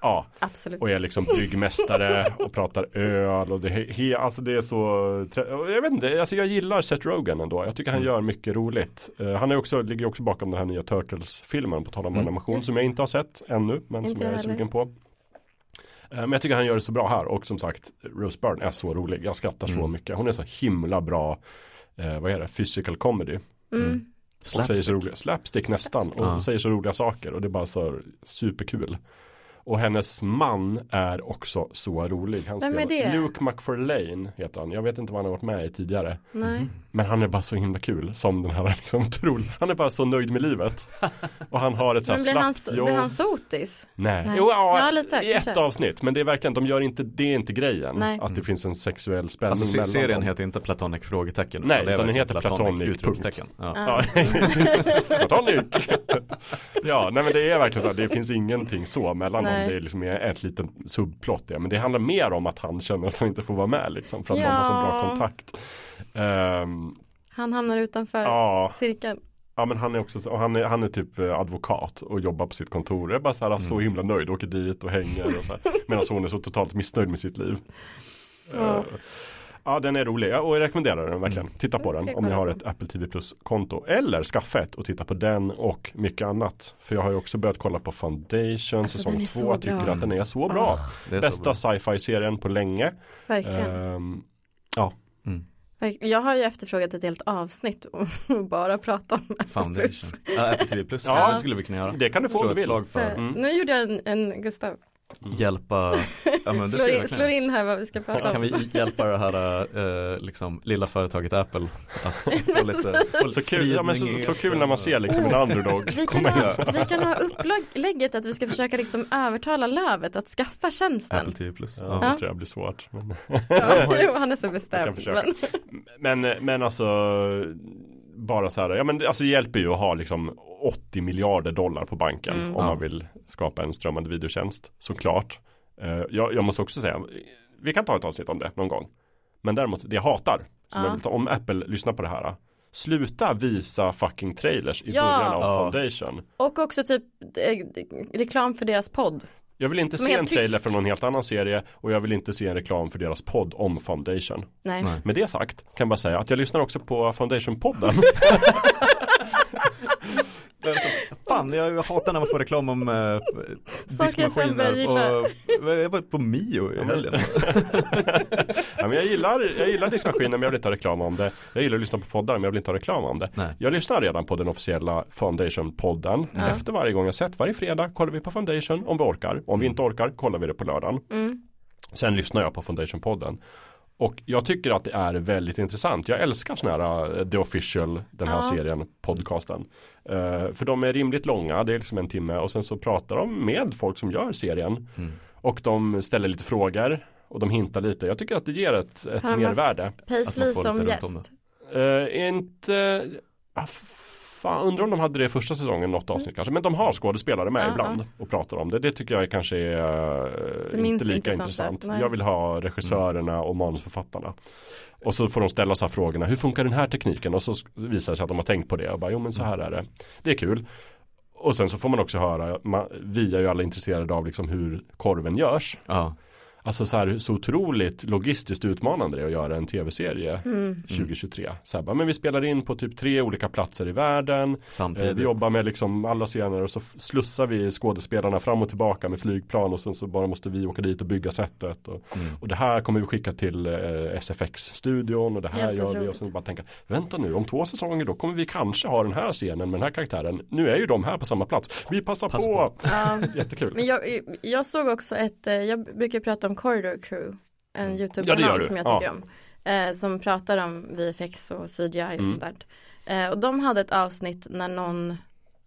Speaker 2: Ja,
Speaker 1: absolut.
Speaker 2: och är liksom bryggmästare och pratar öl och det, he, alltså det är så och Jag vet inte, alltså jag gillar Seth Rogen ändå Jag tycker han
Speaker 3: Mm.
Speaker 2: gör mycket roligt Eh, Han är också, ligger också bakom den här nya Turtles-filmen På tal om
Speaker 3: Mm.
Speaker 2: animation
Speaker 1: Yes.
Speaker 2: som jag inte har sett ännu Men
Speaker 1: Inte
Speaker 2: som jag är
Speaker 1: heller.
Speaker 2: sugen på Eh, Men jag tycker han gör det så bra här och som sagt Rose Byrne är så rolig Jag skrattar så
Speaker 3: Mm.
Speaker 2: mycket Hon är så himla bra eh, Vad är det? Physical comedy
Speaker 1: Mm.
Speaker 2: och säger så
Speaker 3: Slapstick.
Speaker 2: roliga, slapstick nästan och
Speaker 3: Ja.
Speaker 2: säger så roliga saker och det är bara så superkul. Och hennes man är också så rolig. Han
Speaker 1: Vem är det?
Speaker 2: Luke McFarlane heter han. Jag vet inte vad han har varit med i tidigare.
Speaker 1: Nej.
Speaker 2: Men han är bara så himla kul som den här liksom otrolig. Han är bara så nöjd med livet. Och han har ett så
Speaker 1: Men
Speaker 2: här
Speaker 1: blir han,
Speaker 2: slappt jobb.
Speaker 1: blir han sotis?
Speaker 2: Nej,
Speaker 1: Nej.
Speaker 2: Jo, ja,
Speaker 1: Ja, lite,
Speaker 2: i ett
Speaker 1: kanske.
Speaker 2: avsnitt. Men det är verkligen, de gör inte, det är inte grejen.
Speaker 1: Nej.
Speaker 2: Att det finns en sexuell spänning
Speaker 3: Alltså
Speaker 2: mellan
Speaker 3: serien
Speaker 2: dem.
Speaker 3: heter inte Platonic frågetecken.
Speaker 2: Nej, utan den heter Platonic,
Speaker 3: utropstecken. Ja.
Speaker 1: Ja.
Speaker 2: Ja, Platonic. ja, nej men det är verkligen så. Det finns ingenting så mellan
Speaker 1: Nej.
Speaker 2: dem. Det är liksom ett liten subplot. Ja. Men det handlar mer om att han känner att han inte får vara med liksom. För att de har så bra
Speaker 1: Ja.
Speaker 2: kontakt. Ehm,
Speaker 1: Han hamnar utanför
Speaker 2: ja,
Speaker 1: cirkeln.
Speaker 2: ja, men han är också så, och han är, han är typ eh, advokat och jobbar på sitt kontor. Jag är bara så, här, så himla nöjd, åker dit och hänger. Och så här, medan hon är så totalt missnöjd med sitt liv.
Speaker 1: Ja.
Speaker 2: Eh, Ja den är rolig Ja, och jag rekommenderar den verkligen. Titta på
Speaker 1: Mm,
Speaker 2: den om ni har ett Apple TV Plus konto. Eller skaffa ett och titta på den och mycket annat. För jag har ju också börjat kolla på Foundation
Speaker 1: Alltså,
Speaker 2: säsong två.
Speaker 1: så
Speaker 2: Jag tycker
Speaker 1: bra.
Speaker 2: att den är så bra.
Speaker 1: Åh,
Speaker 3: Det är
Speaker 2: Bästa
Speaker 3: bra.
Speaker 2: sci-fi serien på länge.
Speaker 1: verkligen.
Speaker 2: Ehm,
Speaker 1: Verk- Jag har ju efterfrågat ett helt avsnitt och bara prata om Apple
Speaker 3: Foundation.
Speaker 1: Plus.
Speaker 3: Ja, Apple TV Plus.
Speaker 2: Ja.
Speaker 3: Ja, det skulle vi kunna göra.
Speaker 2: det kan du få om du vill.
Speaker 3: För
Speaker 2: Mm.
Speaker 1: Nu gjorde jag en, en Gustav,
Speaker 3: hjälpa, ja
Speaker 1: slår
Speaker 3: vi
Speaker 1: in, slår in här vad vi ska prata
Speaker 3: Kan
Speaker 1: om.
Speaker 3: vi hjälpa det här eh, liksom, lilla företaget Apple att få lite, få lite
Speaker 2: Så kul, ja, men så, så kul när man ser liksom en underdog
Speaker 1: Vi kan, ha, vi kan ha upplägget att vi ska försöka liksom övertala Lövet att skaffa tjänsten.
Speaker 3: Apple TV Plus.
Speaker 2: Ja,
Speaker 3: Ja.
Speaker 2: det tror jag blir svårt. Men,
Speaker 1: Ja, jo, han är så
Speaker 2: kan
Speaker 1: bestämd. Men,
Speaker 2: men, men alltså bara så här, ja men det alltså, det hjälper ju att ha liksom 80 miljarder dollar på banken
Speaker 1: Mm.
Speaker 2: om
Speaker 3: Ja.
Speaker 2: man vill skapa en strömmande videotjänst såklart. Eh, jag, jag måste också säga vi kan ta ett avsnitt om det någon gång. Men däremot det jag hatar, som
Speaker 1: Ja.
Speaker 2: jag vill ta, om Apple lyssnar på det här. Sluta visa fucking trailers i
Speaker 1: Ja.
Speaker 2: början av
Speaker 3: Ja.
Speaker 2: Foundation.
Speaker 1: Och också typ eh, reklam för deras podd.
Speaker 2: Jag vill inte se en trailer
Speaker 1: tyst.
Speaker 2: från någon helt annan serie och jag vill inte se en reklam för deras podd om Foundation.
Speaker 1: Nej.
Speaker 3: Nej.
Speaker 2: Med det sagt kan jag bara säga att jag lyssnar också på Foundation-podden.
Speaker 3: Fan, jag hatar när man får reklam om eh, diskmaskiner och jag var på Mio i helgen.
Speaker 2: ja, men jag, gillar, jag gillar diskmaskiner men jag vill inte ha reklam om det. Jag gillar att lyssna på poddar men jag vill inte ha reklam om det.
Speaker 3: Nej.
Speaker 2: Jag lyssnar redan på den officiella Foundation-podden.
Speaker 1: Ja.
Speaker 2: Efter varje gång jag sett, varje fredag kollar vi på Foundation om vi orkar. Om vi inte orkar kollar vi det på lördagen.
Speaker 1: Mm.
Speaker 2: Sen lyssnar jag på Foundation-podden. Och jag tycker att det är väldigt intressant. Jag älskar sådana här uh, The Official, den här
Speaker 1: Ja.
Speaker 2: serien, podcasten. Uh, för de är rimligt långa, det är liksom en timme och sen så pratar de med folk som gör serien.
Speaker 3: Mm.
Speaker 2: Och de ställer lite frågor och de hintar lite. Jag tycker att det ger ett, ett mervärde.
Speaker 1: Paisley som gäst.
Speaker 2: Uh, inte ah, Fan, undrar om de hade det i första säsongen, något avsnitt kanske. Men de har skådespelare med
Speaker 1: Ja,
Speaker 2: ibland och pratar om det. Det tycker jag kanske är uh, inte lika intressant.
Speaker 1: Nej.
Speaker 2: Jag vill ha regissörerna och manusförfattarna. Och så får de ställa sig frågorna. Hur funkar den här tekniken? Och så visar det sig att de har tänkt på det. Och bara, jo men så här är det. Det är kul. Och sen så får man också höra, man, vi är ju alla intresserade av liksom hur korven görs.
Speaker 3: Ja.
Speaker 2: Alltså så här så otroligt logistiskt utmanande det är att göra en tv-serie
Speaker 1: Mm.
Speaker 2: 2023. Så här, bara, men vi spelar in på typ tre olika platser i världen. Eh,
Speaker 3: Samtidigt.
Speaker 2: vi jobbar med liksom alla scener och så slussar vi skådespelarna fram och tillbaka med flygplan och sen så bara måste vi åka dit och bygga sättet. Och,
Speaker 3: Mm.
Speaker 2: och det här kommer vi skicka till eh, SFX-studion och det här
Speaker 1: Helt
Speaker 2: gör vi. Och
Speaker 1: otroligt.
Speaker 2: sen bara tänka, vänta nu, om två säsonger då kommer vi kanske ha den här scenen med den här karaktären. Nu är ju de här på samma plats. Vi passar
Speaker 3: Passa
Speaker 2: på.
Speaker 1: Ja.
Speaker 2: Jättekul.
Speaker 1: Men jag, jag såg också ett, eh, jag brukar prata om Corridor Crew, en
Speaker 2: Ja, det
Speaker 1: YouTube-kanal
Speaker 2: du.
Speaker 1: som jag
Speaker 2: Ja.
Speaker 1: tycker om. Eh, som pratar om VFX och CGI och
Speaker 2: Mm.
Speaker 1: sånt där. Eh, och de hade ett avsnitt när någon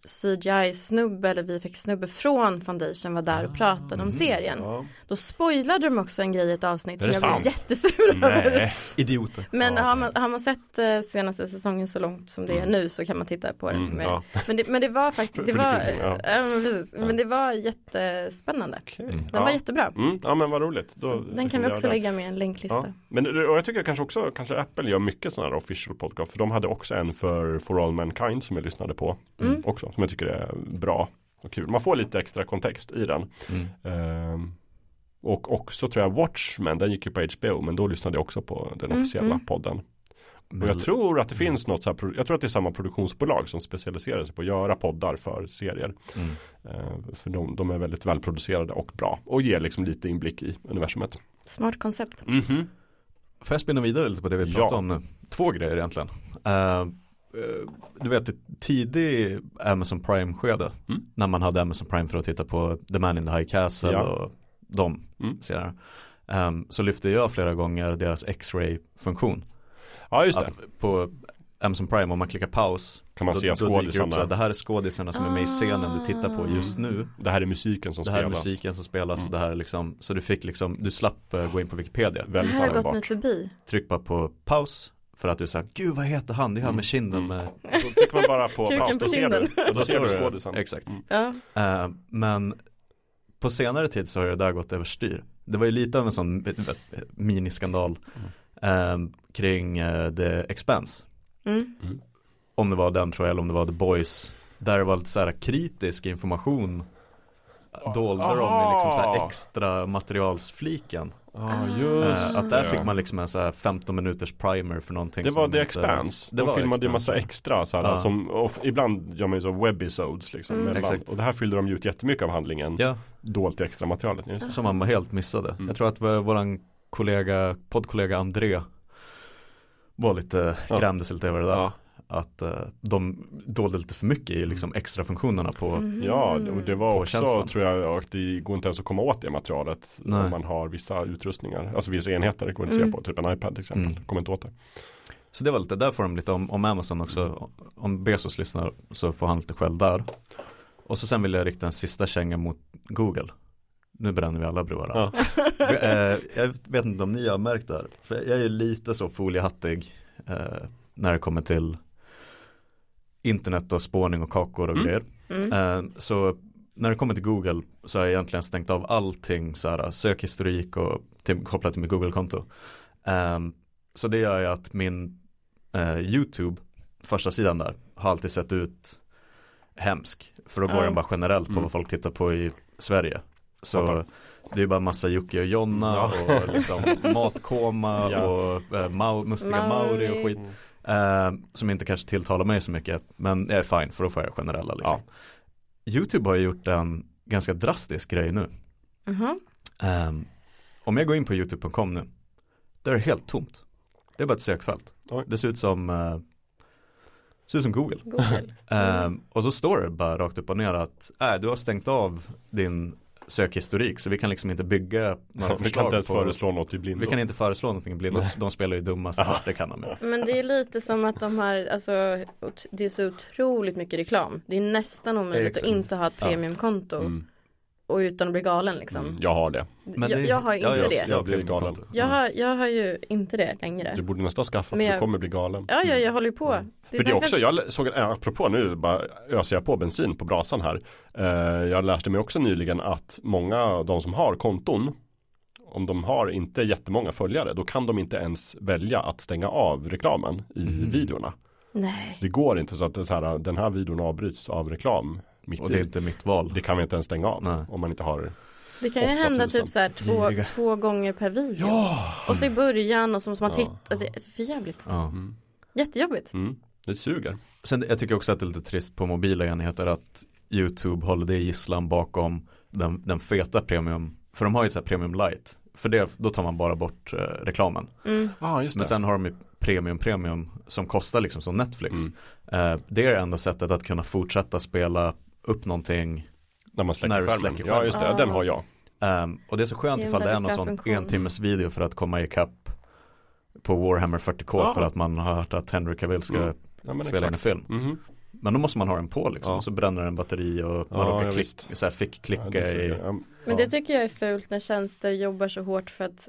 Speaker 1: CGI-snubbe eller VFX-snubbe från Foundation var där och pratade om serien.
Speaker 2: Ja.
Speaker 1: Då spoilade de också en grej i ett avsnitt som
Speaker 2: det
Speaker 1: jag blev
Speaker 2: sant?
Speaker 1: jättesur över.
Speaker 3: Idioter.
Speaker 1: Men
Speaker 2: Ja,
Speaker 1: har, man, har man sett eh, senaste säsongen så långt som det är
Speaker 2: Mm.
Speaker 1: nu så kan man titta på den.
Speaker 2: Mm, ja.
Speaker 1: men, det, men det var faktiskt, det var, men, det var jättespännande.
Speaker 3: Mm.
Speaker 1: Den
Speaker 2: Ja.
Speaker 1: var jättebra.
Speaker 2: Mm, ja men vad roligt. Då-
Speaker 1: den kan vi också lägga med en länklista.
Speaker 2: Ja. Men och jag tycker kanske också kanske Apple gör mycket sådana här official podcast. För de hade också en för For All Mankind som jag lyssnade på.
Speaker 1: Mm.
Speaker 2: Också som jag tycker är bra och kul. Man får lite extra kontext i den.
Speaker 3: Mm.
Speaker 2: Ehm, och också tror jag Watchmen, den gick ju på HBO. Men då lyssnade jag också på den
Speaker 1: Mm,
Speaker 2: officiella
Speaker 1: mm.
Speaker 2: podden. Och jag tror att det finns något så här, jag tror att det är samma produktionsbolag som specialiserar sig på att göra poddar för serier.
Speaker 3: Mm.
Speaker 2: Ehm, för de, de är väldigt välproducerade och bra. Och ger liksom lite inblick i universumet.
Speaker 1: Smart koncept.
Speaker 2: Mhm.
Speaker 3: Får jag spinna vidare lite på det vi
Speaker 2: Ja.
Speaker 3: pratade om nu? Två grejer egentligen. Eh, du vet, tidig Amazon Prime-skede.
Speaker 2: Mm.
Speaker 3: När man hade Amazon Prime för att titta på The Man in the High Castle
Speaker 2: Ja.
Speaker 3: och de
Speaker 2: Mm.
Speaker 3: serierna. Ehm, så lyfte jag flera gånger deras X-ray-funktion.
Speaker 2: Ja just det.
Speaker 3: Att på Amazon Prime, om man klickar paus,
Speaker 2: Kan man
Speaker 3: då,
Speaker 2: se
Speaker 3: det
Speaker 2: skådisarna.
Speaker 3: det här är skådisarna som är med i scenen du tittar på just nu.
Speaker 2: Det här är musiken som
Speaker 3: Det här är
Speaker 2: spelas.
Speaker 3: musiken som spelas,
Speaker 2: Mm.
Speaker 3: det här är liksom, så du fick liksom, du slapp eh, gå in på Wikipedia.
Speaker 1: Det
Speaker 2: Väldigt
Speaker 1: här har gått mig förbi.
Speaker 3: Tryck bara på paus för att du säger, gud vad heter han? Det är han
Speaker 2: Mm,
Speaker 3: med kinden
Speaker 2: mm.
Speaker 3: med
Speaker 2: Då trycker man bara på paus,
Speaker 1: på
Speaker 2: då ser du, och då ser du skådisen.
Speaker 3: Exakt.
Speaker 2: Mm.
Speaker 3: Eh, men på senare tid så har det där gått överstyr. Det var ju lite av en sån miniskandal eh, kring eh, The Expanse.
Speaker 1: Mm.
Speaker 3: Om det var den tror jag eller om det var The Boys. Där det var lite så här kritisk information dolde de i liksom så här extra materialsfliken.
Speaker 2: Ja
Speaker 1: Ah.
Speaker 2: just
Speaker 3: Eh, att där fick man liksom en så här 15 minuters primer för någonting
Speaker 2: Det
Speaker 3: som
Speaker 2: var The
Speaker 3: inte-
Speaker 2: Expanse.
Speaker 3: Det
Speaker 2: De
Speaker 3: var
Speaker 2: filmade ju massa extra så här,
Speaker 3: Ja.
Speaker 2: som, och ibland gör man ju så webisodes liksom.
Speaker 1: Mm.
Speaker 3: Exakt.
Speaker 2: Och det här fyllde de ut jättemycket av handlingen.
Speaker 3: Ja,
Speaker 2: Dolt i extra materialet. Just.
Speaker 3: som man helt missade.
Speaker 2: Mm.
Speaker 3: Jag tror att vår- våran kollega, poddkollega André var lite,
Speaker 2: Ja.
Speaker 3: grämde sig lite över det där.
Speaker 2: Ja.
Speaker 3: Att eh, de dolde lite för mycket i liksom extra funktionerna på
Speaker 1: Mhm.
Speaker 2: ja, och det var också
Speaker 3: tjänsten.
Speaker 2: tror jag att det går inte ens att komma åt det materialet.
Speaker 3: Nej.
Speaker 2: Om man har vissa utrustningar. Alltså vissa enheter. Det går inte att
Speaker 1: Mm.
Speaker 2: se på. Typ en iPad till exempel.
Speaker 3: Mm.
Speaker 2: Kommer inte åt det.
Speaker 3: Så det var lite, där får de lite om, om Amazon också. Om Bezos lyssnar så får han lite skäll där. Och så sen vill jag rikta en sista känga mot Google. Nu bränner vi alla broar.
Speaker 2: Ja.
Speaker 3: Eh, jag vet inte om ni har märkt det här. För jag är lite så foliehattig eh, när det kommer till internet och spårning och kakor och
Speaker 2: Mm.
Speaker 3: grejer.
Speaker 1: Mm.
Speaker 3: Eh, så när det kommer till Google så har jag egentligen stängt av allting så här, sökhistorik och till, kopplat till mitt Google-konto. Ehm, så det gör ju att min eh, YouTube, första sidan där, har alltid sett ut hemsk. För då går
Speaker 1: Ja.
Speaker 3: den bara generellt på
Speaker 2: Mm.
Speaker 3: vad folk tittar på i Sverige. Så det är bara massa Jocke och Jonna
Speaker 2: Ja.
Speaker 3: och liksom matkoma
Speaker 2: Ja.
Speaker 3: och eh, Mau, mustiga Mauri och skit. Eh, som inte kanske tilltalar mig så mycket. Men jag är fine för då får jag generella liksom. YouTube har gjort en ganska drastisk grej nu.
Speaker 1: Mhm.
Speaker 3: Ehm, om jag går in på youtube.com nu. Där är det helt tomt. Det är bara ett sökfält.
Speaker 2: Oj.
Speaker 3: Det ser ut som uh, ser ut som Google.
Speaker 1: Google.
Speaker 3: Ehm, och så står det bara rakt upp och ner att äh, du har stängt av din sökhistorik så vi kan liksom inte bygga några
Speaker 2: Vi kan
Speaker 3: förslag
Speaker 2: inte ens
Speaker 3: på
Speaker 2: föreslå något i blindo.
Speaker 3: Vi kan inte föreslå någonting i blindo. De, de spelar ju dumma så det kan de ju.
Speaker 1: Men det är lite som att de har, alltså det är så otroligt mycket reklam. Det är nästan omöjligt
Speaker 3: Exakt.
Speaker 1: att inte ha ett
Speaker 3: Ja.
Speaker 1: premiumkonto
Speaker 2: Mm.
Speaker 1: Och utan att bli galen liksom.
Speaker 2: Mm, jag har det.
Speaker 3: Men
Speaker 1: jag,
Speaker 3: det-
Speaker 1: jag har inte
Speaker 3: ja, jag,
Speaker 1: det.
Speaker 3: Jag
Speaker 2: blir
Speaker 3: blir
Speaker 2: galen.
Speaker 3: galen.
Speaker 1: Jag har, jag har ju inte det längre.
Speaker 2: Du borde nästan skaffa för
Speaker 1: Men
Speaker 2: du
Speaker 1: jag-
Speaker 2: kommer bli galen.
Speaker 1: Ja, ja, jag håller ju på.
Speaker 2: Mm. För det är också, jag såg, en- apropå nu, bara öser jag på bensin på brasan här. Eh, jag lärde mig också nyligen att många av de som har konton, om de har inte jättemånga följare, då kan de inte ens välja att stänga av reklamen i
Speaker 3: Mhm.
Speaker 2: videorna.
Speaker 1: Nej.
Speaker 2: Så det går inte så att det så här, den här videon avbryts av reklam mitt
Speaker 3: Och det är
Speaker 2: i.
Speaker 3: inte mitt val.
Speaker 2: Det kan vi inte ens stänga av
Speaker 3: Nej.
Speaker 2: om man inte har
Speaker 1: Det kan ju
Speaker 2: 8000.
Speaker 1: hända typ så här två,
Speaker 3: Giriga.
Speaker 1: två gånger per video.
Speaker 2: Ja!
Speaker 1: Och så i början och så måste man
Speaker 2: Ja.
Speaker 1: titta. Det är för jävligt.
Speaker 3: Ja.
Speaker 2: Mm.
Speaker 1: Jättejobbigt.
Speaker 2: Mm. Det suger.
Speaker 3: Sen jag tycker också att det är lite trist på mobila enheter att YouTube håller det gisslan bakom den, den feta premium. För de har ju ett så här premium light. För det, då tar man bara bort eh, reklamen.
Speaker 1: Mm.
Speaker 2: Just
Speaker 3: Men sen har de ju premium premium som kostar liksom som Netflix. Eh, det är det enda sättet att kunna fortsätta spela upp någonting.
Speaker 2: När man släcker
Speaker 3: När
Speaker 2: skärmen.
Speaker 3: släcker
Speaker 2: Ja, just det.
Speaker 1: skärmen.
Speaker 2: Den har jag.
Speaker 3: Ehm, och det är så skönt
Speaker 1: Det är en
Speaker 3: ifall det är någon sån en timmes video för att komma ikapp på Warhammer 40K
Speaker 2: Ja.
Speaker 3: för att man har hört att Henry Cavill ska
Speaker 2: Mm. Ja,
Speaker 3: spela in en
Speaker 2: exakt.
Speaker 3: film.
Speaker 2: Mhm.
Speaker 3: Men då måste man ha den på liksom.
Speaker 2: Ja.
Speaker 3: Och så bränner den batteri och man
Speaker 2: Ja,
Speaker 3: råkar
Speaker 2: ja,
Speaker 3: klick, så här, fick
Speaker 2: Ja,
Speaker 3: klicka
Speaker 2: det
Speaker 3: i
Speaker 1: Men det tycker jag är fult när tjänster jobbar så hårt för att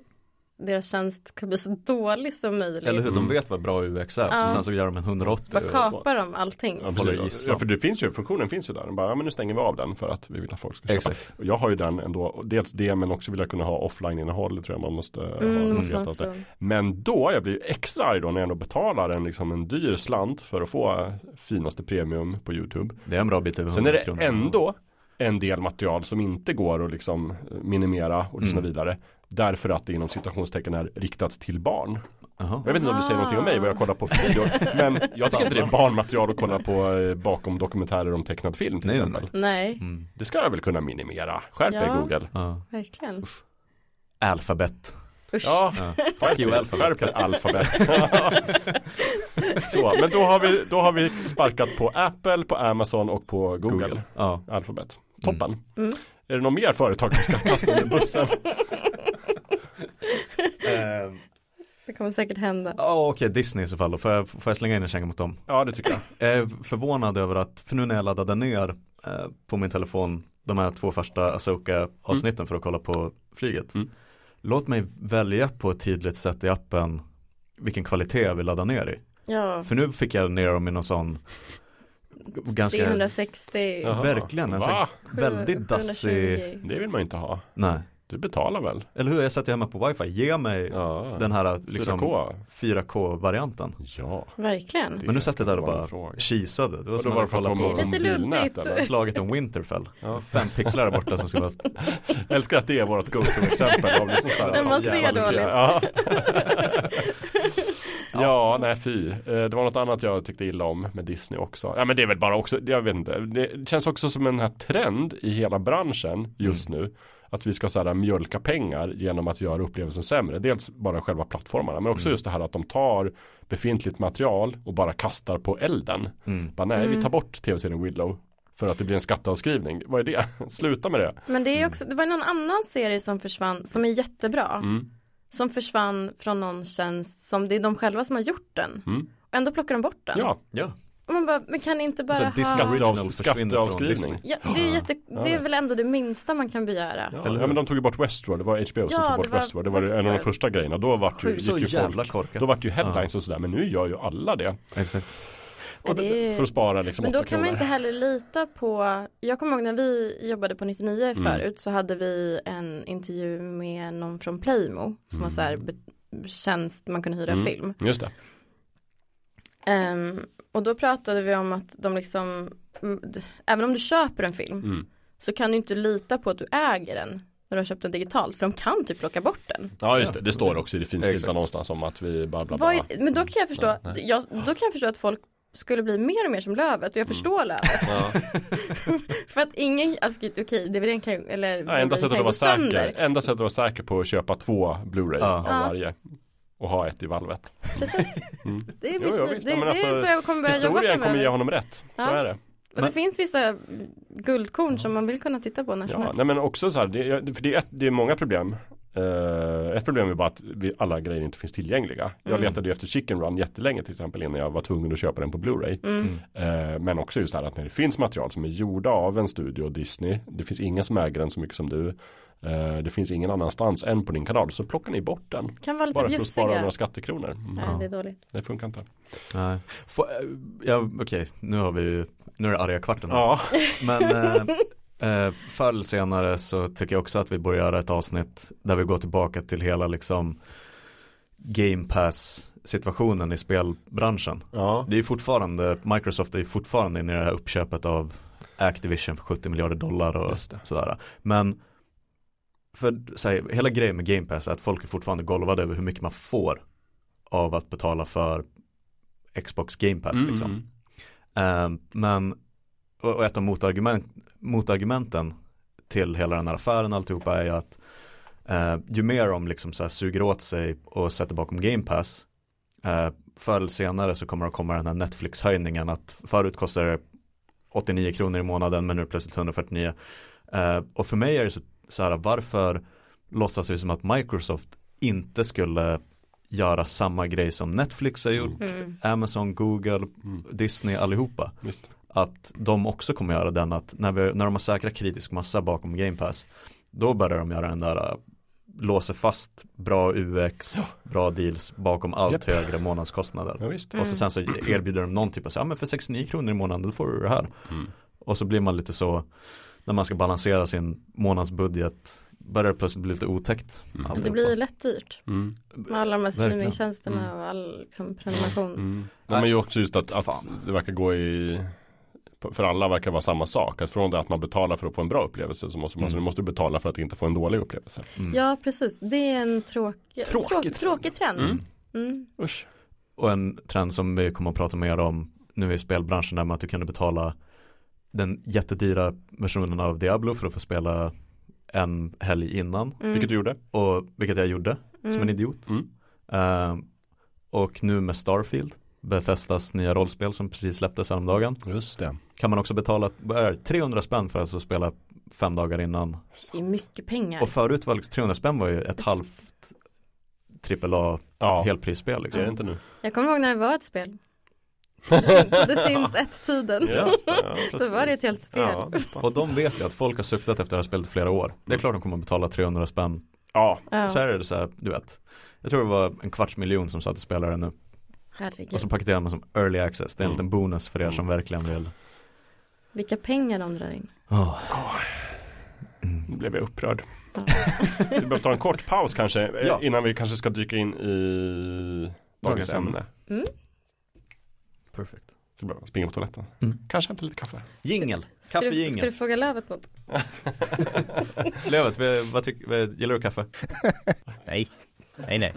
Speaker 1: deras tjänst ska bli så dålig som möjligt.
Speaker 3: Eller hur, de vet vad bra UX är.
Speaker 1: Ja.
Speaker 3: Så sen så gör de en 180
Speaker 1: Bara kapar de allting.
Speaker 2: Ja, precis. ja, för det finns ju, funktionen finns ju där. Den Bara, ja, men nu stänger vi av den för att vi vill att folk ska köpa.
Speaker 3: Exakt.
Speaker 2: Jag har ju den ändå, dels det men också vill jag kunna ha offline-innehåll, det tror jag man måste ha.
Speaker 1: Mm, det
Speaker 2: man
Speaker 1: måste.
Speaker 2: Men då, jag blir extra arg då när jag ändå betalar en, liksom, en dyr slant för att få eh, finaste premium på YouTube.
Speaker 3: Det är en bra bit över
Speaker 2: Sen är
Speaker 3: 100
Speaker 2: det
Speaker 3: kronor.
Speaker 2: ändå en del material som inte går att liksom minimera och lyssna
Speaker 3: Mm.
Speaker 2: vidare. Därför att det inom citationstecken är riktat till barn.
Speaker 3: Jaha.
Speaker 2: Jag vet inte om det säger någonting om mig vad jag kollar på för videor. Men jag tycker inte det är barnmaterial att kolla på eh, bakom dokumentärer om tecknad film till
Speaker 3: Nej,
Speaker 2: exempel.
Speaker 1: Nej,
Speaker 3: Mm.
Speaker 2: Det ska jag väl kunna minimera. Skärp er
Speaker 1: Ja.
Speaker 2: Google.
Speaker 3: Ja.
Speaker 1: verkligen.
Speaker 3: Alphabet.
Speaker 1: Usch.
Speaker 2: Ja,
Speaker 3: Ja. Fuck you Alphabet.
Speaker 2: skärp er alfabet. Så, men då har, vi, då har vi sparkat på Apple, på Amazon och på Google.
Speaker 3: Google. Ja.
Speaker 2: Alfabet. Toppen.
Speaker 1: Mm.
Speaker 2: Är det något mer företag vi ska kasta under bussen?
Speaker 3: Ehm,
Speaker 1: Det kommer säkert hända.
Speaker 3: Ja okej, Disney i så fall då. Får jag, får jag slänga in en känga mot dem?
Speaker 2: Ja, det tycker jag.
Speaker 3: Jag är förvånad över att, för nu när jag laddade ner eh, på min telefon de här två första Asoka avsnitten för att kolla på flyget.
Speaker 2: Mm.
Speaker 3: Låt mig välja på ett tydligt sätt i appen vilken kvalitet jag vill ladda ner i.
Speaker 1: Ja,
Speaker 3: För nu fick jag ner dem i någon sån ganska
Speaker 1: 360.
Speaker 2: Jaha.
Speaker 3: Verkligen, en
Speaker 2: Va?
Speaker 3: sån väldigt dassig
Speaker 1: 720.
Speaker 2: Det vill man inte ha.
Speaker 3: Nej,
Speaker 2: Du betalar väl?
Speaker 3: eller hur? Jag satt ju hemma på wifi, ge mig
Speaker 2: Ja.
Speaker 3: den här liksom
Speaker 2: 4K.
Speaker 3: 4K-varianten
Speaker 2: Ja.
Speaker 1: Verkligen.
Speaker 3: Men nu satt jag där och bara
Speaker 2: fråga.
Speaker 3: kisade. Det var
Speaker 2: Och
Speaker 3: som att kolla på
Speaker 1: Lite
Speaker 2: mobilnät
Speaker 1: luddigt.
Speaker 3: slaget om Winterfell.
Speaker 2: Ja.
Speaker 3: Fem pixlar där borta som ska vara
Speaker 2: älskar att det är vårt go-to-exempel liksom
Speaker 1: När man ser dåligt.
Speaker 2: Ja. ja, nej fy. Eh, Det var något annat jag tyckte illa om med Disney också. Ja men det är väl bara också, jag vet inte. Det känns också som en här trend i hela branschen just nu. Att vi ska så här, mjölka pengar genom att göra upplevelsen sämre. Dels bara själva plattformarna men också
Speaker 3: Mm.
Speaker 2: just det här att de tar befintligt material och bara kastar på elden.
Speaker 3: mm.
Speaker 2: Bara nej, vi
Speaker 1: Mm.
Speaker 2: tar bort tv-serien Willow. För att det blir en skatteavskrivning. Vad är det? Sluta med det.
Speaker 1: Men det är också, det var någon annan serie som försvann som är jättebra.
Speaker 2: Mm.
Speaker 1: Som försvann från någon tjänst som det är de själva som har gjort den.
Speaker 2: Mm.
Speaker 1: Och ändå plockar de bort den.
Speaker 2: Ja,
Speaker 3: Ja,
Speaker 1: Och man bara, men kan ni inte bara
Speaker 3: Så
Speaker 1: ha
Speaker 3: försvinner från
Speaker 2: skatteavskrivning.
Speaker 1: Ja, det är, jätte, det är väl ändå det minsta man kan begära.
Speaker 2: Ja,
Speaker 3: Eller hur?
Speaker 2: ja men de tog ju bort Westworld, det var HBO som
Speaker 1: Ja,
Speaker 2: tog bort
Speaker 1: det var
Speaker 2: Westworld. Det var en av de
Speaker 1: Westworld.
Speaker 2: första grejerna. Då var det ju, gick ju folk,
Speaker 3: korkat.
Speaker 2: då var det ju headlines och sådär. Men nu gör ju alla det.
Speaker 3: Exakt.
Speaker 1: Är-
Speaker 2: För att spara liksom
Speaker 1: Men då
Speaker 2: 8
Speaker 1: kan man
Speaker 2: kronor.
Speaker 1: inte heller lita på, jag kommer ihåg när vi jobbade på 99
Speaker 2: Mm.
Speaker 1: förut så hade vi en intervju med någon från Playmo som var så här be- tjänst man kunde hyra
Speaker 2: Mm.
Speaker 1: film.
Speaker 2: Just det.
Speaker 1: Ehm, och då pratade vi om att de liksom, mm, även om du köper en film
Speaker 2: Mm.
Speaker 1: så kan du inte lita på att du äger den när du har köpt den digitalt för de kan typ plocka bort den.
Speaker 2: Ja just det, det står också i det finstilta någonstans om att vi bara bla
Speaker 1: Vad
Speaker 2: bla.
Speaker 1: är, men då kan jag förstå, jag, då kan jag förstå att folk skulle bli mer och mer som Lövet och jag förstår Lövet.
Speaker 2: Ja.
Speaker 1: För att ingen, alltså okej, DVDn kan ju, eller
Speaker 2: Ja, enda sättet
Speaker 1: kan
Speaker 2: att
Speaker 1: ju
Speaker 2: vara
Speaker 1: gå
Speaker 2: säker,
Speaker 1: sönder.
Speaker 2: enda sättet att vara säker på att köpa två Blu-ray
Speaker 3: Ja.
Speaker 2: av
Speaker 1: Ja.
Speaker 2: varje. Och ha ett i valvet.
Speaker 1: Precis.
Speaker 2: Mm.
Speaker 1: Det är,
Speaker 2: Jo,
Speaker 1: mitt,
Speaker 2: jo,
Speaker 1: det,
Speaker 2: visst.
Speaker 1: det,
Speaker 2: men
Speaker 1: det
Speaker 2: alltså,
Speaker 1: är så jag kommer börja jobba
Speaker 2: Historien kommer ge
Speaker 1: framöver.
Speaker 2: honom rätt. Så
Speaker 1: Ja.
Speaker 2: är det.
Speaker 1: Och det finns vissa guldkorn som man vill kunna titta på när som
Speaker 2: Ja,
Speaker 1: helst.
Speaker 2: nej men också så här, det, för det är, ett, det är många problem. Eh, ett problem är bara att vi, alla grejer inte finns tillgängliga. Jag
Speaker 1: Mm.
Speaker 2: letade ju efter Chicken Run jättelänge till exempel innan jag var tvungen att köpa den på Blu-ray.
Speaker 1: Mm.
Speaker 2: Eh, men också just det här att när det finns material som är gjorda av en studio Disney. Det finns ingen som äger den så mycket som du. Eh, det finns ingen annanstans än på din kanal. Så plockar ni bort den.
Speaker 1: Kan vara lite
Speaker 2: Bara för att spara några skattekronor. Mm.
Speaker 1: Nej, det är dåligt.
Speaker 2: Det funkar inte.
Speaker 3: Nej. Få- Ja, okej, nu har vi nu är det arga kvarten.
Speaker 2: Ja,
Speaker 3: Men eh, förr eller senare så tycker jag också att vi borde göra ett avsnitt där vi går tillbaka till hela liksom Game Pass situationen i spelbranschen.
Speaker 2: ja.
Speaker 3: Det är fortfarande, Microsoft är fortfarande inne i det här uppköpet av Activision för 70 miljarder dollar och sådär. Men för så här, hela grejen med Game Pass är att folk är fortfarande golvade över hur mycket man får av att betala för Xbox Game Pass
Speaker 2: Mm,
Speaker 3: liksom. Eh, men, och ett av motargument, motargumenten till hela den här affären alltihopa är ju att eh, ju mer de liksom så här suger åt sig och sätter bakom Game Pass eh, förr eller senare så kommer det komma den här Netflix-höjningen att förut kostade det 89 kronor i månaden men nu plötsligt 149 eh, och för mig är det så, så här varför låtsas vi som att Microsoft inte skulle göra samma grej som Netflix har gjort
Speaker 1: Mm.
Speaker 3: Amazon, Google,
Speaker 2: Mm.
Speaker 3: Disney allihopa
Speaker 2: Visst.
Speaker 3: Att de också kommer göra den att när, vi, när de har säkrat kritisk massa bakom Game Pass då börjar de göra den där uh, låser fast bra UX, bra deals bakom allt
Speaker 2: Japp.
Speaker 3: högre månadskostnader.
Speaker 2: Ja, visst.
Speaker 3: Och så sen så erbjuder de någon typ av så ja men för 69 kronor i månaden då får du det här.
Speaker 2: Mm.
Speaker 3: Och så blir man lite så när man ska balansera sin månadsbudget börjar det plötsligt bli lite otäckt.
Speaker 2: Mm.
Speaker 1: Det blir lätt dyrt
Speaker 2: Mm.
Speaker 1: med alla de här streamingtjänsterna och all liksom, prenumeration.
Speaker 2: Mm. Nej, men ju också just att, att det verkar gå i för alla verkar vara samma sak. Att från det att man betalar för att få en bra upplevelse så måste man
Speaker 3: Mm.
Speaker 2: så du måste betala för att inte få en dålig upplevelse.
Speaker 3: Mm.
Speaker 1: Ja, precis. Det är en tråkig,
Speaker 2: Tråkig
Speaker 1: tråk,
Speaker 2: trend.
Speaker 1: tråkig trend.
Speaker 2: Mm.
Speaker 1: Mm.
Speaker 2: Usch.
Speaker 3: Och en trend som vi kommer att prata mer om nu i spelbranschen är med att du kunde betala den jättedyra versionen av Diablo för att få spela en helg innan.
Speaker 1: Mm.
Speaker 2: Vilket du gjorde.
Speaker 3: Och vilket jag gjorde som en
Speaker 1: Mm.
Speaker 3: idiot.
Speaker 2: Mm.
Speaker 3: Ehm, och nu med Starfield, Bethesdas nya rollspel som precis släpptes häromdagen.
Speaker 2: Just det.
Speaker 3: Kan man också betala vad är det, 300 spänn för att få spela fem dagar innan.
Speaker 1: Det är mycket pengar.
Speaker 3: Och förut var liksom 300 spänn var ju ett halvt AAA
Speaker 2: Ja,
Speaker 3: helprisspel
Speaker 2: det är
Speaker 3: liksom.
Speaker 2: det inte nu.
Speaker 1: Jag kommer ihåg när det var ett spel. The Sims 1-tiden.
Speaker 2: Just det, ja,
Speaker 1: Då var det ett helt spel.
Speaker 2: Ja.
Speaker 3: Och de vet ju att folk har suktat efter det här spelet i flera år. Det är klart de kommer att betala 300 spänn.
Speaker 2: ja.
Speaker 1: Ja,
Speaker 3: Så här är det så här, du vet. Jag tror det var en kvarts miljon som satt och spelade nu.
Speaker 1: Herregud.
Speaker 3: Och så paketerar man som early access. Det är en
Speaker 2: Mm.
Speaker 3: liten bonus för er
Speaker 2: Mm.
Speaker 3: som verkligen vill.
Speaker 1: Vilka pengar de drar in.
Speaker 3: Oh.
Speaker 2: Nu blev jag upprörd. Vi behöver ta en kort paus kanske eh,
Speaker 3: Ja.
Speaker 2: innan vi kanske ska dyka in i dagens
Speaker 3: Dagens ämne.
Speaker 1: Mm.
Speaker 3: Perfect.
Speaker 2: Så bara springa på toaletten.
Speaker 3: Mm.
Speaker 2: Kanske hämta lite kaffe.
Speaker 3: Jingel,
Speaker 1: du, ska
Speaker 3: kaffejingel.
Speaker 1: du fråga Lövet något?
Speaker 3: Lövet, vad, tycker, gillar du kaffe?
Speaker 4: Nej. Nej, nej.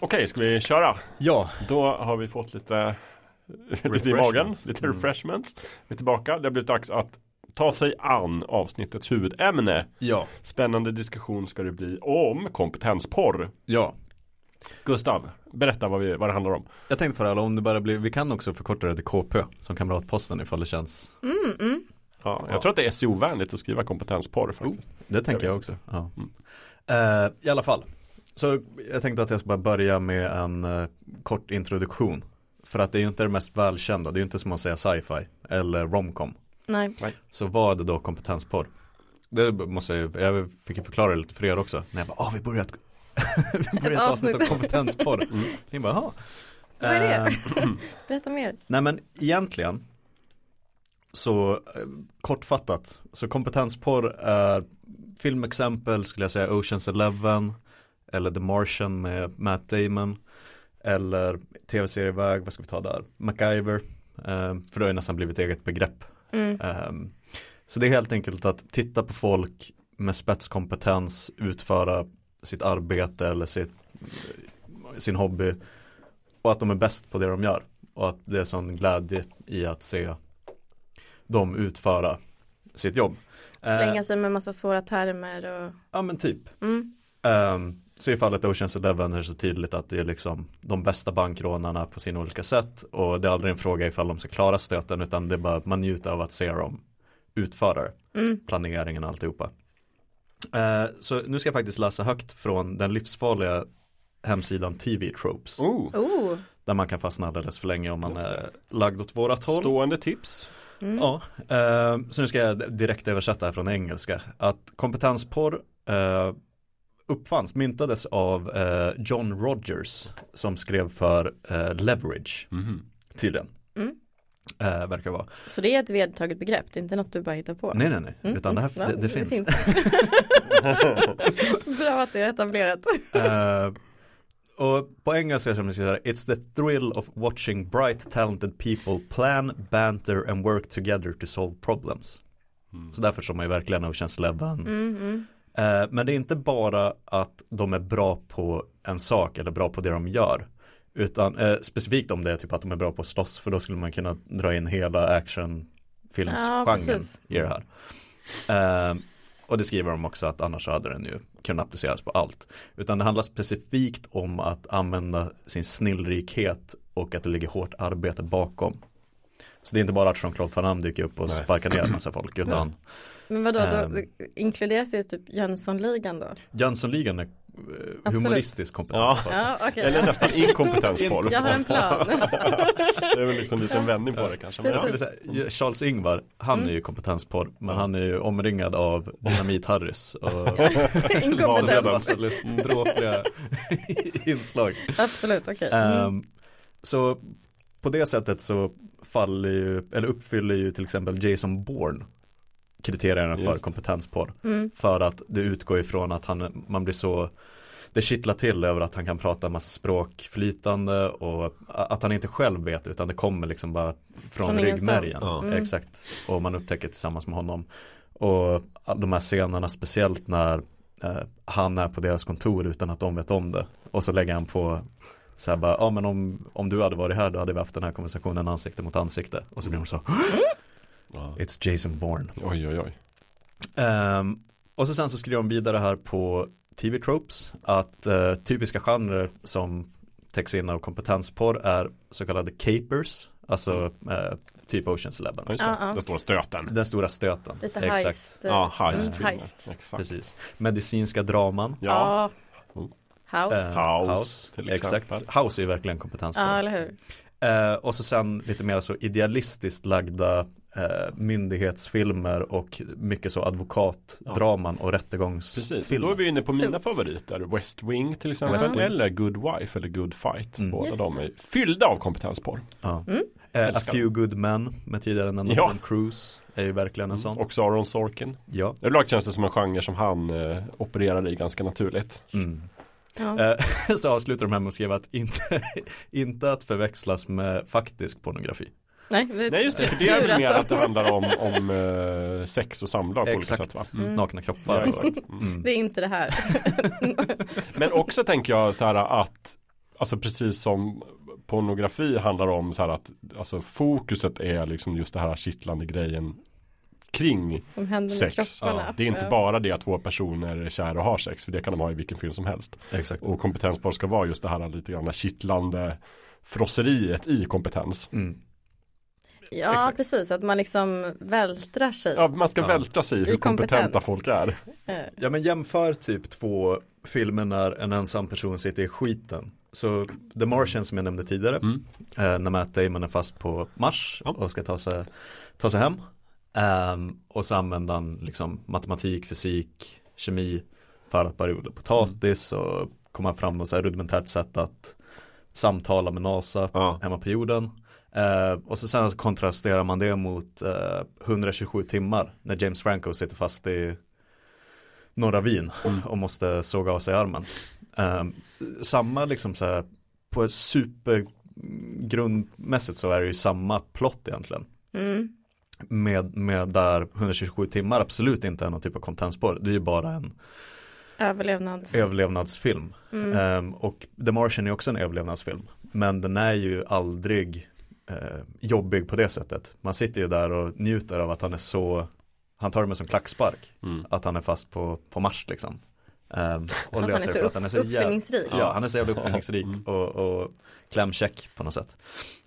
Speaker 2: Okej, ska vi köra?
Speaker 3: Ja.
Speaker 2: Då har vi fått lite, lite i magen, lite
Speaker 3: Mm.
Speaker 2: refreshments. Vi är tillbaka. Det har blivit dags att ta sig an avsnittets huvudämne.
Speaker 3: Ja.
Speaker 2: Spännande diskussion ska det bli om kompetensporr.
Speaker 3: Ja.
Speaker 2: Gustav, berätta vad, vi, vad det handlar om.
Speaker 3: Jag tänkte för alla, om det bara blir, vi kan också förkorta det till KP som kamratposten ifall det känns
Speaker 1: Mm, mm.
Speaker 2: Ja, jag tror att det är SEO-vänligt att skriva kompetensporr faktiskt.
Speaker 3: Det tänker jag också. Ja. Eh, I alla fall. Så jag tänkte att jag ska bara börja med en eh, kort introduktion. För att det är ju inte det mest välkända. Det är ju inte som att säga sci-fi eller romcom.
Speaker 1: Nej.
Speaker 3: Så vad är det då kompetensporr? Det måste jag ju, jag fick ju förklara det lite för er också. När jag bara, ah vi börjar ett, vi börjar ett avsnitt av kompetensporr. Ni bara, jaha.
Speaker 1: Vad är det?
Speaker 3: Eh,
Speaker 1: Berätta mer.
Speaker 3: Nej men egentligen så eh, kortfattat så kompetensporr är filmexempel skulle jag säga Oceans Eleven eller The Martian med Matt Damon eller tv-serieväg, vad ska vi ta där? MacGyver eh, för det har ju nästan blivit eget begrepp
Speaker 1: Mm.
Speaker 3: Ehm, Så det är helt enkelt att titta på folk med spetskompetens utföra sitt arbete eller sitt, sin hobby och att de är bäst på det de gör och att det är sån glädje i att se dem utföra sitt jobb. Eh,
Speaker 1: Slänga sig med massa svåra termer och
Speaker 3: Ja men typ.
Speaker 1: mm.
Speaker 3: Um, så i fallet Oceans Eleven är det så tydligt att det är liksom de bästa bankrånarna på sina olika sätt och det är aldrig en fråga ifall de ska klara stöten utan det är bara man njuter av att se dem utföra det.
Speaker 1: Mm.
Speaker 3: planeringen och alltihopa. Eh, så nu ska jag faktiskt läsa högt från den livsfarliga hemsidan TV Tropes.
Speaker 2: Oh,
Speaker 1: Oh.
Speaker 3: Där man kan fastna alldeles för länge om man är lagd åt vårat håll.
Speaker 2: stående tips.
Speaker 1: Mm.
Speaker 3: Ja, eh, så nu ska jag direkt översätta här från engelska. Att kompetensporr eh, uppfanns, myntades av eh, John Rogers som skrev för eh, Leverage
Speaker 2: Mhm.
Speaker 3: tydligen.
Speaker 1: Mm.
Speaker 3: Eh, verkar det vara.
Speaker 1: Så det är ett vedertaget begrepp, det är inte något du bara hittar på?
Speaker 3: Nej nej nej,
Speaker 1: Mm,
Speaker 3: utan det, här,
Speaker 1: mm.
Speaker 3: det, det
Speaker 1: Ja,
Speaker 3: finns.
Speaker 1: Bra att det är etablerat.
Speaker 3: Eh, och på engelska som ska säga It's the thrill of watching bright talented people plan, banter and work together to solve problems.
Speaker 2: Mm.
Speaker 3: Så därför som man ju verkligen Oceans Eleven.
Speaker 1: Mm, mm.
Speaker 3: Eh, men det är inte bara att de är bra på en sak eller bra på det de gör. Utan eh, specifikt om det är typ att de är bra på att slåss för då skulle man kunna dra in hela
Speaker 1: Ja,
Speaker 3: actionfilmsgenren
Speaker 1: precis.
Speaker 3: i det här. Eh, och det skriver de också att annars hade den ju kunnat appliceras på allt. Utan det handlar specifikt om att använda sin snillrikhet och att det ligger hårt arbete bakom. Så det är inte bara att Jean-Claude Van Damme dyker upp och
Speaker 2: Nej.
Speaker 3: sparkar ner en massa folk utan
Speaker 1: Men vadå, då
Speaker 3: Ehm.
Speaker 1: inkluderas det typ Jönssonligan då?
Speaker 3: Jönssonligan är eh,
Speaker 1: Absolut.
Speaker 3: humoristisk kompetens.
Speaker 2: Ja.
Speaker 1: Ja, okej.
Speaker 2: Eller nästan inkompetensporr.
Speaker 1: Jag har en plan.
Speaker 2: det är väl liksom en liten vändning på det kanske. Men
Speaker 3: Ja, här, Charles Ingvar, han
Speaker 1: Mm.
Speaker 3: är ju kompetenspodr men han är ju omringad av Dynamit-Harrys och
Speaker 1: Inkompetens.
Speaker 3: lustdråpliga inslag.
Speaker 1: Absolut, okej. Mm.
Speaker 3: Ehm, så på det sättet så faller ju, eller uppfyller ju till exempel Jason Bourne kriterierna för
Speaker 2: Just.
Speaker 3: kompetensporr.
Speaker 1: Mm.
Speaker 3: För att det utgår ifrån att han, man blir så det kittlar till över att han kan prata en massa språk flytande och att han inte själv vet utan det kommer liksom bara från,
Speaker 1: Från
Speaker 3: ryggmärgen.
Speaker 2: Ja.
Speaker 1: Mm.
Speaker 3: Exakt. Och man upptäcker tillsammans med honom. Och de här scenerna speciellt när eh, han är på deras kontor utan att de vet om det. Och så lägger han på så här bara, ja men om, om du hade varit här då hade vi haft den här konversationen ansikte mot ansikte. Och så blir de så,
Speaker 2: Ja.
Speaker 3: it's Jason Bourne.
Speaker 2: Oj oj oj.
Speaker 3: Ehm, och så sen så skriver de vidare här på TV Tropes att eh, typiska genrer som täcks in av kompetensporr är så kallade capers, alltså eh, typ Oceans Eleven.
Speaker 2: Ja.
Speaker 1: Ja, ja.
Speaker 2: Den stora stöten.
Speaker 3: Den stora stöten.
Speaker 1: Lite
Speaker 3: Exakt.
Speaker 1: heist.
Speaker 2: Ja, heist.
Speaker 1: Mm, heist.
Speaker 2: Exakt.
Speaker 3: Precis. Medicinska draman.
Speaker 2: Ja. Oh.
Speaker 1: House.
Speaker 3: Eh,
Speaker 2: House, exempel.
Speaker 3: Exakt. House är ju verkligen kompetensporr.
Speaker 1: Ja, eller hur?
Speaker 3: Eh, och så sen lite mer så idealistiskt lagda eh, myndighetsfilmer och mycket så advokatdraman och
Speaker 2: Precis,
Speaker 3: rättegångsfilmer.
Speaker 2: då är vi inne på mina favoriter. West Wing till exempel.
Speaker 3: West Wing.
Speaker 2: Eller Good Wife eller Good Fight.
Speaker 3: Mm.
Speaker 2: Båda
Speaker 1: Just
Speaker 2: de är fyllda av kompetensporr.
Speaker 3: Ja.
Speaker 1: Mm.
Speaker 3: Eh, A Few Good Men med tidigare nämnda
Speaker 2: Ja.
Speaker 3: Tom Cruise är ju verkligen en sån.
Speaker 2: Och Aaron Sorkin.
Speaker 3: Ja.
Speaker 2: Överlag känns det som en genre som han eh, opererar i ganska naturligt.
Speaker 3: Mm.
Speaker 1: Ja.
Speaker 3: Eh, så avslutar de här med att skriva att inte, inte att förväxlas med faktisk pornografi.
Speaker 1: Nej, vi,
Speaker 2: Nej just det, för det är väl mer
Speaker 1: att-
Speaker 2: det handlar om, om eh, sex och samlag på olika
Speaker 3: Exakt.
Speaker 2: sätt va?
Speaker 1: Mm.
Speaker 3: Nakna kroppar.
Speaker 2: Ja, exakt. Mm.
Speaker 3: Mm.
Speaker 1: Det är inte det här.
Speaker 2: Men också tänker jag så här att Alltså precis som pornografi handlar om så här att Alltså fokuset är liksom just det här kittlande grejen Kring
Speaker 1: Som händer med
Speaker 2: sex.
Speaker 1: kropparna.
Speaker 2: Det är inte
Speaker 1: Ja.
Speaker 2: bara det att två personer är kära och har sex För det kan de ha i vilken film som helst
Speaker 3: Exakt.
Speaker 2: Och kompetenspar ska vara just det här lite grann kittlande Frosseriet i kompetens
Speaker 3: Mm.
Speaker 1: Ja,
Speaker 3: Exakt.
Speaker 1: precis. Att man liksom vältrar sig.
Speaker 2: Ja, man ska
Speaker 3: Ja.
Speaker 2: vältra sig i hur kompetenta folk är.
Speaker 1: Eh,
Speaker 3: Ja men jämför typ två filmer när en ensam person sitter i skiten. Så The Martian som jag nämnde tidigare,
Speaker 2: Mm.
Speaker 3: eh, när Matt Damon är fast på Mars
Speaker 2: Ja.
Speaker 3: och ska ta sig, ta sig hem. Ehm, och så använder han liksom matematik, fysik, kemi för att bara odla potatis och komma fram med så här rudimentärt sätt att samtala med NASA
Speaker 2: Ja.
Speaker 3: hemma på jorden. Eh, och så sen kontrasterar man det mot eh, 127 timmar när James Franco sitter fast i norra Wien och måste såga av sig armen. Eh, samma liksom så här, på ett supergrundmässigt så är det ju samma plott egentligen.
Speaker 1: Mm.
Speaker 3: Med, med där 127 timmar absolut inte är någon typ av kompetensspår. Det är ju bara en
Speaker 1: Överlevnads...
Speaker 3: överlevnadsfilm.
Speaker 1: Mm.
Speaker 3: Ehm, och The Martian är också en överlevnadsfilm. Men den är ju aldrig eh, jobbig på det sättet. Man sitter ju där och njuter av att han är så, han tar det med som klackspark.
Speaker 2: Mm.
Speaker 3: Att han är fast på, på Mars liksom. Ehm, och
Speaker 1: Att han är så
Speaker 3: för
Speaker 1: upp,
Speaker 3: att han är så jävla
Speaker 1: uppfinningsrik.
Speaker 3: Ja, han är så jävla uppfinningsrik
Speaker 2: Mm.
Speaker 3: och, och klämkäck på något sätt.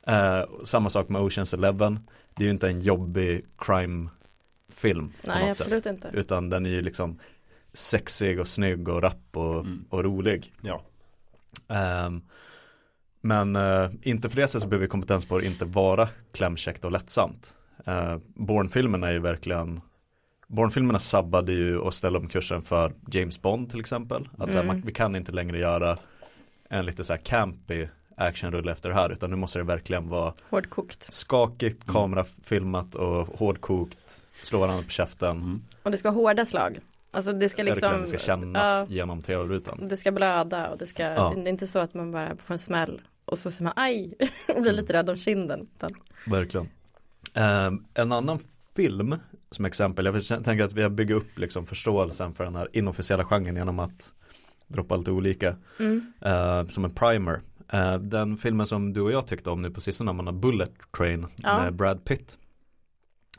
Speaker 3: Eh, samma sak med Oceans Eleven. Det är ju inte en jobbig crime-film på
Speaker 1: Nej,
Speaker 3: något sätt.
Speaker 1: absolut inte.
Speaker 3: Utan den är ju liksom sexig och snygg och rapp och,
Speaker 2: Mm.
Speaker 3: och rolig.
Speaker 2: Ja.
Speaker 3: Ehm, men eh, inte för det sättet så behöver kompetensspår inte vara klämkäckt och lättsamt. Uh, Bourne-filmerna är ju verkligen Bourne-filmerna sabbade ju och ställde om kursen för James Bond till exempel. Att så här,
Speaker 1: Mm.
Speaker 3: man, vi kan inte längre göra en lite så här campy actionrulle efter det här utan nu måste det verkligen vara
Speaker 1: Hårdkokt.
Speaker 3: skakigt, kamerafilmat och hårdkokt, slå varandra på käften.
Speaker 2: Mm.
Speaker 1: Och det ska vara hårda slag. Alltså det ska liksom
Speaker 3: det ska kännas
Speaker 1: ja,
Speaker 3: genom tv-rutan.
Speaker 1: Det ska blöda och det ska
Speaker 3: Ja.
Speaker 1: Det är inte så att man bara får en smäll Och så säger man aj Och blir lite rädd om kinden utan,
Speaker 3: Verkligen. Ehm, en annan film som exempel, jag tänker att vi har byggt upp liksom förståelsen för den här inofficiella genren genom att droppa lite olika
Speaker 1: mm.
Speaker 3: eh, som en primer. Eh, den filmen som du och jag tyckte om nu på sistone, man har Bullet Train
Speaker 1: Ja.
Speaker 3: med Brad Pitt.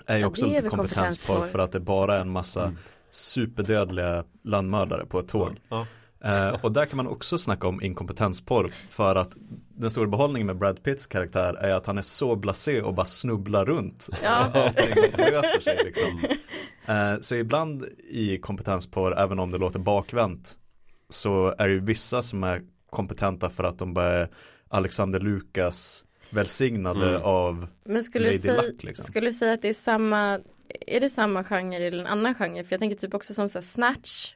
Speaker 3: Är ju
Speaker 1: Ja,
Speaker 3: också lite kompetensporr
Speaker 1: kompetensporr.
Speaker 3: för att det bara är en massa
Speaker 2: Mm.
Speaker 3: superdödliga landmördare på ett tåg.
Speaker 2: Ja.
Speaker 3: Eh, och där kan man också snacka om inkompetensporr för att den stora behållningen med Brad Pitts karaktär är att han är så blasé och bara snubblar runt.
Speaker 1: Ja.
Speaker 3: Löser sig liksom. Eh, så ibland i kompetensporr, även om det låter bakvänt, så är det ju vissa som är kompetenta för att de bara är Alexander Lukas välsignade
Speaker 2: Mm.
Speaker 3: av
Speaker 1: Men skulle du,
Speaker 3: Lady
Speaker 1: säga,
Speaker 3: Luck, liksom.
Speaker 1: skulle du säga att det är samma Är det samma genre eller en annan genre? För jag tänker typ också som så här Snatch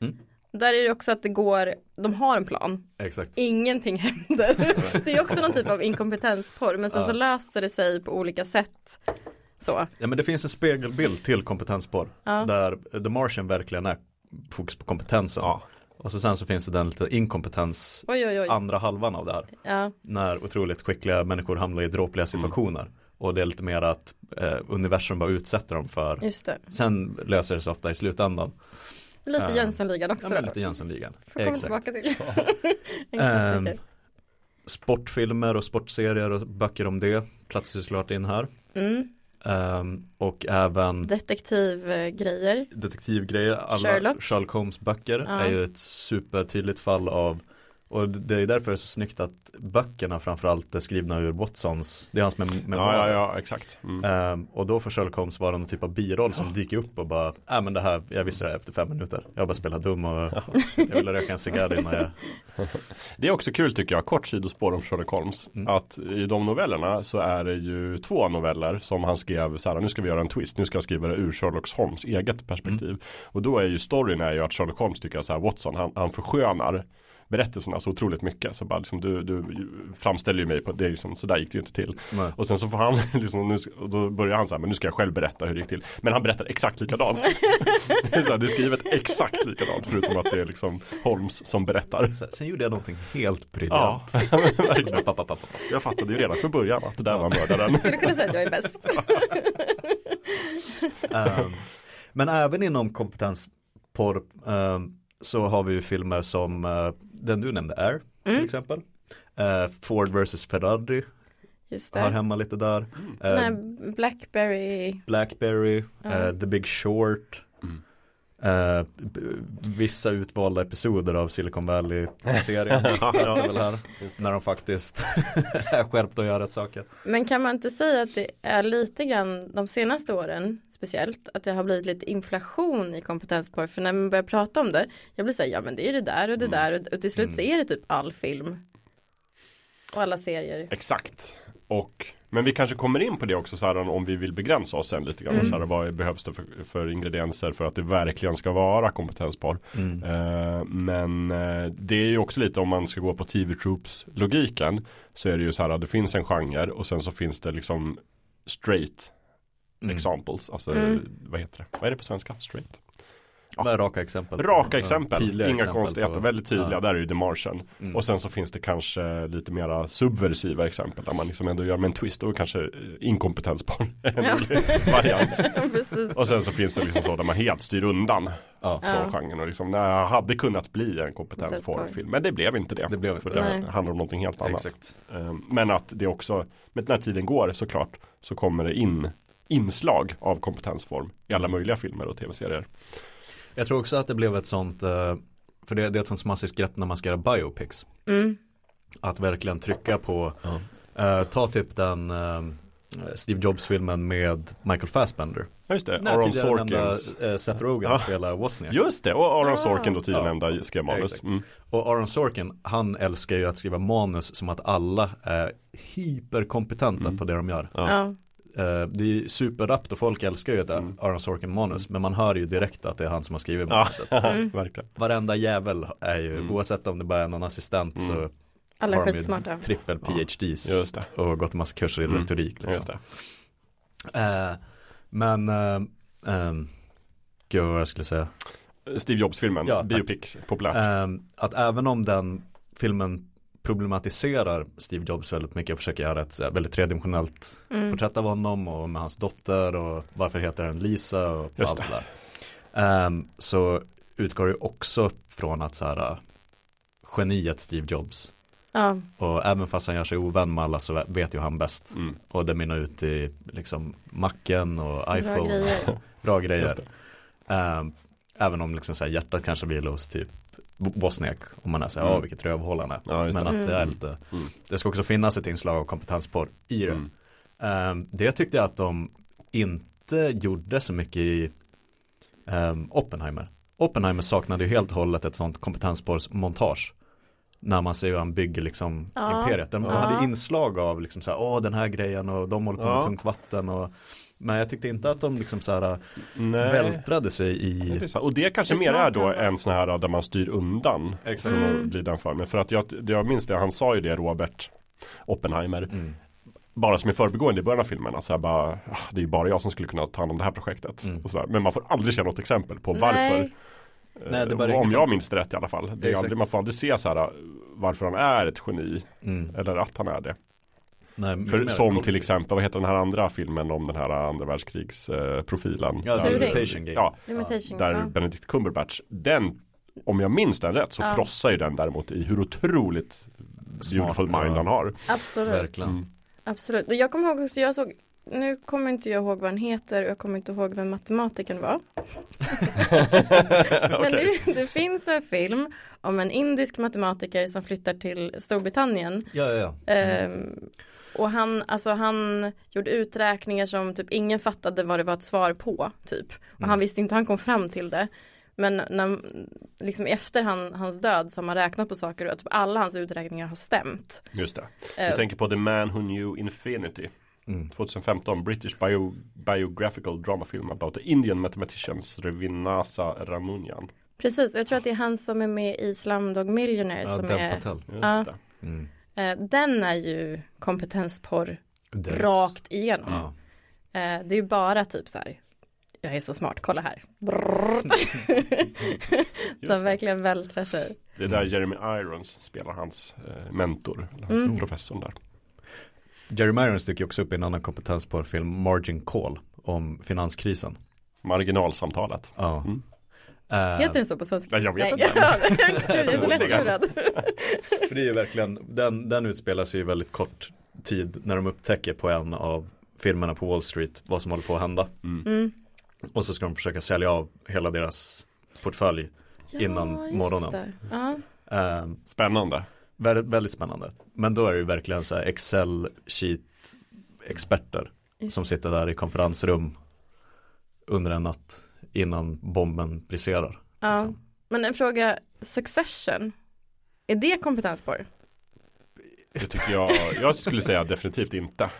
Speaker 3: Mm.
Speaker 1: Där är det också att det går De har en plan
Speaker 3: Exakt.
Speaker 1: Ingenting händer Det är också någon typ av inkompetensporr Men sen
Speaker 3: Ja.
Speaker 1: så löser det sig på olika sätt Så
Speaker 3: Ja men det finns en spegelbild till kompetensporr.
Speaker 1: Ja.
Speaker 3: Där The Martian verkligen är fokus på kompetensen.
Speaker 2: Ja.
Speaker 3: Och så sen så finns det den lite inkompetens
Speaker 1: Oj oj oj
Speaker 3: andra halvan av det här.
Speaker 1: Ja
Speaker 3: När otroligt skickliga människor hamnar i dråpliga situationer. Och det är lite mer att eh, universum bara utsätter dem för. Sen löser det sig ofta i slutändan.
Speaker 1: Lite
Speaker 3: Ja.
Speaker 1: Jönssonligan också
Speaker 3: Ja lite Jönssonligan.
Speaker 1: Får komma
Speaker 3: Exakt.
Speaker 1: tillbaka till En
Speaker 3: Ehm, Sportfilmer och sportserier och böcker om det platsar såklart in här.
Speaker 1: mm.
Speaker 3: Ehm, och även
Speaker 1: Detektivgrejer
Speaker 3: detektivgrejer, alla
Speaker 1: Sherlock.
Speaker 3: Sherlock, Holmes böcker
Speaker 1: Ja.
Speaker 3: är ju ett supertydligt fall av och det är därför det är så snyggt att böckerna framförallt är skrivna ur Watsons, det är hans mem-
Speaker 2: Ja,
Speaker 3: memoarer.
Speaker 2: ja, ja, exakt. Mm.
Speaker 3: Ehm, och då får Sherlock Holmes vara någon typ av biroll som dyker upp och bara, nej men det här, jag visste det här efter fem minuter. Jag bara spelat dum och jag ville röka en cigarr innan jag,
Speaker 2: Det är också kul tycker jag, kort sidospår om Sherlock Holmes.
Speaker 3: Mm.
Speaker 2: Att i de novellerna så är det ju två noveller som han skrev så här, nu ska vi göra en twist, nu ska jag skriva det ur Sherlock Holmes eget perspektiv.
Speaker 3: Mm.
Speaker 2: Och då är ju storyn är ju att Sherlock Holmes tycker att så här, Watson, han, han förskönar berättelserna så otroligt mycket. Så bara liksom, du, du framställer ju mig på, det är liksom, så där gick det ju inte till.
Speaker 3: nej.
Speaker 2: Och sen så får han, liksom, nu, och då börjar han så här, men nu ska jag själv berätta hur det gick till. Men han berättar exakt likadant. det, är så här, det är skrivet exakt likadant, förutom att det är liksom Holmes som berättar.
Speaker 3: Sen, sen gjorde jag någonting helt
Speaker 2: Ja,
Speaker 3: briljant. pa.
Speaker 2: Jag fattade ju redan från början att det där var mördaren.
Speaker 1: Skulle kunna säga att jag är bäst
Speaker 3: Ehm, men även inom kompetensporr ehm, så har vi ju filmer som eh, den du nämnde, Air till
Speaker 1: Mm.
Speaker 3: exempel. Eh, Ford vs Ferrari
Speaker 1: Just
Speaker 3: har hemma lite där.
Speaker 1: Den
Speaker 3: Eh,
Speaker 1: här Blackberry
Speaker 3: Blackberry, eh, The Big Short.
Speaker 2: Mm.
Speaker 3: eh, vissa utvalda episoder av Silicon Valley-serien. här, när de faktiskt är skärpta och gör rätt saker.
Speaker 1: Men kan man inte säga att det är lite grann de senaste åren speciellt att det har blivit lite inflation i kompetensporr för när man börjar prata om det jag blir säga ja men det är det där och det där och, och till slut så är det typ all film och alla serier.
Speaker 2: Exakt. Och, men vi kanske kommer in på det också så här, om vi vill begränsa oss sen lite grann.
Speaker 1: Mm.
Speaker 2: Så här, vad behövs det för, för ingredienser för att det verkligen ska vara kompetenspar.
Speaker 3: Mm.
Speaker 2: Eh, men eh, det är ju också lite om man ska gå på TV Troops logiken. Så är det ju så här, det finns en genre och sen så finns det liksom straight
Speaker 3: Mm.
Speaker 2: examples. Alltså
Speaker 1: Mm.
Speaker 2: vad heter det? Vad är det på svenska? Straight?
Speaker 3: Med raka exempel.
Speaker 2: Raka
Speaker 3: Ja,
Speaker 2: exempel,
Speaker 3: tydliga
Speaker 2: inga
Speaker 3: exempel
Speaker 2: konstigheter,
Speaker 3: på-
Speaker 2: väldigt tydliga.
Speaker 3: Ja.
Speaker 2: Där är ju The Martian.
Speaker 3: Mm.
Speaker 2: Och sen så finns det kanske lite mera subversiva exempel där man liksom ändå gör med en twist och kanske eh, inkompetens på en
Speaker 1: Ja.
Speaker 2: rolig variant. Och sen så finns det liksom så där man helt styr undan
Speaker 3: Ja.
Speaker 2: från
Speaker 1: Ja.
Speaker 2: genren och liksom det hade kunnat bli en
Speaker 1: Kompetens
Speaker 2: kompetensform Men det blev inte det.
Speaker 3: Det blev inte
Speaker 2: för
Speaker 3: det.
Speaker 1: Nej.
Speaker 2: handlar om någonting helt annat.
Speaker 3: Exakt.
Speaker 2: Eh, Men att det också, med när tiden går såklart, så kommer det in inslag av kompetensform i alla möjliga filmer och tv-serier.
Speaker 3: Jag tror också att det blev ett sånt, eh, för det, det är ett sånt massivt grepp när man ska göra biopics.
Speaker 1: Mm.
Speaker 3: Att verkligen trycka på, eh, ta typ den eh, Steve Jobs-filmen med Michael Fassbender.
Speaker 2: Ja just det,
Speaker 3: Nej,
Speaker 2: Aaron
Speaker 3: tidigare nämnda,
Speaker 2: Sorkins.
Speaker 3: eh, Seth Rogen
Speaker 2: Ja.
Speaker 3: spelar Wozniak.
Speaker 2: Just det, och Aaron
Speaker 1: Ah.
Speaker 2: Sorkin då tidigare
Speaker 3: Ja.
Speaker 2: nämnda skrev manus.
Speaker 3: Exakt.
Speaker 2: Mm.
Speaker 3: Och Aaron Sorkin, han älskar ju att skriva manus som att alla är hyperkompetenta
Speaker 2: Mm.
Speaker 3: på det de gör.
Speaker 2: Ja.
Speaker 1: Ja.
Speaker 3: Eh, det är superrappt och folk älskar ju ett
Speaker 2: Mm.
Speaker 3: Aaron Sorkin manus. Men man hör ju direkt att det är han som har skrivit
Speaker 2: Ja,
Speaker 3: manuset.
Speaker 1: Mm.
Speaker 3: Varenda jävel är ju,
Speaker 2: Mm.
Speaker 3: oavsett om det bara är någon assistent
Speaker 2: Mm.
Speaker 3: så
Speaker 1: Alla
Speaker 3: har
Speaker 1: är
Speaker 3: de
Speaker 1: skitsmarta.
Speaker 3: trippel
Speaker 2: Ja,
Speaker 3: PhDs
Speaker 2: Just det.
Speaker 3: och gått en massa kurser i
Speaker 2: Mm.
Speaker 3: retorik. Liksom.
Speaker 2: Just det.
Speaker 3: Eh, men, eh, ehm, gud vad jag skulle säga.
Speaker 2: Steve Jobs-filmen,
Speaker 3: Ja,
Speaker 2: biopic, populärt.
Speaker 3: Ehm, att även om den filmen problematiserar Steve Jobs väldigt mycket och försöker göra ett väldigt tredimensionellt
Speaker 1: Mm.
Speaker 3: porträtt av honom och med hans dotter och varför heter den Lisa och
Speaker 2: Just
Speaker 3: allt det där. Ehm, så utgår det också från att så här äh, geniet Steve Jobs
Speaker 1: Ja.
Speaker 3: och även fast han gör sig ovän med alla så vet ju han bäst
Speaker 2: Mm.
Speaker 3: och det mynnar ut i liksom macken och
Speaker 1: Bra
Speaker 3: iPhone
Speaker 1: grejer.
Speaker 3: bra grejer. Ehm, även om liksom så här, hjärtat kanske vill hos typ Bosniak om man är så här,
Speaker 2: Mm.
Speaker 3: vilket rövhål han är
Speaker 2: Ja,
Speaker 3: men
Speaker 2: det.
Speaker 3: att det är
Speaker 2: Mm.
Speaker 3: lite
Speaker 2: Mm.
Speaker 3: det ska också finnas ett inslag av kompetensporr i det
Speaker 2: Mm.
Speaker 3: Ehm, det tyckte jag att de inte gjorde så mycket i ehm, Oppenheimer. Oppenheimer saknade ju helt och hållet ett sånt kompetensspårsmontage. När man ser hur han bygger liksom
Speaker 1: Ja.
Speaker 3: imperiet. De
Speaker 1: Ja.
Speaker 3: hade inslag av liksom så här, åh den här grejen och de håller på med
Speaker 2: Ja.
Speaker 3: tungt vatten och Men jag tyckte inte att de liksom så här
Speaker 2: Nej.
Speaker 3: vältrade sig
Speaker 2: det
Speaker 3: i
Speaker 2: sant. Och det kanske
Speaker 1: Det
Speaker 2: mer är då en sån här där man styr undan
Speaker 3: Exakt.
Speaker 2: från
Speaker 1: Mm.
Speaker 2: att bli den formen. För att jag, det jag minns det, han sa ju det Robert Oppenheimer
Speaker 3: mm.
Speaker 2: bara som i förbigående i början av filmen. Att så här bara, "Ah, det är ju bara jag som skulle kunna ta hand om det här projektet.
Speaker 3: Mm.
Speaker 2: Och så där. Men man får aldrig se något exempel på varför.
Speaker 1: Nej.
Speaker 3: Nej, det
Speaker 2: Eh, om
Speaker 3: liksom-
Speaker 2: jag minns det rätt i alla fall. Det är aldrig, man får aldrig se så här varför han är ett geni.
Speaker 3: Mm.
Speaker 2: Eller att han är det.
Speaker 3: Nej,
Speaker 2: För som till exempel, vad heter den här andra filmen om den här andra världskrigsprofilen?
Speaker 3: Ja,
Speaker 1: Turing.
Speaker 3: Imitation Game
Speaker 2: Ja,
Speaker 1: Limitation.
Speaker 2: där
Speaker 1: ja.
Speaker 2: Benedict Cumberbatch, den, om jag minns den rätt så
Speaker 1: Ja.
Speaker 2: frossar ju den däremot i hur otroligt beautiful
Speaker 3: Smart,
Speaker 2: mind
Speaker 3: ja.
Speaker 2: han har.
Speaker 1: Absolut.
Speaker 3: Verkligen.
Speaker 2: Mm.
Speaker 1: Absolut. Jag kommer ihåg också, jag såg, nu kommer inte jag ihåg vad han heter och jag kommer inte ihåg vem matematikern var. Men det, det finns en film om en indisk matematiker som flyttar till Storbritannien.
Speaker 3: Ja, ja, ja.
Speaker 1: Ehm, och han, alltså han gjorde uträkningar som typ ingen fattade vad det var ett svar på, typ. Och
Speaker 3: Mm.
Speaker 1: han visste inte hur han kom fram till det. Men när, liksom efter han, hans död så har man räknat på saker och typ alla hans uträkningar har stämt.
Speaker 2: Just det.
Speaker 1: Eh,
Speaker 2: Jag tänker på The Man Who Knew Infinity.
Speaker 3: Mm.
Speaker 2: 2015, British bio, biographical drama film about the Indian mathematicians Revinasa Ramunian.
Speaker 1: Precis, och jag tror att det är han som är med i Slumdog Millionaire
Speaker 3: Ja,
Speaker 1: som är,
Speaker 3: Patel.
Speaker 2: Just
Speaker 1: Ja.
Speaker 2: det.
Speaker 3: Mm.
Speaker 1: Eh, den är ju kompetensporr
Speaker 3: Direkt.
Speaker 1: rakt igenom.
Speaker 3: Ja.
Speaker 1: Eh, det är ju bara typ så här, jag är så smart, kolla här. De verkligen vältrar sig.
Speaker 2: Det är där Jeremy Irons spelar hans eh, mentor, eller
Speaker 1: Mm.
Speaker 2: professorn där.
Speaker 3: Jeremy Irons dyker också upp i en annan kompetensporrfilm, Margin Call, om finanskrisen.
Speaker 2: Marginalsamtalet.
Speaker 3: Ja.
Speaker 2: Mm.
Speaker 3: Eh,
Speaker 1: Heter den så på svenska?
Speaker 2: Jag vet
Speaker 1: Nej,
Speaker 2: inte.
Speaker 1: ja, jag är så lättlurad.
Speaker 3: För det är ju verkligen, den, den utspelar sig ju väldigt kort tid när de upptäcker på en av filmerna på Wall Street vad som håller på att hända.
Speaker 1: Mm.
Speaker 3: Och så ska de försöka sälja av hela deras portfölj. Innan
Speaker 1: just
Speaker 3: morgonen.
Speaker 1: det. Ja.
Speaker 3: Ehm,
Speaker 2: Spännande.
Speaker 3: väldigt, väldigt spännande. Men då är det ju verkligen så här Excel sheet experter
Speaker 1: Just
Speaker 3: som sitter där i konferensrum under en natt innan bomben briserar.
Speaker 1: Ja.
Speaker 3: liksom.
Speaker 1: Men en fråga, Succession, är det kompetensspår?
Speaker 2: Det tycker jag, jag skulle säga definitivt inte.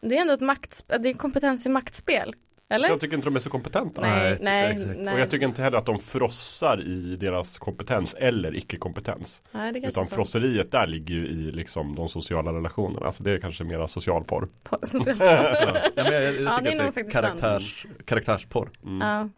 Speaker 1: Det är ändå ett makt, det är kompetens i maktspel, eller?
Speaker 2: Jag tycker inte de är så kompetenta.
Speaker 1: nej,
Speaker 3: Nej,
Speaker 1: nej.
Speaker 2: Och jag tycker inte heller att de frossar i deras kompetens eller icke-kompetens.
Speaker 1: nej, det kanske
Speaker 2: Utan frosseriet där ligger ju i liksom de sociala relationerna. Alltså det är kanske mera socialporr.
Speaker 1: På- social-
Speaker 3: Ja, men jag, jag tycker
Speaker 1: Ja, det är nog
Speaker 3: att det är karaktärs, kagärsporr.
Speaker 1: ja.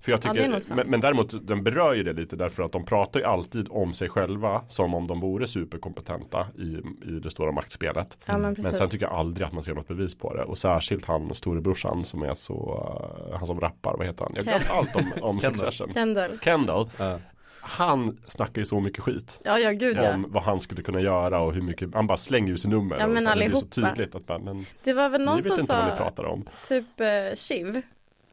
Speaker 2: För jag
Speaker 1: Ja,
Speaker 2: tycker,
Speaker 1: sant.
Speaker 2: men, men däremot den berör ju det lite därför att de pratar ju alltid om sig själva som om de vore superkompetenta i, i det stora maktspelet.
Speaker 1: ja, men
Speaker 2: Men sen tycker jag aldrig att man ser något bevis på det. Och särskilt han storebrorsan som är så, uh, han som rappar, vad heter han? Jag har glömt allt om, om
Speaker 3: Kendall.
Speaker 2: Succession.
Speaker 1: Kendall.
Speaker 2: Kendall,
Speaker 3: Ja.
Speaker 2: han snackar ju så mycket skit.
Speaker 1: Ja, ja, gud ja.
Speaker 2: Om vad han skulle kunna göra och hur mycket, han bara slänger ju sin nummer.
Speaker 1: Ja,
Speaker 2: och
Speaker 1: men
Speaker 2: så här, det blir så
Speaker 1: allihopa.
Speaker 2: tydligt att bara, men
Speaker 1: Det var väl någon som sa,
Speaker 2: pratar om.
Speaker 1: typ eh, Shiv,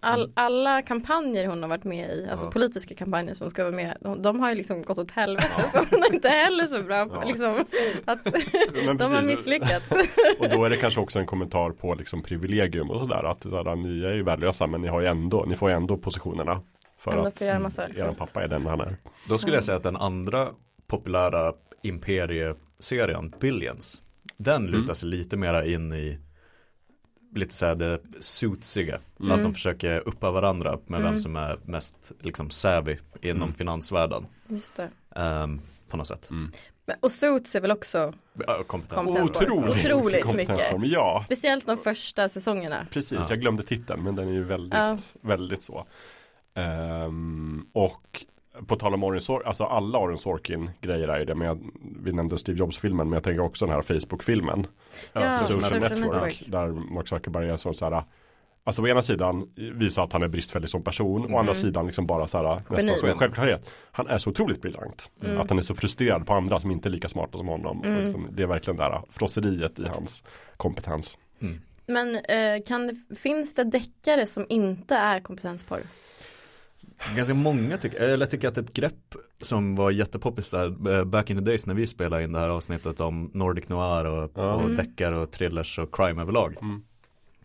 Speaker 1: All, alla kampanjer hon har varit med i, alltså
Speaker 3: Ja.
Speaker 1: politiska kampanjer som ska vara med, de, de har ju liksom gått åt helvete. Så hon är inte heller så bra på
Speaker 2: Ja.
Speaker 1: liksom, att
Speaker 2: Men
Speaker 1: de har misslyckats.
Speaker 2: Och då är det kanske också en kommentar på liksom privilegium och sådär. Att så här, ni är ju värdelösa men ni har ju ändå, ni får ju ändå positionerna. För
Speaker 1: Ändå
Speaker 2: att er pappa är den han är.
Speaker 3: Då skulle jag säga att den andra populära imperieserien, Billions, den lutar sig lite mera in i lite såhär det suitsiga.
Speaker 1: Mm.
Speaker 3: Att de försöker uppa varandra med
Speaker 1: Mm.
Speaker 3: vem som är mest liksom savvy inom
Speaker 2: Mm.
Speaker 3: finansvärlden.
Speaker 1: Just det.
Speaker 3: ehm, på något sätt.
Speaker 1: Men, och Suits är väl också,
Speaker 3: Ja, kompetens.
Speaker 1: Kompetens.
Speaker 2: Otroligt,
Speaker 1: Otroligt
Speaker 2: kompetens
Speaker 1: mycket.
Speaker 2: Ja,
Speaker 1: speciellt de första säsongerna.
Speaker 2: precis.
Speaker 3: Ja.
Speaker 2: Jag glömde titeln men den är ju väldigt,
Speaker 1: Ja.
Speaker 2: väldigt så. Ehm, och på tal om Oren Sorkin, alltså alla Oren Sorkin grejer är ju det. Men jag, vi nämnde Steve Jobs-filmen men jag tänker också den här Facebook-filmen.
Speaker 1: Ja,
Speaker 2: Social,
Speaker 1: Social
Speaker 2: Network,
Speaker 1: Network.
Speaker 2: Där Mark Zuckerberg är så, så här Alltså å ena sidan visa att han är bristfällig som person Å andra sidan liksom bara så här nästan
Speaker 1: Geni.
Speaker 2: som en självklarhet Han är så otroligt briljant
Speaker 1: Mm.
Speaker 2: Att han är så frustrerad på andra som inte är lika smarta som honom och
Speaker 1: Mm.
Speaker 2: liksom, Det är verkligen det här frosseriet i hans kompetens
Speaker 1: Men eh, kan finns det deckare som inte är kompetensporr?
Speaker 3: Ganska många tycker, eller jag tycker att ett grepp som var jättepoppis där eh, back in the days när vi spelade in det här avsnittet om Nordic Noir och,
Speaker 2: Ja.
Speaker 3: och
Speaker 1: Mm.
Speaker 3: deckare och thrillers och crime överlag.
Speaker 2: Mm.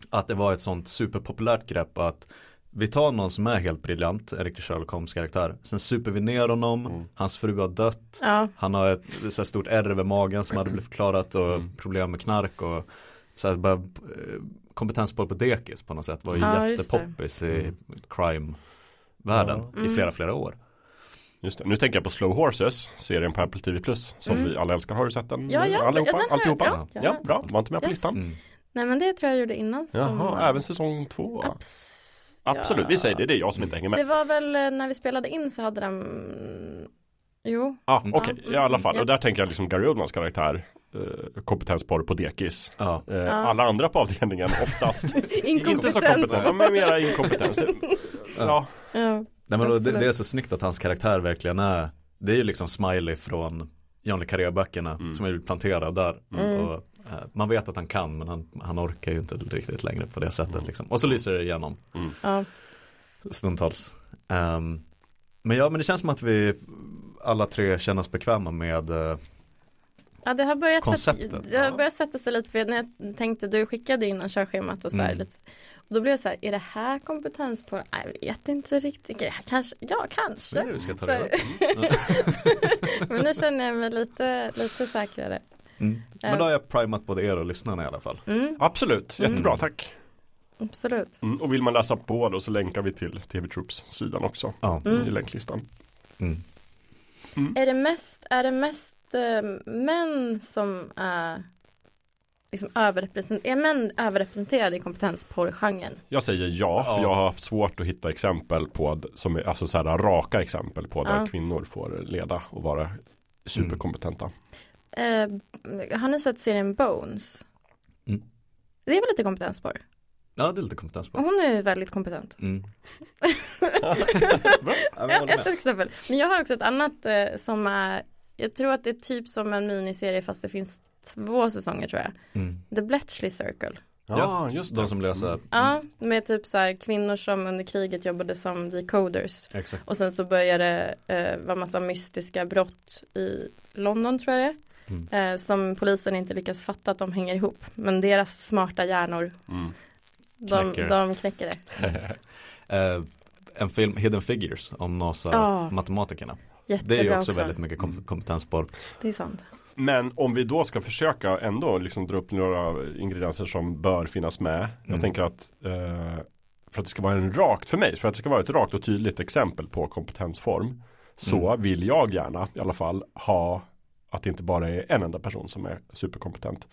Speaker 3: Att det var ett sånt superpopulärt grepp att vi tar någon som är helt briljant, en riktig Sherlock Holmes karaktär. Sen super vi ner honom,
Speaker 2: Mm.
Speaker 3: hans fru har dött,
Speaker 1: Ja,
Speaker 3: han har ett så här stort ärr över magen som hade blivit förklarat och
Speaker 2: Mm.
Speaker 3: problem med knark och så här, bara, eh, kompetensboll på dekis på något sätt var ju
Speaker 1: Ja,
Speaker 3: jättepoppis i crime-världen
Speaker 2: Ja.
Speaker 3: I
Speaker 1: Mm.
Speaker 3: flera, flera år.
Speaker 2: Just det. Nu tänker jag på Slow Horses Serien på Apple TV Plus Som
Speaker 1: Mm.
Speaker 2: vi alla älskar, har du sett den?
Speaker 1: Ja, ja,
Speaker 2: Allihopa?
Speaker 1: ja, den
Speaker 2: Alltihopa?
Speaker 1: ja,
Speaker 2: Ja,
Speaker 1: ja.
Speaker 2: bra, var inte med på
Speaker 1: Yes.
Speaker 2: listan
Speaker 3: Mm.
Speaker 1: nej men det tror jag gjorde innan
Speaker 2: Jaha,
Speaker 1: sommaren.
Speaker 2: även säsong två
Speaker 1: Abs-
Speaker 2: Absolut,
Speaker 1: ja.
Speaker 2: vi säger det, det är jag som inte hänger med
Speaker 1: Det var väl eh, när vi spelade in så hade de Jo,
Speaker 2: Ja,
Speaker 3: Mm.
Speaker 2: okej, i alla fall.
Speaker 1: Ja.
Speaker 2: Och där tänker jag liksom Gary Oldmans karaktär eh, Kompetensporr på dekis
Speaker 3: Ja.
Speaker 2: eh,
Speaker 1: Ja.
Speaker 2: Alla andra på avdelningen oftast Inte så
Speaker 1: inkompetens.
Speaker 2: kompetenta, ja, men mera inkompetens Ja,
Speaker 1: Ja.
Speaker 3: Nej, men då, det, det är så snyggt att hans karaktär verkligen är Det är ju liksom Smiley från John le Carré-böckerna
Speaker 2: Mm.
Speaker 3: som är planterad där
Speaker 1: Mm.
Speaker 3: och, eh, Man vet att han kan men han, han orkar ju inte riktigt längre på det sättet
Speaker 2: Mm.
Speaker 3: liksom. Och så lyser det igenom
Speaker 1: Ja.
Speaker 3: stundtals Ehm, Men ja men det känns som att vi alla tre känner oss bekväma med eh,
Speaker 1: Ja det har börjat,
Speaker 3: Konceptet,
Speaker 1: sätta, det har
Speaker 3: ja.
Speaker 1: börjat sätta sig lite för när jag tänkte du skickade innan körschemat och så här
Speaker 3: Mm.
Speaker 1: lite och då blev jag så här, är det här kompetens på, jag vet inte riktigt, Ja, kanske, ja kanske.
Speaker 3: det ska ta reda på.
Speaker 1: Men nu känner jag mig lite, lite säkrare.
Speaker 3: Mm. Men då har jag primat både er och lyssnarna i alla fall
Speaker 1: Mm,
Speaker 2: absolut, jättebra, tack
Speaker 1: absolut.
Speaker 2: mm, Och vill man läsa på då så länkar vi till TV Troops sidan också
Speaker 3: Ja.
Speaker 1: Mm.
Speaker 2: I länklistan
Speaker 3: Mm.
Speaker 1: Är det mest, är det mest eh, män som är liksom överrepresenterade, är män överrepresenterade i kompetensporrgenren?
Speaker 2: Jag säger ja, för
Speaker 3: Ja.
Speaker 2: jag har haft svårt att hitta exempel på som är, Alltså så här raka exempel på där
Speaker 1: Ja.
Speaker 2: kvinnor får leda och vara superkompetenta
Speaker 1: Eh, har ni sett serien Bones?
Speaker 3: Mm.
Speaker 1: Det är väl lite kompetensporr?
Speaker 3: Ja det är lite kompetens
Speaker 1: Och
Speaker 3: på
Speaker 1: hon är ju väldigt kompetent.
Speaker 3: mm. Ja, håller
Speaker 1: ett exempel. Men jag har också ett annat eh, som är, jag tror att det är typ som en miniserie fast det finns två säsonger tror jag.
Speaker 3: Mm.
Speaker 1: The Bletchley Circle.
Speaker 2: Ja, just det.
Speaker 3: De som löser,
Speaker 2: Mm.
Speaker 1: Ja, med typ så här kvinnor som under kriget jobbade som decoders.
Speaker 3: exakt.
Speaker 1: Och sen så började det eh, vara massa mystiska brott i London tror jag det
Speaker 3: Mm.
Speaker 1: Eh, som polisen inte lyckas fatta att de hänger ihop. Men deras smarta hjärnor,
Speaker 2: Mm.
Speaker 1: De, de knäcker det.
Speaker 3: Eh, en film, Hidden Figures, om NASA
Speaker 1: Ja.
Speaker 3: matematikerna.
Speaker 1: Jättebra
Speaker 3: Det är ju också,
Speaker 1: också.
Speaker 3: väldigt mycket kom- kompetensspår.
Speaker 1: Det är sant.
Speaker 2: Men om vi då ska försöka ändå liksom dra upp några ingredienser som bör finnas med. Jag
Speaker 3: Mm.
Speaker 2: tänker att eh, för att det ska vara en rakt för mig, för att det ska vara ett rakt och tydligt exempel på kompetensform. Så
Speaker 3: Mm.
Speaker 2: vill jag gärna i alla fall ha att det inte bara är en enda person som är superkompetent.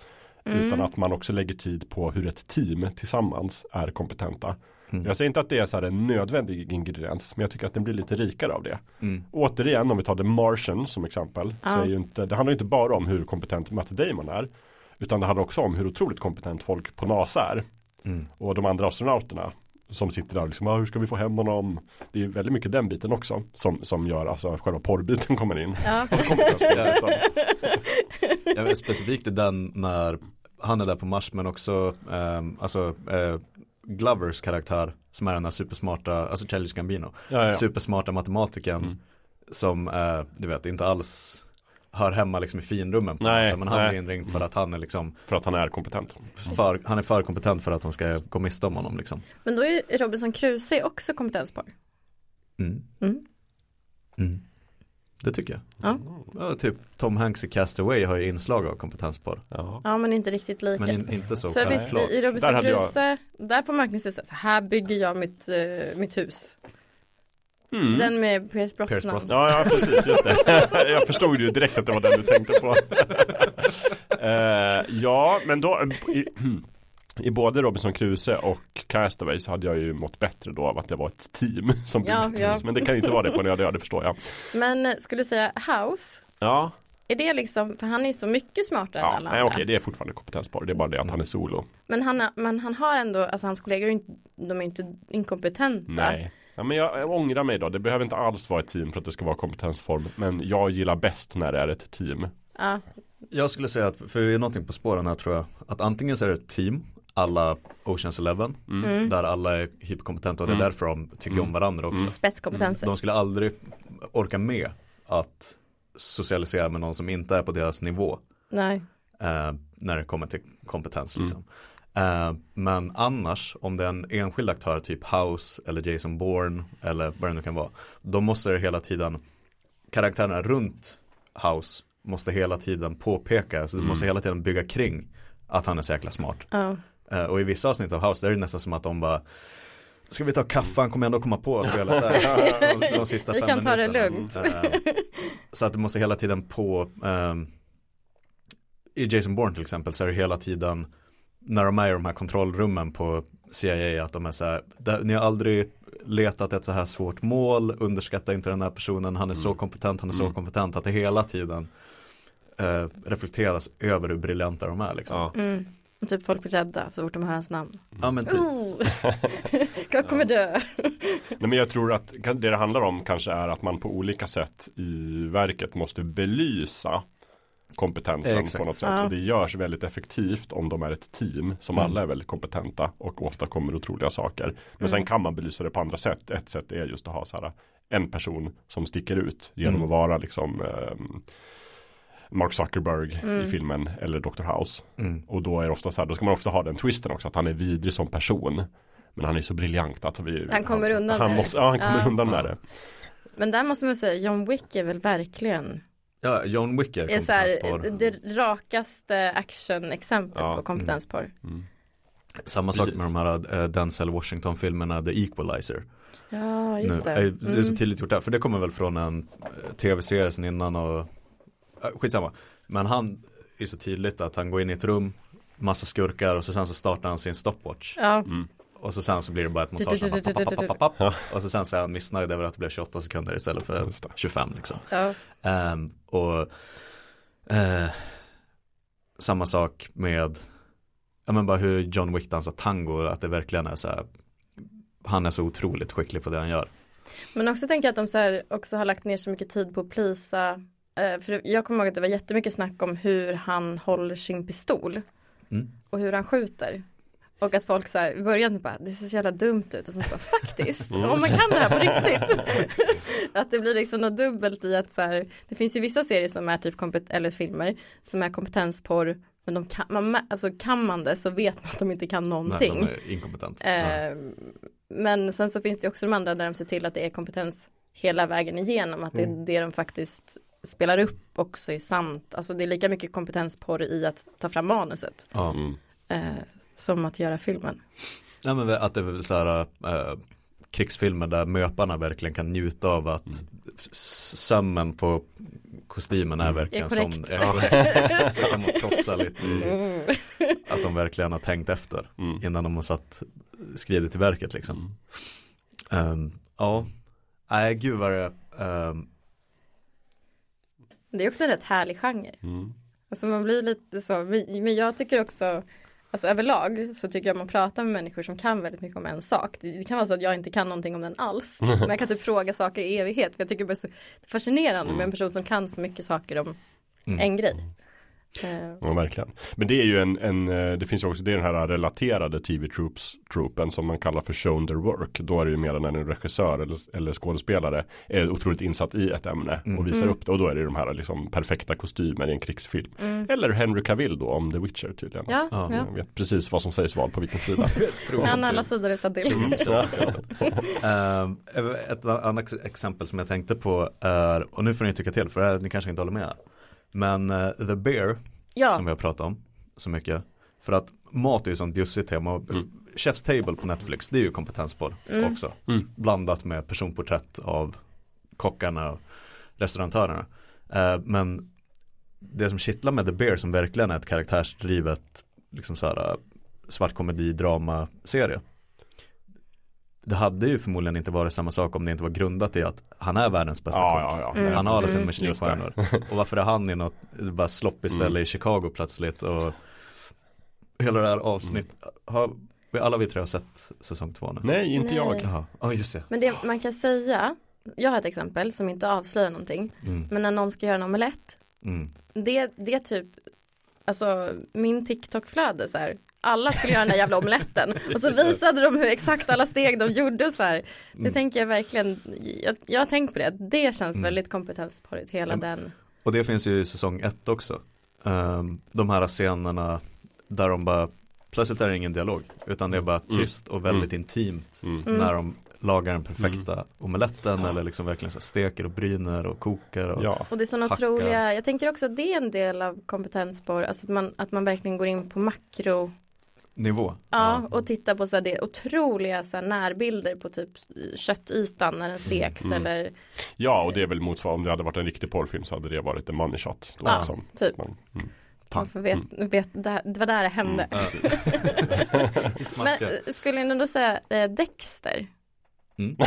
Speaker 1: Mm.
Speaker 2: Utan att man också lägger tid på hur ett team tillsammans är kompetenta.
Speaker 3: Mm.
Speaker 2: Jag säger inte att det är så en nödvändig ingrediens, men jag tycker att den blir lite rikare av det.
Speaker 3: Mm.
Speaker 2: Återigen om vi tar The Martian som exempel. Så
Speaker 1: Ja.
Speaker 2: är ju inte, det handlar inte bara om hur kompetent Matt Damon är. Utan det handlar också om hur otroligt kompetent folk på NASA är.
Speaker 3: Mm.
Speaker 2: Och de andra astronauterna. Som sitter där och liksom, ah, hur ska vi få hem honom? Det är väldigt mycket den biten också. Som, som gör alltså själva porrbiten kommer in.
Speaker 1: Ja.
Speaker 3: Vet, specifikt den när han är där på Mars men också ehm, alltså eh, Glovers karaktär som är den här supersmarta, alltså Childish Gambino,
Speaker 2: ja, ja.
Speaker 3: supersmarta matematikern
Speaker 2: Mm.
Speaker 3: som eh, du vet inte alls hör hemma liksom i finrummen på
Speaker 2: Nej,
Speaker 3: NASA, men han
Speaker 2: nej.
Speaker 3: blir inringd för att han är liksom
Speaker 2: För att han är kompetent.
Speaker 3: för, han är för kompetent för att de ska gå miste om honom liksom.
Speaker 1: Men då är Robinson Crusoe också kompetenspar.
Speaker 3: Mm.
Speaker 1: Mm.
Speaker 3: Det tycker jag.
Speaker 1: Ja.
Speaker 3: Ja, typ Tom Hanks i Castaway har ju inslag av kompetenspar.
Speaker 2: Ja.
Speaker 1: ja, men inte riktigt lika.
Speaker 3: Men in, inte så
Speaker 1: För visst, i, Robinson
Speaker 2: hade jag-
Speaker 1: Crusoe, där på marknaden så här bygger jag mitt, eh, mitt hus.
Speaker 2: Mm.
Speaker 1: Den med Pierce Brosnan.
Speaker 3: Pierce Brosnan.
Speaker 2: Ja, ja, precis, just det. jag förstod ju direkt att det var den du tänkte på. Eh, ja, men då i, både Robinson Crusoe och Castaway så hade jag ju mått bättre då av att det var ett team som
Speaker 1: Ja,
Speaker 2: ett
Speaker 1: ja.
Speaker 2: Men det kan ju inte vara det på en öde ö, det förstår jag.
Speaker 1: Men eh, skulle du säga House,
Speaker 2: Ja,
Speaker 1: är det liksom, för han är ju så mycket smartare än
Speaker 2: ja
Speaker 1: alla
Speaker 2: nej,
Speaker 1: andra.
Speaker 2: okej, det är fortfarande kompetenspar. Det är bara det att han är solo.
Speaker 1: Men han, har- men han har ändå, alltså hans kollegor, är inte, de är inte inkompetenta.
Speaker 2: Nej. Ja, men jag, jag ångrar mig då. Det behöver inte alls vara ett team för att det ska vara kompetensform. Men jag gillar bäst när det är ett team.
Speaker 1: Ja,
Speaker 3: Jag skulle säga att, för det är någonting på spåren här tror jag, att antingen så är det ett team, alla Oceans Eleven,
Speaker 1: mm.
Speaker 3: där alla är hyperkompetenta och det är
Speaker 2: Mm.
Speaker 3: därför de tycker
Speaker 2: Mm.
Speaker 3: om varandra också.
Speaker 1: spetskompetenser.
Speaker 3: De skulle aldrig orka med att socialisera med någon som inte är på deras nivå
Speaker 1: Nej.
Speaker 3: eh, när det kommer till kompetens.
Speaker 2: Mm.
Speaker 3: Liksom. Eh, men annars, om det är en enskild aktör, typ House eller Jason Bourne eller vad det nu kan vara, då måste det hela tiden, karaktärerna runt House måste hela tiden påpeka, så det
Speaker 2: Mm.
Speaker 3: måste hela tiden bygga kring att han är så jäkla smart.
Speaker 1: Ja.
Speaker 3: Eh, och i vissa avsnitt av House, där är det nästan som att de bara Ska vi ta kaffe? Han kommer ändå komma på spelet där. de, de sista
Speaker 1: Vi
Speaker 3: fem
Speaker 1: kan ta det lugnt.
Speaker 3: Eh, så att det måste hela tiden på ehm, I Jason Bourne till exempel så är det hela tiden När de är i de här kontrollrummen på CIA att de är så här "Där- Ni har aldrig letat ett så här svårt mål Underskatta inte den här personen Han är så
Speaker 2: Mm.
Speaker 3: kompetent, han är så
Speaker 2: Mm.
Speaker 3: kompetent Att det hela tiden eh, reflekteras över hur briljanta de är liksom.
Speaker 2: Ja.
Speaker 1: Mm. Och Typ folk blir rädda så fort de hör hans namn.
Speaker 3: Ja men typ.
Speaker 1: Oh! jag kommer dö.
Speaker 2: Nej, men jag tror att det det handlar om kanske är att man på olika sätt i verket måste belysa kompetensen
Speaker 3: Exakt.
Speaker 2: på något sätt.
Speaker 1: Ja.
Speaker 2: Och det görs väldigt effektivt om de är ett team som
Speaker 3: Mm.
Speaker 2: alla är väldigt kompetenta och åstadkommer otroliga saker. Men sen
Speaker 1: Mm.
Speaker 2: kan man belysa det på andra sätt. Ett sätt är just att ha så här, en person som sticker ut genom
Speaker 3: Mm.
Speaker 2: att vara liksom ehm, Mark Zuckerberg i
Speaker 1: Mm.
Speaker 2: filmen eller Dr. House.
Speaker 3: Mm.
Speaker 2: Och då är det ofta så här, då ska man ofta ha den twisten också att han är vidrig som person. Men han är så briljant att vi
Speaker 1: Han kommer undan
Speaker 2: han
Speaker 1: med
Speaker 2: måste,
Speaker 1: det.
Speaker 2: Ja, han kommer
Speaker 1: Ja.
Speaker 2: undan med det.
Speaker 1: Men där måste man säga, John Wick är väl verkligen
Speaker 3: Ja, John Wick är
Speaker 1: är så här,
Speaker 3: kompetenspar.
Speaker 1: det rakaste actionexemplet
Speaker 2: Ja.
Speaker 1: på kompetenspar.
Speaker 2: Mm.
Speaker 3: Samma sak
Speaker 2: Precis.
Speaker 3: med de här eh, Denzel Washington-filmerna The Equalizer.
Speaker 1: Ja, just
Speaker 3: nu,
Speaker 1: det.
Speaker 3: eh, Det är så
Speaker 1: Mm.
Speaker 3: tydligt gjort där, för det kommer väl från en eh, tv-serie sen innan och skitsamma. Men han är så tydligt att han går in i ett rum, massa skurkar och så sen så startar han sin stopwatch.
Speaker 1: Ja,
Speaker 2: Mm.
Speaker 3: Och så sen så blir det bara ett montage.
Speaker 1: Du, du, du.
Speaker 3: Och så sen så är han missnöjd över att det blev 28 sekunder istället för
Speaker 2: Just det.
Speaker 3: 25 liksom.
Speaker 1: ja.
Speaker 3: Ehm, och eh, samma sak med ja men bara hur John Wick dansar tango, att det verkligen är så här han är så otroligt skicklig på det han gör.
Speaker 1: Men också tänker jag att de så här också har lagt ner så mycket tid på att plisa För jag kommer ihåg att det var jättemycket snack om hur han håller sin pistol
Speaker 3: Mm.
Speaker 1: Och hur han skjuter Och att folk så här, i början bara, det ser så jävla dumt ut och sen bara, faktiskt, om man kan det här på riktigt. att det blir liksom något dubbelt i att så här, det finns ju vissa serier som är typ, eller filmer, som är kompetensporr, men de kan, man, alltså kan man det så vet man att de inte kan
Speaker 3: Nej,
Speaker 1: någonting.
Speaker 3: de är inkompetent.
Speaker 1: Eh, men sen så finns det också de andra där de ser till att det är kompetens hela vägen igenom, att det är det de faktiskt spelar upp också är sant. Alltså det är lika mycket kompetensporr i att ta fram manuset
Speaker 3: Ja.
Speaker 2: Mm.
Speaker 1: eh, som att göra filmen.
Speaker 3: Ja, men att det är väl så här äh, krigsfilmer där möparna verkligen kan njuta av att s- sömmen på kostymen är verkligen
Speaker 1: Är
Speaker 3: är korrekt. så, kan man frossa lite i,
Speaker 1: Mm.
Speaker 3: att de verkligen har tänkt efter
Speaker 2: Mm.
Speaker 3: innan de har satt skridit till verket liksom. Ehm, ja, nej gud vad det ehm,
Speaker 1: Det är också en rätt härlig genre.
Speaker 2: Mm.
Speaker 1: Alltså man blir lite så, men jag tycker också Alltså överlag så tycker jag man pratar med människor som kan väldigt mycket om en sak. Det det kan vara så att jag inte kan någonting om den alls. Men jag kan typ fråga saker i evighet. För jag tycker det är så fascinerande med en person som kan så mycket saker om
Speaker 3: Mm.
Speaker 1: en grej. Eh,
Speaker 2: Ja, verkligen. Men det är ju en, en eh, det finns ju också, det är den här relaterade tv-troopen som man kallar för shown their work. Då är det ju mer när en regissör eller, eller skådespelare är otroligt insatt i ett ämne och visar upp det. Och då är det de här liksom perfekta kostymer i en krigsfilm. Eller Henry Cavill då om The Witcher tydligen.
Speaker 1: ja,
Speaker 3: Ja.
Speaker 1: ja.
Speaker 2: Jag vet precis vad som sägs vad på vilken sida.
Speaker 1: Kan alla sidor utan till.
Speaker 3: Ehm, ett annat exempel som jag tänkte på är, och nu får ni tycka till för det här, ni kanske inte håller med. Men eh, The Bear
Speaker 1: Ja,
Speaker 3: som vi har pratat om så mycket. För att mat är ju sånt bjussigt tema. Och Chef's Table på Netflix, det är ju kompetenspodd också.
Speaker 2: Mm.
Speaker 3: Blandat med personporträtt av kockarna och restaurantörerna. Eh, men det som kittlar med The Bear som verkligen är ett karaktärsdrivet liksom så här, svart komedi drama serie. Det hade ju förmodligen inte varit samma sak om det inte var grundat i att han är världens bästa
Speaker 2: Ja,
Speaker 3: kock.
Speaker 2: ja, ja. Mm.
Speaker 3: Han har alla sina Michelinstjärnor. Och varför är han i något bara sloppy ställe
Speaker 2: Mm.
Speaker 3: i Chicago plötsligt och hela det här avsnitt. Har, vi- alla vi tre har sett säsong två nu.
Speaker 2: Nej, inte
Speaker 1: Nej.
Speaker 2: jag.
Speaker 3: Ja just det.
Speaker 1: men det man kan säga, jag har ett exempel som inte avslöjar någonting.
Speaker 3: Mm.
Speaker 1: Men när någon ska göra en omelett,
Speaker 3: Mm.
Speaker 1: det, det är typ, alltså min TikTok-flöde så här. Alla skulle göra den där jävla omeletten och så visade de hur exakt alla steg de gjorde så här. Det tänker jag verkligen, jag, jag har tänkt på det, det känns väldigt kompetensporrigt hela
Speaker 3: Ja.
Speaker 1: den.
Speaker 3: Och det finns ju i säsong ett också. Ehm, de här scenerna där de bara, plötsligt är det ingen dialog. Utan det är bara tyst och väldigt intimt.
Speaker 2: Mm.
Speaker 3: När de lagar den perfekta omeletten eller liksom verkligen så steker och bryner och kokar. Och,
Speaker 2: Ja.
Speaker 1: Och det är sådana otroliga, jag tänker också att det är en del av kompetensspår, alltså att man, att man verkligen går in på makro,
Speaker 3: Nivå.
Speaker 1: ja, och tittar på så här, det otroliga så här, närbilder på typ köttytan när den steks
Speaker 2: Mm.
Speaker 1: eller
Speaker 2: ja, och det är väl motsvarande, om det hade varit en riktig porrfilm så hade det varit en money shot. Då,
Speaker 1: Ja,
Speaker 2: liksom.
Speaker 1: typ.
Speaker 2: Men, mm.
Speaker 1: man får vet, vet, det, det var där det hände. Men
Speaker 3: Smaska.
Speaker 1: eh, skulle ni ändå säga eh, Dexter?
Speaker 3: Mm.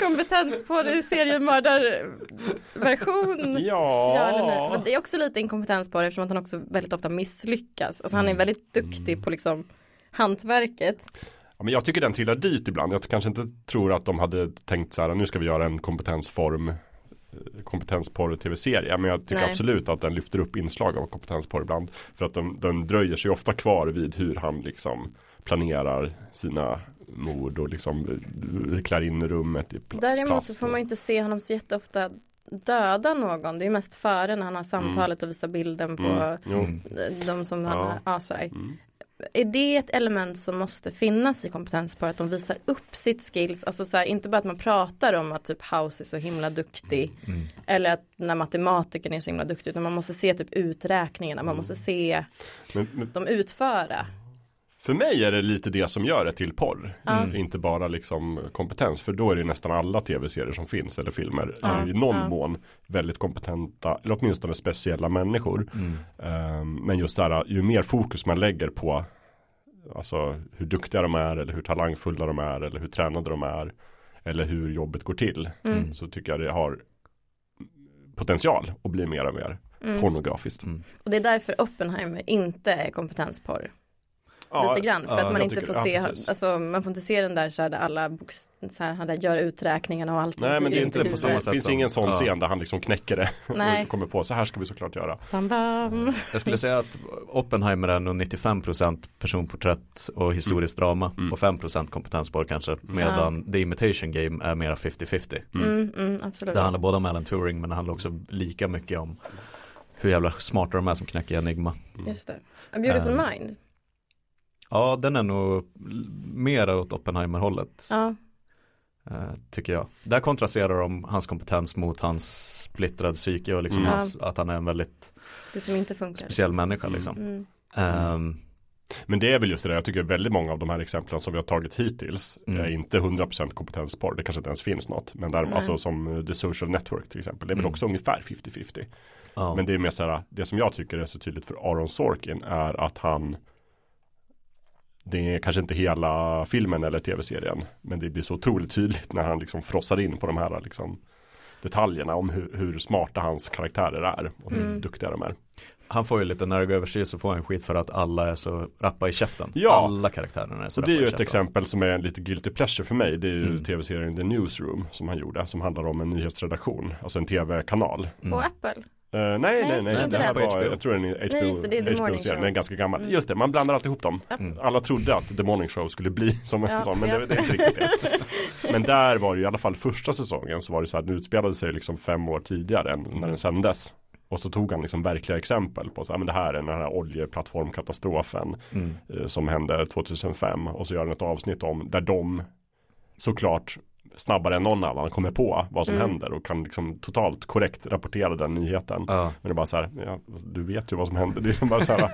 Speaker 1: Kompetens på det seriemördarversion.
Speaker 2: Ja,
Speaker 1: Ja. Men det är också lite inkompetens på det eftersom att han också väldigt ofta misslyckas. Alltså han är väldigt duktig på liksom hantverket.
Speaker 2: Ja, men jag tycker den trillar dit ibland. Jag kanske inte tror att de hade tänkt så här, nu ska vi göra en kompetensform eh, kompetensporr tv-serie. Men jag tycker
Speaker 1: Nej.
Speaker 2: absolut att den lyfter upp inslag av kompetensporr ibland. För att den, den dröjer sig ofta kvar vid hur han liksom planerar sina mord och liksom eh, klär in rummet i pl-
Speaker 1: Däremot
Speaker 2: plast
Speaker 1: så får man inte se honom så jätteofta döda någon. Det är mest före när han har samtalet och visar bilden på
Speaker 2: Mm.
Speaker 3: Mm.
Speaker 1: de som han
Speaker 2: Ja.
Speaker 1: ja, sådär.
Speaker 2: Mm.
Speaker 1: Är det ett element som måste finnas i kompetenspar att de visar upp sitt skills, alltså så här, inte bara att man pratar om att typ House är så himla duktig
Speaker 3: Mm.
Speaker 1: eller att när matematikern är så himla duktig utan man måste se typ uträkningarna, man måste se
Speaker 2: Men, men
Speaker 1: dem utföra.
Speaker 2: För mig är det lite det som gör det till porr. Mm. Inte bara liksom kompetens. För då är det nästan alla tv-serier som finns eller filmer. Är I någon
Speaker 1: Ja.
Speaker 2: mån väldigt kompetenta. Eller åtminstone speciella människor.
Speaker 3: Mm.
Speaker 2: Ehm, men just det här, ju mer fokus man lägger på Alltså hur duktiga de är eller hur talangfulla de är eller hur tränade de är. Eller hur jobbet går till.
Speaker 1: Mm.
Speaker 2: Så tycker jag det har potential att bli mer och mer
Speaker 1: Mm.
Speaker 2: pornografiskt.
Speaker 3: Mm.
Speaker 1: Och det är därför Oppenheimer inte är kompetensporr.
Speaker 2: Ja,
Speaker 1: lite grann för
Speaker 3: ja,
Speaker 1: att man inte får
Speaker 2: ja,
Speaker 1: se,
Speaker 2: precis.
Speaker 1: alltså man får inte se den där så här där alla box, så här, där gör uträkningarna och allt.
Speaker 2: Nej men det är inte på samma sätt. Det finns ingen sån
Speaker 3: ja.
Speaker 2: scen där han liksom knäcker det.
Speaker 1: Nej.
Speaker 2: och kommer på så här ska vi såklart göra.
Speaker 1: Bam, bam.
Speaker 3: Jag skulle säga att Oppenheimer är nog 95% personporträtt och historiskt drama
Speaker 2: Mm.
Speaker 3: och 5% kompetensspår kanske. Medan The Imitation Game är mera 50-50.
Speaker 1: Mm, mm, absolut.
Speaker 3: Det handlar både om Alan Turing men det handlar också lika mycket om hur jävla smarta de är som knäcker Enigma.
Speaker 1: Just det. A beautiful
Speaker 3: Ehm,
Speaker 1: mind.
Speaker 3: Ja, den är nog mer åt Oppenheimer-hållet.
Speaker 1: Ja,
Speaker 3: eh, tycker jag. Där kontrasterar de hans kompetens mot hans splittrad psyke och liksom
Speaker 2: Mm.
Speaker 3: hans, att han är en väldigt
Speaker 1: det som inte funkar.
Speaker 3: speciell människa
Speaker 2: Mm.
Speaker 3: liksom.
Speaker 1: Mm.
Speaker 3: Ehm,
Speaker 2: Men det är väl just det där, jag tycker väldigt många av de här exemplen som vi har tagit hittills
Speaker 3: Mm.
Speaker 2: är inte 100% kompetenspar. Det kanske inte ens finns något. Men där,
Speaker 1: Nej.
Speaker 2: alltså som eh, The Social Network till exempel. Det är väl
Speaker 3: Mm.
Speaker 2: också ungefär 50-50.
Speaker 3: ja.
Speaker 2: Men det är mer så här, det som jag tycker är så tydligt för Aaron Sorkin är att han det är kanske inte hela filmen eller tv-serien. Men det blir så otroligt tydligt när han liksom frossar in på de här liksom detaljerna om hur, hur smarta hans karaktärer är och hur
Speaker 1: Mm.
Speaker 2: duktiga de är.
Speaker 3: Han får ju lite, när det går överstyr så får han skit för att alla är så rappa i käften.
Speaker 2: Ja.
Speaker 3: Alla karaktärerna är så
Speaker 2: Och det är ju ett exempel som är lite guilty pleasure för mig. Det är ju
Speaker 3: Mm.
Speaker 2: tv-serien The Newsroom som han gjorde. Som handlar om en nyhetsredaktion. Alltså en tv-kanal.
Speaker 3: Mm.
Speaker 1: Och Apple.
Speaker 2: Eh, nej, nej, nej.
Speaker 1: inte
Speaker 2: det här
Speaker 3: den.
Speaker 2: var, jag tror den är HBO,
Speaker 1: Nej, just det, det är The Morning. Show.
Speaker 2: Den är ganska gammal.
Speaker 1: Mm.
Speaker 2: Just det, man blandar alltid ihop dem.
Speaker 3: Mm.
Speaker 2: Alla trodde att The Morning Show skulle bli som en
Speaker 1: Ja,
Speaker 2: sån, men
Speaker 1: ja.
Speaker 2: det, det är inte riktigt det. Men där var det ju i alla fall första säsongen så var det så här, den utspelade sig liksom fem år tidigare än när den sändes. Och så tog han liksom verkliga exempel på så här, men det här är den här oljeplattformkatastrofen
Speaker 3: Mm.
Speaker 2: eh, som hände 2005 och så gör den ett avsnitt om där de såklart snabbare än någon annan kommer på vad som
Speaker 1: Mm.
Speaker 2: händer och kan liksom totalt korrekt rapportera den nyheten.
Speaker 3: Ja.
Speaker 2: Men det är bara så här, ja, du vet ju vad som händer. Det är bara så här,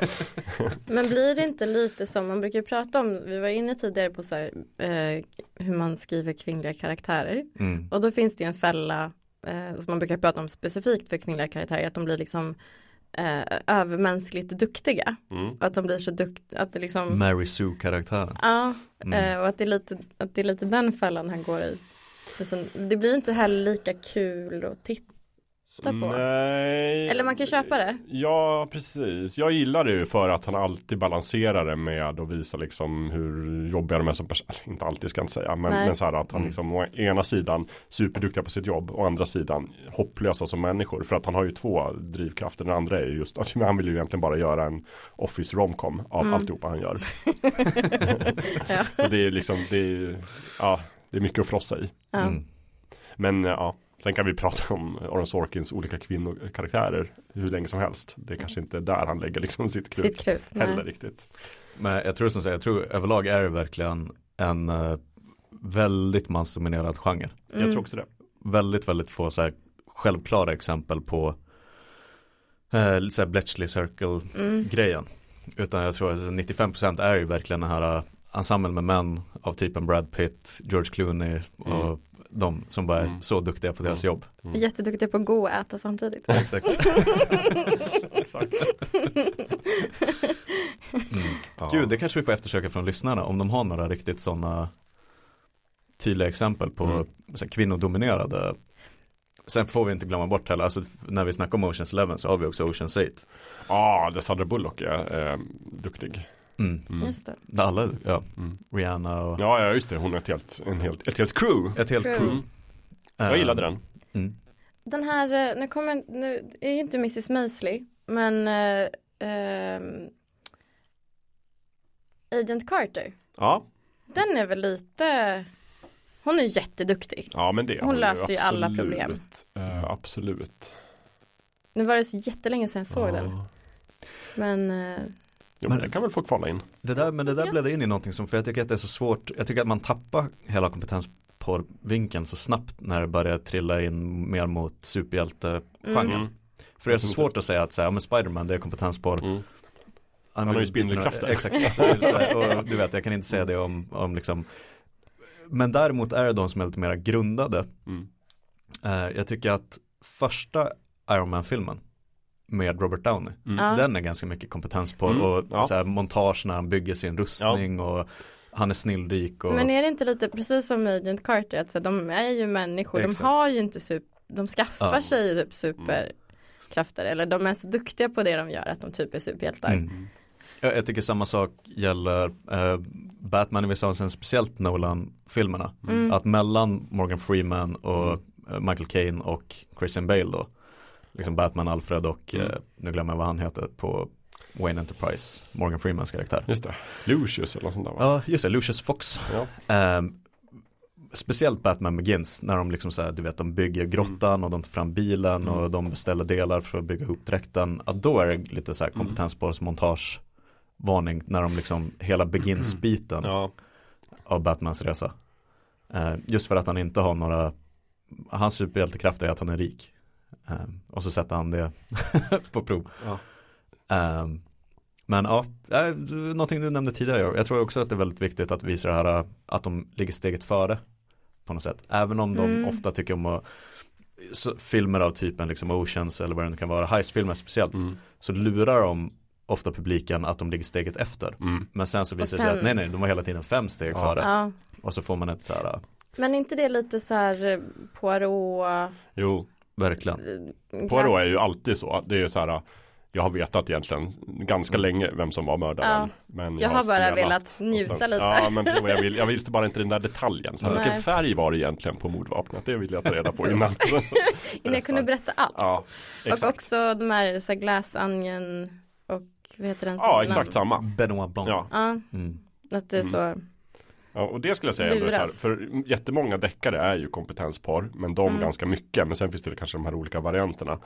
Speaker 1: Men blir det inte lite som man brukar prata om, vi var inne tidigare på så här, eh, hur man skriver kvinnliga karaktärer.
Speaker 3: Mm.
Speaker 1: Och då finns det ju en fälla eh, som man brukar prata om specifikt för kvinnliga karaktärer, att de blir liksom eh, övermänskligt duktiga.
Speaker 2: mm.
Speaker 1: Att de blir så duktiga, att det liksom,
Speaker 3: Mary Sue-karaktären.
Speaker 1: ja,
Speaker 3: Mm.
Speaker 1: eh, och att det, är lite, att det är lite den fällan han går i. Liksom, det blir inte heller lika kul att titta på.
Speaker 2: Nej.
Speaker 1: Eller man kan köpa det.
Speaker 2: Ja, precis. Jag gillar det ju för att han alltid balanserar det med att visa liksom hur jobbiga de är som person. Inte alltid ska jag inte säga. Men, men så här att han
Speaker 3: Mm.
Speaker 2: liksom å ena sidan superduktiga på sitt jobb. Å andra sidan hopplösa som människor. För att han har ju två drivkrafter. Den andra är ju just att han vill ju egentligen bara göra en office romcom av
Speaker 1: Mm.
Speaker 2: alltihopa han gör.
Speaker 1: Ja.
Speaker 2: Så det är liksom, det är, ja, det är mycket att frossa i.
Speaker 1: Ja.
Speaker 3: Mm.
Speaker 2: Men ja, sen kan vi prata om Aaron Sorkins olika kvinnokaraktärer hur länge som helst. Det är kanske inte där han lägger liksom sitt krut
Speaker 1: Sitt krut. nej.
Speaker 2: heller riktigt.
Speaker 3: Men jag tror som sagt, jag tror överlag är det verkligen en eh, väldigt mansdominerad genre.
Speaker 2: Jag
Speaker 1: Mm.
Speaker 2: tror också det.
Speaker 3: Väldigt, väldigt få så här, självklara exempel på eh, så här Bletchley Circle
Speaker 1: Mm.
Speaker 3: Utan jag tror att 95% är ju verkligen den här uh, ensemblen med män av typen Brad Pitt, George Clooney och
Speaker 2: Mm.
Speaker 3: De som bara är
Speaker 2: Mm.
Speaker 3: så duktiga på deras
Speaker 2: Mm.
Speaker 3: jobb.
Speaker 1: Jätteduktiga på att gå och äta samtidigt.
Speaker 3: Exakt.
Speaker 2: Exakt.
Speaker 3: Mm.
Speaker 2: Ja.
Speaker 3: Gud, det kanske vi får eftersöka från lyssnarna om de har några riktigt sådana tydliga exempel på
Speaker 2: Mm.
Speaker 3: så här, kvinnodominerade Sen får vi inte glömma bort heller, alltså när vi snackar om Oceans Eleven så har vi också Oceans 8
Speaker 2: Ja, där Sandra Bullock är eh, duktig.
Speaker 3: Mm.
Speaker 2: Mm.
Speaker 1: Just det.
Speaker 3: Alla, ja,
Speaker 2: Mm.
Speaker 3: Rihanna och
Speaker 2: Ja, ja, just det. Hon är ett helt, en helt, ett helt crew.
Speaker 3: ett helt
Speaker 1: Crew.
Speaker 3: crew
Speaker 2: Mm. Jag gillade den.
Speaker 3: Mm.
Speaker 1: Den här, eh, nu kommer, nu är ju inte Mrs Maisley, men eh, ehm, Agent Carter,
Speaker 2: Ja,
Speaker 1: den är väl lite, hon är ju jätteduktig.
Speaker 2: ja men det
Speaker 1: Hon
Speaker 2: är
Speaker 1: löser ju alla
Speaker 2: absolut.
Speaker 1: problem.
Speaker 2: Eh, absolut.
Speaker 1: Nu var det så jättelänge sedan jag såg den,
Speaker 2: Ja.
Speaker 1: men eh,
Speaker 2: Jo, men det kan väl folk kvala in.
Speaker 3: Det där, men det där
Speaker 1: Ja.
Speaker 3: blev det in i någonting som, för jag tycker att det är så svårt, jag tycker att man tappar hela kompetens på vinkeln så snabbt när det börjar trilla in mer mot superhjälte-genren.
Speaker 1: Mm.
Speaker 3: För det är så svårt att säga att säga, ja men Spiderman det är kompetensporr.
Speaker 2: Mm.
Speaker 3: Han
Speaker 2: har ju spindelkrafter.
Speaker 3: Exakt, alltså, så här, och du vet jag kan inte säga det om, om liksom Men däremot är det de som är lite mer grundade
Speaker 2: Mm.
Speaker 3: eh, Jag tycker att första Iron Man-filmen Med Robert Downey
Speaker 2: Mm.
Speaker 1: Ja.
Speaker 3: Den är ganska mycket kompetensporr
Speaker 2: Mm,
Speaker 3: och
Speaker 2: ja.
Speaker 3: så här, montage när han bygger sin rustning och Han är snillrik och
Speaker 1: Men är det inte lite precis som Agent Carter, att så, de är ju människor,
Speaker 3: Exakt.
Speaker 1: de har ju inte super, de skaffar
Speaker 3: Ja.
Speaker 1: sig typ superkrafter, eller de är så duktiga på det de gör att de typ är superhjältar.
Speaker 3: Mm. Ja, jag tycker samma sak gäller eh, Batman i vissa avseenden, speciellt Nolan-filmerna.
Speaker 1: Mm.
Speaker 3: Att mellan Morgan Freeman och eh, Michael Caine och Christian Bale då, liksom Batman, Alfred och,
Speaker 2: Mm.
Speaker 3: eh, nu glömmer jag vad han heter på Wayne Enterprise, Morgan Freemans karaktär.
Speaker 2: Just det, Lucius eller något sånt där va?
Speaker 3: Ja, just det, Lucius Fox.
Speaker 2: Ja.
Speaker 3: Ehm, speciellt Batman Begins när de liksom så här, du vet de bygger grottan och de tar fram bilen
Speaker 2: Mm.
Speaker 3: och de beställer delar för att bygga ihop dräkten. Att då är det lite så här
Speaker 2: Mm.
Speaker 3: kompetensspårsmontage varning när de liksom hela Begins-biten
Speaker 2: Ja,
Speaker 3: av Batmans resa. Eh, just för att han inte har några, hans superhjältekraft är att han är rik. Eh, och så sätter han det på prov.
Speaker 2: Ja.
Speaker 3: Eh, men ja, eh, någonting du nämnde tidigare. Jag tror också att det är väldigt viktigt att visa det här att de ligger steget före. På något sätt. Även om de
Speaker 1: Mm.
Speaker 3: ofta tycker om att så, filmer av typen liksom Oceans eller vad det nu kan vara, heistfilmer speciellt,
Speaker 2: mm.
Speaker 3: så lurar de ofta publiken att de ligger steget efter.
Speaker 2: Mm.
Speaker 3: Men sen så visar det sig
Speaker 1: sen-
Speaker 3: att nej nej, de var hela tiden fem steg
Speaker 2: Ja.
Speaker 3: före.
Speaker 1: Ja.
Speaker 3: Och så får man ett så här,
Speaker 1: Men är inte det lite så här eh, Poirot
Speaker 2: Jo,
Speaker 3: verkligen.
Speaker 1: eh,
Speaker 2: Poirot är ju alltid så. Det är ju så här jag har vetat egentligen ganska länge vem som var mördaren.
Speaker 1: Ja.
Speaker 2: Men
Speaker 1: Jag har bara velat njuta
Speaker 2: sen-
Speaker 1: lite.
Speaker 2: Ja men jag, vill, jag visste bara inte den där detaljen. Så här, vilken färg var det egentligen på mordvapnet? Det vill jag ta reda på innan.
Speaker 1: Innan jag kunde berätta allt.
Speaker 2: ja,
Speaker 1: och också de här, så här Glass Onion och vad heter den?
Speaker 2: Ja exakt samma.
Speaker 3: Benoit Blanc.
Speaker 2: Ja.
Speaker 1: Ja,
Speaker 3: Mm.
Speaker 1: att det är så.
Speaker 2: Ja, och det skulle jag säga ändå är så här, för jättemånga deckare är ju kompetensporr, men de
Speaker 1: Mm.
Speaker 2: ganska mycket, men sen finns det kanske de här olika varianterna.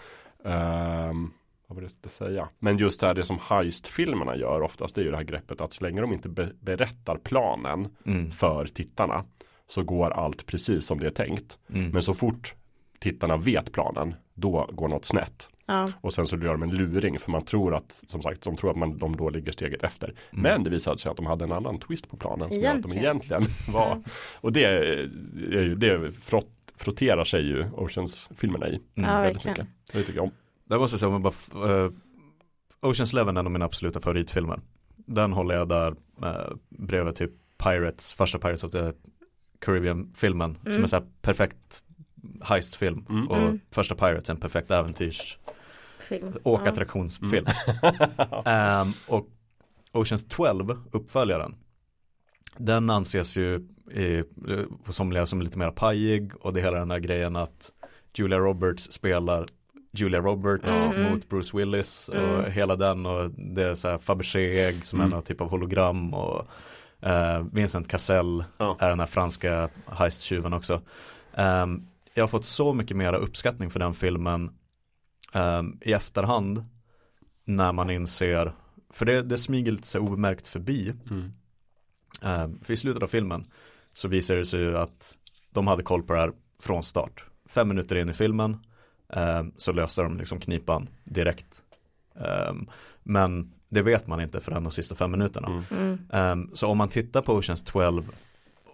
Speaker 2: Ehm, vad var det jag säga? Men just det här det som heist-filmerna gör oftast, det är ju det här greppet att så länge de inte be- berättar planen
Speaker 3: Mm.
Speaker 2: för tittarna så går allt precis som det är tänkt.
Speaker 3: Mm.
Speaker 2: Men så fort tittarna vet planen, då går något snett.
Speaker 1: Ja,
Speaker 2: Och sen så gör de en luring för man tror att, som sagt, de tror att man, de då ligger steget efter.
Speaker 3: Mm.
Speaker 2: Men det visade sig att de hade en annan twist på planen. Som gör att de
Speaker 1: Egentligen.
Speaker 2: egentligen var, och det, är ju, det frott, frotterar sig ju Oceans-filmerna i.
Speaker 3: Mm.
Speaker 1: ja
Speaker 2: väldigt
Speaker 1: verkligen.
Speaker 2: mycket. Det tycker jag om.
Speaker 3: Det måste jag säga, bara, uh, Oceans Eleven är en av mina absoluta favoritfilmer. Den håller jag där uh, bredvid typ Pirates, första Pirates of the Caribbean-filmen. Som
Speaker 1: Mm.
Speaker 3: är så här perfekt heistfilm.
Speaker 2: Mm.
Speaker 3: Och
Speaker 1: Mm.
Speaker 3: första Pirates är en perfekt äventyrs
Speaker 1: Film.
Speaker 3: åkattraktionsfilm.
Speaker 2: Mm.
Speaker 3: Ehm, och Oceans 12, uppföljaren, den anses ju i, på somliga som lite mer pajig och det är hela den här grejen att Julia Roberts spelar Julia Roberts
Speaker 1: Mm.
Speaker 3: mot Bruce Willis och
Speaker 1: Mm.
Speaker 3: hela den och det är så här Fabergé-ägg som är
Speaker 2: Mm.
Speaker 3: någon typ av hologram och eh, Vincent Cassel
Speaker 2: Ja.
Speaker 3: är den här franska heisttjuven också. Ehm, jag har fått så mycket mera uppskattning för den filmen ehm, i efterhand när man inser, för det, det smyger lite så obemärkt förbi.
Speaker 2: Mm.
Speaker 3: Ehm, för i slutet av filmen så visar det sig ju att de hade koll på det här från start. Fem minuter in i filmen ehm, så löste de liksom knipan direkt. Men det vet man inte förrän de sista fem minuterna.
Speaker 2: Mm.
Speaker 1: Mm.
Speaker 3: Så om man tittar på Oceans 12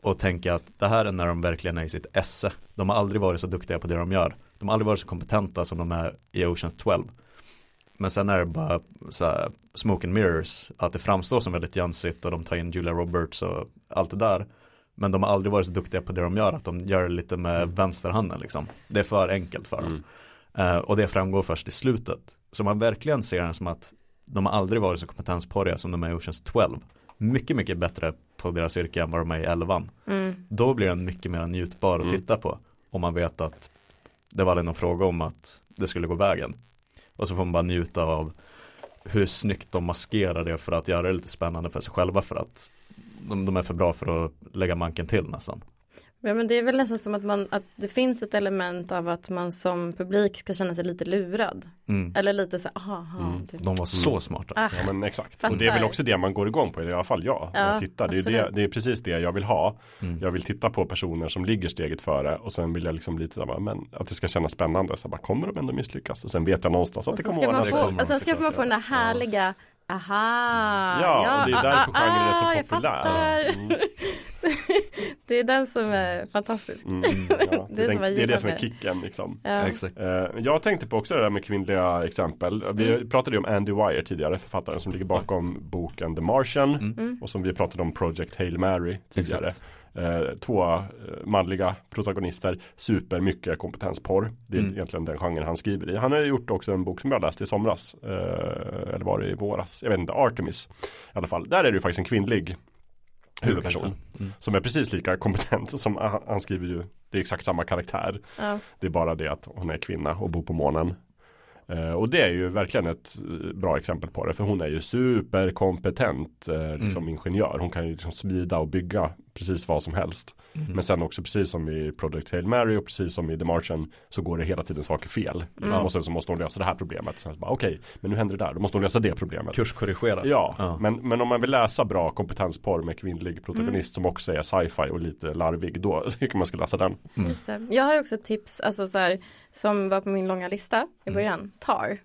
Speaker 3: och tänker att det här är när de verkligen är i sitt esse. De har aldrig varit så duktiga på det de gör. De har aldrig varit så kompetenta som de är i Oceans 12. Men sen är det bara så här, smoke and mirrors. Att det framstår som väldigt jansigt och de tar in Julia Roberts och allt det där. Men de har aldrig varit så duktiga på det de gör att de gör det lite med
Speaker 2: Mm.
Speaker 3: vänsterhanden liksom. Det är för enkelt för dem.
Speaker 2: Mm.
Speaker 3: Eh, och det framgår först i slutet. Så man verkligen ser den som att de har aldrig varit så kompetensporriga som de är i Oceans 12. Mycket, mycket bättre på deras yrke än vad de är i 11.
Speaker 1: Mm.
Speaker 3: Då blir den mycket mer njutbar att
Speaker 2: Mm.
Speaker 3: titta på. Om man vet att det var aldrig någon fråga om att det skulle gå vägen. Och så får man bara njuta av hur snyggt de maskerar det för att göra det lite spännande för sig själva för att de, de är för bra för att lägga manken till nästan.
Speaker 1: Ja men det är väl nästan som att man, att det finns ett element av att man som publik ska känna sig lite lurad.
Speaker 3: Mm.
Speaker 1: Eller lite så aha, aha,
Speaker 2: Mm.
Speaker 1: typ.
Speaker 3: De var så
Speaker 2: Mm.
Speaker 3: smarta.
Speaker 1: Ah,
Speaker 2: Ja men exakt.
Speaker 1: Fattar.
Speaker 2: Och det är väl också det man går igång på, i alla fall jag.
Speaker 1: Ja,
Speaker 2: jag tittar. Det är, det, det är precis det jag vill ha.
Speaker 3: Mm.
Speaker 2: Jag vill titta på personer som ligger steget före och sen vill jag liksom lite så här, men att det ska kännas spännande. Så bara, kommer de ändå misslyckas? Och sen vet jag någonstans att det
Speaker 1: så
Speaker 2: kommer
Speaker 1: ska
Speaker 2: vara
Speaker 1: få, och sen ska man få den där härliga Aha,
Speaker 2: Ja, och det är
Speaker 1: ah,
Speaker 2: därför
Speaker 1: ah,
Speaker 2: genren är så
Speaker 1: ah, jag
Speaker 2: populär. Mm.
Speaker 1: det är den som är fantastisk.
Speaker 2: Mm, ja. det,
Speaker 1: är
Speaker 2: den, det är det som är kicken liksom.
Speaker 1: Ja.
Speaker 3: Exakt.
Speaker 2: Eh, Jag tänkte på också det där med kvinnliga exempel. Vi
Speaker 1: Mm.
Speaker 2: pratade ju om Andy Wire tidigare, författaren som ligger bakom boken The Martian.
Speaker 1: Mm.
Speaker 2: Och som vi pratade om Project Hail Mary tidigare.
Speaker 3: Exakt.
Speaker 2: Eh, två eh, manliga protagonister, super mycket kompetensporr. Det är
Speaker 3: Mm.
Speaker 2: egentligen den genren han skriver i. Han har gjort också en bok som jag läste i somras. Eh, eller var det i våras? Jag vet inte, Artemis. I alla fall, där är det ju faktiskt en kvinnlig huvudperson.
Speaker 3: Mm.
Speaker 2: Som är precis lika kompetent som han, skriver ju, det är exakt samma karaktär.
Speaker 1: Ja.
Speaker 2: Det är bara det att hon är kvinna och bor på månen. Eh, och det är ju verkligen ett eh, bra exempel på det. För hon är ju superkompetent eh, liksom
Speaker 3: Mm.
Speaker 2: ingenjör. Hon kan ju liksom smida och bygga precis vad som helst.
Speaker 3: Mm.
Speaker 2: Men sen också precis som i Project Hail Mary och precis som i The Martian så går det hela tiden saker fel.
Speaker 1: Mm.
Speaker 2: Och sen så måste hon lösa det här problemet. Okej, men nu händer det där. Då måste hon lösa det problemet.
Speaker 3: Kurskorrigera.
Speaker 2: Ja,
Speaker 3: Ja.
Speaker 2: Men, men om man vill läsa bra kompetensporr med kvinnlig protagonist
Speaker 1: Mm.
Speaker 2: som också är sci-fi och lite larvig, då tycker man ska läsa den.
Speaker 3: Mm.
Speaker 1: Just det. Jag har ju också ett tips, alltså så här, som var på min långa lista i början, TAR.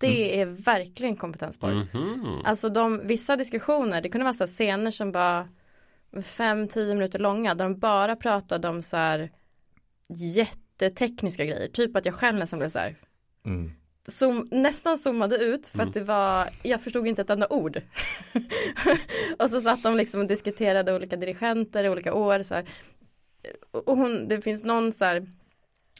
Speaker 1: Det är verkligen kompetensporr.
Speaker 2: Mhm.
Speaker 1: Alltså de, vissa diskussioner, det kunde vara så här scener som bara fem, tio minuter långa, där de bara pratade om så här jättetekniska grejer. Typ att jag själv nästan blev så här,
Speaker 3: Mm.
Speaker 1: zoom, nästan zoomade ut för
Speaker 2: Mm.
Speaker 1: att det var, jag förstod inte ett enda ord. och så satt de liksom och diskuterade olika dirigenter i olika år så här. Och hon, det finns någon så här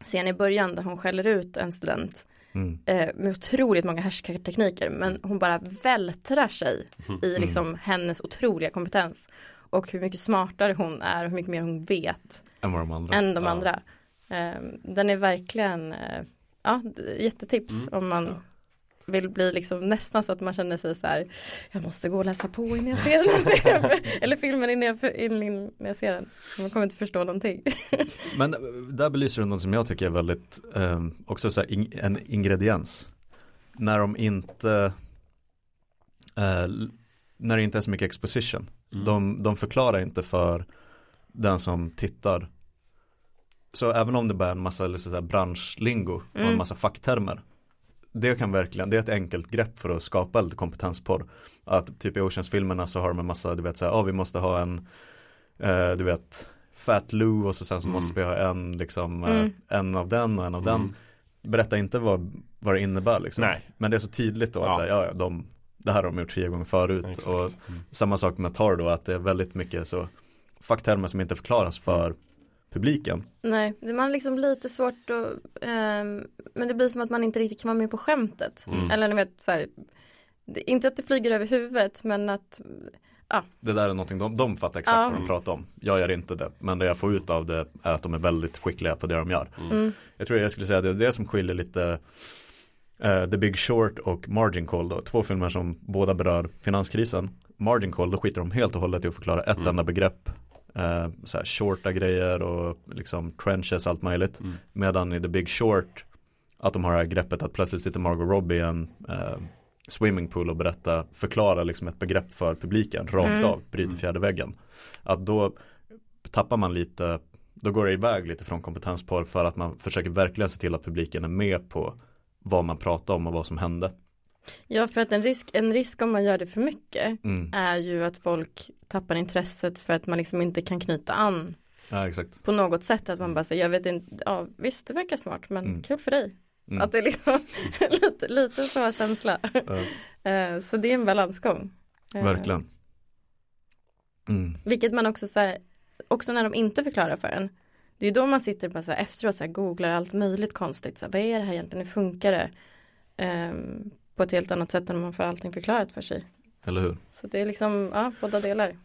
Speaker 1: scen i början där hon skäller ut en student
Speaker 3: Mm.
Speaker 1: eh, med otroligt många härskartekniker men hon bara vältrar sig i liksom hennes otroliga kompetens och hur mycket smartare hon är och hur mycket mer hon vet
Speaker 3: Än de andra.
Speaker 1: än de
Speaker 2: Ja.
Speaker 1: andra. Eh, den är verkligen, eh, ja, jättetips om man vill bli liksom nästan så att man känner sig så här, jag måste gå och läsa på innan jag ser den serien. Eller filmen innan jag, innan jag ser den. Man kommer inte förstå någonting.
Speaker 3: Men eh, där belyser du något som jag tycker är väldigt, eh, också så in, en ingrediens. När de inte, eh, när det inte är så mycket exposition.
Speaker 2: Mm.
Speaker 3: De, de förklarar inte för den som tittar. Så även om det bara är en massa liksom, här, branschlingo och en
Speaker 1: Mm.
Speaker 3: massa facktermer. Det kan verkligen, det är ett enkelt grepp för att skapa lite kompetensporr. Att typ i Oceans-filmerna så har de en massa, du vet så här, ja vi måste ha en, eh, du vet, Fat Lou och så sen så
Speaker 2: Mm.
Speaker 3: måste vi ha en liksom, eh,
Speaker 1: Mm.
Speaker 3: en av den och en av den.
Speaker 2: Mm.
Speaker 3: Berätta inte vad, vad det innebär liksom.
Speaker 2: Nej.
Speaker 3: Men det är så tydligt då att
Speaker 2: Ja.
Speaker 3: ja, ja, de, det här har de gjort tre gånger förut.
Speaker 2: Exakt.
Speaker 3: Och
Speaker 2: Mm.
Speaker 3: samma sak med Tar då, att det är väldigt mycket så facktermer som inte förklaras för publiken.
Speaker 1: Nej, det man liksom lite svårt att, ehm, men det blir som att man inte riktigt kan vara med på skämtet.
Speaker 2: Mm.
Speaker 1: Eller ni vet så här, det, inte att det flyger över huvudet men att,
Speaker 3: Det där är någonting de, de fattar exakt
Speaker 1: Ja.
Speaker 3: vad de pratar om. Jag gör inte det, men det jag får ut av det är att de är väldigt skickliga på det de gör.
Speaker 1: mm,
Speaker 3: Jag tror jag skulle säga att det är det som skiljer lite eh, The Big Short och Margin Call då. Två filmer som båda berör finanskrisen. Margin Call, då skiter de helt och hållet i att förklara ett
Speaker 2: Mm.
Speaker 3: enda begrepp. Eh, så här shorta grejer och liksom trenches, allt möjligt.
Speaker 2: Mm.
Speaker 3: Medan i The Big Short, att de har det här greppet att plötsligt sitter Margot Robbie i en eh, swimmingpool och berätta, förklara liksom ett begrepp för publiken rakt
Speaker 1: Mm.
Speaker 3: av, bryter fjärde väggen. Att då tappar man lite, då går det iväg lite från kompetensporr för att man försöker verkligen se till att publiken är med på vad man pratar om och vad som hände.
Speaker 1: ja för att en risk, en risk om man gör det för mycket
Speaker 3: Mm.
Speaker 1: är ju att folk tappar intresset för att man liksom inte kan knyta an
Speaker 3: Ja,
Speaker 1: på något sätt att man bara säger jag vet inte, ja visst det verkar smart men
Speaker 3: Mm.
Speaker 1: kul för dig.
Speaker 3: Mm.
Speaker 1: Att det är liksom lite, lite så känsla.
Speaker 3: Ja,
Speaker 1: Eh, så det är en balansgång. Eh,
Speaker 3: verkligen. Mm.
Speaker 1: Vilket man också så här, också när de inte förklarar för en. Det är då man sitter bara så här efteråt så här googlar allt möjligt konstigt. Så här, vad är det här egentligen, hur funkar det? Ehm, på ett helt annat sätt än man får allting förklarat för sig.
Speaker 3: Eller hur?
Speaker 1: Så det är liksom, ja, båda delar.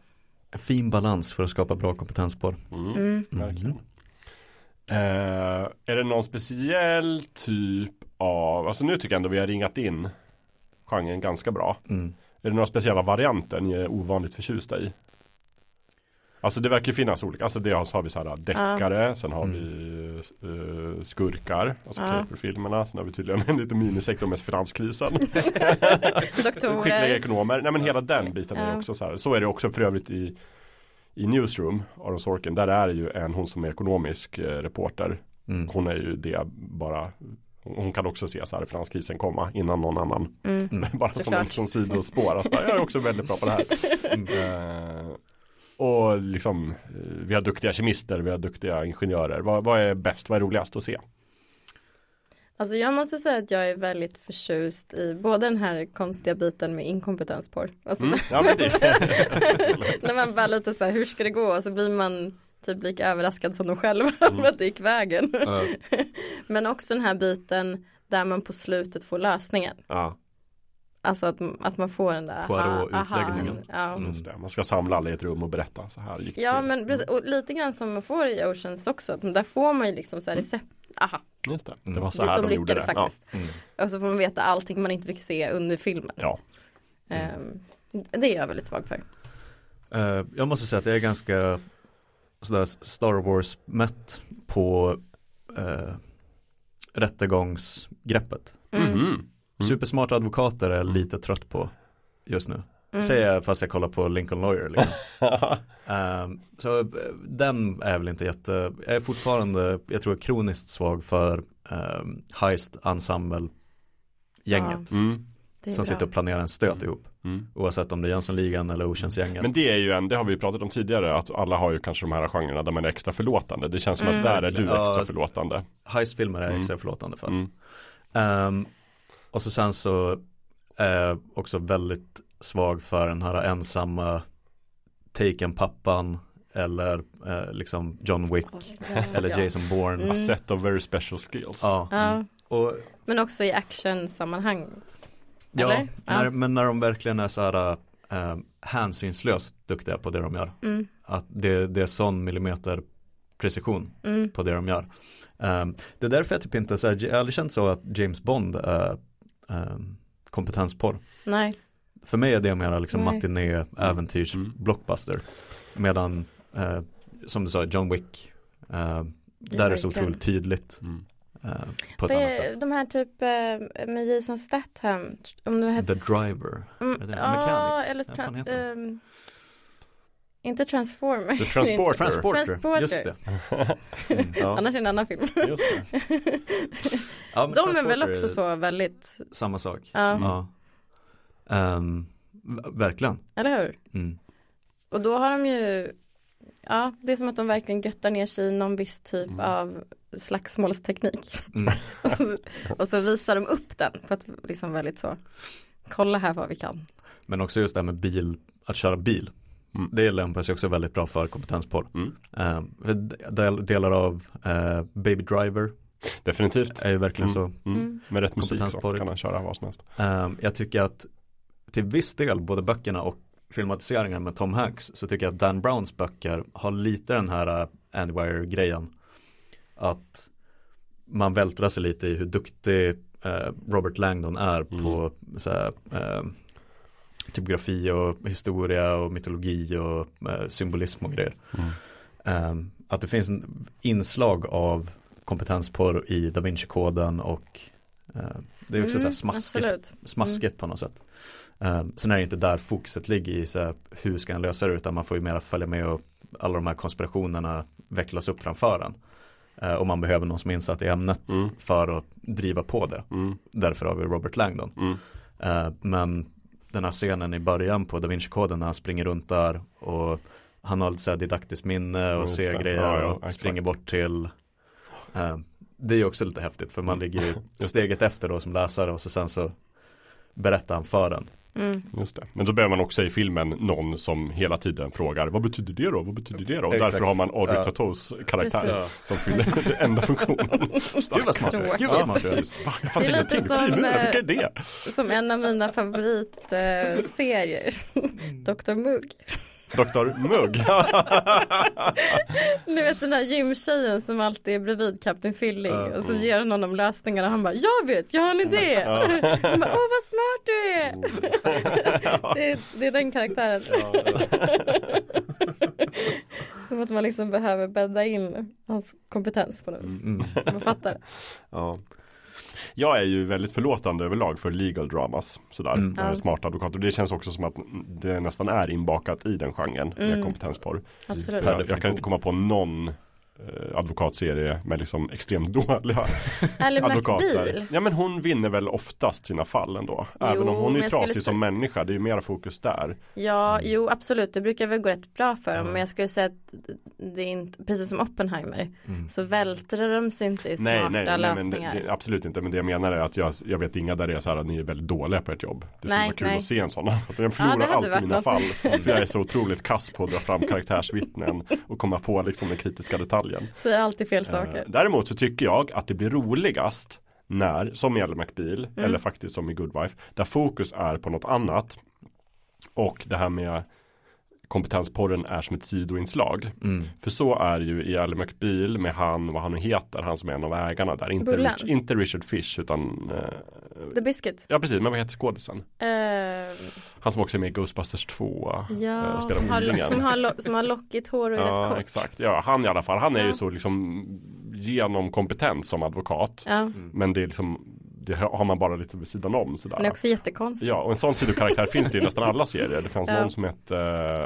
Speaker 3: En fin balans för att skapa bra kompetensporr.
Speaker 2: Mm.
Speaker 1: Mm.
Speaker 2: Verkligen. Eh, är det någon speciell typ av, alltså nu tycker jag ändå vi har ringat in genren ganska bra.
Speaker 3: Mm.
Speaker 2: Är det några speciella varianter ni är ovanligt förtjusta i? Alltså det verkar finnas olika, alltså det har, vi så här deckare, sen har
Speaker 3: Mm.
Speaker 2: vi eh, skurkar, alltså
Speaker 1: Ja.
Speaker 2: caperfilmerna, sen har vi tydligen en liten minisektor med finanskrisen.
Speaker 1: Doktorer.
Speaker 2: Skickliga ekonomer, nej men hela den biten är
Speaker 1: Ja.
Speaker 2: också så här. Så är det också för övrigt i i Newsroom, Aron Sorkin, där är det ju en hon som är ekonomisk eh, reporter.
Speaker 3: Mm.
Speaker 2: Hon är ju det bara hon kan också se så här finanskrisen komma innan någon annan.
Speaker 1: Mm.
Speaker 2: Bara som en
Speaker 1: Såklart.
Speaker 2: som sidospår. Att bara, jag är också väldigt bra på det här.
Speaker 3: Mm.
Speaker 2: och liksom eh, vi har duktiga kemister, vi har duktiga ingenjörer. Vad, vad är bäst, vad är roligast att se?
Speaker 1: Alltså jag måste säga att jag är väldigt förtjust i både den här konstiga biten med inkompetensporr. Alltså
Speaker 2: Mm. Ja,
Speaker 1: när man bara lite så här, hur ska det gå? Och så blir man typ lika överraskad som de själva
Speaker 2: Mm.
Speaker 1: att det gick vägen.
Speaker 3: Ja.
Speaker 1: Men också den här biten där man på slutet får lösningen.
Speaker 2: ja,
Speaker 1: Alltså att, att man får den där
Speaker 3: Poirot-utläggningen.
Speaker 1: Ja.
Speaker 3: Mm.
Speaker 2: Man ska samla alla i ett rum och berätta så här gick det
Speaker 1: ja
Speaker 2: till.
Speaker 1: men precis, och lite grann som man får i Oceans också. Att där får man ju liksom så här recept. Aha,
Speaker 2: Just det, det
Speaker 3: Mm.
Speaker 2: var så här
Speaker 1: de,
Speaker 2: de,
Speaker 1: de
Speaker 2: gjorde det. Ja.
Speaker 3: Mm.
Speaker 1: Och så får man veta allting man inte fick se under filmen.
Speaker 2: ja.
Speaker 1: Ehm, det är jag väldigt svag för.
Speaker 3: Eh, jag måste säga att jag är ganska sådär Star Wars mätt på uh, rättegångsgreppet.
Speaker 1: Mm.
Speaker 2: Mhm.
Speaker 3: Supersmarta advokater är jag lite trött på just nu.
Speaker 1: Mm.
Speaker 3: Säger jag fast jag kollar på Lincoln Lawyer. Liksom. Ehm, så eh, den är väl inte jätte, jag är fortfarande, jag tror kroniskt svag för um, Heist Ensemble gänget.
Speaker 2: Mm.
Speaker 1: Det är
Speaker 3: Som
Speaker 1: bra.
Speaker 3: sitter och planerar en stöt
Speaker 2: Mm.
Speaker 3: ihop.
Speaker 2: Mm.
Speaker 3: Oavsett om det är Jönssonligan eller Oceansgänget.
Speaker 2: Men det är ju en, det har vi ju pratat om tidigare, att alla har ju kanske de här genrerna där man är extra förlåtande. Det känns som
Speaker 1: Mm.
Speaker 2: att där är du extra
Speaker 3: Ja.
Speaker 2: förlåtande.
Speaker 3: Heistfilmer är jag
Speaker 2: Mm.
Speaker 3: extra förlåtande för.
Speaker 2: Mm.
Speaker 3: Och så sen så är jag också väldigt svag för den här ensamma Taken-pappan eller eh, liksom John Wick eller
Speaker 1: Ja.
Speaker 3: Jason Bourne.
Speaker 1: Mm.
Speaker 2: A set of very special skills.
Speaker 3: Ja.
Speaker 1: Ja,
Speaker 3: Och,
Speaker 1: men också i actionsammanhang.
Speaker 3: ja? När,
Speaker 1: Ja.
Speaker 3: men när de verkligen är så här eh, hänsynslöst duktiga på det de gör.
Speaker 1: Mm,
Speaker 3: Att det, det är sån millimeter precision
Speaker 1: mm,
Speaker 3: på det de gör. Ehm, det är därför jag typ inte, så här, jag har aldrig känt så att James Bond är um, kompetensporr.
Speaker 1: nej.
Speaker 3: För mig är det mer liksom
Speaker 1: Nej.
Speaker 3: matiné, äventyrs,
Speaker 2: Mm.
Speaker 3: blockbuster. Medan, eh, som du sa, John Wick, eh, där är det så otroligt tydligt
Speaker 2: Mm.
Speaker 3: eh, på ett annat
Speaker 1: är
Speaker 3: sätt.
Speaker 1: De här typ eh, med Jason Statham. Om du hette
Speaker 3: The Driver,
Speaker 1: Mm,
Speaker 3: Är det
Speaker 1: ja,
Speaker 3: Mechanic?
Speaker 1: eller
Speaker 3: Vad fan
Speaker 1: tra-
Speaker 3: heter det?
Speaker 1: ehm, inte Transformer.
Speaker 2: The Transporter.
Speaker 3: Transporter,
Speaker 1: Transporter.
Speaker 3: just det. Mm.
Speaker 2: Ja,
Speaker 1: Annars är det en annan film.
Speaker 2: just det.
Speaker 3: Ja,
Speaker 1: De är väl också så väldigt,
Speaker 3: Samma sak.
Speaker 1: ja,
Speaker 3: Ja. Ehm, v- verkligen.
Speaker 1: eller hur?
Speaker 3: Mm.
Speaker 1: Och då har de ju, ja, det är som att de verkligen göttar ner sig i någon viss typ
Speaker 2: Mm.
Speaker 1: av slagsmålsteknik.
Speaker 3: Mm.
Speaker 1: och, så, och så visar de upp den på ett liksom väldigt så, kolla här vad vi kan.
Speaker 3: Men också just det här med bil, att köra bil.
Speaker 2: Mm.
Speaker 3: Det lämpar sig också väldigt bra för kompetensporr.
Speaker 2: Mm.
Speaker 3: Del, delar av eh, Baby Driver
Speaker 2: Definitivt.
Speaker 3: är ju verkligen
Speaker 2: Mm.
Speaker 3: så.
Speaker 2: Mm.
Speaker 1: Mm.
Speaker 2: Med rätt musik så kan han köra vad som helst.
Speaker 3: Ehm, jag tycker att till viss del, både böckerna och filmatiseringen med Tom Hanks, så tycker jag att Dan Browns böcker har lite den här uh, Andwire-grejen. Att man vältrar sig lite i hur duktig eh, Robert Langdon är på så här, eh, typografi och historia och mytologi och eh, symbolism och grejer.
Speaker 2: Mm.
Speaker 3: Ehm, att det finns en inslag av kompetensporr i Da Vinci-koden och eh, det är också så här smaskigt
Speaker 1: Mm, absolut.
Speaker 3: smaskigt på något sätt. Um, sen är det inte där fokuset ligger i så här, hur ska han lösa det utan man får ju mera följa med och alla de här konspirationerna vecklas upp framför en. Uh, och man behöver någon som är insatt i ämnet
Speaker 2: Mm.
Speaker 3: för att driva på det.
Speaker 2: Mm.
Speaker 3: Därför har vi Robert Langdon.
Speaker 2: Mm.
Speaker 3: Uh, men den här scenen i början på Da Vinci-koden när han springer runt där och han har lite så här didaktiskt minne och
Speaker 2: Just
Speaker 3: ser
Speaker 2: det.
Speaker 3: grejer
Speaker 2: Ja, ja,
Speaker 3: och springer bort till uh, Det är ju också lite häftigt för man ligger ju steget efter då som läsare och så sen så berättar han för en.
Speaker 1: Mm.
Speaker 2: Just det. Men då behöver man också i filmen någon som hela tiden frågar Vad betyder det då? Vad betyder det då? Och
Speaker 3: Exakt.
Speaker 2: Därför har man Audrey
Speaker 3: Ja.
Speaker 2: Tautos karaktär
Speaker 1: Precis.
Speaker 2: som fyller den enda funktionen.
Speaker 3: Gud vad smart. Gud vad smart
Speaker 1: Det är lite som, eh,
Speaker 2: det?
Speaker 1: Som en av mina favoritserier. Dr. Mugg.
Speaker 2: Dr. Mugg.
Speaker 1: Ni vet den här gymtjejen som alltid är bredvid Kapten Filling
Speaker 3: Ja.
Speaker 1: och så ger hon honom lösningarna och han bara Jag vet, jag har en idé. Åh vad smart du är. det, är det är den karaktären. Som att man liksom behöver bädda in hans kompetens på något vis.
Speaker 3: Mm.
Speaker 1: Man fattar.
Speaker 2: Ja. Jag är ju väldigt förlåtande överlag för legal dramas. Sådär,
Speaker 3: Mm.
Speaker 2: eh, smarta advokater. Det känns också som att det nästan är inbakat i den genren med
Speaker 1: Mm.
Speaker 2: kompetensporr.
Speaker 1: Absolut.
Speaker 3: Per
Speaker 2: Jag, jag kan inte komma på någon advokatserie med liksom extremt dåliga
Speaker 1: Ally
Speaker 2: advokater.
Speaker 1: McBeal.
Speaker 2: Ja men hon vinner väl oftast sina fall ändå.
Speaker 1: Jo,
Speaker 2: Även om hon är
Speaker 1: jag skulle
Speaker 2: trasig som människa. Det är ju mera fokus där.
Speaker 1: Ja,
Speaker 2: Mm.
Speaker 1: jo absolut, det brukar väl gå rätt bra för dem, men jag skulle säga att det är inte, precis som Oppenheimer,
Speaker 3: Mm.
Speaker 1: så vältrar de sig inte i smarta
Speaker 2: Nej, nej, nej men det,
Speaker 1: lösningar.
Speaker 2: det, absolut inte. Men det jag menar är att jag, jag vet inga där det är så här att ni är väldigt dåliga på ert jobb. Det skulle vara kul
Speaker 1: nej.
Speaker 2: att se en sån. För jag
Speaker 1: Ja,
Speaker 2: förlorar
Speaker 1: hade
Speaker 2: alltid mina
Speaker 1: något.
Speaker 2: fall. För jag är så otroligt kass på att dra fram karaktärsvittnen och komma på liksom den kritiska detaljen.
Speaker 1: Säger alltid fel
Speaker 2: Eh,
Speaker 1: saker.
Speaker 2: Däremot så tycker jag att det blir roligast när, som i Ally McBeal,
Speaker 1: Mm.
Speaker 2: eller faktiskt som i Good Wife, där fokus är på något annat. Och det här med kompetensporren är som ett sidoinslag.
Speaker 3: Mm.
Speaker 2: För så är ju i Ally McBeal med han, vad han nu heter, han som är en av ägarna där. Inte. Rich, inte Richard Fish utan eh,
Speaker 1: The Biscuit.
Speaker 2: Ja precis, men vad heter skådisen?
Speaker 1: Eh,
Speaker 2: Han som också är med i Ghostbusters 2 eh,
Speaker 1: ja,
Speaker 2: Spelar
Speaker 1: som har, som, har, lo- som har lockigt hår och är rätt
Speaker 2: Ja
Speaker 1: kort.
Speaker 2: exakt, ja han i alla fall, han är ju
Speaker 1: Ja.
Speaker 2: så liksom genomkompetent som advokat
Speaker 1: Ja,
Speaker 2: Men det är liksom Det har man bara lite vid sidan om sådär
Speaker 1: han är också jättekonstig.
Speaker 2: Ja, och en sån sidokaraktär finns det i nästan alla serier. Det fanns
Speaker 1: Ja.
Speaker 2: någon som hette,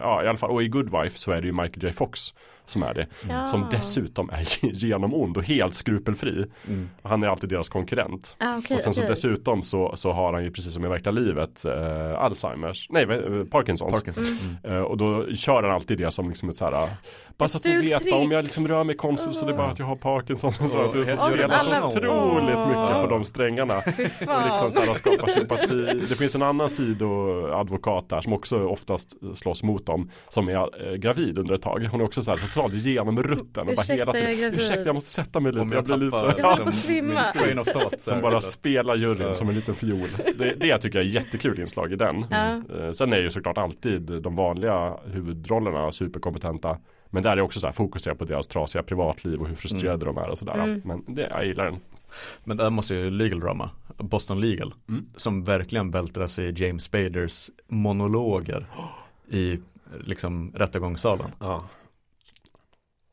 Speaker 2: ja i alla fall, och i Good Wife så är det ju Michael J Fox som är det.
Speaker 1: Ja.
Speaker 2: Som dessutom är genomond och helt skrupelfri.
Speaker 3: Mm.
Speaker 2: Han är alltid deras konkurrent.
Speaker 1: Ah, okej,
Speaker 2: och sen så
Speaker 1: okej.
Speaker 2: dessutom så, så har han ju precis som i verkliga livet eh, Alzheimers, nej eh, Parkinsons.
Speaker 3: Parkinson. Mm.
Speaker 2: Eh, och då kör han alltid det som liksom ett såhär Bara så att ni vet, om jag liksom rör mig konstigt så det är bara att jag har. Och det är
Speaker 3: helt
Speaker 2: så
Speaker 1: så
Speaker 2: spelar så
Speaker 1: alla-
Speaker 2: otroligt
Speaker 1: Åh.
Speaker 2: mycket på de strängarna. Och liksom så här skapar sympati. Det finns en annan sidoadvokat där som också oftast slåss mot dem. Som är eh, gravid under ett tag. Hon är också så här totalt genom rutten. Och bara
Speaker 1: Ursäkta,
Speaker 2: hela tiden,
Speaker 1: jag är gravid.
Speaker 2: Ursäkta jag måste sätta mig lite.
Speaker 3: Om jag
Speaker 2: blir lite.
Speaker 1: Jag håller på att svimma.
Speaker 3: så
Speaker 2: Som bara spelar juryn som en liten fiol. Det, det tycker jag är jättekul inslag i den. Eh, Sen är ju såklart alltid de vanliga huvudrollerna superkompetenta. Men där är också så här fokuserat på deras trasiga privatliv och hur frustrerade de är och sådär.
Speaker 1: Mm.
Speaker 2: Men det, jag gillar den.
Speaker 3: Men där måste ju legal drama, Boston Legal,
Speaker 2: Mm.
Speaker 3: som verkligen vältrar sig i James Spaders monologer i liksom rättegångssalen.
Speaker 2: Ja.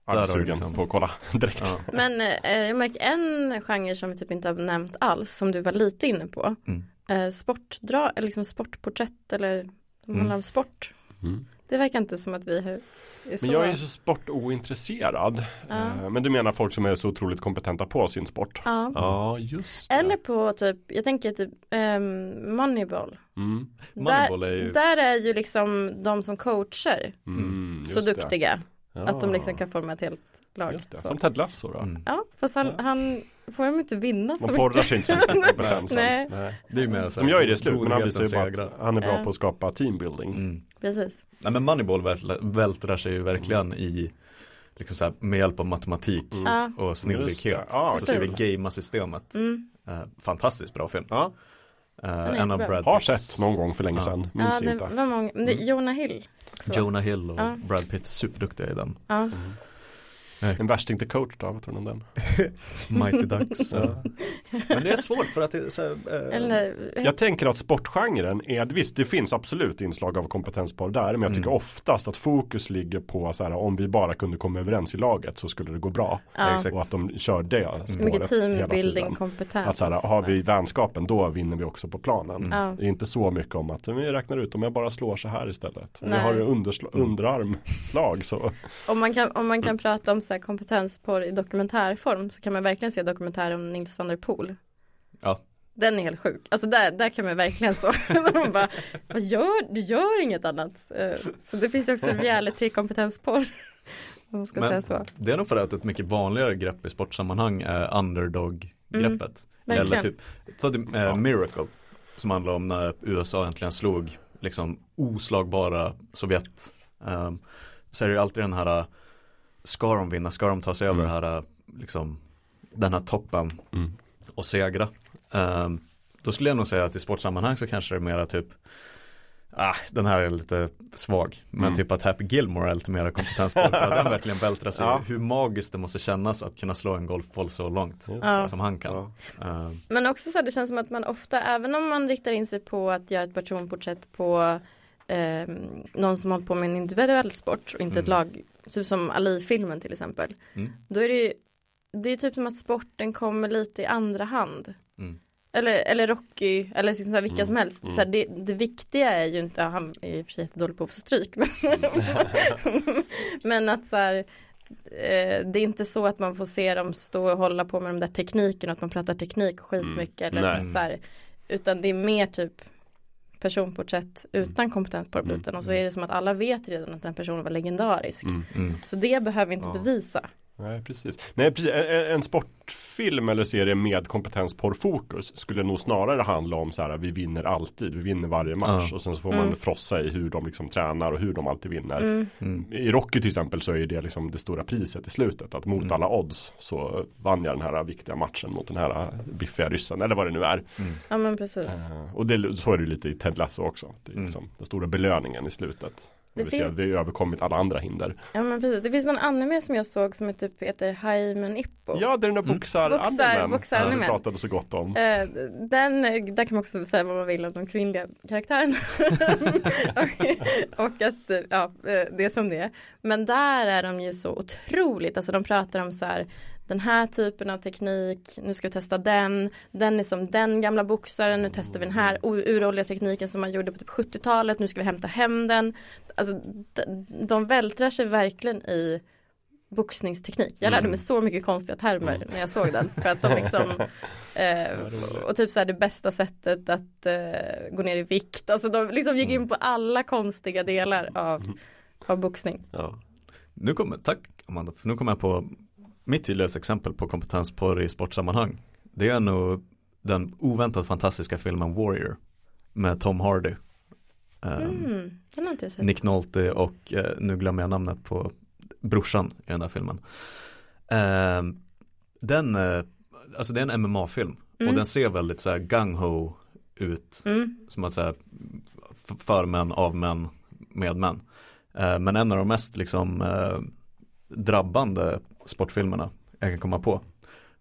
Speaker 2: Jag är sugen
Speaker 3: liksom-
Speaker 2: på att kolla direkt.
Speaker 3: Ja.
Speaker 1: Men eh, jag märker en genre som vi typ inte har nämnt alls, som du var lite inne på.
Speaker 3: Mm.
Speaker 1: Eh, sportdra, eller liksom sportporträtt eller som
Speaker 3: Mm.
Speaker 1: handlar om sport.
Speaker 2: Mm.
Speaker 1: Det verkar inte som att vi har- så.
Speaker 2: Men jag är ju så sportointresserad.
Speaker 1: Ja.
Speaker 2: Eh, Men du menar folk som är så otroligt kompetenta på sin sport?
Speaker 1: Ja.
Speaker 2: Ja, just det.
Speaker 1: Eller på typ, jag tänker typ um, Moneyball.
Speaker 2: Mm.
Speaker 3: Moneyball är ju,
Speaker 1: Där är ju liksom de som coachar
Speaker 2: Mm,
Speaker 1: så duktiga.
Speaker 2: Ja.
Speaker 1: Att de liksom kan forma ett helt lag.
Speaker 2: Just det.
Speaker 1: Så.
Speaker 2: Som Ted Lasso då.
Speaker 3: mm.
Speaker 1: Ja, fast han, han får de inte vinna så
Speaker 2: Man
Speaker 1: mycket.
Speaker 2: porrar sig inte så mycket på kompetensen.
Speaker 1: Nej.
Speaker 3: det är ju så
Speaker 2: De gör ju det i slut, men han visar ju bara att han är bra
Speaker 1: Ja.
Speaker 2: på att skapa teambuilding.
Speaker 3: Mm.
Speaker 1: Precis.
Speaker 3: Nej men Moneyball vältrar, sig ju verkligen i liksom så här, med hjälp av matematik
Speaker 2: Mm.
Speaker 1: Ja.
Speaker 3: och snillrikhet.
Speaker 2: Ja,
Speaker 3: så ska vi
Speaker 1: precis.
Speaker 3: gamea systemet.
Speaker 1: Mm.
Speaker 3: Eh, fantastiskt bra film.
Speaker 2: Ja,
Speaker 3: Eh, en av. Brad
Speaker 2: har sett någon gång för länge
Speaker 3: Ja.
Speaker 2: sedan.
Speaker 1: Ja,
Speaker 2: Minns
Speaker 1: det
Speaker 2: inte.
Speaker 1: var många. Det, Jonah Hill. Också.
Speaker 3: Jonah Hill och
Speaker 1: Ja.
Speaker 3: Brad Pitt superduktiga i den.
Speaker 1: Ja.
Speaker 2: En värsting till coach då, vad tror ni om den?
Speaker 3: Mighty Ducks.
Speaker 2: Ja.
Speaker 3: Men det är svårt för att är så eh,
Speaker 1: Eller,
Speaker 2: Jag tänker att sportgenren är, visst det finns absolut inslag av kompetensporr där men jag tycker
Speaker 3: Mm.
Speaker 2: oftast att fokus ligger på så här, om vi bara kunde komma överens i laget så skulle det gå bra.
Speaker 1: ja.
Speaker 2: Och att de kör det spåret
Speaker 1: mycket teambuilding, kompetens.
Speaker 2: Att så här, har vi vänskapen då vinner vi också på planen.
Speaker 3: Mm.
Speaker 1: Ja.
Speaker 2: Det är inte så mycket om att vi räknar ut om jag bara slår så här istället. Om
Speaker 1: Nej.
Speaker 2: jag har
Speaker 3: Mm.
Speaker 2: underarmslag så.
Speaker 1: Om man kan, om man kan prata om så här kompetensporr i dokumentärform så kan man verkligen se dokumentär om Nils van der Poel.
Speaker 3: Ja.
Speaker 1: Den är helt sjuk. Alltså där, där kan man verkligen så. man bara, vad gör, du gör inget annat. Eh, Så det finns ju också reality kompetensporr. Om man ska
Speaker 3: Men-
Speaker 1: säga så.
Speaker 3: Det är nog för att ett mycket vanligare grepp i sportsammanhang är underdog-greppet.
Speaker 1: Mm,
Speaker 3: Eller typ, ta typ, eh, Miracle som handlar om när USA äntligen slog liksom oslagbara Sovjet. Um, så är det ju alltid den här, ska de vinna, ska de ta sig över
Speaker 2: Mm.
Speaker 3: det här, liksom, den här toppen
Speaker 2: Mm.
Speaker 3: och segra. Um, då skulle jag nog säga att i sportsammanhang så kanske det är mera typ Ah, den här är lite svag. Men
Speaker 2: Mm.
Speaker 3: typ att Happy Gilmore är lite mer kompetensboll för att den verkligen vältrar sig.
Speaker 2: Ja.
Speaker 3: Hur magiskt det måste kännas att kunna slå en golfboll så långt
Speaker 1: Ja.
Speaker 3: som han kan.
Speaker 2: Ja.
Speaker 3: Uh,
Speaker 1: Men också så här, det känns som att man ofta, även om man riktar in sig på att göra ett personporträtt på eh, någon som hållit på med en individuell sport och inte ett
Speaker 3: Mm.
Speaker 1: lag, typ som Ali-filmen till exempel.
Speaker 3: Mm.
Speaker 1: Då är det ju, det är typ som att sporten kommer lite i andra hand.
Speaker 3: Mm.
Speaker 1: Eller, eller Rocky, eller liksom så här, vilka
Speaker 2: Mm.
Speaker 1: som helst.
Speaker 2: Mm.
Speaker 1: Så här, det, det viktiga är ju inte, ja, han är i och för sig jättedålig på att få stryk. Men, men att så här, eh, det är inte så att man får se dem stå och hålla på med de där teknikerna, att man pratar teknik skitmycket
Speaker 2: Mm.
Speaker 1: eller så här, utan det är mer typ personporträtt
Speaker 2: Mm.
Speaker 1: utan kompetensporrbiten och så är det som att alla vet redan att den personen var legendarisk.
Speaker 2: Mm.
Speaker 3: Mm.
Speaker 1: Så det behöver vi inte
Speaker 2: Ja.
Speaker 1: bevisa.
Speaker 2: Nej precis. Nej precis. En, en- sportfilm eller serie med kompetensporrfokus skulle nog snarare handla om så här vi vinner alltid, vi vinner varje match
Speaker 3: Ja.
Speaker 2: och sen så får
Speaker 1: Mm.
Speaker 2: man frossa i hur de liksom tränar och hur de alltid vinner.
Speaker 1: Mm.
Speaker 3: Mm.
Speaker 2: I Rocky till exempel så är det liksom det stora priset i slutet att mot
Speaker 3: Mm.
Speaker 2: alla odds så vann jag den här viktiga matchen mot den här biffiga ryssen eller vad det nu är.
Speaker 1: Ja men precis.
Speaker 2: Eh, och det, så är det lite i Ted Lasso också. Det är
Speaker 3: Mm.
Speaker 2: liksom den stora belöningen i slutet. Det
Speaker 1: Det
Speaker 2: vill säga
Speaker 1: fin-
Speaker 2: vi har överkommit alla andra hinder.
Speaker 1: Ja men precis. Det finns någon anime som jag såg som är typ heter Haimen Ippo.
Speaker 2: Ja, det är den där
Speaker 3: Mm.
Speaker 2: boxar
Speaker 1: Boxar- boxar-animen.
Speaker 2: vi pratade så gott om.
Speaker 1: Eh, den, där kan man också säga vad man vill om de kvinnliga karaktärerna. och, och att, ja, eh, det är som det är. Men där är de ju så otroligt, alltså de pratar om så här den här typen av teknik, nu ska vi testa den, den är som den gamla boxaren, nu testar vi den här uråldriga tekniken som man gjorde på typ 70-talet, nu ska vi hämta hem den. Alltså de, de vältrar sig verkligen i boxningsteknik. Jag lärde
Speaker 2: Mm.
Speaker 1: mig så mycket konstiga termer
Speaker 2: Mm.
Speaker 1: när jag såg den. För att de liksom eh, och typ så här det bästa sättet att eh, gå ner i vikt. Alltså de liksom gick
Speaker 2: Mm.
Speaker 1: in på alla konstiga delar av, av boxning.
Speaker 2: Ja.
Speaker 3: Nu kommer, tack Amanda, för nu kommer jag på mitt tydligaste exempel på kompetensporr i sportsammanhang. Det är nog den oväntat fantastiska filmen Warrior med Tom Hardy. Ehm,
Speaker 1: Mm.
Speaker 3: Nick Nolte och eh, nu glömmer jag namnet på brorsan i den där filmen. Ehm, den, eh, alltså det är en MMA-film
Speaker 1: Mm.
Speaker 3: och den ser väldigt så här gung-ho ut.
Speaker 1: Mm,
Speaker 3: Som att säga för män, av män, med män. Eh, men en av de mest liksom eh, drabbande sportfilmerna jag kan komma på.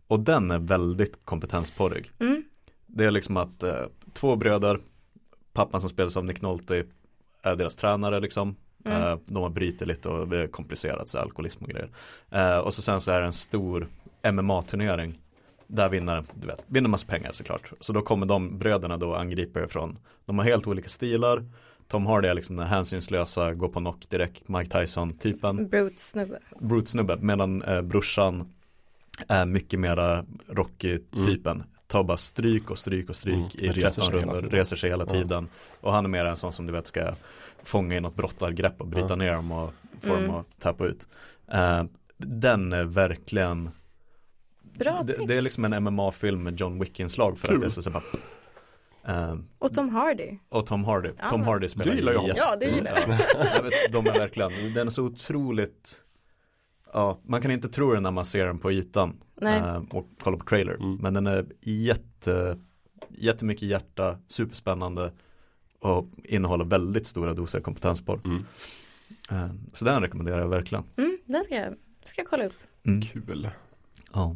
Speaker 3: Och den är väldigt kompetensporrig.
Speaker 1: mm,
Speaker 3: Det är liksom att eh, två bröder, pappan som spelas av Nick Nolte är deras tränare liksom.
Speaker 1: Mm.
Speaker 3: Eh, de har brutit lite och det är komplicerat, så alkoholism och grejer. Eh, och så sen så är det en stor MMA-turnering. Där vinner, du vet, vinner massa pengar såklart. Så då kommer de bröderna då angriper från, de har helt olika stilar. Tom Hardy är liksom den hänsynslösa, går på knock direkt, Mike Tyson-typen.
Speaker 1: brute snubbe.
Speaker 3: Brute-snubbe, medan eh, brorsan är mycket mera Rocky-typen. Tar bara stryk och stryk och stryk
Speaker 2: Mm,
Speaker 3: i
Speaker 2: reser
Speaker 3: 13
Speaker 2: sig hela
Speaker 3: rundor, reser sig hela tiden. Och han är mer en sån som du vet ska fånga in något brottargrepp och bryta ner dem och få
Speaker 1: Mm.
Speaker 3: dem att tappa ut. Eh, den är verkligen
Speaker 1: Bra
Speaker 3: det,
Speaker 1: tips.
Speaker 3: det är liksom en MMA-film med John Wick-inslag för
Speaker 2: Kul.
Speaker 3: att det är så, så bara eh,
Speaker 1: Och Tom Hardy.
Speaker 3: och Tom Hardy.
Speaker 1: Ja,
Speaker 3: Tom Hardy spelar
Speaker 2: Det gillar jag.
Speaker 3: jätte-
Speaker 1: Ja, det gillar jag.
Speaker 3: Ja, jag vet, de är verkligen, den är så otroligt Ja, man kan inte tro det när man ser den på ytan
Speaker 1: Nej.
Speaker 3: eh, och kollar på trailer.
Speaker 2: Mm.
Speaker 3: Men den är jätte, jättemycket hjärta, superspännande och innehåller väldigt stora doser kompetensporr.
Speaker 2: Mm.
Speaker 3: Eh, så den rekommenderar jag verkligen.
Speaker 1: Mm, den ska jag, ska jag kolla upp.
Speaker 3: Mm.
Speaker 2: Kul.
Speaker 3: Ja.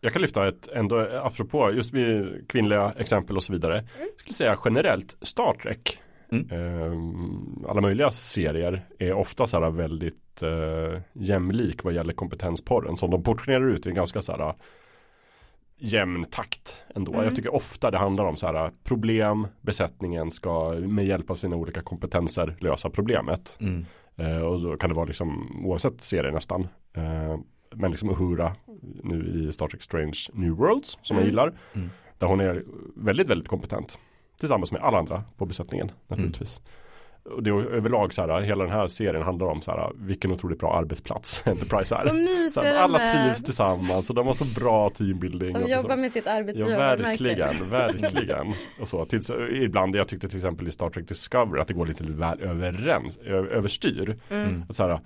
Speaker 2: Jag kan lyfta ett ändå apropå just vid kvinnliga exempel och så vidare. Jag skulle säga generellt Star Trek.
Speaker 3: Mm.
Speaker 2: Ehm, alla möjliga serier är ofta så här väldigt eh, jämlik vad gäller kompetensporren som de portionerar ut i en ganska så här jämn takt ändå.
Speaker 1: Mm.
Speaker 2: Jag tycker ofta det handlar om så här problem, besättningen ska med hjälp av sina olika kompetenser lösa problemet.
Speaker 3: Mm.
Speaker 2: Eh, och då kan det vara liksom oavsett serie nästan. Eh, men liksom Uhura nu i Star Trek Strange New Worlds som jag
Speaker 1: Mm.
Speaker 2: gillar.
Speaker 3: Mm.
Speaker 2: Där hon är väldigt, väldigt kompetent. Tillsammans med alla andra på besättningen naturligtvis. Och det är överlag så här, hela den här serien handlar om så här, vilken otroligt bra arbetsplats Enterprise är.
Speaker 1: Så mysiga
Speaker 2: alla trivs tillsammans och de har så bra teambuilding.
Speaker 1: De jobbar med sitt
Speaker 2: Ja
Speaker 1: arbetsgivarmärke.
Speaker 2: verkligen, verkligen. Och så, tills, ibland, jag tyckte till exempel i Star Trek Discovery att det går lite väl överens, överstyr.
Speaker 1: Mm.
Speaker 2: Att så här,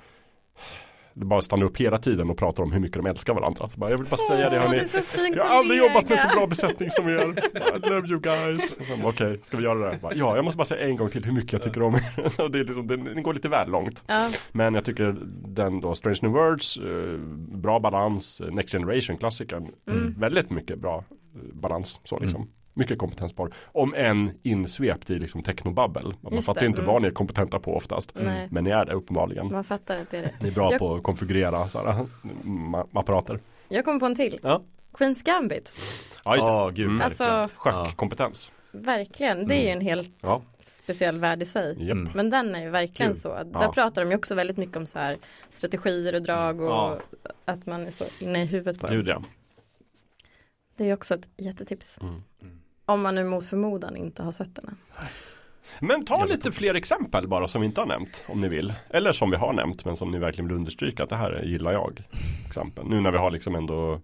Speaker 2: bara stannar upp hela tiden och pratar om hur mycket de älskar varandra. Så bara, jag vill bara säga det hörni.
Speaker 1: det fin
Speaker 2: Jag har aldrig
Speaker 1: kollega.
Speaker 2: jobbat med så bra besättning som er. I love you guys. Okej, ska vi göra det? Bara, Ja, jag måste bara säga en gång till hur mycket jag tycker om er. Så det är liksom, den, går lite väl långt.
Speaker 1: Ja,
Speaker 2: Men jag tycker den då, Strange New Words, eh, bra balans, Next Generation klassikern,
Speaker 1: Mm.
Speaker 2: väldigt mycket bra eh, balans. Så liksom. Mycket kompetenspar. Om en insvept i liksom technobabbel. Man
Speaker 1: Just
Speaker 2: fattar
Speaker 1: det,
Speaker 2: inte
Speaker 1: mm.
Speaker 2: vad ni är kompetenta på oftast.
Speaker 1: nej.
Speaker 2: Men ni är det uppenbarligen.
Speaker 1: Man fattar att det är det.
Speaker 2: Ni är bra
Speaker 1: Jag-
Speaker 2: på att konfigurera så här, ma- apparater.
Speaker 1: Jag kom på en till.
Speaker 2: Ja.
Speaker 1: Queens Gambit.
Speaker 2: Ja, just det.
Speaker 3: Ja, gud.
Speaker 2: Mm.
Speaker 1: Alltså,
Speaker 3: verkligen.
Speaker 2: Schackkompetens.
Speaker 1: verkligen. Det är ju en helt
Speaker 2: Ja.
Speaker 1: speciell värld i sig.
Speaker 2: Japp.
Speaker 3: Mm.
Speaker 1: Men den är ju verkligen
Speaker 2: Kul.
Speaker 1: så. Där
Speaker 2: Ja.
Speaker 1: pratar de ju också väldigt mycket om så här strategier och drag och
Speaker 2: Ja.
Speaker 1: att man är så inne i huvudet på
Speaker 2: Gud
Speaker 1: dem.
Speaker 2: ja.
Speaker 1: Det är också ett jättetips.
Speaker 2: Mm.
Speaker 1: Om man nu mot förmodan inte har sett den.
Speaker 2: Men ta lite fler exempel bara som vi inte har nämnt om ni vill. Eller som vi har nämnt men som ni verkligen vill understryka att det här gillar jag. Exempel. Nu när vi har liksom ändå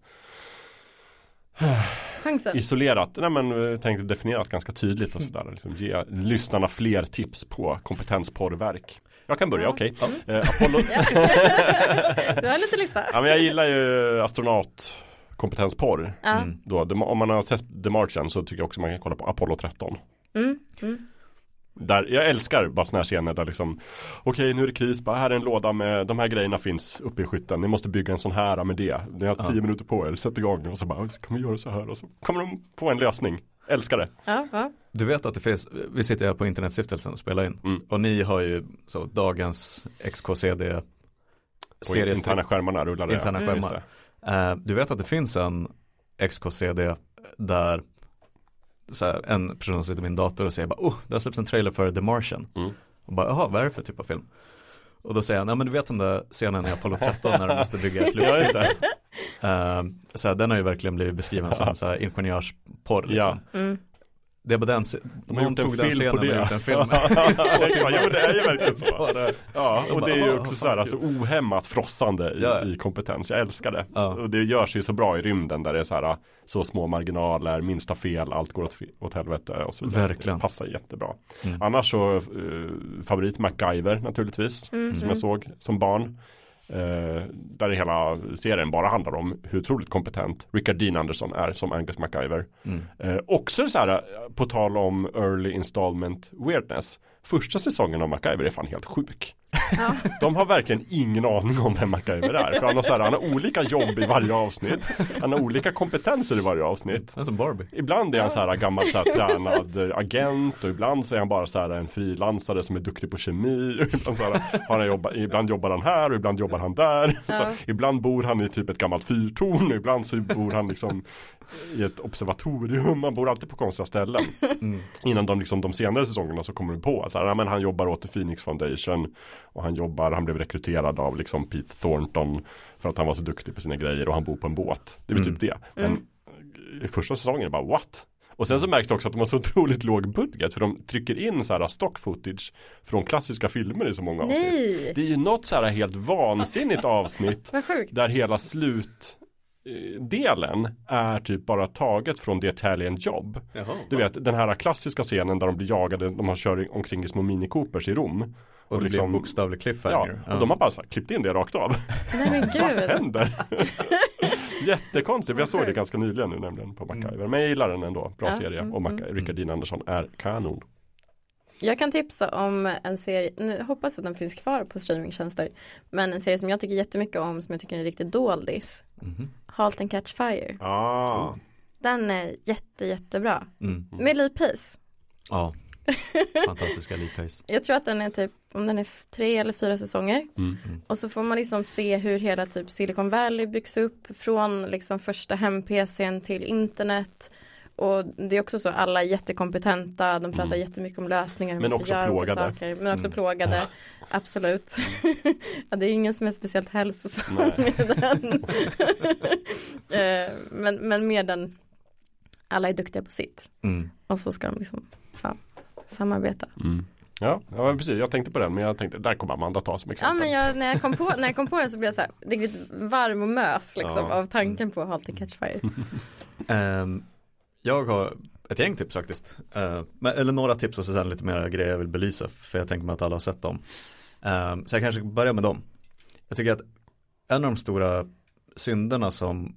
Speaker 1: Chansen.
Speaker 2: isolerat, nej men eh, tänkte definierat ganska tydligt och sådär. Liksom ge lyssnarna fler tips på kompetensporrverk. Jag kan börja,
Speaker 1: Ja.
Speaker 2: okej. Eh, Apollo,
Speaker 1: Ja. du har lite lista.
Speaker 2: ja, men jag gillar ju astronaut kompetensporr.
Speaker 1: Ja.
Speaker 3: Mm.
Speaker 2: Då, om man har sett The Martian så tycker jag också man kan kolla på Apollo 13.
Speaker 1: Mm. Mm.
Speaker 2: Där, jag älskar bara sådana här scener där liksom Okej nu är det kris, bara här är en låda med de här grejerna finns uppe i skytten Ni måste bygga en sån här med det Ni har
Speaker 3: Ja.
Speaker 2: tio minuter på er, sätt igång och så bara Kan vi göra så här och så kommer de på en lösning Älskar det
Speaker 1: Ja, ja.
Speaker 3: Du vet att det finns, vi sitter här på internetstiftelsen och spelar in.
Speaker 2: Mm.
Speaker 3: Och ni har ju så dagens XKCD
Speaker 2: På interna skärmarna rullar det
Speaker 3: Interna
Speaker 2: ja. Just
Speaker 3: skärmar. Eh, Du vet att det finns en XKCD där så här, en person sitter vid min dator och säger bara oh, det har släppts en trailer för The Martian.
Speaker 2: Mm.
Speaker 3: Och bara, jaha, vad är det för typ av film? Och då säger han, ja men du vet den där scenen i Apollo 13 när de måste bygga ett luftfilter. Eh, så här, den har ju verkligen blivit beskriven som så här ingenjörsporr liksom.
Speaker 2: Ja.
Speaker 1: Mm.
Speaker 3: Det är bara den,
Speaker 2: De har gjort en film på det.
Speaker 3: gjort en film.
Speaker 2: ja, det är ju verkligen så. Ja, och det är ju
Speaker 3: "Ah,
Speaker 2: också så här, alltså ohämmat frossande i,
Speaker 3: Ja.
Speaker 2: i kompetens. Jag älskar det.
Speaker 3: Ja.
Speaker 2: Och det görs ju så bra i rymden där det är så här så små marginaler, minsta fel, allt går åt, åt helvete och så vidare.
Speaker 3: Verkligen.
Speaker 2: Det passar jättebra.
Speaker 3: Mm.
Speaker 2: Annars så eh, favorit MacGyver naturligtvis.
Speaker 1: Mm,
Speaker 2: Som
Speaker 1: mm.
Speaker 2: jag såg som barn. Eh, där hela serien bara handlar om hur otroligt kompetent Richard Dean Anderson är som Angus MacGyver.
Speaker 3: Mm.
Speaker 2: Eh, också så här, på tal om early installment weirdness. Första säsongen av MacGyver är fan helt sjuk.
Speaker 1: Ja.
Speaker 2: De har verkligen ingen aning om vem MacGyver är. För han har, så här, han har olika jobb i varje avsnitt. Han har olika kompetenser i varje avsnitt.
Speaker 3: Är som Barbie.
Speaker 2: Ibland är han så här gammal så här, tränad agent och ibland så är han bara så här en frilansare som är duktig på kemi. Och ibland, så här, har han jobbat, ibland jobbar han här och ibland jobbar han där. Så,
Speaker 1: Ja.
Speaker 2: ibland bor han i typ ett gammalt fyrtorn och ibland så bor han liksom i ett observatorium. Han bor alltid på konstiga ställen.
Speaker 3: Mm.
Speaker 2: Innan de, liksom, de senare säsongerna så kommer du på att så här, ja, men han jobbar åt The Phoenix Foundation och han jobbar, han blev rekryterad av liksom Pete Thornton för att han var så duktig på sina grejer och han bor på en båt. Det är väl
Speaker 3: Mm.
Speaker 2: typ det. Men
Speaker 1: Mm.
Speaker 2: i första säsongen är det bara what? Och sen så märks det också att de har så otroligt låg budget för de trycker in så här stock footage från klassiska filmer i så många avsnitt.
Speaker 1: Nej,
Speaker 2: Det är ju något så här helt vansinnigt avsnitt där hela slut delen är typ bara taget från The Italian Job. Du vet den här klassiska scenen där de blir jagade, de har kör omkring i små Mini Coopers i Rom.
Speaker 3: Och det
Speaker 2: liksom-
Speaker 3: blir en bokstavlig
Speaker 2: Ja,
Speaker 3: cliffhanger.
Speaker 2: och de har bara så här, klippt in det rakt av.
Speaker 1: Nej men
Speaker 2: Vad
Speaker 1: gud.
Speaker 2: händer? Jättekonstigt, för jag såg det ganska nyligen nu nämligen på MacGyver. Men jag gillar den ändå, bra
Speaker 1: Ja,
Speaker 2: serie.
Speaker 1: mm,
Speaker 2: Och Mac-
Speaker 1: mm.
Speaker 2: Rickard Dean Andersson är kanon.
Speaker 1: Jag kan tipsa om en serie, nu hoppas att den finns kvar på streamingtjänster. Men en serie som jag tycker jättemycket om, som jag tycker är riktigt doldis.
Speaker 3: Mhm.
Speaker 1: Halt and Catch Fire.
Speaker 2: Ah.
Speaker 1: Den är jätte jättebra.
Speaker 3: Mm.
Speaker 1: Med Lee Pace.
Speaker 3: Ja, fantastiska Lee Pace.
Speaker 1: Jag tror att den är typ, om den är tre eller fyra säsonger.
Speaker 2: Mm.
Speaker 1: Och så får man liksom se hur hela typ Silicon Valley byggs upp från liksom första hem-PCn till internet. Och det är också så, alla är jättekompetenta, de pratar
Speaker 2: Mm.
Speaker 1: jättemycket om lösningar.
Speaker 2: Men också plågade.
Speaker 1: Saker, men också
Speaker 3: Mm.
Speaker 1: plågade, absolut. ja, det är ingen som är speciellt hälsosam med den. Eh, men, men mer den, alla är duktiga på sitt.
Speaker 3: Mm.
Speaker 1: Och så ska de liksom, ja, samarbeta.
Speaker 2: Mm. Ja, ja men precis. Jag tänkte på den men jag tänkte där kommer Amanda ta som
Speaker 1: Ja
Speaker 2: exempel.
Speaker 1: men jag, när, jag kom på, när jag kom på den så blev jag så här riktigt varm och mös liksom
Speaker 2: Ja.
Speaker 1: av tanken på Halt and Catch Fire.
Speaker 3: Ehm, jag har ett gäng tips faktiskt. Men, eller några tips och sen lite mer grejer jag vill belysa. För jag tänker mig att alla har sett dem. Ehm, så jag kanske börjar med dem. Jag tycker att en av de stora synderna som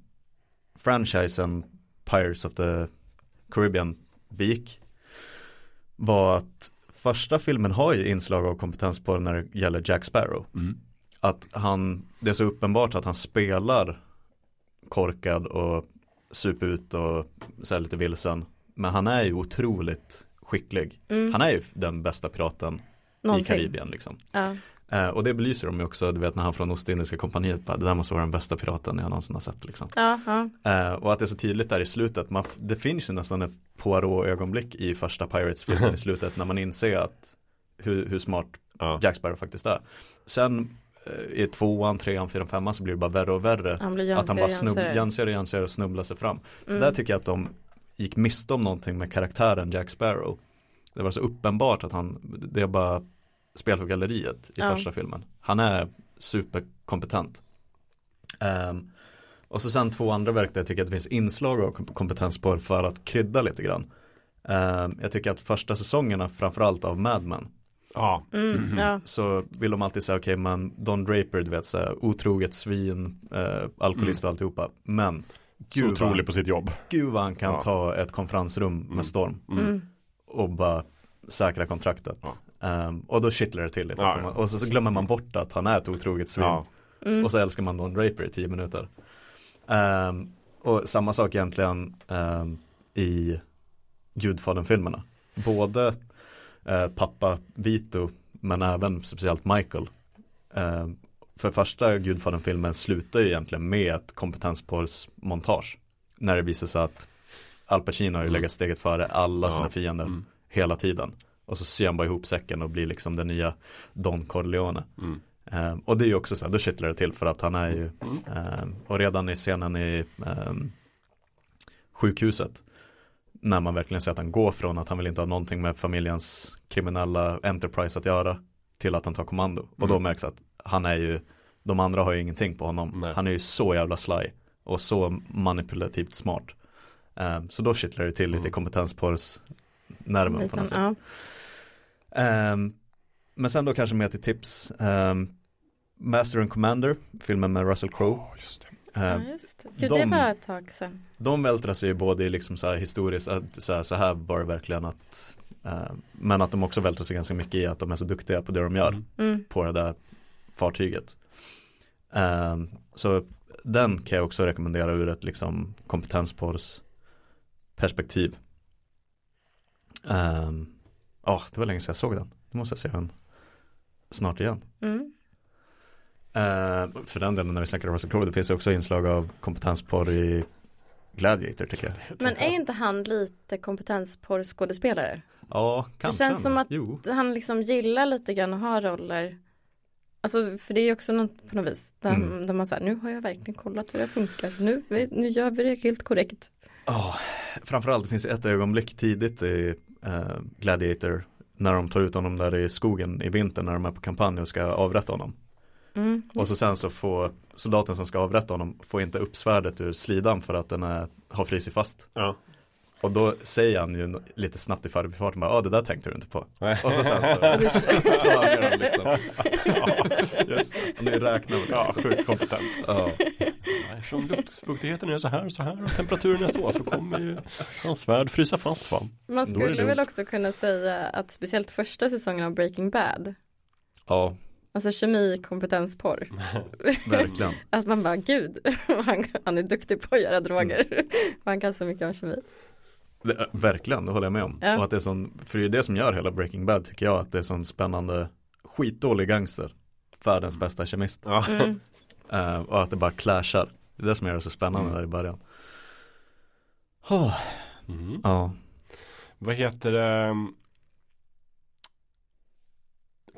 Speaker 3: franchisen Pirates of the Caribbean begick var att första filmen har ju inslag av kompetens på när det gäller Jack Sparrow.
Speaker 2: Mm.
Speaker 3: Att han, det är så uppenbart att han spelar korkad och super ut och så lite vilsen. Men han är ju otroligt skicklig.
Speaker 1: Mm.
Speaker 3: Han är ju den bästa piraten i
Speaker 1: Någonsin.
Speaker 3: Karibien liksom.
Speaker 1: Ja.
Speaker 3: Eh, och det belyser de ju också, du vet när han från Ostindiska kompaniet bara, det där måste vara den bästa piraten jag någonsin har sett liksom.
Speaker 1: Ja, ja.
Speaker 3: Eh, och att det är så tydligt där i slutet, man, det finns ju nästan ett Poirot-ögonblick i första Pirates-filmen i slutet när man inser att hur, hur smart
Speaker 2: Ja.
Speaker 3: Jack Sparrow faktiskt är. Sen i tvåan, trean, fyran, femman så blir det bara värre och värre.
Speaker 1: Han blir
Speaker 3: att han bara
Speaker 1: jönsigare
Speaker 3: och jönsigare och snubblar sig fram. Så
Speaker 1: Mm.
Speaker 3: där tycker jag att de gick miste om någonting med karaktären Jack Sparrow. Det var så uppenbart att han, det är bara spel för galleriet i
Speaker 1: Ja.
Speaker 3: första filmen. Han är superkompetent. Ehm, och så sen två andra verk där jag tycker att det finns inslag av kom- kompetens på för att krydda lite grann. Ehm, jag tycker att första säsongerna framförallt av Mad Men
Speaker 2: Ja.
Speaker 1: Mm, ja.
Speaker 3: så vill de alltid säga okej men Don Draper du vet så här, otroget svin, eh, alkoholist och alltihopa. Men
Speaker 2: Så
Speaker 3: gud vad,
Speaker 2: otrolig på sitt jobb.
Speaker 3: gud vad han kan
Speaker 2: Ja.
Speaker 3: ta ett konferensrum med
Speaker 2: Mm.
Speaker 3: storm
Speaker 1: Mm.
Speaker 3: och bara säkra kontraktet.
Speaker 2: Ja.
Speaker 3: Ehm, och då kittlar det till lite. Man- Och så, så glömmer man bort att han är ett otroget svin.
Speaker 1: Mm.
Speaker 3: Och så älskar man Don Draper i tio minuter. Ehm, och samma sak egentligen ehm, i Gudfadern-filmerna. Både eh, pappa Vito men även speciellt Michael. Ehm, för första Gudfadern-filmen slutar ju egentligen med ett kompetensporrsmontage. När det visar sig att Al Pacino har ju
Speaker 2: Mm.
Speaker 3: legat steget före alla sina
Speaker 2: Ja.
Speaker 3: fiender
Speaker 2: Mm.
Speaker 3: hela tiden. Och så syr han bara ihop säcken och blir liksom den nya Don Corleone.
Speaker 2: Mm.
Speaker 3: Ehm, och det är ju också så här, då kittlar det till för att han är ju,
Speaker 2: Mm.
Speaker 3: ehm, och redan i scenen i ehm, sjukhuset, när man verkligen ser att han går från att han vill inte ha någonting med familjens kriminella enterprise att göra, till att han tar kommando. Och då
Speaker 2: Mm.
Speaker 3: märks att han är ju, de andra har ju ingenting på honom.
Speaker 2: Nej.
Speaker 3: Han är ju så jävla sly och så manipulativt smart. Ehm, så då kittlar det till lite
Speaker 2: Mm.
Speaker 3: kompetensporrs nerven på något sätt.
Speaker 1: ja.
Speaker 3: Ehm, men sen då kanske mer till tips. Ehm, Master and Commander, filmen med Russell Crowe.
Speaker 2: Ja, just det.
Speaker 3: Ehm,
Speaker 1: ja, just det. Gud,
Speaker 3: de-
Speaker 1: det var ett tag sedan.
Speaker 3: de vältrar sig ju både i liksom så här historiskt, att så här, så här var det verkligen att ehm, Men att de också vältrar sig ganska mycket i att de är så duktiga på det de gör
Speaker 2: Mm.
Speaker 1: Mm.
Speaker 3: på det där fartyget. Ehm, så den kan jag också rekommendera ur ett liksom kompetensporrs perspektiv. Ja, det var länge sedan jag såg den. Nu måste jag se den snart igen.
Speaker 1: Mm.
Speaker 3: Eh, för den delen när vi snackar Russell Crowe, det finns också inslag av kompetensporr i Gladiator tycker jag.
Speaker 1: Men är inte han lite kompetensporrskådespelare?
Speaker 3: Ja, kanske.
Speaker 1: känns som att-
Speaker 3: Jo.
Speaker 1: Han liksom gillar lite grann att ha roller. Alltså för det är ju också något på något vis. Där,
Speaker 3: Mm.
Speaker 1: där man säger nu har jag verkligen kollat hur det funkar. Nu, nu gör vi det helt korrekt.
Speaker 3: Ja, framförallt det finns ett ögonblick tidigt i eh, Gladiator när de tar ut honom där i skogen i vinter när de är på kampanj och ska avrätta honom.
Speaker 1: Mm.
Speaker 3: Och så sen så får soldaten som ska avrätta honom får inte upp svärdet ur slidan för att den är, har frusit fast.
Speaker 2: Ja.
Speaker 3: Och då säger han ju lite snabbt i förbifarten bara, ja det där tänkte du inte på.
Speaker 2: Nej.
Speaker 3: Och så sen så svarar de liksom.
Speaker 2: ja, just det.
Speaker 3: Nu räknar vi
Speaker 2: Ja,
Speaker 3: liksom.
Speaker 2: sjukt kompetent.
Speaker 3: Ja.
Speaker 2: Eftersom luftfuktigheten är så här och så här och temperaturen är så så kommer ju hans värld frysa fast va?
Speaker 1: Man skulle väl också kunna säga att speciellt första säsongen av Breaking Bad.
Speaker 3: ja,
Speaker 1: Alltså kemi, kompetensporr.
Speaker 3: verkligen.
Speaker 1: Att man bara, gud, han, han är duktig på att göra droger.
Speaker 3: Mm.
Speaker 1: Han kan så mycket om kemi.
Speaker 3: Det, verkligen, det håller jag med om.
Speaker 1: Ja.
Speaker 3: Och att det är sån, för det är det som gör hela Breaking Bad tycker jag, att det är sån spännande skitdålig gangster. Världens bästa kemist.
Speaker 1: Mm.
Speaker 3: Eh, och att det bara clashar. Det är det som gör det så spännande
Speaker 2: Mm.
Speaker 3: där i början. Oh,
Speaker 2: Mm.
Speaker 3: ja,
Speaker 2: Vad heter det?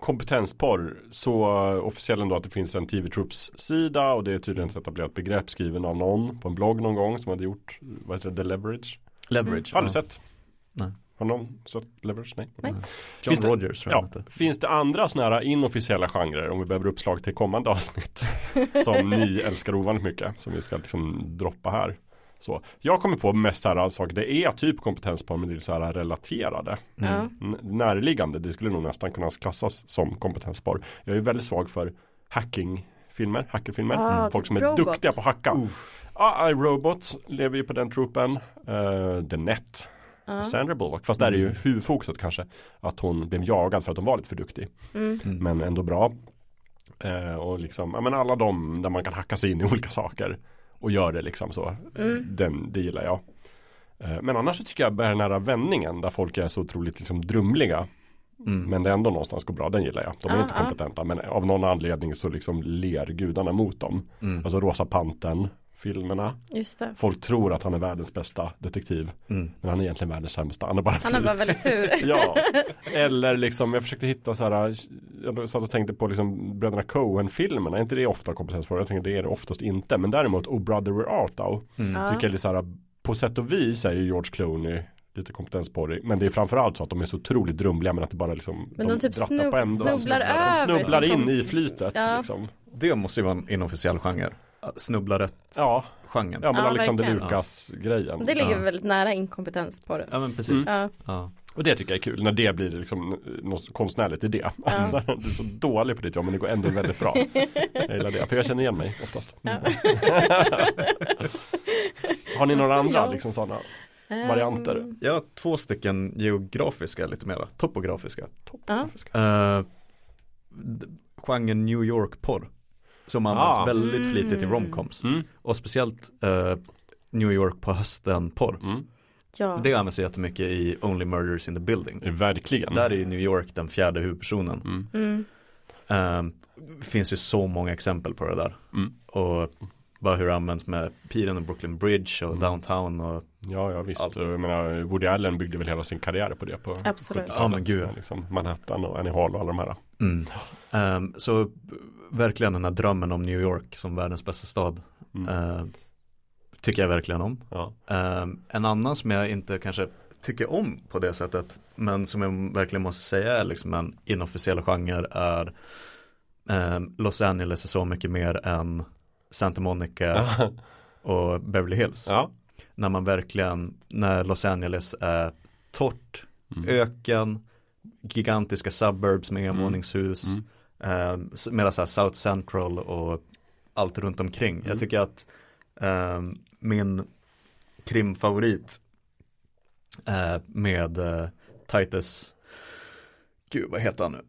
Speaker 2: Kompetensporr så officiellt ändå att det finns en TV Troops sida och det är tydligen ett etablerat begrepp skriven av någon på en blogg någon gång som hade gjort vad heter det, The Leverage.
Speaker 3: Leverage.
Speaker 2: Aldrig
Speaker 3: ja.
Speaker 2: sett.
Speaker 3: Nej.
Speaker 2: Har någon sett Leverage? Nej.
Speaker 1: Nej.
Speaker 3: John
Speaker 2: Finns det-
Speaker 3: Rogers
Speaker 2: Ja, finns det andra sådana här inofficiella genrer om vi behöver uppslag till kommande avsnitt som ni älskar ovanligt mycket som vi ska liksom droppa här. Så. Jag kommer på mest så här saker, det är typ kompetensporr men det är så här relaterade.
Speaker 3: Mm.
Speaker 2: N- närliggande, det skulle nog nästan kunna klassas som kompetensporr. Jag är väldigt svag för hackingfilmer, hackerfilmer.
Speaker 1: Ah,
Speaker 2: Folk
Speaker 1: typ
Speaker 2: som är
Speaker 1: Robot.
Speaker 2: duktiga på att hacka. Uh, Robot lever ju på den tropen. Uh, The Net,
Speaker 1: Ja.
Speaker 2: Sandra Bullock. Fast där är ju huvudfokuset kanske att hon blev jagad för att hon var lite för duktig.
Speaker 1: Mm.
Speaker 3: Mm.
Speaker 2: Men ändå bra. Eh, och liksom, ja men alla de där man kan hacka sig in i olika saker. Och gör det liksom så.
Speaker 1: Mm.
Speaker 2: Den, det gillar jag. Eh, men annars så tycker jag bara den här vändningen där folk är så otroligt liksom drumliga.
Speaker 3: Mm.
Speaker 2: Men det ändå någonstans går bra, den gillar jag. De är
Speaker 1: Ja,
Speaker 2: inte kompetenta men av någon anledning så liksom ler gudarna mot dem.
Speaker 3: Mm.
Speaker 2: Alltså Rosa Pantern filmerna.
Speaker 1: Just det.
Speaker 2: Folk tror att han är världens bästa detektiv.
Speaker 3: Mm.
Speaker 2: Men han är egentligen världens sämsta. Han är bara
Speaker 1: Han har
Speaker 2: ful.
Speaker 1: bara väldigt tur.
Speaker 2: Ja, eller liksom jag försökte hitta så här Jag satt och tänkte på liksom Bröderna Coen-filmerna Är inte det ofta kompetens på det? Jag tänkte det är det oftast inte Men däremot Oh Brother Where Art Thou
Speaker 3: Mm.
Speaker 2: Tycker jag lite så här På sätt och vis är ju George Clooney Lite kompetens på det Men det är framförallt så att de är så otroligt drumliga Men att det bara liksom
Speaker 1: Men de typ
Speaker 2: drattar
Speaker 1: snubb-
Speaker 2: på en-
Speaker 1: snubblar
Speaker 2: de
Speaker 1: över
Speaker 2: Snubblar
Speaker 1: sin
Speaker 2: in
Speaker 1: kom-
Speaker 2: i flytet
Speaker 1: Ja.
Speaker 2: liksom.
Speaker 3: Det måste ju vara en inofficiell genre. Snubbla rätt
Speaker 2: Ja,
Speaker 3: genren.
Speaker 2: ja men
Speaker 1: Ja,
Speaker 2: Alexander
Speaker 1: verkligen.
Speaker 2: Lukas grejen
Speaker 1: Det ligger
Speaker 3: Ja.
Speaker 1: väldigt nära inkompetens på det.
Speaker 3: Ja men precis.
Speaker 1: Ja.
Speaker 3: Ja.
Speaker 2: Och det tycker jag är kul när det blir liksom något konstnärligt i det.
Speaker 1: Ja.
Speaker 2: du är så dålig på ditt jobb men det går ändå väldigt bra. Jag gillar det, för jag känner igen mig oftast.
Speaker 1: Ja.
Speaker 2: Har ni några
Speaker 1: Alltså,
Speaker 2: andra
Speaker 1: jag-
Speaker 2: liksom sådana varianter?
Speaker 1: Ehm,
Speaker 3: Jag har två stycken geografiska lite mera, topografiska.
Speaker 1: Ja.
Speaker 3: Uh, genren New York-porr. Som används
Speaker 2: Ah.
Speaker 3: väldigt
Speaker 1: Mm.
Speaker 3: flitigt i romcoms.
Speaker 2: Mm,
Speaker 3: Och speciellt eh, New York på hösten-porr.
Speaker 2: mm.
Speaker 1: Ja.
Speaker 3: Det används jättemycket i Only Murders in the Building.
Speaker 2: Verkligen.
Speaker 3: Där är ju New York den fjärde huvudpersonen.
Speaker 2: Mm.
Speaker 1: Mm.
Speaker 3: Ehm, finns ju så många exempel på det där.
Speaker 2: Mm.
Speaker 3: Och bara hur det används med piren och Brooklyn Bridge och
Speaker 2: Mm.
Speaker 3: downtown och
Speaker 2: Ja, ja visst.
Speaker 3: Allt.
Speaker 2: Jag menar, Woody Allen byggde väl hela sin karriär på det. På
Speaker 1: Absolut.
Speaker 2: 70-talet.
Speaker 3: Ja, men gud.
Speaker 2: Liksom Manhattan och Annie Hall och alla de här.
Speaker 3: mm. Ehm, Så verkligen den här drömmen om New York som världens bästa stad
Speaker 2: Mm.
Speaker 3: ehm, Tycker jag verkligen om
Speaker 2: Ja.
Speaker 3: Ehm, En annan som jag inte kanske tycker om på det sättet Men som jag verkligen måste säga är liksom en inofficiell genre är ehm, Los Angeles är så mycket mer än Santa Monica och Beverly Hills
Speaker 2: ja.
Speaker 3: När man verkligen, när Los Angeles är torrt,
Speaker 2: Mm.
Speaker 3: öken, gigantiska suburbs med envåningshus
Speaker 2: Mm.
Speaker 3: Eh, så här South Central och allt runt omkring.
Speaker 2: Mm.
Speaker 3: Jag tycker att eh, min krimfavorit eh, med eh, Titus, gud vad heter han nu?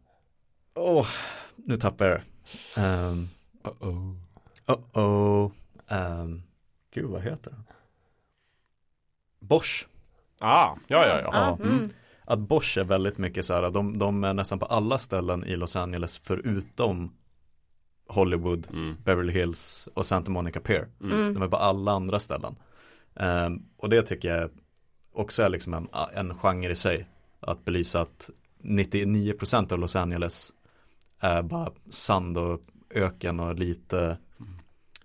Speaker 3: Åh, nu tappar jag det. Um,
Speaker 2: Uh-oh.
Speaker 3: oh oh, um, gud vad heter han? Bosch.
Speaker 2: Ah, ja, ja, ja.
Speaker 1: Ja, mm.
Speaker 3: Att Bosch är väldigt mycket så här, de, de är nästan på alla ställen i Los Angeles förutom Hollywood,
Speaker 2: Mm.
Speaker 3: Beverly Hills och Santa Monica Pier.
Speaker 1: Mm.
Speaker 3: De är på alla andra ställen. Ehm, och det tycker jag också är liksom en, en genre i sig. Att belysa att 99% av Los Angeles är bara sand och öken och lite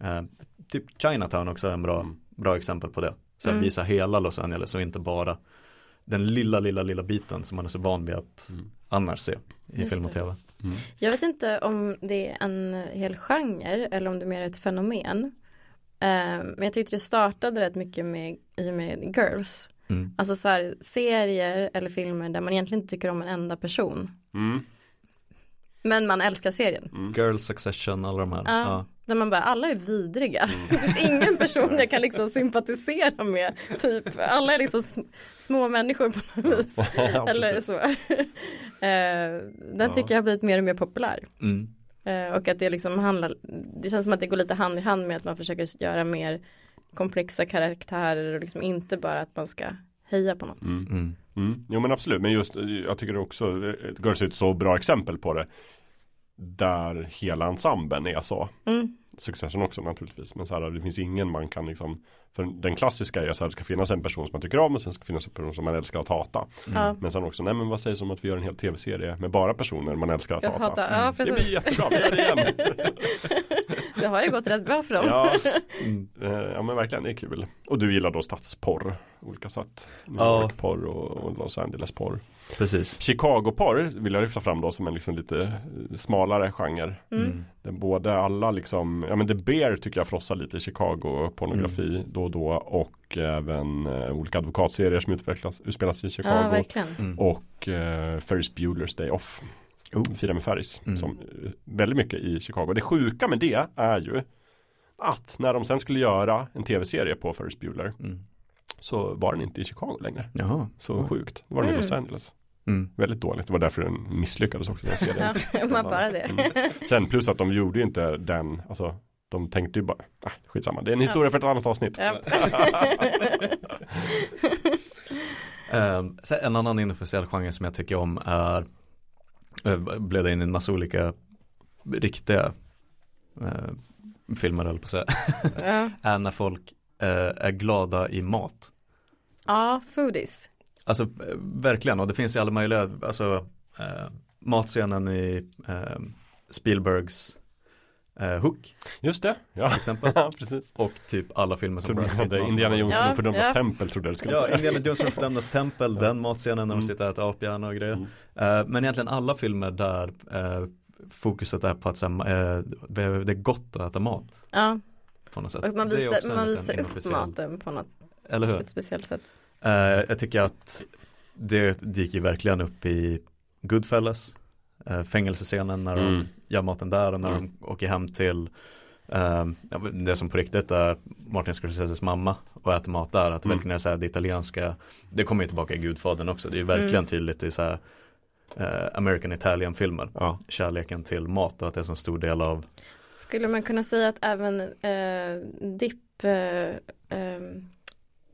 Speaker 3: eh, Typ Chinatown också är en bra,
Speaker 2: Mm.
Speaker 3: bra exempel på det. Så
Speaker 1: Mm.
Speaker 3: visa hela Los Angeles och inte bara den lilla, lilla, lilla biten som man är så van vid att
Speaker 2: Mm.
Speaker 3: annars se i
Speaker 1: Just
Speaker 3: film och tv.
Speaker 2: Mm.
Speaker 1: Jag vet inte om det är en hel genre eller om det är mer ett fenomen. Eh, men jag tyckte det startade rätt mycket med, i och med Girls.
Speaker 3: Mm.
Speaker 1: Alltså så här, serier eller filmer där man egentligen inte tycker om en enda person.
Speaker 2: Mm.
Speaker 1: Men man älskar serien.
Speaker 2: Mm.
Speaker 3: Girl Succession, alla de här.
Speaker 1: Ja.
Speaker 3: Ja.
Speaker 1: Där man bara, alla är vidriga. Det finns ingen person jag kan liksom sympatisera med. Typ, alla är liksom sm- små människor på något vis.
Speaker 2: Ja,
Speaker 1: Eller så. Eh, den
Speaker 2: Ja.
Speaker 1: tycker jag har blivit mer och mer populär.
Speaker 3: Mm.
Speaker 1: Eh, och att det liksom handlar, det känns som att det går lite hand i hand med att man försöker göra mer komplexa karaktärer och liksom inte bara att man ska heja på någon.
Speaker 2: Mm.
Speaker 3: Mm.
Speaker 2: Mm. Jo men absolut, men just jag tycker också Girls är ett så bra exempel på det. Där hela ensemblen är så.
Speaker 1: Mm.
Speaker 2: Succession också naturligtvis. Men så här, det finns ingen man kan liksom För den klassiska är så här, det ska finnas en person som man tycker om och sen ska finnas en person som man älskar att hata.
Speaker 1: Ja,
Speaker 2: Men sen också, nej men vad sägs om att vi gör en hel tv-serie med bara personer man älskar att
Speaker 1: jag
Speaker 2: hata.
Speaker 1: hatar, ja
Speaker 2: Det blir jättebra, vi gör det igen.
Speaker 1: Det har ju gått rätt bra för dem.
Speaker 2: ja,
Speaker 3: Mm.
Speaker 2: eh, ja men verkligen, det är kul. Och du gillar då stadsporr, olika sätt. New
Speaker 3: Ja.
Speaker 2: York-porr och, Los Angeles-porr.
Speaker 3: Precis.
Speaker 2: Chicago-porr vill jag lyfta fram då som en liksom lite eh, smalare genre.
Speaker 1: Mm.
Speaker 2: Den både alla liksom, ja men The Bear tycker jag frossar lite i Chicago pornografi
Speaker 3: Mm.
Speaker 2: då och då och även eh, olika advokatserier som utvecklas, utspelas i Chicago.
Speaker 1: Ja, verkligen.
Speaker 3: Mm.
Speaker 2: och eh, Ferris Bueller's Day Off.
Speaker 3: Oh.
Speaker 2: Fira med Ferris.
Speaker 3: Mm.
Speaker 2: Som, eh, väldigt mycket i Chicago. Det sjuka med det är ju att när de sen skulle göra en tv-serie på Ferris Bueller
Speaker 3: Mm.
Speaker 2: så var den inte i Chicago längre.
Speaker 3: Jaha.
Speaker 2: Så sjukt. Det var den i
Speaker 1: Mm.
Speaker 2: Los Angeles.
Speaker 3: Mm.
Speaker 2: Väldigt dåligt. Det var därför den misslyckades också den serien.
Speaker 1: Ja, man bara det.
Speaker 2: Mm. Sen plus att de gjorde ju inte den, alltså de tänkte ju bara, ah, skitsamma, det är en historia för ett annat avsnitt.
Speaker 1: Ja.
Speaker 3: Så en annan inofficiell genre som jag tycker om är eh, blev det in i en massa olika riktiga eh, filmer eller på att säga,
Speaker 1: Ja,
Speaker 3: är när folk eh, är glada i mat.
Speaker 1: ja foodies.
Speaker 3: Alltså eh, verkligen, och det finns i alla möjliga, alltså eh, matscenen i eh, Spielbergs eh, Hook
Speaker 2: Just det, ja.
Speaker 3: till exempel.
Speaker 2: Ja, precis.
Speaker 3: och typ alla filmer som Brad Pitt
Speaker 2: Indiana. Jones
Speaker 1: Ja,
Speaker 2: och fördömdas
Speaker 1: ja.
Speaker 2: tempel trodde jag du skulle
Speaker 3: Ja,
Speaker 2: säga.
Speaker 3: Indiana Jones och fördömdas tempel, den matscenen när de
Speaker 2: Mm.
Speaker 3: sitter och äter aphjärna och grejer.
Speaker 2: Mm.
Speaker 3: Eh, men egentligen alla filmer där eh, fokuset är på att så här, eh, det är gott att äta mat
Speaker 1: Ja,
Speaker 3: på något sätt.
Speaker 1: och man visar, man visar upp maten på något
Speaker 3: Eller hur?
Speaker 1: ett speciellt sätt.
Speaker 3: Eh, jag tycker att det dyker ju verkligen upp i Goodfellas uh, Fängelsescenen när
Speaker 2: Mm.
Speaker 3: de gör maten där och när
Speaker 2: Mm.
Speaker 3: de åker hem till eh, men det som på riktigt är Martin Scorseses mamma och äter mat där. Att
Speaker 2: Mm.
Speaker 3: verkligen är så här det italienska Det kommer ju tillbaka i Gudfadern också. Det är ju verkligen
Speaker 1: Mm.
Speaker 3: tydligt i så här eh, American Italian filmer.
Speaker 2: Ja.
Speaker 3: Kärleken till mat och att det är en så stor del av
Speaker 1: Skulle man kunna säga att även eh, dipp, eh, ehm,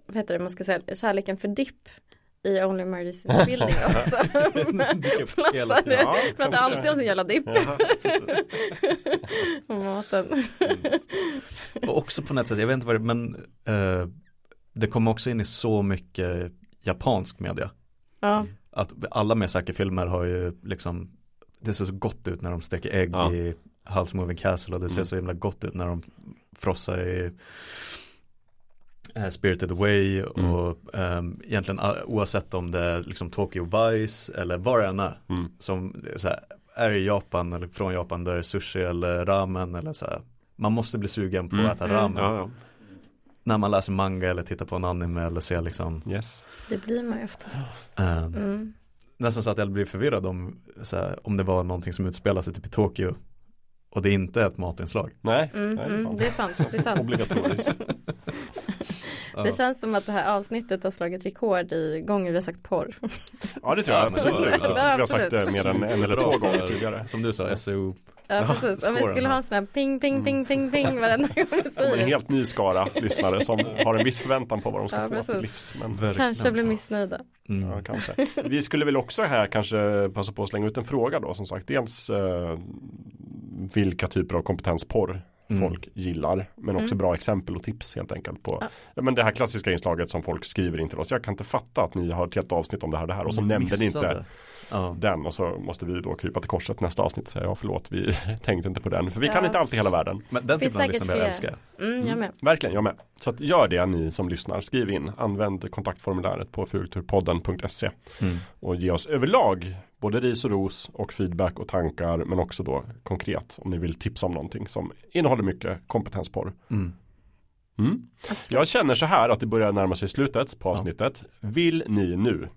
Speaker 1: vad heter det, man ska säga kärleken för dipp i Only Murders in the Building också.
Speaker 3: Tiden.
Speaker 2: Ja,
Speaker 1: det, pratar alltid om sin jävla dipp
Speaker 2: Ja,
Speaker 1: och maten.
Speaker 3: Och också på något sätt, jag vet inte vad det men eh, det kommer också in i så mycket japansk media.
Speaker 1: Ja,
Speaker 3: Att alla Miyazaki-filmer har ju liksom Det ser så gott ut när de steker ägg
Speaker 2: Ja.
Speaker 3: i House Moving Castle och det ser
Speaker 2: Mm.
Speaker 3: så himla gott ut när de frossar i Spirited Away
Speaker 2: Mm.
Speaker 3: och ehm, egentligen ah, oavsett om det är liksom Tokyo Vice eller vad det än är
Speaker 2: Mm.
Speaker 3: som så här, är i Japan eller från Japan där det är sushi eller ramen eller så här man måste bli sugen på
Speaker 2: Mm.
Speaker 3: att äta
Speaker 1: Mm.
Speaker 3: ramen
Speaker 2: Ja, ja.
Speaker 3: när man läser manga eller tittar på en anime eller ser liksom
Speaker 2: Yes.
Speaker 1: det blir man ju oftast. Mm.
Speaker 3: nästan så att jag blir förvirrad om, så här, om det var någonting som utspelar sig typ i Tokyo och det inte är ett matinslag.
Speaker 2: Nej,
Speaker 1: Mm,
Speaker 2: nej
Speaker 1: mm, det är sant. Det, är sant.
Speaker 2: Obligatoriskt.
Speaker 1: Det känns som att det här avsnittet har slagit rekord i gånger vi har sagt porr.
Speaker 2: Ja det tror jag absolut. Jag tror
Speaker 3: Ja,
Speaker 2: vi har sagt det mer än en eller två gånger tidigare.
Speaker 3: Som du sa, SEO.
Speaker 1: Ja, precis. Om vi skulle ha en sån här ping, ping, ping, ping, ping varenda gång vi säger
Speaker 2: en
Speaker 1: det.
Speaker 2: helt ny skara lyssnare som har en viss förväntan på vad de ska
Speaker 1: Ja,
Speaker 2: få till livs. Men.
Speaker 1: Kanske blir missnöjda.
Speaker 3: Mm.
Speaker 2: ja, kanske. Vi skulle väl också här kanske passa på att slänga ut en fråga då som sagt. Dels eh, vilka typer av kompetensporr
Speaker 3: Mm.
Speaker 2: folk gillar. Men också
Speaker 1: Mm.
Speaker 2: bra exempel och tips helt enkelt på
Speaker 1: Ja.
Speaker 2: ja. men det här klassiska inslaget som folk skriver in till oss. Jag kan inte fatta att ni har ett helt avsnitt om det här och det här och så
Speaker 3: Ni
Speaker 2: nämnde ni inte
Speaker 3: Ja.
Speaker 2: den och så måste vi då krypa till korset nästa avsnitt och säga ja förlåt vi tänkte inte på den för vi
Speaker 1: Ja.
Speaker 2: kan inte alltid hela världen.
Speaker 3: Men den typen av lyssnare jag älskar.
Speaker 1: Mm, jag med.
Speaker 2: Verkligen, jag med. Så att gör det ni som lyssnar. Skriv in, använd kontaktformuläret på furkulturpodden.se
Speaker 3: Mm.
Speaker 2: och ge oss överlag både ris och ros och feedback och tankar men också då konkret om ni vill tipsa om någonting som innehåller mycket kompetensporr.
Speaker 3: Mm.
Speaker 2: Mm. Jag känner så här att det börjar närma sig slutet på
Speaker 3: Ja.
Speaker 2: avsnittet. Vill ni nu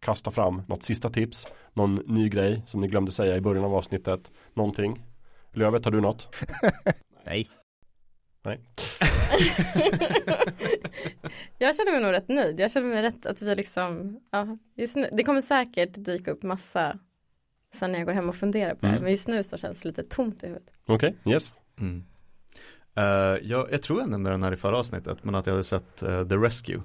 Speaker 2: kasta fram något sista tips, någon ny grej som ni glömde säga i början av avsnittet, någonting? Lövet, har du något?
Speaker 4: Nej.
Speaker 1: jag känner mig nog rätt nöjd. Jag känner mig rätt att vi liksom, ja, just nu, det kommer säkert dyka upp massa sen när jag går hem och funderar på det här.
Speaker 2: Mm.
Speaker 1: Men just nu så känns det lite tomt i huvudet.
Speaker 2: Okej, yes.
Speaker 3: Mm. Eh, jag, jag tror jag nämnde den här i förra avsnittet men att jag hade sett eh, The Rescue.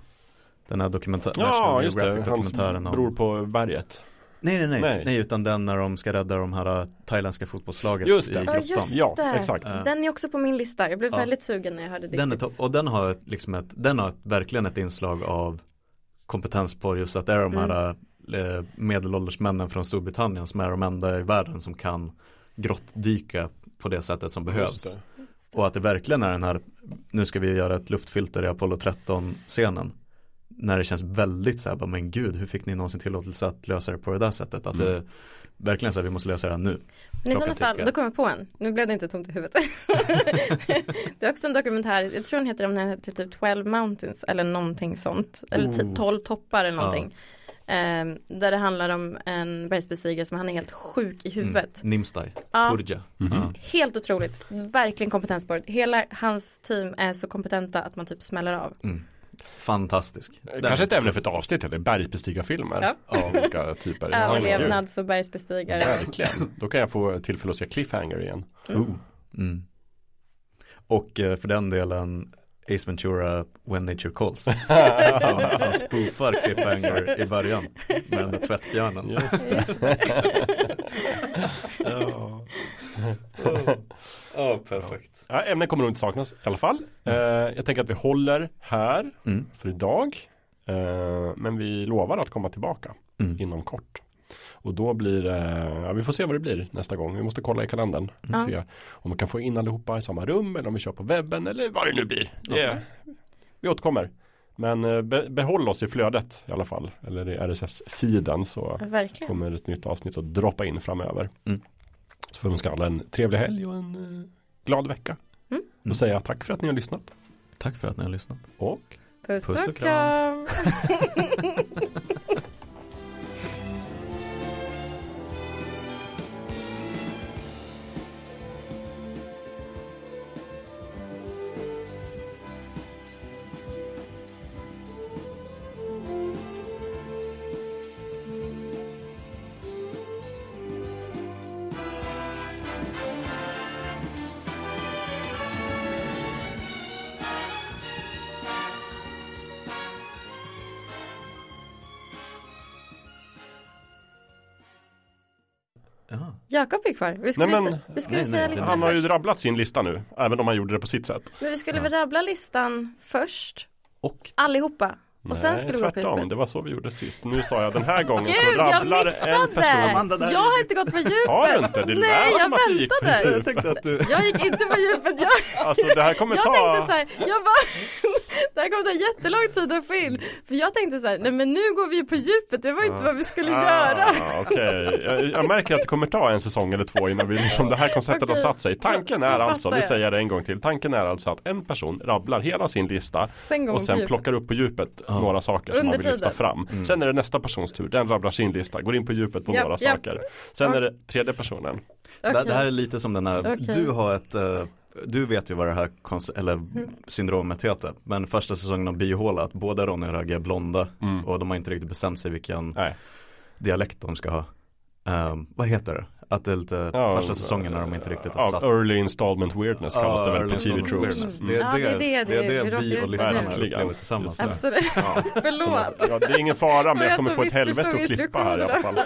Speaker 3: Den här dokumentär,
Speaker 2: Ja, just det. Hans
Speaker 3: dokumentären om
Speaker 2: bror på berget.
Speaker 3: Nej nej nej,
Speaker 2: Nej.
Speaker 3: nej utan den när de ska rädda de här äh, thailändska fotbollslaget
Speaker 2: Just det.
Speaker 3: i
Speaker 1: Ja just
Speaker 2: Ja,
Speaker 1: det.
Speaker 2: exakt.
Speaker 3: Ja.
Speaker 1: Den är också på min lista. Jag blev
Speaker 3: Ja.
Speaker 1: väldigt sugen när jag hörde
Speaker 3: Den topp, och den har ett, liksom ett, den har verkligen ett inslag av kompetens på just att det är de här eh, medelålders männen från Storbritannien som är de enda i världen som kan grottdyka på det sättet som behövs.
Speaker 2: Just det.
Speaker 3: Och att det verkligen är den här, nu ska vi göra ett luftfilter i Apollo 13 scenen. När det känns väldigt så här, bara, men gud, hur fick ni någonsin tillåtelse att lösa det på det där sättet? Att
Speaker 2: Mm.
Speaker 3: det verkligen så här, vi måste lösa det här nu.
Speaker 1: Men i sådana fall, då kommer jag på en. Nu blev det inte tomt i huvudet. det är också en dokumentär, jag tror den heter, om den heter typ 12 Mountains eller någonting sånt. Eller t-
Speaker 3: Oh.
Speaker 1: 12 toppar eller någonting. Ehm, där det handlar om en bergsbestigare som han är helt sjuk i huvudet.
Speaker 3: Mm. Nimstai,
Speaker 1: Ja,
Speaker 3: Purja.
Speaker 2: Mhm.
Speaker 3: Ja.
Speaker 1: helt otroligt. Verkligen kompetensborg. Hela hans team är så kompetenta att man typ smäller av.
Speaker 3: Mm. Fantastisk. Den-
Speaker 2: Kanske ett ämne för ett avsnitt, eller bergsbestigarfilmer.
Speaker 1: Ja.
Speaker 2: Av olika typer.
Speaker 1: Överlevnads och bergsbestigare.
Speaker 2: Verkligen. Då kan jag få tillfälle att se Cliffhanger igen.
Speaker 1: Mm.
Speaker 3: Oh. Mm. Och eh, för den delen Ace Ventura When Nature Calls som, som spoofar cliffhanger i början med den där tvättbjörnen
Speaker 2: Just
Speaker 1: Just det.
Speaker 3: Ja, oh. oh, perfekt
Speaker 2: Ja, ämnen kommer nog inte saknas i alla fall. Eh, jag tänker att vi håller här
Speaker 3: mm.
Speaker 2: för idag. Eh, men vi lovar att komma tillbaka
Speaker 3: Mm.
Speaker 2: inom kort. Och då blir det, ja, vi får se vad det blir nästa gång. Vi måste kolla i kalendern.
Speaker 1: Ja.
Speaker 2: Se om vi kan få in allihopa i samma rum eller om vi kör på webben eller vad det nu blir. Det, Vi återkommer. Men eh, be, behåll oss i flödet i alla fall. Eller i RSS-feeden så
Speaker 1: Verkligen.
Speaker 2: kommer ett nytt avsnitt att droppa in framöver.
Speaker 3: Mm.
Speaker 2: Så får vi önska alla en trevlig helg och en eh, glad vecka.
Speaker 1: Mm.
Speaker 2: Och säga tack för att ni har lyssnat.
Speaker 3: Tack för att ni har lyssnat
Speaker 2: Och
Speaker 1: Puss,
Speaker 3: Puss och
Speaker 1: och kram. Jakob är kvar. Vi skulle,
Speaker 2: Nej, men-
Speaker 1: vi skulle
Speaker 3: nej,
Speaker 1: säga
Speaker 3: nej,
Speaker 1: listan
Speaker 2: han har ju rabblat sin lista nu. Även om han gjorde det på sitt sätt.
Speaker 1: Men vi skulle väl rabbla listan först.
Speaker 3: Och
Speaker 1: Allihopa. Och sen
Speaker 2: Nej,
Speaker 1: skulle vi gå på
Speaker 2: tvärtom.
Speaker 1: djupet.
Speaker 2: Det var så vi gjorde sist. Nu sa jag den här gången
Speaker 1: Gud,
Speaker 2: så
Speaker 1: jag
Speaker 2: rabblar en
Speaker 1: missade!
Speaker 2: person.
Speaker 3: Amanda, där
Speaker 1: Jag har inte gått på djupet.
Speaker 2: Har du inte? Det
Speaker 1: Nej, jag
Speaker 2: som att du gick på
Speaker 1: väntade.
Speaker 3: jag tänkte att du
Speaker 1: Jag gick inte på djupet. Jag,
Speaker 2: Alltså det här kommer
Speaker 1: jag
Speaker 2: ta...
Speaker 1: tänkte så här, jag bara, det här kommer ta jättelång tid att få in. För jag tänkte så här, nej men nu går vi på djupet, det var inte vad vi skulle göra.
Speaker 2: Ah, Okej, jag, jag märker att det kommer ta en säsong eller två innan vi liksom, det här konceptet
Speaker 1: Okej.
Speaker 2: har satt sig. Tanken är alltså,
Speaker 1: fattar
Speaker 2: vi
Speaker 1: jag.
Speaker 2: säger det en gång till. Tanken är alltså att en person rabblar hela sin lista och sen plockar upp på djupet
Speaker 3: Ja.
Speaker 2: några saker som man
Speaker 1: Under
Speaker 2: vill lyfta
Speaker 1: tiden.
Speaker 2: fram.
Speaker 3: Mm.
Speaker 2: Sen är det nästa persons tur, den rabblar sin lista, går in på djupet på
Speaker 1: Japp,
Speaker 2: några
Speaker 1: japp.
Speaker 2: saker. Sen är det tredje personen.
Speaker 3: Så det, här är lite som den här,
Speaker 1: Okej.
Speaker 3: du har ett, eh, du vet ju vad det här eller syndromet heter. Men första säsongen av Bihåla, att båda Ronny och Ragge är blonda
Speaker 2: Mm.
Speaker 3: och de har inte riktigt bestämt sig vilken
Speaker 2: Nej.
Speaker 3: dialekt de ska ha. Ehm, vad heter det? Att det är lite
Speaker 2: Ja,
Speaker 3: första säsongen när de inte riktigt har
Speaker 2: Ja,
Speaker 3: satt.
Speaker 2: early installment weirdness kallas det väl på TV
Speaker 3: weirdness.
Speaker 2: Mm.
Speaker 3: Det är
Speaker 1: Ja,
Speaker 3: det,
Speaker 1: det är det,
Speaker 3: det, är
Speaker 1: det- vi
Speaker 3: och lyssnarna upplever tillsammans.
Speaker 1: Absolut.
Speaker 2: Ja.
Speaker 1: Förlåt.
Speaker 2: Ja, det är ingen fara men jag kommer få ett helvete att klippa här i alla fall.